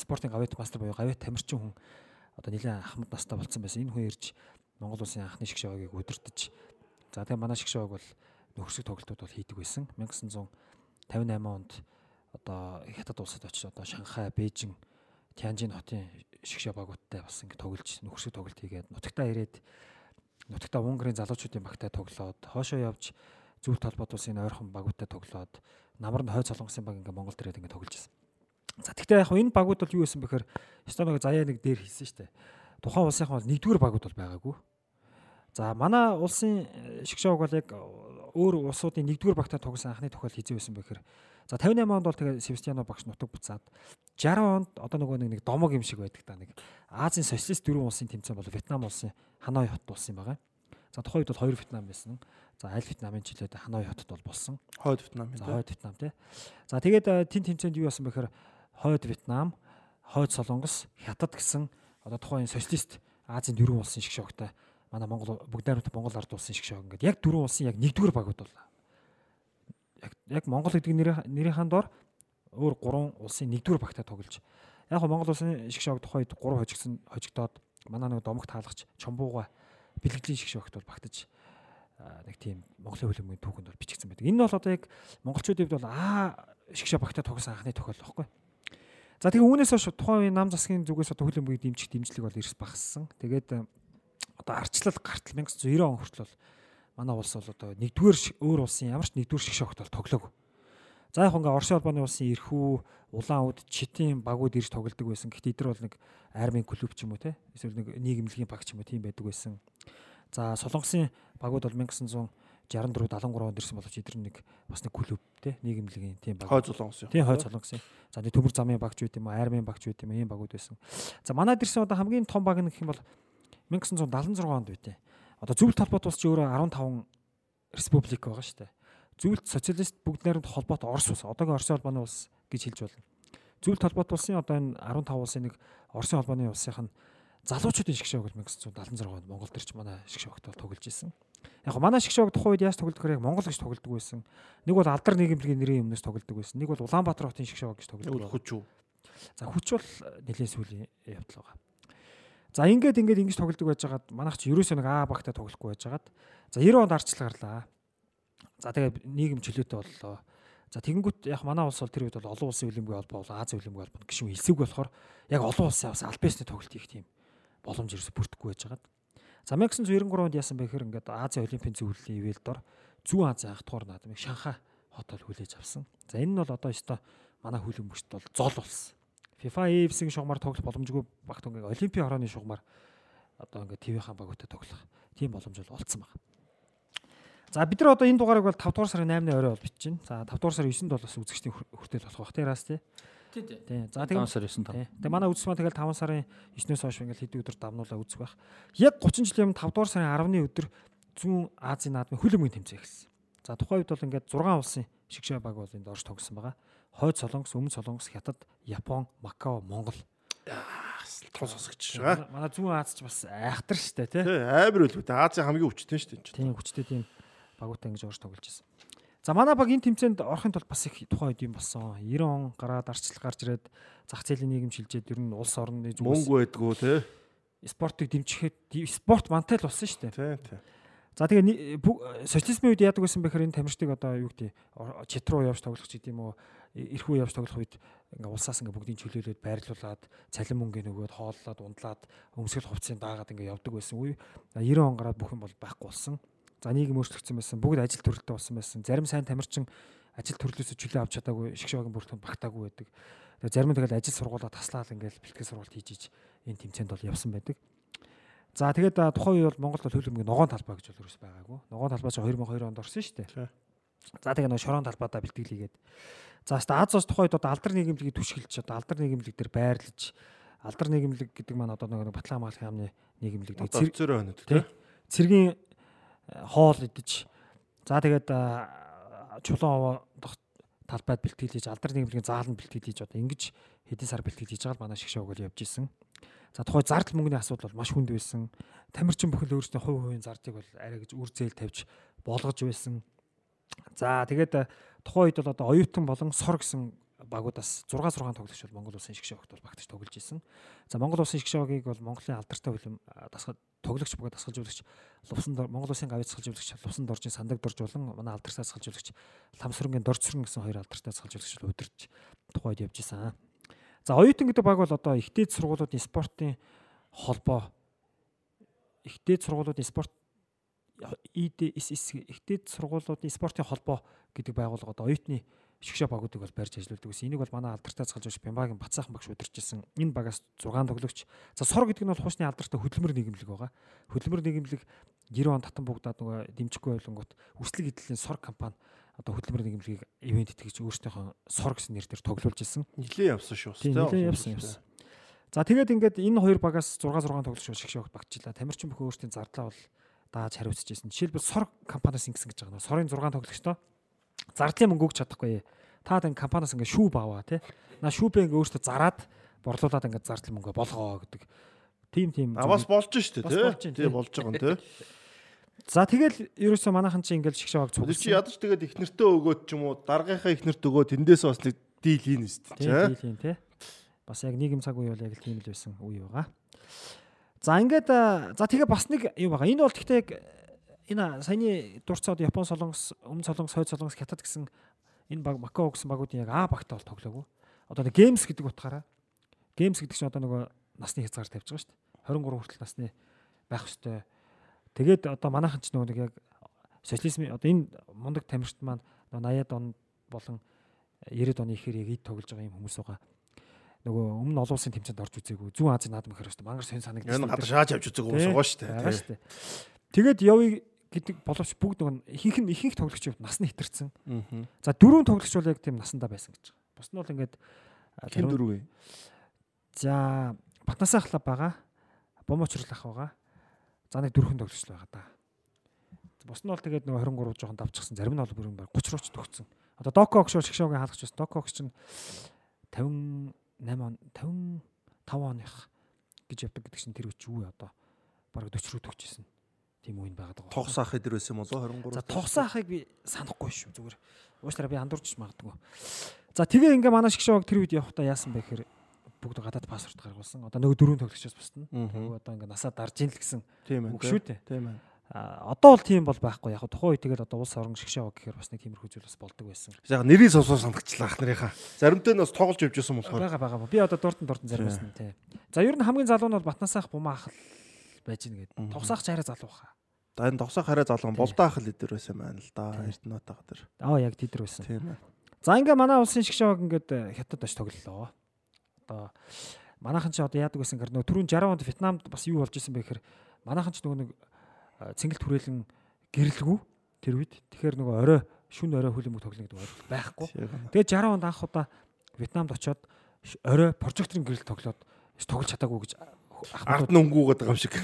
спортын гавьяат мастер буюу гавьяат тамирчин хүн одоо нэлээд ахмад настай болцсон байсан. Энэ хүн ирж Монгол улсын анхны шгшоогийг удирдах. За тэгээ манай шгшоог бол нөхөрсөг тоглолтууд бол хийдэг байсан. 1958 онд одоо хятад улсад очиж одоо Шанхай, Бээжин, Тянжин хотын шгшээ багуудтай бас ингэ тоглож нөхөрсөг тоглолт хийгээд нутагтаа ирээд нутагтаа Унгарийн залуучуудын багтай тоглоод хоошоо явж зөвлөлт холбоот улсын ойрхон багуудтай тоглоод намарнд хойд солонгосын баг ингээ Монголд ирээд ингээ тоглож байсан. За тэгтээ яг энэ багууд бол юу байсан бэхээр Эстоног заяа нэг дээр хийсэн дээ. Тухайн улсынхан бол нэгдүгээр багууд бол байгаагүй. За манай улсын шгшоог бол яг өөр улсуудын нэгдүгээр багтаа тоглосон анхны тохиол хизээ байсан бэхээр за 58 онд бол тэгээ Себастьяно багш нутаг буцаад 60 онд одоо нөгөө нэг домог юм шиг байдаг та нэг Азийн социалист дөрвөн улсын тэмцээн бол Вьетнам улсын Ханой хот болсон юм байгаа. За тухайн үед бол хоёр Вьетнам байсан. За аль Вьетнамын жилээд Ханой хотод бол болсон. Хойд Вьетнам За хойд Вьетнам тий. За тэгээд тэн тэмцээнд юу болсон бэхээр хойд Вьетнам, хойд Солонгос, Хятад гэсэн одоо тухайн социалист Азийн дөрвөн улсын шиг шогтой манай Монгол бүгд найрамд Монгол ард улсын шиг шог ингээд яг дөрвөн улсын яг нэгдүгээр багууд бол яг яг Монгол гэдэг нэрийн дор өөр гурван улсын нэгдүгээр багтаа тоглож яг Монгол улсын шиг шог тухайд гурав хожигдсон хожигдоод манай нэг домог таалагч Чомбууга бэлгэдлийн шиг шогт бол багтаж нэг тийм Монголын хөлбөмбөгийн түүхэнд бол бичигдсэн байдаг. Энэ бол одоо яг монголчуудын хувьд бол аа шиг шог багтаа тоглосон анхны тохиол байхгүй. За тэгээ үүнээс хойш тухайн нам засгийн зүгээс одоо хөлбөмбөгийн дэмжих дэмжлэг бол эрс багассан. Тэгээд одоо арчлал гартал 1990 он хүртэл манай улс бол одоо нэгдүгээр өөр улсын ямар ч нэгдүгээр шиг шогт бол тоглоог. За яг ингээ Орсын холбооны улсын эрхүү, улаан үд, читийн багууд ирж тоглодог байсан. Гэхдээ эдгээр бол нэг армийн клуб ч юм уу те. Эсвэл нэг нийгэмлэгийн баг ч юм уу тийм байдаг байсан. За Солонгосын багууд бол 1964 73 онд ирсэн боловч эдгээр нэг бас нэг клуб те нийгэмлэгийн тийм баг. Хойд Солонгосын. Тийм хойд Солонгосын. За нэг төмөр замын багч байт юм уу, армийн багч байт юм ийм багууд байсан. За манайд ирсэн одоо хамгийн том баг нь гэх юм бол 1976 онд үтэй. Одоо зөвлөлт холбоот улс чи өөрөө 15 республик байгаа шүү дээ. Зөвлөлт социалист бүгд найрамд холбоот Орос улс. Одоогийн Оросын холбооны улс гэж хэлж болно. Зөвлөлт холбоот улсын одоо энэ 15 улсын нэг Оросын холбооны улсынх нь залуучуудын шгшөөг бол 1976 онд Монгол төрч манай шгшөөгт бол тоглож исэн. Яг го манай шгшөөг тухайн үед яаж тоглодог вэ? Монгол гэж тоглодог байсан. Нэг бол алдар нийгэмлэгийн нэрийн өмнөөс тоглодог байсан. Нэг бол Улаанбаатар хотын шгшөөг гэж тоглодог. Хүч үү? За хүч бол нэлээд сүүлийн явдал байгаа. За ингээд ингээд ингэж тоглодог байжгаад манайх ч ерөөсөө нэг А багтаа тоглохгүй байжгаад за 90 онд арчлал гарлаа. За тэгээ нийгэм чөлөөтэй боллоо. За тэгэнгүүт яг манай улс бол тэр үед бол олон улсын хөлбөмбөгийн холбоо бол Азийн хөлбөмбөгийн холбоо гişүн хэлсэг болохоор яг олон улсын бас альбесны тоглолт хийх тийм боломж ерөөсө бүрдэхгүй байжгаад. За 1993 онд яасан бэ гэхээр ингээд Азийн олимпийн зөвлөлийн ивэл дор Зүүн Азийн анх дугаар наадмыг Шанхай хотод хүлээж авсан. За энэ нь бол одоо ёстой манай хөлбөмбөгт бол зол болсон. FIFA EF-ийн шугамар тоглох боломжгүй багт ингээ Олимпийн хорооны шугамар одоо ингээ ТV-ийн багуудад тоглох тийм боломж бол олцсон байна. За бид нар одоо энэ дугаарыг бол 5 дугаар сарын 8-ны орой бол бичиж байна. За 5 дугаар сарын 9-нд бол бас үзэгчдийн хүртэл болох бах тераас тий. Тий. За тэгээ 5 сарын 9 тав. Тэгээ манай үзсэн маань тэгэл 5 сарын 9-өөс хойш ингээл хэд өдөр давнуулаа үзэх байх. Яг 30 жилийн өмнө 5 дугаар сарын 10-ны өдөр зүүн Азийн наадмын хөлбөмбөгийн тэмцээн эхэлсэн. За тухайн үед бол ингээд 6 улсын шигшээ баг бол энд орж тогсон байгаа хойд солонгос, өмнө солонгос, хятад, Япон, Макао, Монгол тун сосгож байгаа. Манай зүүн Аз ч бас айхтар штэ тий. Амар үлгүй. Азийн хамгийн хүчтэй штэ энэ. Тийм хүчтэй тийм багуутай ингэж орж тоглож байсан. За манай баг энэ тэмцээнд орохын тулд бас их тухайн үед юм болсон. 90 он гараад арчлал гарч ирээд зах зээлийн нийгэм шилжээд ер нь улс орны зүгээс мөнгө байдгүй тий. Спортыг дэмжихэд спорт мантай л болсон штэ. Тий, тий. За тэгээ социализмын үед яадаг байсан бэхээр энэ тамирчдыг одоо юу гэдэг чит руу явж тоглох ч гэдэм үү эрхүү явж тоглох үед ингээ улсаас ингээ бүгдийг чөлөөлөөд байрлуулад цалин мөнгө нөгөөд хооллоод ундлаад өмсгөл хувцсыг даагаад ингээ явдаг байсан үе 90 он гараад бүх юм бол байхгүй болсон. За нийгэм өөрчлөгдсөн байсан. Бүгд ажил төрөлтэй болсон байсан. Зарим сайн тамирчин ажил төрлөөсөө чөлөө авч чадаагүй шиг шогийн бүртгэн багтаагүй байдаг. Тэгээ зарим нь тэгэл ажил сургуулаа таслаад ингээл бэлтгэл сургалт хийж иж энэ тэмцээнд бол явсан байдаг. За тэгээд тухайн үе бол Монголд бол хөлбөмбөгийн ногоон талбай гэж бол ерөөс байгаагүй. Ногоон талбай ч 2002 онд орсон шүү дээ. За тэгээ нөгөө шорон талбайдаа бэлтгэлийгээд за хаста Азос тухайд одоо алдар нийгэмлэгийг түшгэлж одоо алдар нийгэмлэг дээр байрлаж алдар нийгэмлэг гэдэг маань одоо нөгөө Батлан хамгааллын яамны нийгэмлэг гэдэг цэрэг өнөд тий. Цэргийн э, хоол идэж за тэгээд чулуун овоо талбайд бэлтгэлж алдар нийгэмлэгийн зааланд бэлтгэлж одоо ингэж хэдэн сар бэлтгэл хийж байгаа л манай шиг шоуг л явж исэн. За тухай зардал мөнгөний асуудал бол маш хүнд байсан. Тамирчин бүхэл өөрсдийн хувь хувийн зардыг бол арай гэж үр зээл тавьж болгож байсан. За тэгээд тухайн үед бол одоо оюутан болон сор гэсэн багуудаас 6 6 тоглогч бол Монгол улсын шгшээ хогт бол багтаж тоглож исэн. За Монгол улсын шгшээ хогийг бол Монголын алдартай хөлөм дасгал тоглогч бөгөөд асгалжуулагч Лувсан Монгол Улсын гавьяа асгалжуулагч Лувсан доржийн сандаг дорж болон манай алдартай асгалжуулагч Ламсрынгийн доржсрын гэсэн хоёр алдартай асгалжуулагч удирч тухайд явж исэн. За оюутан гэдэг баг бол одоо ихтэй сургуулиудын спортын холбоо ихтэй сургуулиудын спорт ИДСС ихтэй сургуулиудын спортын холбоо гэдэг байгууллага одоо оюутны шгшээ багуудыг бол барьж ажилладаг гэсэн. Энийг бол манай алдартай цалжууч Бямбагийн Бацаахан багш удирчилсан. Энэ багаас 6 тоглогч. За сор гэдэг нь бол хуучны алдартай хөдөлмөр нийгэмлэг байгаа. Хөдөлмөр нийгэмлэг 90 он татан бүгдаад нөгөө дэмжихгүй байлонгууд үслэг эдлийн сор компани одоо хөдөлмөр нийгэмлэгийг ивент итгэж өөрсдийнхөө сор гэсэн нэрээр тоглуулж ирсэн. Нилээ явсан шүү. Тийм нилээ явсан явсан. За тэгээд ингээд энэ хоёр багаас 6 6 тоглогч шгшээ багчлаа. Тамирчин бүхэн өөрсдийн зардлаа бол дааж хариуцж ирсэн. Жишээлбэл сор компаниас ингэсэн гэж байгаа нөө. Сорын 6 тоглогчтой зардлын мөнгө өгч чадахгүй. Та энэ компаниас ингээ шүүб аваа тий. На шүүбээ ингээ өөртөө зараад борлуулад ингээ зардлын мөнгө болгоо гэдэг. Тим тим. А бас болж штэ тий. Тий болж байгаа юм тий. За тэгэл ерөөсөө манайхан чи ингээл шгшээ баг цуг. Чи ядаж тэгээд их нэртээ өгөөд ч юм уу даргийнхаа их нэрт өгөө тэндээс бас нэг дийл хийн штэ тий. Дийл хийн тий. Бас яг нийгэм цаг үе бол яг л тийм л байсан үе байгаа. За ингээд за тэгээ бас нэг юу байгаа. Энэ бол гэхдээ яг энэ саяны дурцаад Япон солонгос, өмнө солонгос, хойд солонгос, хятад гэсэн энэ баг Макао гэсэн багуудын яг А багтаа бол тоглоогүй. Одоо нэг геймс гэдэг утгаараа геймс гэдэг чинь одоо нөгөө насны хязгаар тавьж байгаа шүү дээ. 23 хүртэл насны байх ёстой. Тэгээд одоо манайхан ч нөгөө нэг яг социализм одоо энэ мундаг тамирчид маань 80-аад он болон 90-ад оны ихээр яг ид тоглож байгаа юм хүмүүс байгаа. Нөгөө өмнө олон улсын тэмцээнд орж үзээгүй. Зүүн Азийн наадам ихээр өстө мангар сонь санагдаж. Энэ гадаа шааж авч үзээгүй хүмүүс. Байгаа шүү дээ. Тэгээд явъя гэдэг боловч бүгд нэг ихэнх нь ихэнх тоглогч насны хитэрсэн. За дөрөв тоглогч бол яг тийм насандаа байсан гэж байгаа. Бус нь бол ингээд хэн дөрөв вэ? За Батнасаа хлаб байгаа. Бомочрлах байгаа. За нэг дөрвөн тоглогч байгаа да. Бус нь бол тэгээд нөгөө 23 жоохон давчихсан. Зарим нь бол бүр 30 рууч төгссөн. Одоо Доко огшоо шгшөөгийн хаалгач бас Доко огш чинь 58 он 55 оных гэж явдаг гэдэг чинь тэр үуч юу одоо бараг 40 руу төгсчихсэн тийм үеийн байгаад байгаа. Тогс ах эдэр байсан юм болоо 23. За тогс ахыг би санахгүй шүү зүгээр. Уучлаарай би андуурч магадгүй. За тэгээ ингээ манай шгшөөг тэр үед явахдаа яасан бэ гэхээр бүгд гадаад паспорт гаргуулсан. Одоо нөгөө дөрөв тоглогчоос бусна. Нөгөө одоо ингээ насаа дарж ийн л гэсэн. Ээ. Шүү дээ. Тийм ээ. А одоо бол тийм бол байхгүй. Яг тухайн үед тэгэл одоо улс орон шгшээ гэхээр бас нэг тиймэрхүү зүйл бас болдог байсан. Яг нэрийг сонсоо санагчлаа ах нарынхаа. Заримтай нь бас тоглож явж байсан болохоор. Бага бага. Би одоо дуртан дуртан зарим байсан тий. За ер нь хамгийн залуу нь бол Батнасаах бумаа ах байж гэнэ гэдэг. Тогсаах чараа залуу хаа. За энэ тогсоо хараа залган болдаах л эдэр байсан байна л да. Эрдэнэтаа тэр. Аа яг тэдэр байсан. Тийм ээ. За ингээ манай улсын шгшээг ингээд э, хятад очиж тоглолоо. Одоо манайхан ч одоо яадаг байсан гэхээр нөгөө түрүүн 60 онд Вьетнамд бас юу болж исэн бэ гэхээр манайхан ч нөгөө нэг э, цэнгэлт хүрээлэн гэрэлгүй тэр үед. Тэгэхээр нөгөө орой шүн орой хөлбөмбөг тоглоно гэдэг ойлголт байхгүй. Тэгээд 60 онд анх удаа Вьетнамд очиод орой прожекторын гэрэл тоглоод тоглож чадаагүй гэж ард нь өнгүүгээд байгаа юм шиг.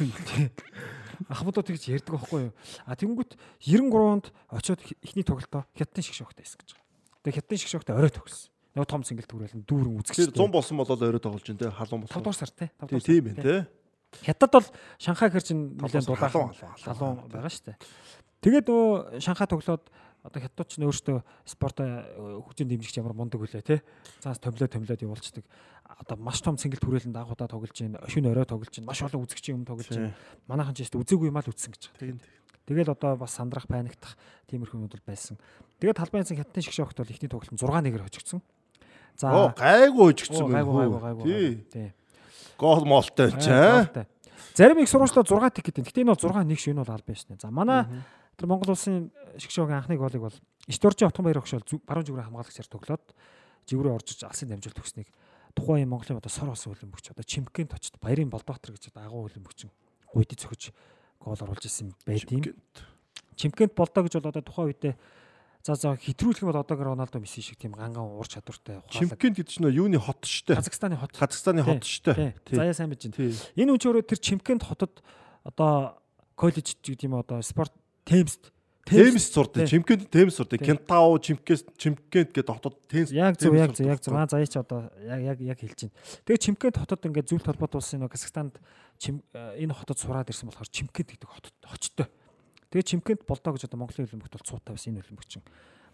Ахмадуу тэгж ярьдаг байхгүй юу? А тэнгүүт 93 онд очиод ихний тоглолтоо хятадын шиг шогтой байсан гэж. Тэгээ хятадын шиг шогтой орой төгссөн. Нөгөө том сингэлт хүрээлэн дүүрэн үзэгч. 100 болсон болоод орой тоглож ин тэ халуун болсон. 5 дугаар сар тий. 5 дугаар сар. Тийм ээ тий. Хятад бол Шанхай хэр чин нэлээд дулаахан халуун байгаа шүү дээ. Тэгээд нөгөө Шанхай тоглоод одоо хятадч нь өөртөө спорт хөгжин дэмжигч ямар мундаг хүлээ те. Цаас томлоо томлоод явуулцдаг. Одоо маш том цэнгэлт хүрээлэн дагуудаа тоглож байна. Шүн орой тоглож байна. Маш олон үзэгчийн өмнө тоглож байна. Манайхан ч гэсэн үзээгүй юм аа л үзсэн гэж байна. Тэгэл одоо бас сандрах паниктах тиймэрхүү юмуд бол байсан. Тэгээд талбайн цэн хятадын шгшээ огт бол ихний тоглолт 6 нэгээр хожигдсон. За гайгүй хожигдсон. Гайгүй гайгүй. Тий. Гол молтой ч аа. Зарим их сургуулиуд 6 тик гэдэг. Гэтэ энэ бол 6 нэг шин бол албан шнэ. За манай тэр Монгол улсын шгшөөгийн анхны голыг бол Исторжи Отгон баяр өгшөл баруун зүгрийн хамгаалагчаар тоглоод живрээ орж алсын дамжуулт өгснэг тухайн Монголын одоо сор болсон хөлбөмбөгч одоо чимкэнт очд баярын болдоотор гэж агуу хөлбөмбөгч гуйдыг цохиж гол оруулж исэн байд юм. Чимкент болдоо гэж бол одоо тухайн үедээ за за хэтрүүлэх юм бол одоогор Роналдо Месси шиг тийм ганган уур чадвартай ухаалаг. Чимкент гэдэг чинь юуны хот штэ. Казахстаны хот. Казахстаны хот штэ. Заяа сайн мэдэж байна. Энэ үчирөө тэр Чимкент хотод одоо коллеж гэдэг юм одоо спорт темст Темс сурдаг. Чимкент темс сурдаг. Кентау, Чимкэс, Чимкент гэдэг хотод темс. Яг зөв, яг зөв, яг зөв. Аа заяач одоо яг яг яг хэлж байна. Тэгээ Чимкент хотод ингээд зүйл толгойд улсын нэг Казахстанд энэ хотод сураад ирсэн болохоор Чимкент гэдэг хотод очтой. Тэгээ Чимкент болдоо гэж одоо Монголын хөлбөмбөгт бол цуутай байсан энэ хөлбөмбөгч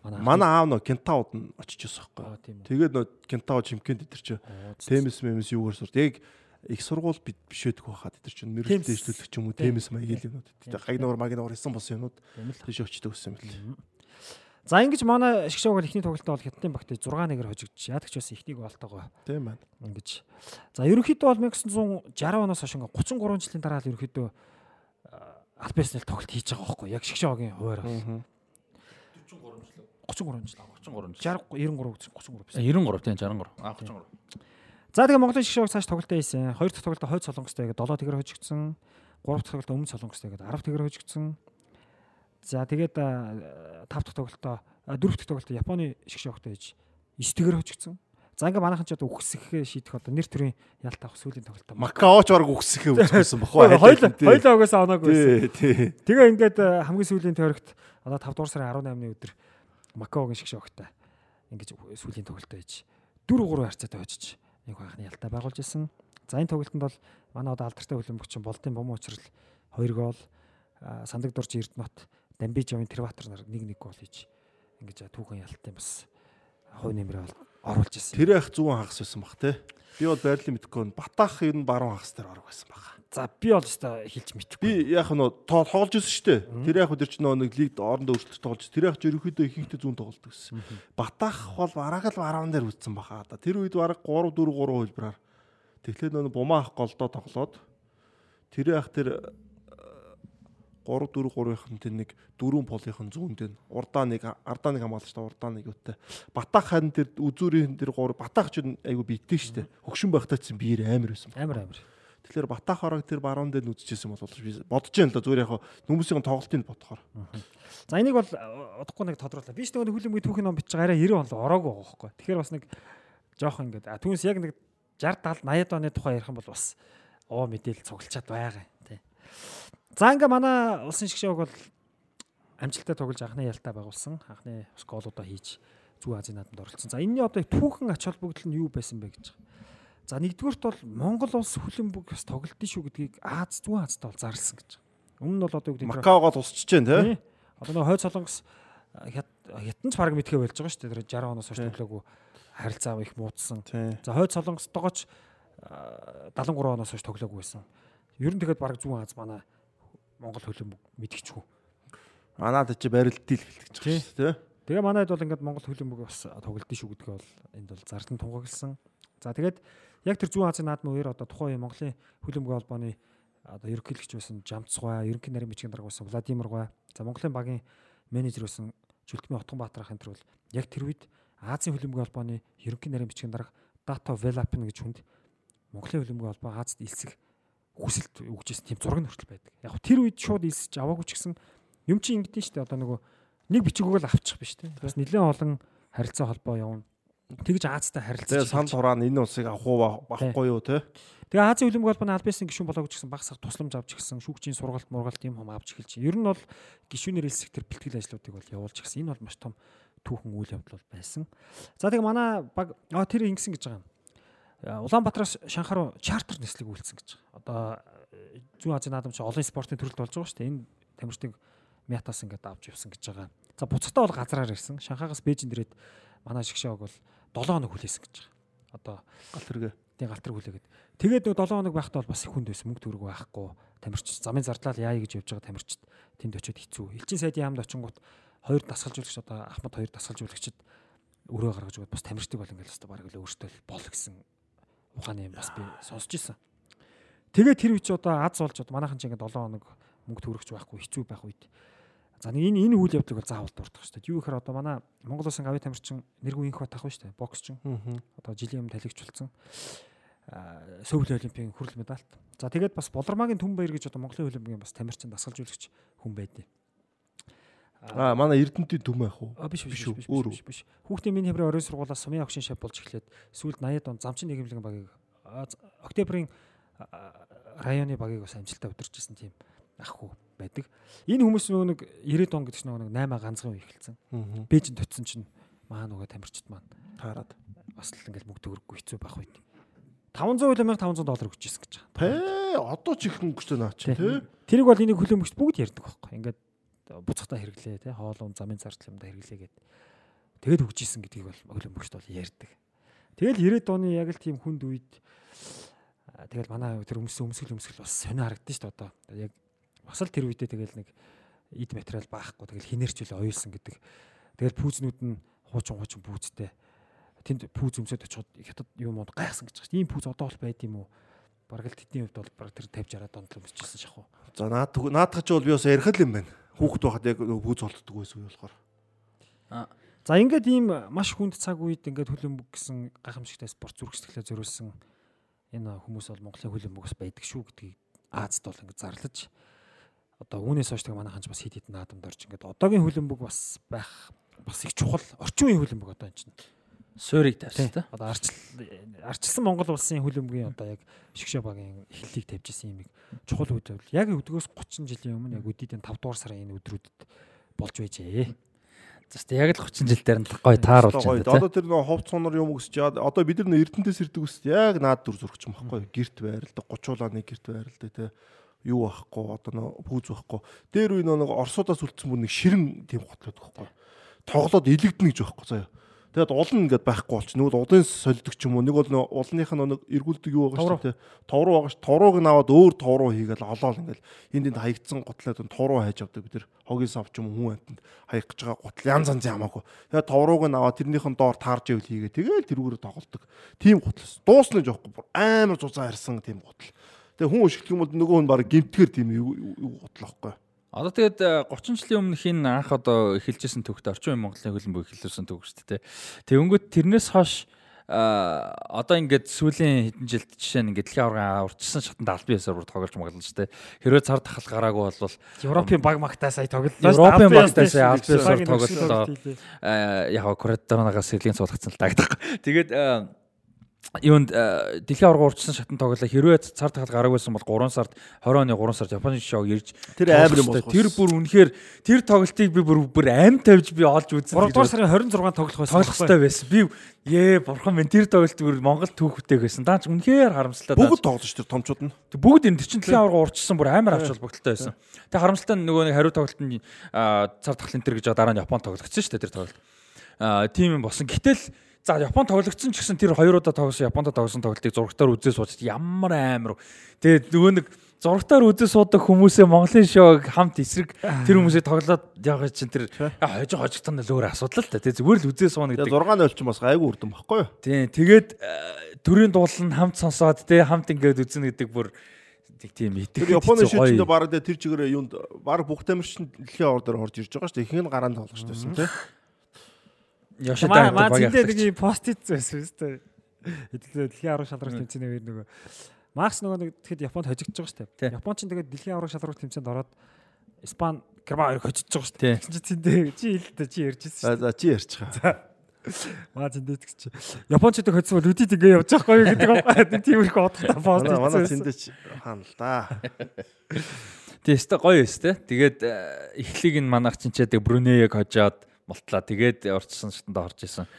манай манай аав нөө Кентауд нь очиж байсан байхгүй. Тэгээд нөө Кентау Чимкент дээр чи темс мэмс юугаар сурд. Яг их сургууль бид биш байдаг байхад тэр чинь мэрэгч дэвшлүүлэх ч юм уу темс маягийн юмнууд Тийм. гагнуур магнуур хийсэн болсон юмнууд тийш өчтөг гэсэн юм л. За ингэж манай бол ихний тоглолтод бол хятадын багт 6-1-ээр хожигдчих. Яадаг ч бас ихнийг олтойгоо Тийм байна. ингэж. За ерөнхийдөө бол 1960 оноос хойш ингээ 33 жилийн дараа л ерөнхийдөө альбеснэл тоглолт хийж байгаа байхгүй яг шгшээгийн хуваар бол. Аа. 33 жил. 33 жил. 60 93 33 байсан. 93 тийм 63. А 33. За тэгээ Монголын шгшээг цааш тоглолтоо хийсэн. Хоёр дахь тоглолтоо хойд солонгостой гэдэг 7 тэгэр хожигдсон. Гурав дахь тоглолтоо өмнө солонгостой гэдэг 10 тэгэр хожигдсон. За тэгээд тав дахь тоглолтоо дөрөв дахь тоглолтоо Японы шгшээгтэй хийж 9 тэгэр хожигдсон. За ингээ манайхан ч одоо үхсэх шийдэх одоо нэр төрийн ялт авах сүүлийн тоглолтоо. Макаоч баг үгсэхээ үгссэн бохоо. Хоёул хоёул угаасаа оноогүй байсан. Тэгээ ингээд хамгийн сүүлийн тойрогт одоо 5 дугаар сарын 18-ны өдөр Макаогийн шиг шогтой ингэж сүүлийн тоглолтоо хийж 4-3 харьцаатай хожиж нэг анхны ялтаа байгуулж ирсэн. За энэ тоглолтод бол манай одоо алдартай хөлбөмбөгч болтын бомбо учрал 2 гол сандаг дурж Эрдэнэт Дамбижовын Тэрбатар нар 1-1 гол хийж ингэж түүхэн ялтын бас хувь нэмрээ бол оруулж ирсэн. Тэр их зүүн хагас байсан баг те. Би бол байрлал мэдхгүй нь батах ер нь баруун хагас дээр орох байсан баг. За би бол өстой хэлж мэдэхгүй. Би яг нь тоо тоглож ирсэн шүү дээ. Тэр яг өдөр чинь нэг лигд орондоо өрсөлдөж тоглож. Тэр яг ч ерөөхдөө ихэнхдээ зүүн тоглолдог гэсэн. Батах бол бараг л баруун дээр үтсэн баха. Тэр үед бараг 3 4 3 хөлбраар. Тэгэхээр нөө бумаа ах голдоо тоглоод тэр яг тэр 3 4 3-ын тэр нэг дөрвөн полын зүүн дээр урдаа нэг ардаа нэг хамгаалагч та урдаа нэг юутай. Батах хан тэр үзүүрийн тэр 3 батах ч айгу битдэг шүү дээ. Хөгшин байхтай чинь биер амар байсан. Амар амар. Тэгэхээр батах хорог тэр баруун дээр нүдчихсэн бол би бодож юм л да зүгээр яг хүмүүсийн тоглолтыг бодохоор. За энийг бол э, удахгүй нэг тодруулаа. Би ч нэг хүлэмжийн түүхийн ном бичиж арай 90 он ороогүй байгаа байхгүй. Тэгэхээр бас нэг жоох ингээд а түүнээс яг нэг 60 70 80 оны тухай ярих юм бол бас оо мэдээлэл цуглчаад байгаа юм тий. За ингээ манай улсын шгшээг бол амжилттай тоглож анхны ялтаа байгуулсан. Анхны бас гоолуудаа хийж Зүүн Азийн наадамд оролцсон. За энэний одоо түүхэн ач холбогдол нь юу байсан бэ гэж. За нэгдүгürt бол Монгол улс хүлэмбэг бас тоглолтын шүү гэдгийг Аз Зүүн Азтай бол зарласан гэж. Өмнө нь бол одоо үүдээ Макаогоо тусч जैन те. Тий. Одоо нэг хойд солонгос хятадч баг мэдхээ болж байгаа шүү дээ. Тэр 60 оноос хойш төглөөгүй харилцаа их муудсан. За хойд солонгостойгоо ч а, 73 оноос хойш төглөөгүй байсан. Ер нь тэгэхэд баг зүүн Аз манай Монгол хөлбөмбөг мэдчихгүй. Манад чи гэлтэж Тий. байгаа шүү дээ. Тэгээ манайд бол ингээд Монгол хөлбөмбөг бас тоглолтын шүү гэдгээ бол энд бол зарлан тунгагласан. За тэгээд яг тэр зүүн Азийн наадмын үеэр одоо тухайн Монголын хөлбөмбөг холбооны одоо ерөнхийлөгч байсан Жамцгой, ерөнхий нарийн бичгийн дарга байсан Владимир Гой, за Монголын багийн менежер байсан Жүлтмийн Отгонбаатар ахын тэр бол яг тэр үед Азийн хөлбөмбөг холбооны ерөнхий нарийн бичгийн дарга Дато Велапин гэж хүнд Монголын хөлбөмбөг холбоо Азад илсэх хүсэлт өгчээсэн тийм зураг нь хүртэл байдаг. Яг тэр үед шууд илсэж аваагүй ч гэсэн юм чи ингэдэж штэ одоо нөгөө нэг бичгүүг л авчих биш те. Бас нэлээд олон харилцаа холбоо явна. Тэгж Азтай харилцаж. Тэгээ сан тураан энэ улсыг авах уу авахгүй юу те. Тэгээ Азийн хөлбөмбөг холбооны албасын гишүүн болоо гэж гисэн баг сар тусламж авч гисэн шүүгчийн сургалт мургалт юм хам авч эхэлж. Ер нь бол гишүүнээр элсэх тэр бэлтгэл ажлуудыг бол явуулж гисэн. Энэ бол маш том түүхэн үйл явдал бол байсан. За тэгээ манай баг тэр ингэсэн гэж байгаа юм. А, Улаанбаатараас Шанхай руу чартер нислэг үйлцсэн гэж. Одоо э, Зүүн Азийн наадам чи олон спортын төрөлд болж байгаа шүү дээ. Энэ тамирчдыг мятаас ингээд авч явсан гэж байгаа. За буцахтаа бол газраар ирсэн. Шанхайгаас Бээжинд ирээд манай шгшээг бол 7 хоног хүлээсэн гэж байгаа. Одоо Гал тэргээ. тий галтар хүлээгээд. Тэгээд нөгөө 7 хоног байхдаа бол бас их хүнд байсан. Мөнгө төгрөг байхгүй. Тамирч замын зардлал яая гэж явж байгаа тамирчид тэнд очиод хэцүү. Элчин сайдын яамд очингууд хоёр дасгалжуулагч одоо Ахмад хоёр дасгалжуулагчид өрөө гаргаж өгөөд бас тамирчдыг бол ингээл өстө бараг л өөртөө бол гэсэн ухааны юм бас би сонсч ирсэн. Тэгээд тэр үуч одоо аз болж одоо манайхан ч ингээд 7 хоног мөнгө төгрөгч байхгүй хэцүү байх үед За нэг энэ энэ үйл явдлыг бол заавал дурдах шүү дээ. Юу гэхээр одоо манай Монгол улсын гавь тамирчин нэргүй инх бат ах шүү дээ. Боксчин. Одоо жилийн өмнө талигчулсан. Аа Сөүл олимпийн хүрэл медальт. За тэгээд бас Болормагийн Түн баяр гэж одоо Монголын хөлбөмбөгийн бас тамирчин дасгалжуулагч хүн байдیں۔ Аа манай Эрдэнтийн түм байх уу? А биш биш Биш биш биш. Хүүхдийн миний хэврээ оройн сургуулаас сумын агшин шав болж эхлээд сүүлд 80-ад он замчин нийгэмлэгийн багийг октябрийн районы багийг бас амжилттай удирчсан тийм ах хүү байдаг. Энэ хүмүүс нөгөө нэг 90-ад он гэдэг чинь нөгөө нэг 8 ганцхан үе эхэлсэн. Аа. Бээжинд очисон чинь маа нөгөө тамирчид маань Таарад. бас л ингээл мөнгө төгрөггүй хэцүү байх үед. 500 или 1500 доллар өгчээсэн гэж байгаа. Тэ одоо ч их мөнгөтэй наа чи Тий. тэ. Тэрийг бол энийг хөлөөмөгч бүгд ярьдаг байхгүй. Ингээд буцахтаа хэрэглээ тий хоолуун замын зарцал юмдаа хэрэглээ гэд. Тэгэд өгчээсэн гэдгийг бол хөлөөмөгчд бол ярьдаг. Тэгэл 90-ад оны яг л тийм хүнд үед тэгэл манай тэр өмсөн өмсгөл өмсгөл бас сонио харагдсан шүү дээ одоо. Яг бас л тэр үедээ тэгэл нэг эд материал баахгүй тэгэл хинэрч үл оюулсан гэдэг. Тэгэл пүүзнүүд нь хуучин хуучин пүүзтэй. Тэнд пүүз өмсөд очиход хятад юм уу гайхсан гэж байна. Ийм пүүз одоо бол байд юм уу? Бараг л тэдний хувьд бол бараг тэр 50 60 донд л өмсчихсэн шахуу. За наад наадах ч бол би бас ярих л юм байна. Хүүхэд байхад яг пүүз болтдог байсан үе болохоор. За ингээд ийм маш хүнд цаг үед ингээд хөлбөмбөг гэсэн гайхамшигтай спорт зүрхсэтгэлээ зориулсан энэ хүмүүс бол Монголын хөлбөмбөгс байдаг шүү гэдгийг Азад бол ингээд зарлаж одоо үүнээс хойш тэг манай ханж бас хит хит наадамд орж ингээд одоогийн хөлбөмбөг бас байх бас их чухал орчин үеийн хөлбөмбөг одоо энэ чинь суурийг тавьсан та. одоо арчил арчилсан Монгол улсын хөлбөмбөгийн одоо яг шгшээ багийн эхлэлийг тавьжсэн юм чухал үед бол яг өдгөөс 30 жилийн өмнө яг өдөртийн 5 дугаар сарын энэ өдрүүдэд болж байжээ. Зөвхөн яг л 30 жил дээр нь гоё тааруулж байна. Одоо тэр нөө ховц цонор юм өсч яа. Одоо бид нар Эрдэнэтэс ирдэг ус яг наад дүр зурчих юм баггүй. Гэрт байралдаг 30 улааны гэрт байралдаг те. Юу байхгүй одоо нөө пүүз байхгүй. Дээр үе нөө нэг орсуудаас үлдсэн бүр нэг ширэн тийм готлоод байхгүй. Тоглоод илэгдэнэ гэж байхгүй заяа. Тэгэд уул нь ингээд байхгүй болчих. Нүгэл уулын солидог ч юм уу. Нэг бол уулных нь нэг эргүүлдэг юу байгаа шүү дээ. Товруу байгаа ш. Товрууг нь аваад өөр товруу хийгээл олоол ингээд энд энд хаягдсан гутлаад нь товруу хайж авдаг бид нар. Хогийн сав ч юм хүн амтнд хаях гэж байгаа гутал янз янз ямаагүй. Тэгээд товрууг нь аваад тэрнийхэн доор таарж ивэл хийгээ. Тэгээл тэрүүгээр тоглолдог. Тим гутлс. Дуусна жоохгүй бүр амар зузаан харсан тим гутал. Тэгээ хүн өшгөх юм бол нөгөө хүн баг гимтгэр тим гутал واخхой. Одоо тэгээд э, 30 жилийн өмнөх энэ анх одоо эхэлжсэн төвхт орчин Монголын хөлбөмбөг эхлүүлсэн төвх шүү дээ. Тэгэнгүүт тэрнээс хойш а одоо ингээд сүүлийн хэдэн жилд жишээ нь ингээд дэлхийн аварга урчсан шатанд албан ёсоор тоглож моглож штэ. Хэрвээ цар тахал гараагүй бол Европын баг магтаа сая тоглолоо. Европын багтаа сая албан ёсоор тоглолоо. яг Куратаронагаас сэрлийн цуулгацсан л дагдах. Тэгээд э, юунд э, дэлхийн аварга урчсан шатанд тоглолоо. Хэрвээ цар тахал гараагүйсэн бол 3 сард 20 оны 3 сард Японы шоуг ирж Тэр амар юм болох. Тэр бүр үнэхээр тэр тоглолтыг би бүр бүр амь тавьж би олж үзсэн. 3 дугаар сарын 26-нд тоглох байсан. тоглох хэрэгтэй байсан. Би ээ бурхан минь тэр тоглолт бүр Монгол түүхтэйг байсан. Даач үнэхээр харамсалтай. Бүгд тоглож тэр томчууд нь. Тэг бүгд энэ чинь дэлхийн аварга урчсан бүр амар авч холбогдолтой байсан. Тэг харамсалтай нь нөгөө нэг хариу тоглолт нь аа, цар тахлын тэр гэж дараа нь Японд тоглогдсон шүү дээ тэр тоглолт. Аа тийм юм болсон. Гэтэл за Японд тоглогдсон ч гэсэн тэр хоёр удаа тоглосон Японд тоглосон тоглолтыг зурагтаар үзээ суучид ямар амар. Тэгээд нөгөө нэг зурагтаар үзээ суудаг хүмүүсээ Монголын шоуг хамт эсрэг тэр хүмүүсээ тоглоод яг чинь тэр хожиг хожигтон л өөр асуудал л та. Тэг зүгээр л үзээ сууна Тэгээ гэдэг. 6 0 ч бас гайгүй үрдэн баггүй юу? Тийм тэгээд э, төрийн дуулал нь хамт сонсоод те хамт ингээд үзнэ гэдэг бүр нэг тийм итгэх. Тэр Японы шилжиндээ бараг дээр тэр чигээрээ юунд бараг бүх тамирчин дэлхийн дээр орж ирж байгаа шүү дээ. Ихэнх нь гараанд тоглож байсан тийм. Яшида Маа маа зэндээ нэг юм постит байсан шүү дээ. Дэлхийн авраг шалралт тэмцээний үед нөгөө Макс нөгөө нэг тэгэхэд Японд хожигдож байгаа шүү дээ. Япон ч тэгээд дэлхийн авраг шалралт тэмцээнд ороод Испани Герман хоёр хожигдож байгаа шүү дээ. Тэгсэн чи зэндээ чи хэлдэ чи ярьжсэн За шүү за чи ярьж байгаа. Маа зэндээ тэгч. Япончууд хоцсон бол үдид ингээ явж байгаа гоё гэдэг. Нэг тиймэрхүү утгатай пост Манай манай хийсэн. цэндэж хаана л да. Тэстэ гоё өстэй. Тэгээд э, эхлийг нь манайх чинь ч яг Брунеяг хожоод мултлаа. Тэгээд орчсон шатанд орж исэн.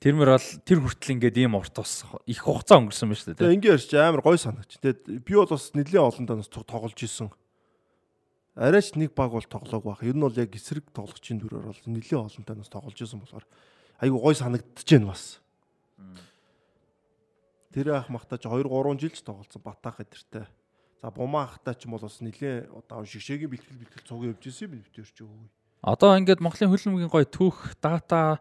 Тэрмэр бол тэр хүртэл ингээд ийм урт ус их хугацаа өнгөрсөн байна шүү дээ. Тэгээ ингээ ярьж амар гой санагч. Тэгээд би бол бас нэлээд олон танаас тоглож исэн. Арайч нэг баг бол тоглоог байх. Ер нь бол яг эсрэг тоглогчийн дүрээр бол нэлээд олон танаас тоглож исэн болохоор айгу гой санагдчихэж байна бас. Тэр ах махтаа ч 2 3 жил ч тоглолцсон батаах эдэртэй. За бумаа ахтай ч юм бол бас нэлээд одоо шигшээгийн бэлтгэл бэлтгэл цуг явж исэн юм битэр ч өөгүй. Одоо ингээд Монголын хөлбөмбөгийн гоё түүх, дата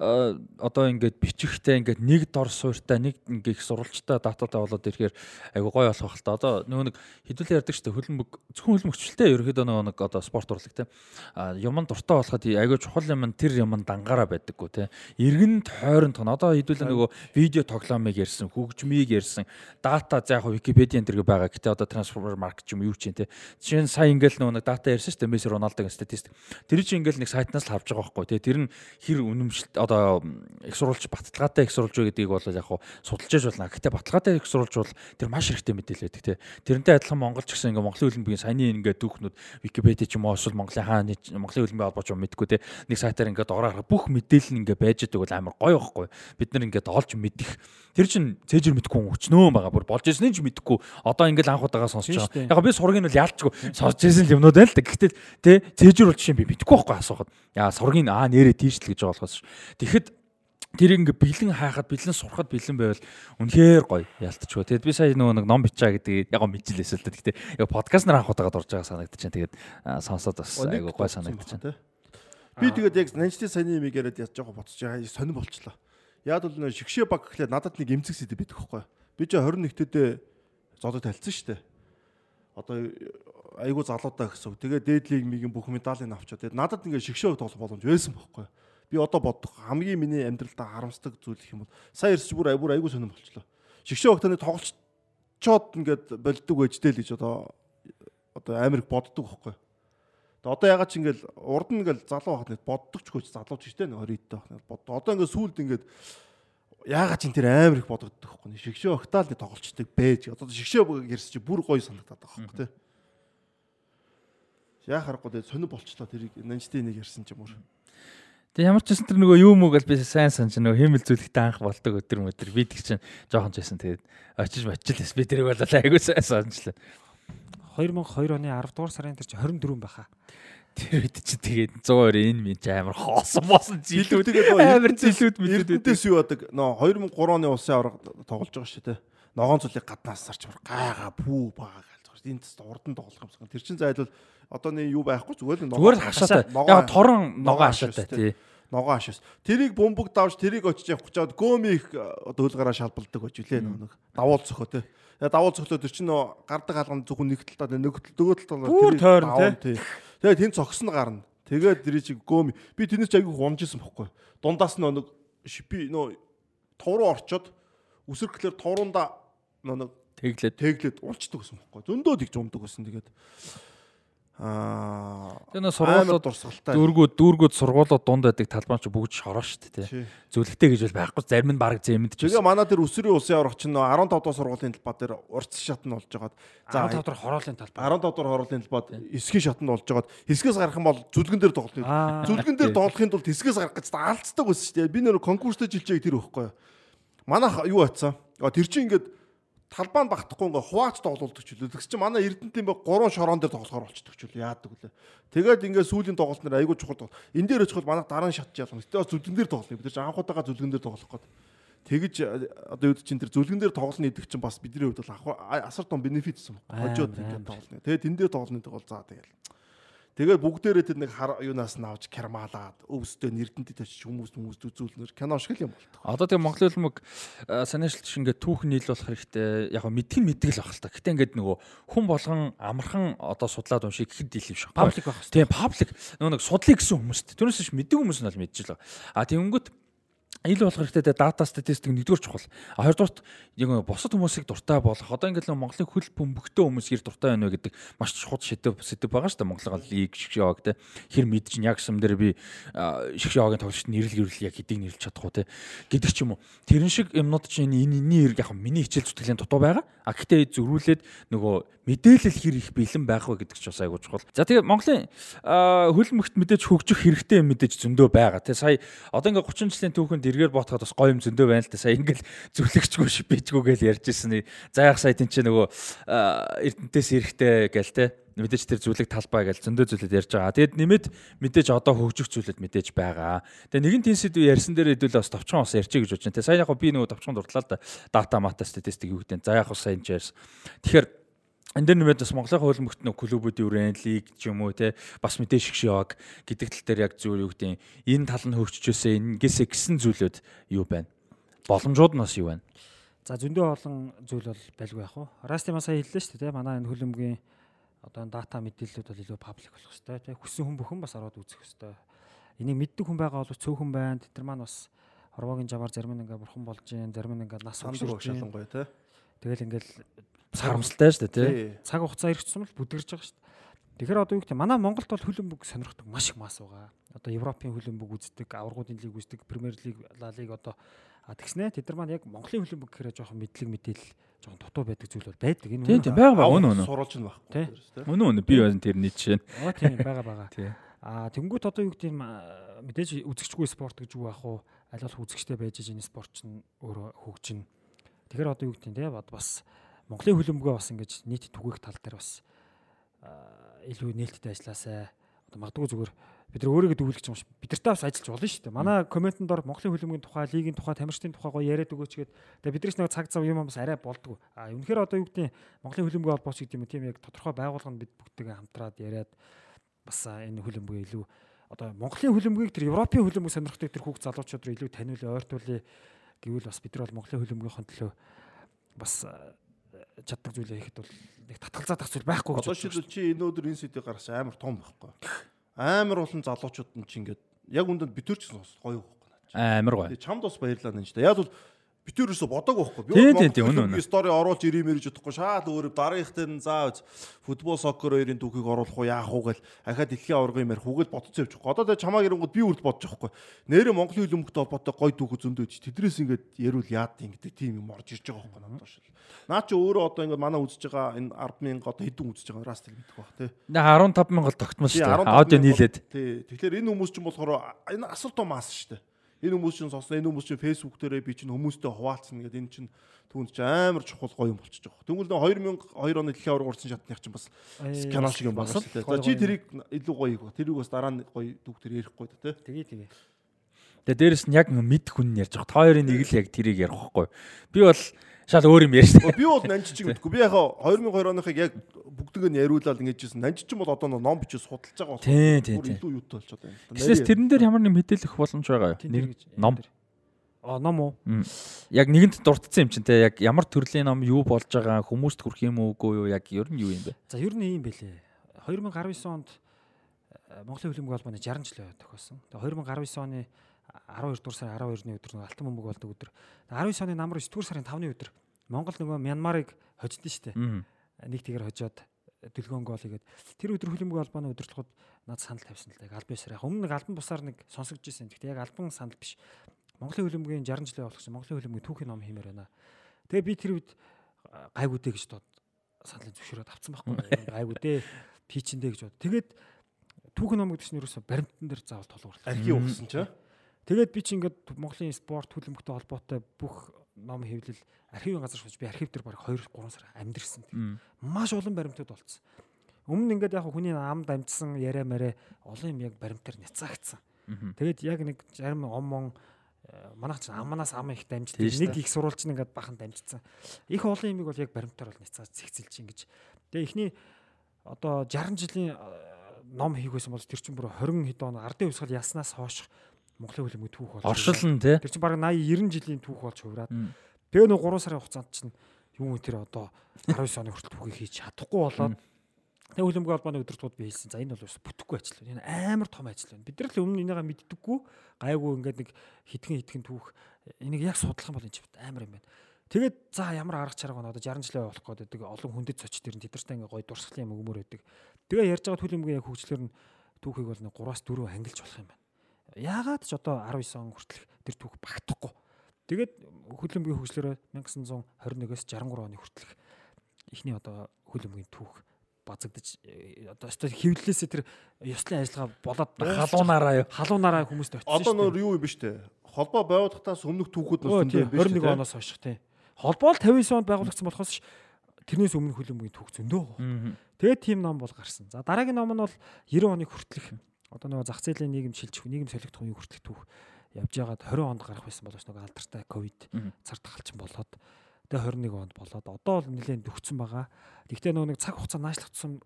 э, одоо ингээд бичихтэй ингээд нэг дор суурьтай, нэг ингээд сурвалжтай дататай болоод ирэхээр айгу гоё болох хэл та. Одоо нөгөө нэг хэдүүлээ ярьдаг шүү дээ хөлбөмбөг зөвхөн хөлбөмбөгчлөлтэй ерөөхдөө нөгөө нэг одоо спорт урлаг те. А юмн дуртай болоход айгу чухал юм тэр юм дангаараа байдаггүй те. Иргэнд хойронд тон одоо хэдүүлээ нөгөө видео тоглоомыг ярьсан, хөгжмийг ярьсан, дата за яг Википедиан дэрэг байгаа. Гэтэ одоо трансформер маркет юм юу ч юм те. Жишээ нь сая ингээл нөгөө нэг дата ярьсан шүү дээ. Месси Роналдогийн статистик. Тэр чинь ингээл нэг сайтнаас л авч байгаа байхгүй тий. Тэр нь хэр үнэмшилт одоо их сурвалж баталгаатай их сурвалж гэдгийг бол яг хуу судалж яж болно. Гэтэ баталгаатай их сурвалж бол тэр маш хэрэгтэй мэдээлэл байдаг тий. Тэрнтэй адилхан Монголч гэсэн ингээ Монголын хөлбөмбөгийн саяны ингээ дүүхнүүд Википеди ч юм уу эсвэл Монголын хааны Монголын хөлбөмбөгийн холбооч юм мэдгүй тий. Нэг сайтаар ингээ дугаараар бүх мэдээлэл нь ингээ байж байгаа бол амар гоё байхгүй. Бид нар ингээ олж мэдих. Тэр чин цээжэр мэдгүй өчнөө байгаа. Бүр болж ирсэн ч мэдгүй. Одоо ингээл анх удаага сонсож байгаа. Яг би сургийн нь бол яалтчгүй сонсож ирсэн юмнууд байл та. Гэхдээ тий цээжэр бол жишээ би мэдгүй байхгүй асуухад. Яа сургийн аа нэрээ тийшл гэж байгаа болохоос. Тэгэхэд тэр ингээ бэлэн хайхад бэлэн сурахад бэлэн байвал үнэхээр гоё ялтчихв. Тэгэд би сая нөгөө нэг ном бичаа гэдэг яг мэджилээс л да. Гэтэ яг подкаст нар анх удаага дурж байгаа санагдчихээн. Тэгээд сонсоод бас айгуу гоё санагдчихээн. Би тэгээд яг Нанчтын саяны юм яриад яаж жоохон боцож байгаа сонир болчлоо. Яг бол нөө шигшээ баг гэхлээр надад нэг эмзэг сэдв байдаг байхгүй. Би ч 21-т зодод талцсан шүү дээ. Одоо айгуу залуудаа гэсэн. Тэгээд дээдлийг мигийн бүх медалийг авчаа. Тэгээд надад ингээ шигшээ тоглох боломж байсан байхгүй би одоо бодох хамгийн миний амьдралдаа харамсдаг зүйл гэх юм бол сая ирсч бүр бүр айгүй сонирм болчлоо. Шигшээ огтаны тоглолцоод ингээд болдог байжтэй л гэж одоо одоо амар их боддог байхгүй. Тэгээ одоо ягаад ч ингээд урд нь ингээд залуу байхад боддог ч хөөч залууч шүү дээ 20-д байх бод. Одоо ингээд сүулт ингээд ягаад ч тэр амар их бодогддог байхгүй. Шигшээ огтаал нэг тоглолцдог байж. Одоо шигшээ гэрс чи бүр гоё санагдаад байгаа байхгүй тий. Яа харахгүй тэгээ сонир болчлоо тэрийг нанчтын нэг ярьсан ч юм уу. Тэг ямар ч гэсэн тэр нөгөө юу мөг л би сайн санаж нөгөө хэмэл зүйлэгтэй анх болдог өдөр мөдөр би тэг чинь жоохон ч байсан тэгээд очиж мочилээс би тэрийг бол айгуу сайн санажлаа. 2002 оны 10 дугаар сарын тэр чинь 24 байхаа. Тэр үед чи тэгээд 120 энэ минь амар хоосон босон зилүүд тэгээд амар зилүүд мэдээд үдээс юу яадаг нөө 2003 оны улсын авраг тоглож байгаа шүү дээ. Ногоон цулыг гаднаас сарч гайгаа пүү баа гэж. Энд тест урдан тоглох юмсан. Тэр чин зайлвал одоо нэг юу байхгүй зүгээр л ногоо. Хашаатай. Яг торон ногоо хашаатай тий ногоо ашаас. Тэрийг бөмбөг давж тэрийг очиж явах гэж гөөми их дөөлгаараа шалбалдаг гэж үлээ нэг давуул цохоо те. Тэгээ давуул цохлоо тэр чинь нөө гардаг алган зөвхөн нэг талдаа нэг нөгөө талдаа тэр Тэгээ тэн цогсон гарна. Тэгээд тэр чиг гөөми би тэрнээс аягүй унжсэн бохгүй. Дундаас нөө нэг би нөө товруу орчоод үсэрхлээр товруунда нөө нэг тэглээд тэглээд унцдаг гэсэн бохгүй. Зөндөө тэгж ундаг гэсэн. Тэгээд Аа. Нөө сургуулиуд дурсгалтай. Дүүргүүд дүүргүүд сургуулиуд дунд байдаг талбай ч бүгд шороо шүү дээ тий. Зөвлөгтэй гэж бол байхгүй зарим нь баг зэмэдэж. Тэгээ манай тэр өсвөрийн улсын аврагч нь 15 дугаар сургуулийн талбай дээр урц шатнд болж жагаад за 15 дугаар хороолын талбай 15 дугаар хороолын талбайд эсгийн шатнд болж жагаад хэсгээс гарах юм бол зүлгэн дээр тоглоно. Зүлгэн дээр тоглохын тулд хэсгээс гарах гэж алдцдаг байсан шүү дээ. Би нэр конкурстэй жилжээг тэр өгөхгүй. Манай юу атсан? Тэр чинь ингээд талбай нь багтахгүй ингээ хуваач тоглолдог ч үлээ. Тэгс чи манай Эрдэнэтийн баг гурван шорон дээр тоглохоор болчихдог ч үлээ. Яадаг үлээ. Тэгээд ингээ сүүлийн тоглолт нэр айгүй чухал. Энэ дээр очиход манай дараа нь шатж ялгана. Гэтэ бас зүлгэн дээр тоглоно. Бид нар ч анхудаага зүлгэн дээр тоглох гээд. Тэгэж одоо юу чинь тэр зүлгэн дээр тоглоно гэдэг чинь бас бидний хувьд бол асар том бенефит юм. Хожоод ингээ тоглоно. Тэгээд тэн дээр тоглоно гэдэг бол за тэгэл. Тэгээд бүгдээрээ тэр нэг юунаас нь авч кермалаад өвсдөө нэрдэнтэд очиж хүмүүс хүмүүс үзүүлнээр кино шиг юм болдог. Одоо тэгээ Монголын хөлмөг санаашилт шиг ингээд түүхэн нийлүүлэх хэрэгтэй. Яг мэдгэн мэдгэл байх л та. Гэтэ ингээд нөгөө хүн болгон амархан одоо судлаад уншиг гэхэд дийлэв шүү. Паблик байх. Тийм паблик нөгөө нэг судлыг гэсэн хүмүүст. Тэрнээс ч мэддэг хүмүүс нь бол мэдж л байгаа. А тэгэнгүүт ил болох хэрэгтэй те дата статистик нэгдүгээр чухал. А хоёрдугаарт яг босод хүмүүсийг дуртай болох. Одоо ингээд Монголын хөл бөмбөгтэй хүмүүс хэр дуртай байна вэ гэдэг маш чухал шидэв сэдв байгаа шүү дээ. Монголын лиг шиг яваг те хэр мэдж яг юм дээр би шиг явагийн тоглолтод нэрлэл гэрэл яг хэдийг нэрлж чадах уу те гэдэг ч юм уу. Тэрэн шиг юмнууд чинь энэ энэний яг миний хичээл зүтгэлийн дутуу байгаа. А гэхдээ зөрүүлээд нөгөө мэдээлэл хэр их бэлэн байх вэ гэдэг ч бас айгуу чухал. За тэгээ Монголын хөл мөхт мэдээж хөгжих хэрэгтэй мэдээж зөндөө байгаа. Тэ сая одоо ингээ 30 жилийн түүхэнд эргээр ботход бас гоё юм зөндөө байна л да. Сая ингээл зүлэгчгүй шипэжгүй гэж ярьж ирсэн. Заяах сая тэн чи нөгөө эрдэнтээс эрэхтэй гээл те мэдээж тэр зүйлэг талбай гэж зөндөө зүйлүүд ярьж байгаа. Тэгэд нэмээд мэдээж одоо хөгжих зүйлүүд мэдээж байгаа. Тэгээ нэгэн тийм сэдв ярьсан дээр хэдүүл бас товчхон бас ярьчих гэж байна. Тэ сайн яг би нөгөө товчхон дурдлаа л да. Дата мата статистик юу гэдэг. За яг бас сайн ярьсан. Тэгэхээр энэ дэр нэмээд бас Монголын хөлбөмбөгт нөх клубүүдийн үрэн лиг ч юм уу те бас мэдээ шиг шиваг гэдэг тал дээр яг зүйл юу гэдэг энэ тал нь хөгжчихөөсөө ингэсээ гисэн зүйлүүд юу байна боломжууд нь бас юу байна за зөндөө олон зүйл бол байлгүй яах вэ расти маа сая хэллээ шүү дээ те манай энэ хөлбөмбөгийн одоо дата мэдээллүүд бол илүү паблик болох хэрэгтэй тий хүссэн хүн бүхэн бас ороод үзэх хэрэгтэй. Энийг мэддэг хүн байгаа бол цөөхөн байна. Тэд нар маань бас хорвоогийн жаваар зарим нь ингээ бурхан болж гин, зарим нь ингээ нас өгшөрч шалангуй тий. Тэгэл ингээл сарамсалтай шүү дээ тий. Цаг хугацаа ирчихсэн бол бүдгэрж байгаа шүү дээ. Тэгэхээр одоо юу гэдэг манай Монголд бол хөлбөмбөг сонирхдаг маш их мас байгаа. Одоо Европын хөлбөмбөг үздэг, аваргуудын лиг үздэг, Премьер лиг, Ла лиг одоо тэгснэ тэд нар маань яг Монголын хөлбөмбөг гэхээр жоохон мэдлэг мэдээлэл жоохон дутуу байдаг зүйл бол байдаг. Энэ тийм тийм байгаа байгаа. Үнэ үнэ. Сурвалж нь байхгүй. Үнэ үнэ. Би бас тэрний жишээ. Аа тийм байгаа байгаа. Тийм. Аа тэнгуут одоо юу гэдэг юм мэдээж үзэгчгүй спорт гэж юу ах уу? Аль болох үзэгчтэй байж энэ спорт чинь өөрөө хөгжинэ. Тэгэхээр одоо юу гэдэг юм те бас Монголын хөлбөмбөгөө бас ингэж нийт түгээх тал дээр бас илүү нээлттэй ажилласаа одоо магадгүй зүгээр бид нар өөрийгөө дүүлгэж юм шиг бид нартай бас ажиллаж болно шүү дээ. Манай комментэн дор Монголын хөлбөмбөгийн тухай, лигийн тухай, тамирчдын тухай гоё яриад өгөөч гээд тэгээ бид нар нэг цаг зав юм бас арай болдгоо. А үнэхээр одоо юу гэдэг Монголын хөлбөмбөгийн холбооч гэдэг юм тийм яг тодорхой байгууллаганд бид бүгдээ хамтраад яриад бас энэ хөлбөмбөгийн илүү одоо Монголын хөлбөмбөгийг тэр Европын хөлбөмбөг сонирхдаг тэр хүүхд залуучууд руу илүү таниулъя, ойртуулъя гэвэл бас бид нар бол Монголын хөлбөмбөгийнхөө төлөө бас чаддаг зүйлээ хийхэд бол нэг татгалзаад ах зүйл байхгүй гэж Одоо шийдвэл чи энэ өдөр энэ сэдвийг гаргаж амар том байхгүй. Амар олон залуучууд нь чи ингээд яг үндэнд битүүрч гэсэн гоё байхгүй наа. Амар гоё. Чамд бас баярлалаа нэ ч та. Яг бол битүүрөөсө бодог байхгүй. Тийм, тийм, тийм, үнэн, үнэн. стори оруулж ирим ирж чадахгүй шаал өөр дараагийнхтай нь заа футбол сокер хоёрын түүхийг оруулах уу яах уу гэл ахаа дэлхийн аваргын мэр хүүгэл явж байгаа. Одоо тэ чамаа гэрэнгүүд би үрд бодож байхгүй. Нэрэ Монголын хөлбөмбөгтэй холбоотой гой түүх зөндөө чи тэдрээс ингээд ярил яад юм гэдэг тийм юм орж ирж байгаа байхгүй надад шил. Наа чи өөрөө одоо ингээд манай үзэж байгаа энэ 100000 одоо хэдэн үзэж байгаа растер мэдэх баг тий. Нэ 15 мянга тогтмол шүү дээ. Аудио нийлээд. Тий. Тэгэхээр энэ хүмүүс чинь болохоор энэ асар том аас шүү дээ. Энэ хүмүүс чинь сонсно, энэ хүмүүс чинь фэйсбુક дээрээ би чинь хүмүүстэй хуваалцсан гэдэг энэ чинь түүнд чинь амар чухал гоё юм болчихж байгаа. Тэгвэл нөө 2002 оны дэлхийн аварга урсан шатных чинь бас сканал шиг юм байна шүү дээ. За чи тэрийг илүү гоё хийх. Тэрийг бас дараа нь гоё дүүх төр ярихгүй да тий. Тэгээ тэгээ. Тэгээ дээрэс нь яг мэд хүн ярьж байгаа. Та хоёрын нэг л яг тэрийг ярих байхгүй. Би бол шал өөр юм ярьж Оо, Би бол нанчиж гэдэггүй. Би яхаа 2002 оныхыг яг бүгдийг нь яриулаад ингэж ирсэн. Нанчиж бол одоо ном бичиж судалж байгаа болохоор Тий, тий, бүр тий. илүү юутай болчиход байна. Тэснээс тэрэн дээр ямар нэг мэдээлэх боломж байгаа юу? Тийм Нэр ном. А ном уу? Яг нэгэнд дурдсан юм чинь те яг ямар төрлийн ном юу болж байгаа хүмүүст хүрх юм уугүй юу яг ер нь юу юм бэ? За ер нь ийм байлээ. 2019 онд Монголын хөлбөмбөг холбооны 60 жилийн тохиосон. Тэгээ 2019 оны 12 дугаар сарын 12-ны өдөр нэг алтан бөмбөг болдог өдөр. Тэгээ 19 оны намрын 9 дугаар сарын 5-ны өдөр Монгол нөгөө Мянмарыг хождсон шүү дээ. Нэг тэгэр хожоод дэлгөөн гол хийгээд тэр өдөр хөлбөмбөг холбооны удирдлагууд над санал тавьсан л да. Яг албан ёсоор яг өмнө нэг албан бусаар нэг сонсогдож ирсэн. Гэхдээ яг албан санал биш. Монголын хөлбөмбөгийн 60 жилийн болгосон Монголын хөлбөмбөгийн түүхийн ном хиймээр байна. Тэгээ би тэр үед а, гайгуудээ гэж дод саналын зөвшөөрөд авсан байхгүй. Гайгуудээ пичэндээ гэж бод. Тэгээд түүхийн ном гэдэг чинь ерөөсө баримтан дээр заавал толгуурлаа. архив өгсөн чи. Тэгээд би чи ингээд Монголын спорт хөлбөмбөгтэй холбоотой бүх ном хэвлэл архивын газар шууж би архив дээр баг 2 3 сар амьдэрсэн. Маш олон баримтууд болцсон. Өмнө ингээд яг хүний амд амжсан яриа марэ олон юм яг баримтаар няцаагдсан. Тэгээд яг нэг зарим ом мон э, манайх ч аманаас ам их шүү Нэг их сурвалж нь ингээд бахан дамжсан. Их олон юмыг бол яг баримтаар бол няцаад цэгцэлж ингэж. Тэгээ эхний одоо 60 жилийн э, ном хийх байсан бол тэр чинь бүр 20 хэд он ардын хувьсгал яснаас хойш Монголын хөлбөмбөг түүх болж Оршил нь те. Тэр чинь баг 80 90 жилийн түүх болж хувраад. Тэгээ нэг 3 сарын хугацаанд чинь юу тэр одоо 19 оны хүртэл түүхийг хийж чадахгүй болоод тэгээ хөлбөмбөг холбооны өдөртгүүд би хэлсэн. За энэ бол ус бүтэхгүй ажил байна. Энэ амар том ажил байна. Бид нар л өмнө энийгээ мэддэггүй гайгүй ингээд нэг хитгэн хитгэн түүх энийг яг судлах юм бол энэ ч амар юм байна. Тэгээд за ямар арга чарга байна одоо 60 жилээ болох гээд байдаг олон хүндэт цоч дэр нь тэдэртэй ингээ гоё дурсгалын юм өгмөр байдаг. Тэгээ ярьж байгаа төлөмгийн яг хөгжлөөр нь түүхийг бол нэг 3-аас 4 ангилж болох юм байна. Яагаад ч одоо 19 он хүртэл тэр түүх багтахгүй. Тэгээд хөлбөмбөгийн хөгжлөөрөө 1921-с 63 оны хүртэлх эхний одоо хөлбөмбөгийн түүх базагдаж э, одоо өстой хөвлөлөөсөө тэр ёслын ажиллагаа болоод Халуунаараа юу? халуунаараа хүмүүст очсон Одоо шүү нөр дээ. юу юм бэ штэ. Холбоо байгуулахтаас өмнөх түүхүүд тий, юм биш 21 оноос хойш тий. Холбоо л 59 онд байгуулагдсан болохоос ш тэрнээс өмнө хөлбөмбөгийн түүх зөндөө. Тэгээд тийм ном бол гарсан. За дараагийн ном нь бол 90 оны хүртэлх одоо нөгөө зах зээлийн нийгэм шилжих нийгэм солигдох үеийн хүртэлх түүх явж байгаад 20 онд гарах байсан болооч нөгөө алдартай ковид цар тахалчин болоод тэгээ 21 онд болоод одоо бол нэлээд дөгцсөн байгаа. Тэгвэл нөгөө нэг цаг хугацаа наашлах тусам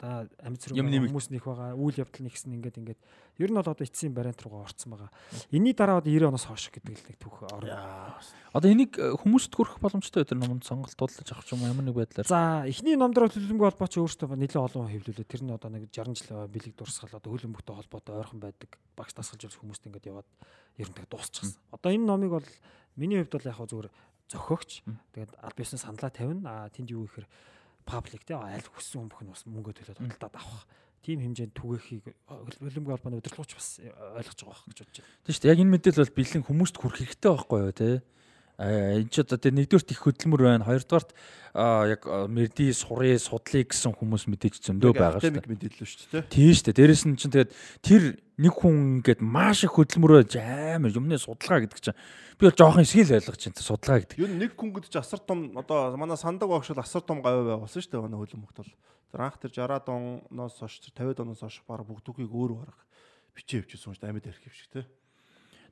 одоо амьд зэрэг хүмүүс нэх байгаа. Үйл явдал нэгсэн ингээд ингээд ер нь бол одоо эцсийн бариант руугаа орцсон байгаа. Энийний дараа одоо 90 оноос хойш гэдэг л нэг түүх орно. Одоо энийг э, хүмүүст хүрэх боломжтой өдөр номонд сонголт дуудлаж авах ч юм ямар нэг байдлаар. За эхний номдор хөлбөмбөг холбооч өөртөө нэлээд олон хэвлүүлээ. Тэр нь одоо нэг 60 жил бэлэг дурсгал одоо хөлбөмбөгтэй холбоотой ойрхон байдаг. Багш дасгалж явж хүмүүст ингээд яваад ер нь тэг дуусчихсан. Одоо энэ номыг бол миний хувьд бол яг хаа зүгээр зохиогч. Тэгээд аль биесны саналаа тавина. А тэнд юу гэхээр паблик те аль хүссэн хүн бүх нь бас мөнгө төлөөд худалдаад авах. Тим хэмжээнд түгээхийг хөлбөмбөг холбооны удирдлагч бас ойлгож байгаа гэж бодож байна. Тийм шүү дээ. Яг энэ мэдээлэл бол бэлэн хүмүүст хүрэх хэрэгтэй байхгүй юу те. Аа энэ ч одоо тэр нэгдүгürt их хөдөлмөр байна. Хоёрдугаарт аа яг мэрди сурыг судлыг гэсэн хүмүүс мэдээж зөндөө байгаа шүү дээ. Мэдээлэл шүү дээ. Тийм шүү дээ. Дээрэс нь чинь тэгээд тэр нэг хүн ингээд маш их хөдөлмөрөө амар юмны судалгаа гэдэг чинь би бол жоохон эсгэл ойлгож байна. Судалгаа гэдэг. Юу нэг хүн гэдэг чи асар том одоо манай сандаг багш бол асар том гавь байгуулсан шүү дээ манай хөлбөмбөгт бол. Тэр анх тэр 60-аад оноос хойш 50-аад оноос хойш баг бүгдүүхийг өөр бараг бичээ өвчсөн шүү дээ амьд архив шиг те.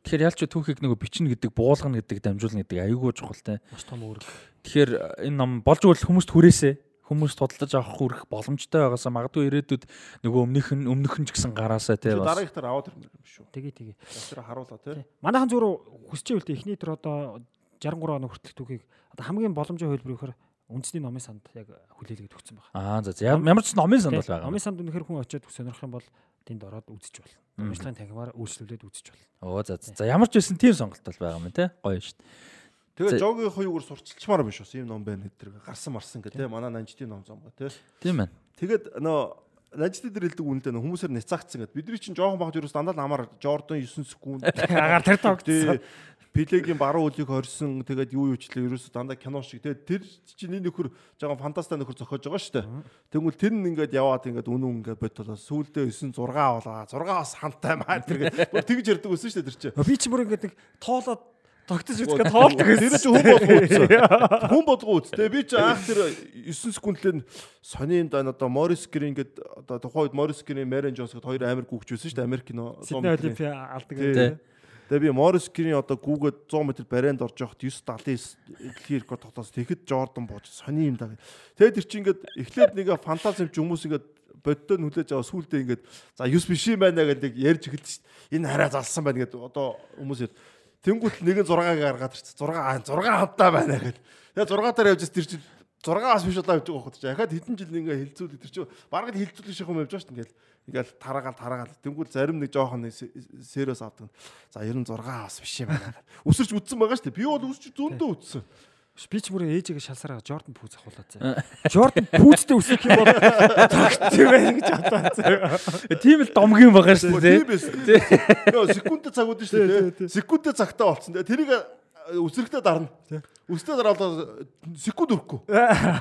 Тэгэхээр ялч түүхийг нөгөө бичнэ гэдэг, буулгана гэдэг, дамжуулна гэдэг аюулгүй чухал те. Маш том үүрэг. Тэгэхээр энэ ном болж өгвөл хүмүүст хүрээсэ хүмүүс тодтолж авах хүрэх боломжтой байгаасаа магадгүй ирээдүйд нөгөө өмнөх нь өмнөх нь ч гэсэн гараасаа те бас. Дараагийнхтар аваад ирнэ юм шүү. Тэгээ тэгээ. Тэр харуулаа те. Манайхан зүгээр хүсэж байвал эхний тэр одоо 63 оны хүртэлх түүхийг одоо хамгийн боломжтой хөлбөр ихээр үндэсний номын санд яг хүлээлгээд өгсөн байна. Аа за ямар ч номын санд бол байгаа. Номын санд үнэхэр хүн очиод сонирхох юм бол тэнд ороод үзэж болно. Номчлогын танхимаар үйлчлүүлээд үзэж болно. Оо за за ямар ч байсан тийм сонголт бол байгаа юм те. Гоё шүү дээ. Тэгээ жогийн хоёугаар сурчилчмаар биш бас ийм ном байна гэдэг гарсан марсан гэх те. Манай нанжтын ном зам гоо те. Тийм байна. Тэгээд нөө нанжтын дээр хэлдэг үнэндээ нөө хүмүүсээр няцаагдсан гэдэг. Бидний чинь жоохон багт ерөөс дандаа намар Jordan 9 секунд Агаар тэр тогтсон. Пилегийн баруун үлийг хорьсон тэгээд юу юучлээ ерөөсө дандаа кино шиг тэгээд тэр чинь энэ нөхөр жоохон фантаста нөхөр зохиож байгаа шүү дээ. Тэгвэл тэр нь ингээд яваад ингээд үнэн ингээд бодлоо сүүлдээ 9 6 болоо 6 бас хантай маа тэр тэгж ярддаг байсан шүү дээ тэр чинь. Би ч бүр ингээд нэг тоолоод тогтож үзгээ тоолдог Тэр чинь хүн болгоо үтсэн. Хүн болгоо үтс. Тэгээ би чи анх тэр 9 секундлээ сони юм да одоо Морис Грин гээд одоо тухайд Морис Грин, Мэрен Джонс гээд хоёр амир гүгч байсан шүү дээ Америк кино. Сидней Олимпиа алдаг гэдэг. Тэгээ би Морис Грин одоо гүүгээд 100 м барайнд орж явахт 979 дэлхийн рекорд тогтоос тэгэхэд Жордан бууж сони юм да. Тэгээд тэр чинь ингээд эхлээд нэг фантази юм чи хүмүүс ингээд боддоо нүлээж аваа сүулдэ ингээд за 9 биш юм байна гэдэг ярьж эхэлж шít. Энэ хараа залсан байна гэдэг одоо хүмүүс яд. Тэнгүүт нэг нь 6-ыг гаргаад ирчихсэн. 6 6 хамтаа байна гэдэг. Тэгээ 6 дээр явж тэр чинь 6 бас биш удаа явж байгаа хот чи. Дахиад хэдэн жил ингээ хилцүүлдэг тэр чинь бараг хилцүүлэх шиг юм явж байгаа шүү дээ. Ингээл тараагаал тараагаал. Тэнгүүл зарим нэг жоохон сериос авдаг. За 96 бас биш юм байна. Өсөрч үтсэн байгаа шүү дээ. Би бол өсч зөндөө үтсэн. Би ч бүр ээжигээ шалсараа Jordan пүүз ахуулаад заа. Jordan пүүзтэй үсэх юм бол тогтчих байх гэж бодсон. Тийм л домгийн байгаа шүү дээ. Тийм байсан. Нөө секундэ цаг үүдэн шүү дээ. Секундэ цагтаа болцсон. Тэрийг үсрэхтэй дарна. Үстэй дараалаа секунд өрөхгүй.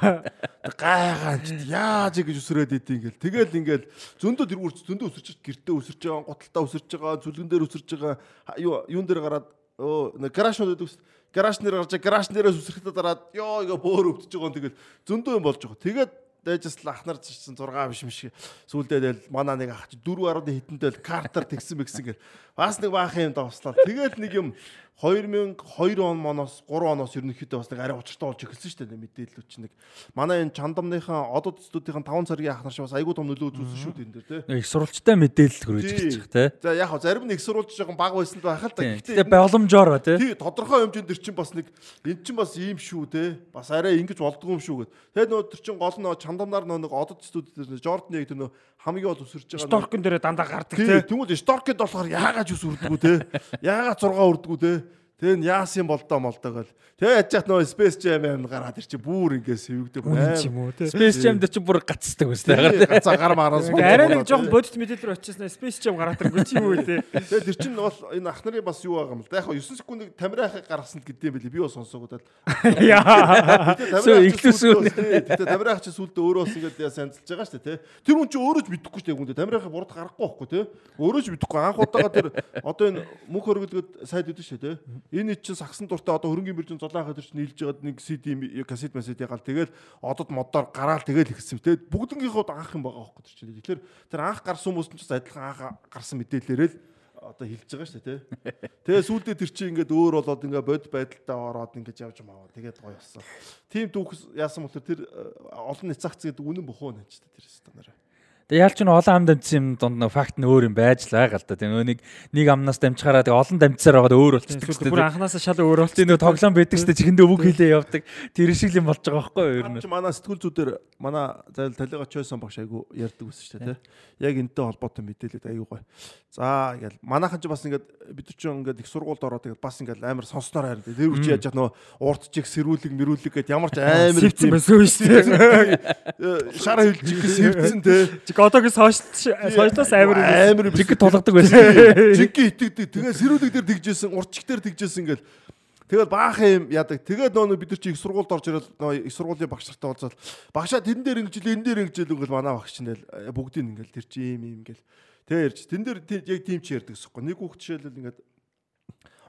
Гайгаан ч яаж гэж үсрээд идэв ингээл. Тэгэл ингээл зөндөө тэргүүр зөндөө үсэрч гэртээ үсэрч байгаа, готалтаа үсэрч байгаа, зүлгэн дээр үсэрч байгаа. Юу юун дээр гараад өө гаражнууд гэдэг үс гараж нэр гарч гараж нэрээс үсрэхтэй дараад ёо игээ бөөр өвдөж байгаа юм тэгэл зөндөө юм болж байгаа. Тэгээд дайжс л ахнар чинь 6 биш шиг сүулдээ тэгэл манай нэг ах чи 4.1 хитэнтэй картер тэгсэн мэгсэн гэл бас нэг баах юм давслаа. Тэгээд нэг юм 2002 он моноос 3 оноос ерөнхийдөө бас нэг арай учиртай болж эхэлсэн шүү дээ мэдээлэл чинь нэг манай энэ чандамныхаа одод студийн 5 цагийн ахнар шиг бас айгүй том нөлөө үзүүлсэн шүү дээ энэ дээр тий. Их сурвалжтай мэдээлэл хүрэж ирчих те. За яг хаа зарим нэг сурвалж жоохон баг байсан л байх л да. Гэтэ боломжоор те. Тий тодорхой хэмжээнд тэр чинь бас нэг эн чинь бас ийм шүү те. Бас арай ингэж болдгоо юм шүү гэд. Тэгээд нөө тэр чинь гол нөө чандамнаар нөө нэг одод студ дээр Жордан яг тэр нөө хамгийн гол өсөрж байгаа. Сторкн дээр дандаа гардаг Тий те. тэгвэл Сторкэд болохоор яагаад ус үрдгүү те. Яагаад 6 үрдгүү те. Тэгээ яасан болдоо молдоо гэл. Тэгээ яж чад нөө Space Jam аим гараад ир чи бүр ингэ сэвэгдэг Үнэн ч юм уу те. Space Jam дээр чи бүр гацдаг үстэй. Гацаа гар мараа суу. Арай нэг жоохон бодит мэдээлэл рүү очижсэн Space Jam гараад иргүй ч юм уу те. Тэгээ тэр чинь бол энэ ах нарын бас юу байгаа юм л да. Яг 9 секундыг тамирахыг гаргасан гэдэм билий. Би бас сонсоогдаад. Яа. Сүү, ихлүүсүү. Тэгээ тамирах чи сүлдө өөрөө бас ингэ яа санилцж байгаа шүү дээ. Тэр хүн чи өөрөө ч мэдэхгүй шүү дээ. Хүн тамирахыг бурд гаргахгүй байхгүй те. Өөрөө ч мэдэхгүй. Анх удаага тэр одоо энэ мөнх хөргөлгөд сайд өгдөө шүү дээ. Энэ чинь сагсан дуртай одоо хөрөнгөний биржин зулаан хатар чинь нийлж байгаад нэг CD кассет массет ягаал тэгэл одод модоор гараал тэгэл ихсэн. Тэгээд бүгднгийнхүүд анх юм байгаа тэр чинь. Тэгэхээр тэр анх гарсан хүмүүс нь ч адилхан анх гарсан мэдээлэлээрээ л одоо хэлж байгаа шүү дээ тий. Тэгээ сүүлдээ тэр чинь ингээд өөр болоод ингээд бод байдалтай ороод ингээд явж маа. Тэгээд гоё болсон. Тим дүүхс яасан бол тэр олон няцаагц гэдэг үнэн бохоо нэж тэр стандараа. Тэгээ яалч нь олон ам дамжсан юм донд нэг факт нь өөр юм байж л байгаа л да. Тэгээ нэг нэг амнаас дамжихаараа тэгээ олон дамжсаар байгаад өөр болчихдог шүү Бүр дээ. анханасаа шал өөр болчих. Нэг тоглоом байдаг шүү дээ. Чихэндээ үг хэлээ явдаг. Тэр шиг юм болж байгаа байхгүй юу ер нь. Манай сэтгүүл зүйдэр манай зайл талига чойсон багш айгу ярьдаг байсан шүү дээ тий. Яг энэтэй холбоотой мэдээлэл айгу гоё. За ингээл манайхан ч бас ингээд бид ч ингээд их сургуульд ороод тэгээд бас ингээд амар сонсноор харин тэр үчи яаж яах нөө урт чиг сэрүүлэг мэрүүлэг гэд ямар ч амар Сэвцэн байсан шүү дээ. шар хилжиг сэвцэн тий. Одоогийн сошиал сошиалаас амар амар Жиг тулгадаг байсан. Жинки итгэдэг. Тэгээ сэрүүлэг дээр тэгжсэн, уртчиг дээр тэгжсэн ингээл Тэгээд баахан юм ядаг. Тэгээд нөө бид нар чи их сургуульд орж ирэл нөө их сургуулийн багш нартай уулзаад багшаа тэрэн дээр ингэжил энэ дээр ингэжил ингээл манай багш чинь тэгэл бүгдийг ингээл тэр чи юм юм ингээл тэгээ ярьж тэн дээр яг тийм ч ярьдаг гэсэхгүй. Нэг хүүхд жишээлбэл ингээд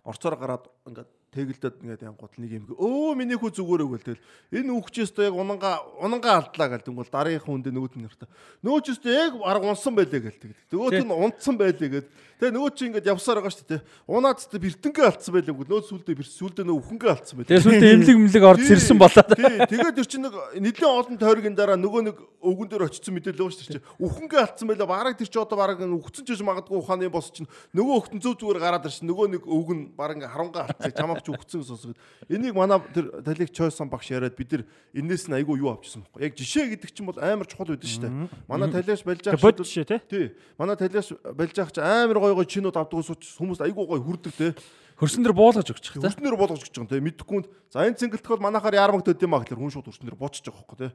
орцоор гараад ингээд тэгэлдэд ингээд янгууд нэг юм өө миний хүү зүгээрээ гэл тэгэл энэ үхчээс то яг унанга унанга алдлаа гэл тэнгуул дараагийн хүндээ нөгөөт нь нэртэ өстө яг арга унсан байлээ гэл тэгэл нөгөөт нь унтсан байлээ гэд тэгээ нөгөө чи ингээд явсаар байгаа шүү дээ унаад тэ бэртэнгээ алдсан байлээ гэл нөөд сүлдээ бэр сүлдээ нөгөө үхэнгээ алдсан байлээ Тэгээ сүлдээ эмлэг эмлэг орж сэрсэн болоод. тий. Тэгээд ир чинь нэг нэлийн олон тойргийн дараа нөгөө нэг өвгөн дээр очсон мэдээлэл байгаа шүү дээ үхэнгээ алдсан байлаа бараг тэр чи одоо бараг үхсэн ч гэж магадгүй ухааны бос чинь нөгөө хөхтөн зөв зүгээр гараад ирсэн. Нөгөө нэг өвгөн бараг ингээ харангаа алдсан. Чамаач үхсэн сонсогд энийг манай тэр талиг чойсон багш яриад бид нар энээс нь айгүй юу авчихсан байхгүй. Яг жишээ гэдэг чинь бол амар чухал байдаг шүү дээ. Манай талиаш балж Тэгээ байгаа бод жишээ тий. Тий. Манай талиаш балж байгаа чи амар гой гой чинүүд авдаг хүмүүс айгүй гой хүрдэг те. Хөрсөн дээр буулгаж өгчих та. Хүрснээр болгож гэж байгаа те. Мэдхгүй за энэ цэнгэлтгэл манахаар яармагт өд юм а гэхэлэр хүн шууд хүрснээр буучж байгаа хөөхгүй те.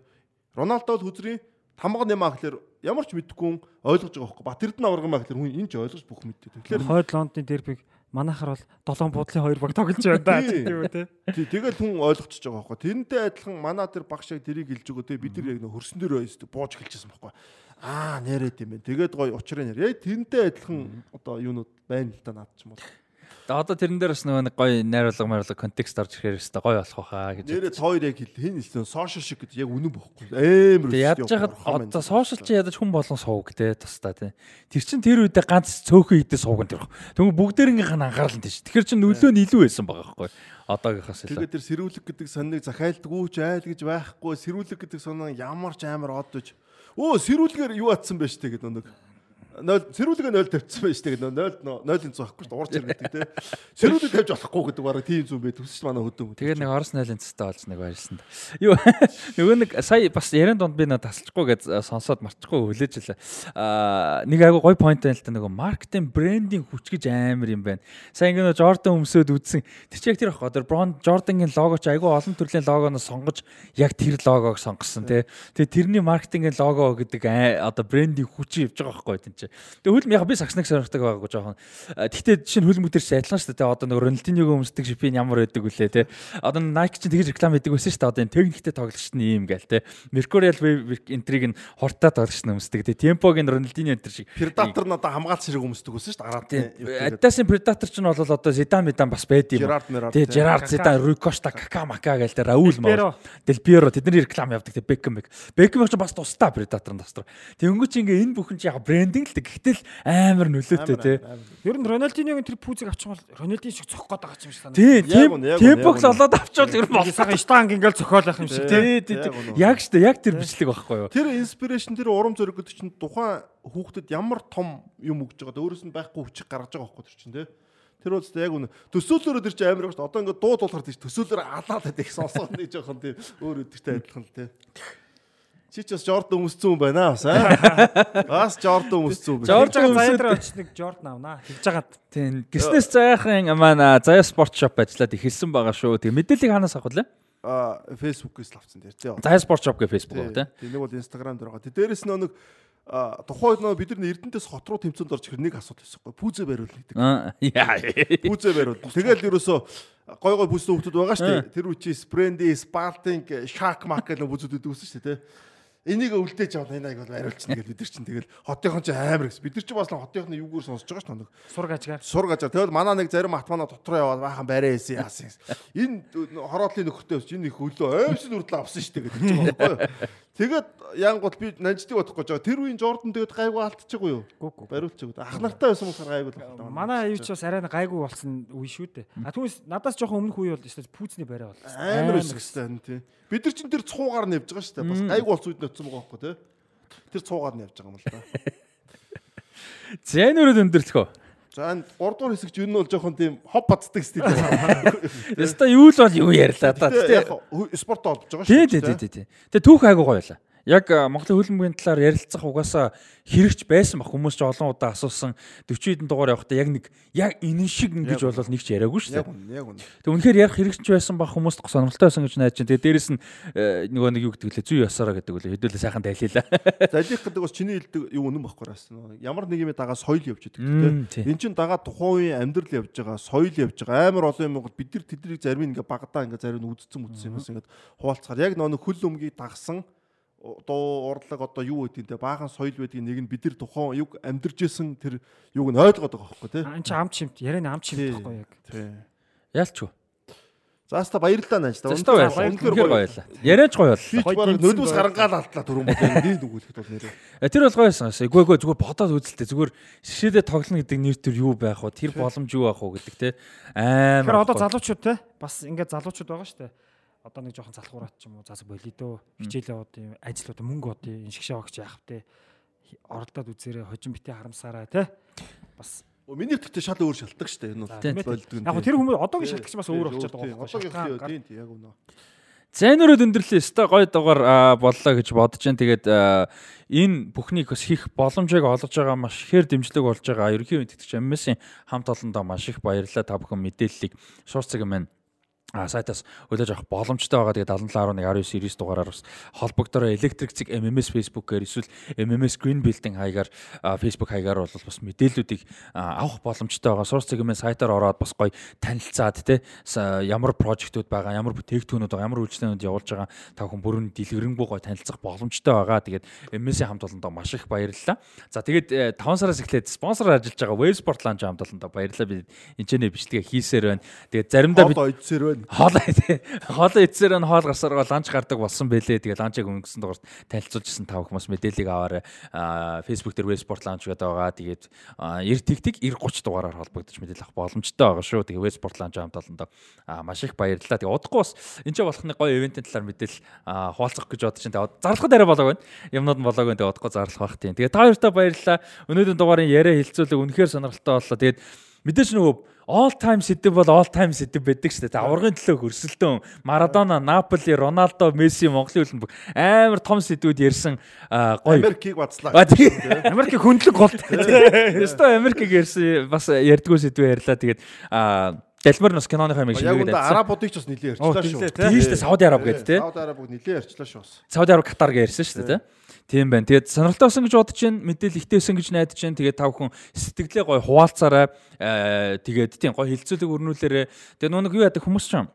Роналдо бол хүзрийн тамга нэм а гэхэлэр ямар ч мэдхгүй ойлгож байгаа хөөхгүй. Батэрдэн авраг юм а гэхэлэр хүн энэ ч ойлгож бүх мэддэг. Тэгэхээр Хойд Лондонын дербиг манайхаар бол долоон буудлын хоёр баг тоглож байна да тийм үү тий. тий, тэгэл хүн ойлгочихж байгаа хөөхгүй. Тэрнтэй адилхан манай тэр багш яг тэрийг хэлж өгөө те. Бид нар яг хөрсөн дээр байсдаг бууж эхэлчихсэн байхгүй. Аа нэрэд юм байна. Тэгээд гой учрын нэр. Тэрнтэй адилхан одоо юунууд байна л да наад ч юм бол. Тэгээ одоо тэрэн дээр бас нөгөө нэг гоё найруулга майруулга контекст орж ирэхээр өстой гоё болох байхаа гэж. Нэрээ хоёр яг хэл хин хэлсэн сошиал шиг гэдэг яг үнэн бохгүй. Амар Тэгээ ядж хахад одоо сошиал чи ядаж хүн болон сууг те тусдаа те. Тэр чин тэр үедээ ганц цөөхөн идэ сууган тэр. Тэгвэл бүгдээрийнх нь анхаарал нь тийш. Тэгэхээр чин нөлөө нь илүү байсан байгаа байхгүй. Одоогийнхаас илүү. Тэгээд тэр сэрүүлэг гэдэг санныг захиалдаггүй ч айл гэж байхгүй. Сэрүүлэг гэдэг санаа ямар ч амар од гэж. Өө сэрүүлгээр юу атсан бэ штэ гэдэг нэг. 0 сэрүүлгээ 0 тавьчихсан байж штэ гэдэг 0 0-ын 100 ахгүй штэ уурч ирнэ те. Сэрүүлэг тавьж болохгүй гэдэг бараг тийм зүм бай төсч манай хөдөө. Тэгээ нэг Орос нойлын цэстэй болж нэг баярлсан. Юу нөгөө нэг сая бас яран донд би нэг тасалчихгүй гэж сонсоод марчихгүй хүлээж илээ. Аа нэг айгу гой point байна л та нөгөө маркетинг брендинг хүч гэж амар юм байна. Сая ингэ нөгөө Jordan өмсөд үзсэн. Тэр чи яг тэр ахгүй. Тэр Brown Jordan-гийн лого ч айгу олон төрлийн логоноос сонгож яг тэр логог сонгосон тий. Тэгээ тэрний маркетингийн лого гэдэг аа, одоо брендинг хүч явж байгаа байхгүй тийм чи. Тэгээ хөлм яг би сакснаг сорогдаг байгаагүй жоохон. А, Гэхдээ жишээ нь хөлм өдөрч адилхан шүү дээ. Одоо нөгөө Ronaldinho өмсдөг шипийн ямар байдаг вүлээ тий. Одоо Nike ч тэгж реклам хийдэг байсан шүү дээ. Одоо энэ техниктэй тоглогч нь ийм гээл тий. Mercurial Wave энтриг нь хортой тоглогч нь өмсдөг тий. Tempo-гийн Ronaldinho энтер шиг. Предатор нь одоо хамгаалц хэрэг өмсдөг байсан шүү дээ. Гараад. Adidas-ын Predator ч нь бол одоо Zidane Midan бас байд юм. Тий. Gerard Zidane, Rui Costa, Kaká, Maká гээл тэр Raul. Mao. Del Piero тэдний реклам явдаг тий Beckham. Beckham ч бас тусдаа Predator тастар. Тэнгүү чи ингээ энэ бүхэн чи яг брендинг л дээ. Гэхдээ л амар нөлөөтэй тий. Ер нь Рональдиногийн тэр пүүзийг авчих бол Рональдин шиг цохох гээд байгаа юм шиг санагдав. Тий, үнэ. олоод авчвал ер нь Бол сага штанг ингээл зохиолох юм шиг тий. Яг штэ, яг тэр бичлэг байхгүй юу? Тэр инспирэшн тэр урам зориг гэдэг чинь тухайн хүүхдэд ямар том юм өгж байгаа өөрөөс нь байхгүй хүчийг гаргаж байгаа байхгүй тэр чинь тий. Тэр үстэй яг үнэ. Төсөөлөөрөө тэр чинь амар шүү дээ. Одоо ингээд дуу дуулахар тийч төсөөлөөр алаад байдаг сонсоод нэг жоохон тий өөр өдөртэй адилхан л тий. Чи ч бас Jordan өмссөн юм байна бас аа. Бас Jordan байна. Жорж Jordan заяадраа очиж нэг Jordan авнаа. Тэгж жагаад Тийм. Гиснес заяахан маань а, заяа спорт шоп ажиллаад эхэлсэн байгаа шүү. Тэгээ мэдээллийг ханаас авах вэ? Аа Facebook-ээс л авсан дээр тий. Заяа спорт шоп гэх Facebook баг тий. Тий, нэг бол Instagram дээр байгаа. Тэ дээрэс нөө нэг а, тухайн нөө бид нар Эрдэнэтэс хот руу тэмцээнд орж ирэх нэг асуудал байсан байхгүй. Пүүзэ бариул гэдэг. Пүүзэ бариул. Тэгэл ерөөсөө гой гой бүстэй хүмүүс байгаа шүү дээ. Тэр үчи Sprendy, Sparting, Shark Mark гэх бүзүүд өгсөн шүү дээ. тий. Энийг өвлдээж авал энэ аяг бол бариулчихна гэж бид нар чинь тэгэл хотынхон чинь амар гэсэн. Бид нар чинь бас хотынхны юугаар сонсож байгаа шүү дээ. сураг ажгаар. Сургаж. Тэгэл манай нэг зарим атмана дотроо яваад баахан барай хийсэн яасан. Энэ хороодлын нөхөртэй бас энэ их өлөө аимшил үрдэл авсан шүү дээ гэдэг чинь байхгүй юу. Тэгээд янгууд би нанждаг бодох гэж байгаа. Тэр үеийн Jordan тэгээд гайгүй алдчихгүй юу? Гүг гүг. Бариулчих. Ах нартай байсан болохоор гайгүй л байна. Манай аюуч бас арай гайгүй болсон үе шүү дээ. А түүнээс надаас жоохон өмнөх үе бол өстой пүүцний барай бол. Амар өсөхтэй энэ тий. Бид нар чинь тэр цуугаар нь явж байгаа шүү дээ. Бас гайгүй болсон үед нөтсөн байгаа байхгүй тий. Тэр цуугаар нь явж байгаа юм л да. Зэнөрөд өндөрлөхөө. За энэ 3 дугаар хэсэгч юу нь бол жоохон тийм хоп бацдаг стил байна. Яста юу л бол юу ярьлаа та. Гэтэ яг спорт олж байгаа шүү тий, тий, тий, тий. Тэгээ түүх айгуу гоё байлаа. Яг Монголын хөлбөмбөгийн талаар ярилцах угаасаа хэрэгч байсан баг хүмүүс ч олон удаа асуусан 40 хэдэн дугаар явахдаа яг нэг яг энэ шиг ингэж бол нэг ч яриаггүй шүү дээ. яг үнэ. Тэг үнэхээр ярих хэрэгч байсан баг хүмүүст сонирхолтой байсан гэж найдаж байна. Тэгээ дээрэс нь э, нөгөө нэг юу гэдэг лээ зүй ясараа гэдэг үлээ хэдүүлээ сайхан тайлхийлаа. Залих гэдэг бас чиний хэлдэг юу үнэн баггүй бас. Ямар нэг юм дагаа соёл явж идэг тий. Энд чин дагаа тухайн үеийн амьдрал явж байгаа, соёл явж байгаа. Амар олон юм бол бид нар тэднийг зарим нь ингээ багадаа ингээ зарим нь үдцэн үдцэн юм бас ингээ хуваалцахаар яг нөө хөл өмгийг дагсан дуу урлаг одоо юу гэдэг те баахан соёл байдгийг нэг нь бид нар тухайн юг амьдарч исэн тэр юг нь ойлгоод байгаа хөөхгүй тий. Ан чи ам чимт ярианы ам чимт байхгүй яг. Тий. Яалч юу. Зааста баярлалаа нааж та. Баярлалаа. Үнэхээр гоё байлаа. Яриач гоё боллоо. бараг нөлөөс гарангаал алдлаа түрүүн бол энэ дүгүүлэхэд бол нэрээ. Э, Тэр бол гоё байсан. Эгүй эгүй зүгээр бодоод үзэлтэй зүгээр шишээдээ тоглоно гэдэг нэр төр юу байх вэ? Тэр боломж юу байх вэ гэдэг те. Тэгэхээр Амар. одоо залуучууд те бас ингээд залуучууд байгаа шүү дээ. Одоо нэг жоохон залхуураад ч юм уу зас болидо хичээл яваад юм ажил одоо мөнгө одоо энэ шиг шавагч яах вэ? Оролдоод үзээрэй хожим битээ харамсаарай те. Бас Миний тэгтээ шал өөр шалтгаан шүү дээ. Энэ бол болдгоо. яг тэр хүмүүс одоогийн шалтгач бас өөр болчиход байгаа байхгүй. Одоогийн шалтгаан тийм яг үнэ. Зайнурууд өндөрлөө өстой гоё дугаар аа, боллоо гэж бодож जैन. Тэгээд энэ бүхнийг бас хийх боломжийг олгож байгаа маш ихээр дэмжлэг болж байгаа. Ерөнхий мэдтгэж ММС-ийн хамт олондоо маш их баярлалаа. Та бүхэн мэдээллийг шуурц цаг маань а сайтаас хөлөөж авах боломжтой байгаа. Тэгээд 7711 19 90 дугаараар бас холбогдороо Electric Zig MMS Facebook-ээр эсвэл MMS Green Building хаягаар Facebook хаягаар бол бас мэдээллүүдийг авах боломжтой байгаа. Source Zig-ийн сайтаар ороод бас гоё танилцаад те ямар прожектууд байгаа, ямар бүтээгдэхүүнүүд байгаа, ямар үйлчлэгүүд явуулж байгаа та бүхэн бүрэн дэлгэрэнгүй гоё танилцах боломжтой байгаа. Тэгээд MMS-ийн хамт олондоо маш их баярлалаа. За тэгээд 5 сараас эхлээд спонсор ажиллаж байгаа Wavesport Lounge хамт олондоо баярлалаа. Би энэ ч нэ бичлэгээ хийсээр байна. Тэгээд заримдаа бид Хоол хоол эцсээр нь хоол гарсараа ланч гардаг болсон бэлээ. Тэгээ ланчыг өнгөрсөн дугаарт танилцуулжсэн та бүхэн бас мэдээллийг аваарай. Аа Facebook дээр Westport ланч гэдэг байгаа. Тэгээд аа, 90 тэгтэг 90 30 дугаараар холбогдож мэдээлэл авах боломжтой байгаа шүү. Тэгээ Westport ланч хамт олондоо маш их баярлалаа. Тэгээ удахгүй бас энэ ч болохны гоё ивэнтийн талаар мэдээлэл аа, хуваалцах гэж бодож байна. Зарлахад арай болоог байна. Юмнууд нь болоог байна. Тэгээ удахгүй зарлах бах тийм. Тэгээ та хоёртаа баярлалаа. Өнөөдрийн дугаарын яриа хилцүүлэг үнэхээр сонирхолтой боллоо. Тэгээд мэдээж нөгөө all time сэдв бол all time сэдв байдаг шүү дээ. Аваргын төлөө хөрсөлтөн Марадона, Наполи, Роналдо, Месси, Монголын хөлбөмбөг амар том сэдвүүд ярьсан гоё. Америкийг бацлаа. А тэгээ Америкийн хөндлөг гол Өстой Америкийг ярьсан бас ярьдгүй сэдвээ ярьлаа. Тэгээд аа Дэлмэр нас киноны хэмээн Яг шингээд үнэ ярьсан. арабуудыг ч бас нилээ ярьчлаа шүү. Тийм шүү дээ Сауди Араб гэдэг тий. Сауди Арабыг нилээ ярьчлаа шүү бас. Сауди Араб Катар гэж ярьсан шүү дээ тий. Тийм байна. Тэгээд сонирхолтой болсон гэж бодож байна. Мэдээл ихтэйсэн гэж найдаж байна. Тэгээд та бүхэн сэтгэлээ гоё хуваалцаарай. Аа тэгээд тийм гоё хилцүүлэг өрнүүлээрэй. Тэгээд нүг юу яадаг хүмүүс ч юм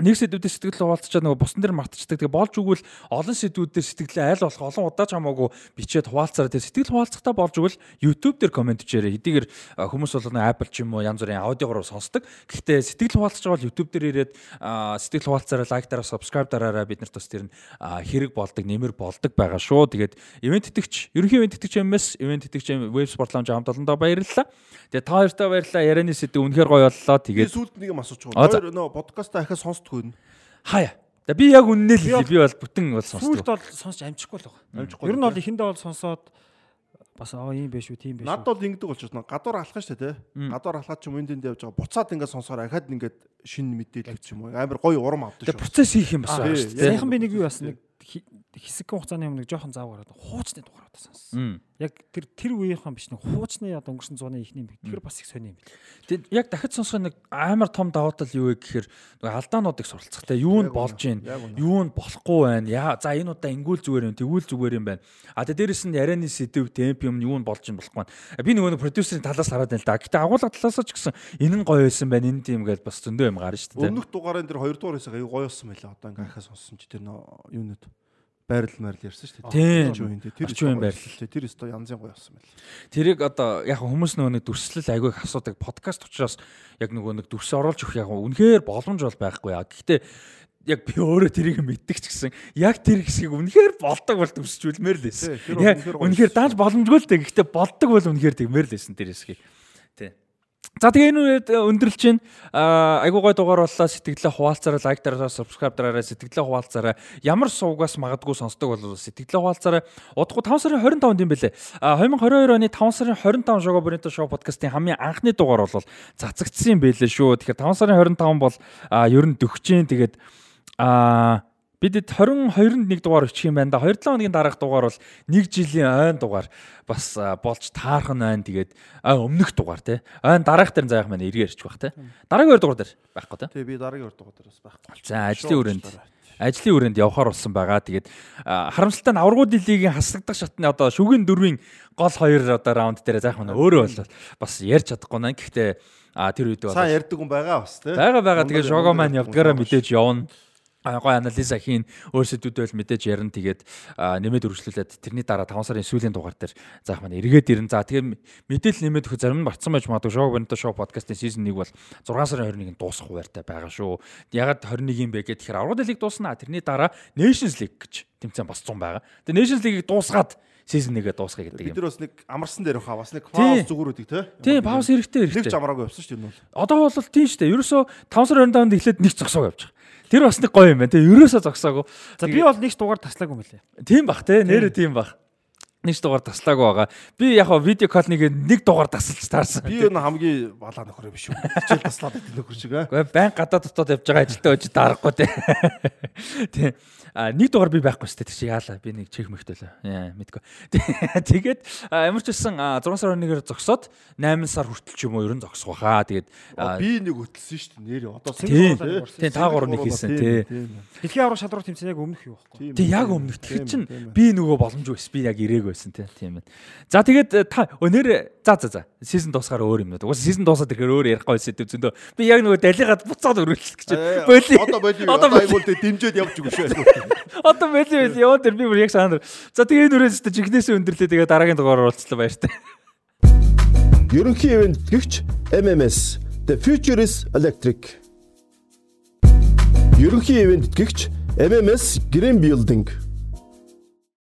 нэг сэдвүүдээ сэтгэл хуваалцчаад нөгөө бусан дээр мартчихдаг. Тэгээ болж өгвөл олон сэдвүүдээр сэтгэлээ айл болох олон удаа ч хамаагүй бичээд хуваалцаараа. Тэгээ сэтгэл хуваалцахтаа болж өгвөл YouTube дээр комент бичээрэй. Хэдийгээр хүмүүс бол Apple ч юм уу янз бүрийн аудиогоор сонсдог. Гэхдээ сэтгэл хуваалцаж байгаа бол YouTube дээр ирээд сэтгэл хуваалцаараа лайк дараа subscribe дараараа бид нарт бас тэр нь хэрэг болдог, нэмэр болдог байгаа шүү. Тэгээд ивент итгэгч, ерөнхий ивент итгэгч юмс, ивент итгэгч Web Sport Lounge хамт олондоо баярлалаа. Тэгээ та хоёртаа баярлалаа. Ярианы сэдв үнэхээр гоё боллоо. Тэгээд сүүлд нэг юм байгаа. за. Хоёр нөө подкаст ахаа сонсдгүй нь. хаяа. За би яг үнэнээ л хэлье. Би бол бүтэн бол сонсдог. бол сонсч амжихгүй л байгаа. Амжихгүй Ер нь бол ихэндээ бол сонсоод бас аа ийм биш үү, тийм биш Над бол ингэдэг байна. Гадуур алхах шүү дээ. Гадуур алхаад ч юм энд явж байгаа. Буцаад ингээд сонсоор ахаад ингээд шинэ мэдээлэл ч юм уу. Амар гоё урам авдаг Тэгээ шүү. процесс хийх юм бас тий, шүү дээ. Саяхан би нэг юу яасан нэг хэсэг хугацааны өмнө нэг жоохон зав гараад хуучны дугаараа сонссон. Мм. Яг тэр тэр үеийнхэн биш нэг хуучны одоо өнгөрсөн зууны ихний юм. Тэр бас их сони юм бил. Тэгээд яг дахиж сонсох нэг амар том давуу тал юу вэ гэхээр нөгөө алдаануудыг суралцах те юу нь болж гин юу нь болохгүй байна? Яа за энэ удаа ингүүл зүгээр юм тэгүүл зүгээр юм байна. А тэгээд дээрэс нь ярианы сэдв темп юм юу нь болж гин болохгүй байна би нөгөө нэг продюсерийн талаас хараад байна л да. Гэтээ агуулга талаас ч гэсэн энэ нь гоё байсан байна энэ тийм гэж бас зөндөө юм гарна шүү дээ. Өмнөх дугаарын дээр 2 дугаар хэсэг аюу гоё болсон байлаа. Одоо ингээд ахаа сонссон чи тэр нөө юунууд байрал марл ярьсан шүү дээ. Тийм. Тэр байрлал. болсон. Тэр өстой янзын гоё болсон байл. Тэрийг одоо яг хүмүүс нөгөө нэг дүрслэл айгүй их асуудаг подкаст учраас яг нөгөө нэг дүрс оруулж өгөх яг үнэхээр боломж бол байхгүй яа. Гэхдээ яг би өөрөө тэрийг мэддэг ч гэсэн яг тэр хэсгийг үнэхээр болдог бол дүрсчүүлмээр л байсан. Тий, тэр бол Яг үнэхээр дааж боломжгүй л дээ. Гэхдээ болдог бол үнэхээр тэгмээр л байсан тэр хэсгийг. За тэгээ энэ үед өндөрлж чинь айгуу гой дугаар боллоо. Сэтгэлээ хуваалцаараа лайк дараараа subscribe дараараа сэтгэлээ хуваалцаараа ямар сувгаас магадгүй сонсдог бол сэтгэлээ хуваалцаараа удахгүй 5 сарын 25-нд юм бэлээ. А 2022 оны 5 сарын 25 шоу бүрийнтэй шоу подкастын хамгийн анхны дугаар бол цацагдсан юм бэлээ шүү. Тэгэхээр 5 сарын 25 бол ер нь дөхчийн тэгээд а бидэд 22-нд нэг дугаар өччих юм байна да. 2-7 хоногийн дараах дугаар бол 1 жилийн ойн дугаар бас болж таархан байна. Тэгээд өмнөх дугаар тий. Ойн дараах дээр заах маань эргээр ирчих бах тий. Дараагийн 2 дугаар дээр байхгүй тий. Тэгээ би дараагийн 2 дугаар дээр бас байхгүй. За ажлын өрөөнд ажлын өрөөнд явхаар болсон байгаа. Тэгээд харамсалтай нь аврагууд лигийн хаслагдах шатны одоо шүгэн дөрвийн гол хоёр одоо раунд дээр заах маань өөрөө бол бас ярьж чадахгүй наа. Гэхдээ тэр үед бол Сайн ярьдаг хүн байгаа бас тий. байгаа байгаа. Тэгээд мундаг маань явдгаараа мэдээж явна. Гой анализа хийн өөр сэдвүүдэл мэдээж ярина тэгээд нэмээд үргэлжлүүлээд тэрний дараа 5 сарын сүүлийн дугаар дээр заах маань эргээд ирэн. За тэгээд мэдээлэл нэмээд өгөх зарим нь батсан байж магадгүй шоу бонто шоу подкастын сизон 1 бол 6 сарын 21-нд дуусах хуваартай байгаа шүү. Ягаад 21 юм бэ гэхээр аврал лиг дуусна. Тэрний дараа Nations League гэж тэмцээн босцсон байгаа. Тэгээд Nations League-ийг дуусгаад сизон 1-гээ дуусгая гэдэг юм. Бид нар бас нэг амарсан дээр хаа бас нэг пауз зүгээр үдэг те. Тийм пауз хэрэгтэй хэрэгтэй. Нэг ч амраагүй явсан шүү дээ. Одоо бол тийм шүү дээ. Ерөөсөө 5 сарын 25-нд эхлээд нэг зогсоог явж байгаа. Тэр бас нэг гоё юм байна. Тэгээ ерөөсөө зогсоогүй. За би бол нэг дугаар таслаагүй мөлий. Тийм бах те. Нэрээ тийм бах. Нэг дугаар таслаагүй байгаа. Би яг хаа видео колыг нэг дугаар тасалж таарсан. Би энэ хамгийн балаа нөхөр биш үү? Хичээл таслаад байдаг нөхөр шиг аа. Гэхдээ байн гадаа дотоод явж байгаа ажилтаа өж дарахгүй те. Тийм. А нэг дугаар би байхгүй шүү дээ. Тэр чи яалаа. Би нэг чих мөхтөлөө. Яа, мэдгүй. Тэгээд ямар ч байсан 6 сар 1-ээр зогсоод 8 сар хүртэл ч юм уу ер нь зогсох баха. Тэгээд би нэг хөтлсөн шүү дээ. Нэр одоо тийм та 3 нэг хийсэн тий. Дэлхийн аврал шалруу тэмцээн яг өмнөх юу байхгүй. Тий яг өмнөх. Тэгэхээр чин би нөгөө боломжгүй. Би яг ирээг байсан тий. Тийм байна. За тэгээд та өнөр за за за. Сизон дуусгаар өөр юм уу. Угсаа сизон дуусаад ирэхээр өөр ярихгүй сэдв зөндөө. Би яг нөгөө далигаад буцаад өргөлчих гэж. Боли. Одоо боли. Одоо аймуул дээр дэмжээд явж шүү. Одоо мэл мэл яваа тэр би бүр яг санаар. За тэгээ энэ үрээс ч жигнэсээ өндөрлөө тэгээ дараагийн дугаар оролцлоо баяртай. Ерөнхий ивент гэгч MMS The Future is Electric. Ерөнхий ивент гэгч MMS Green Building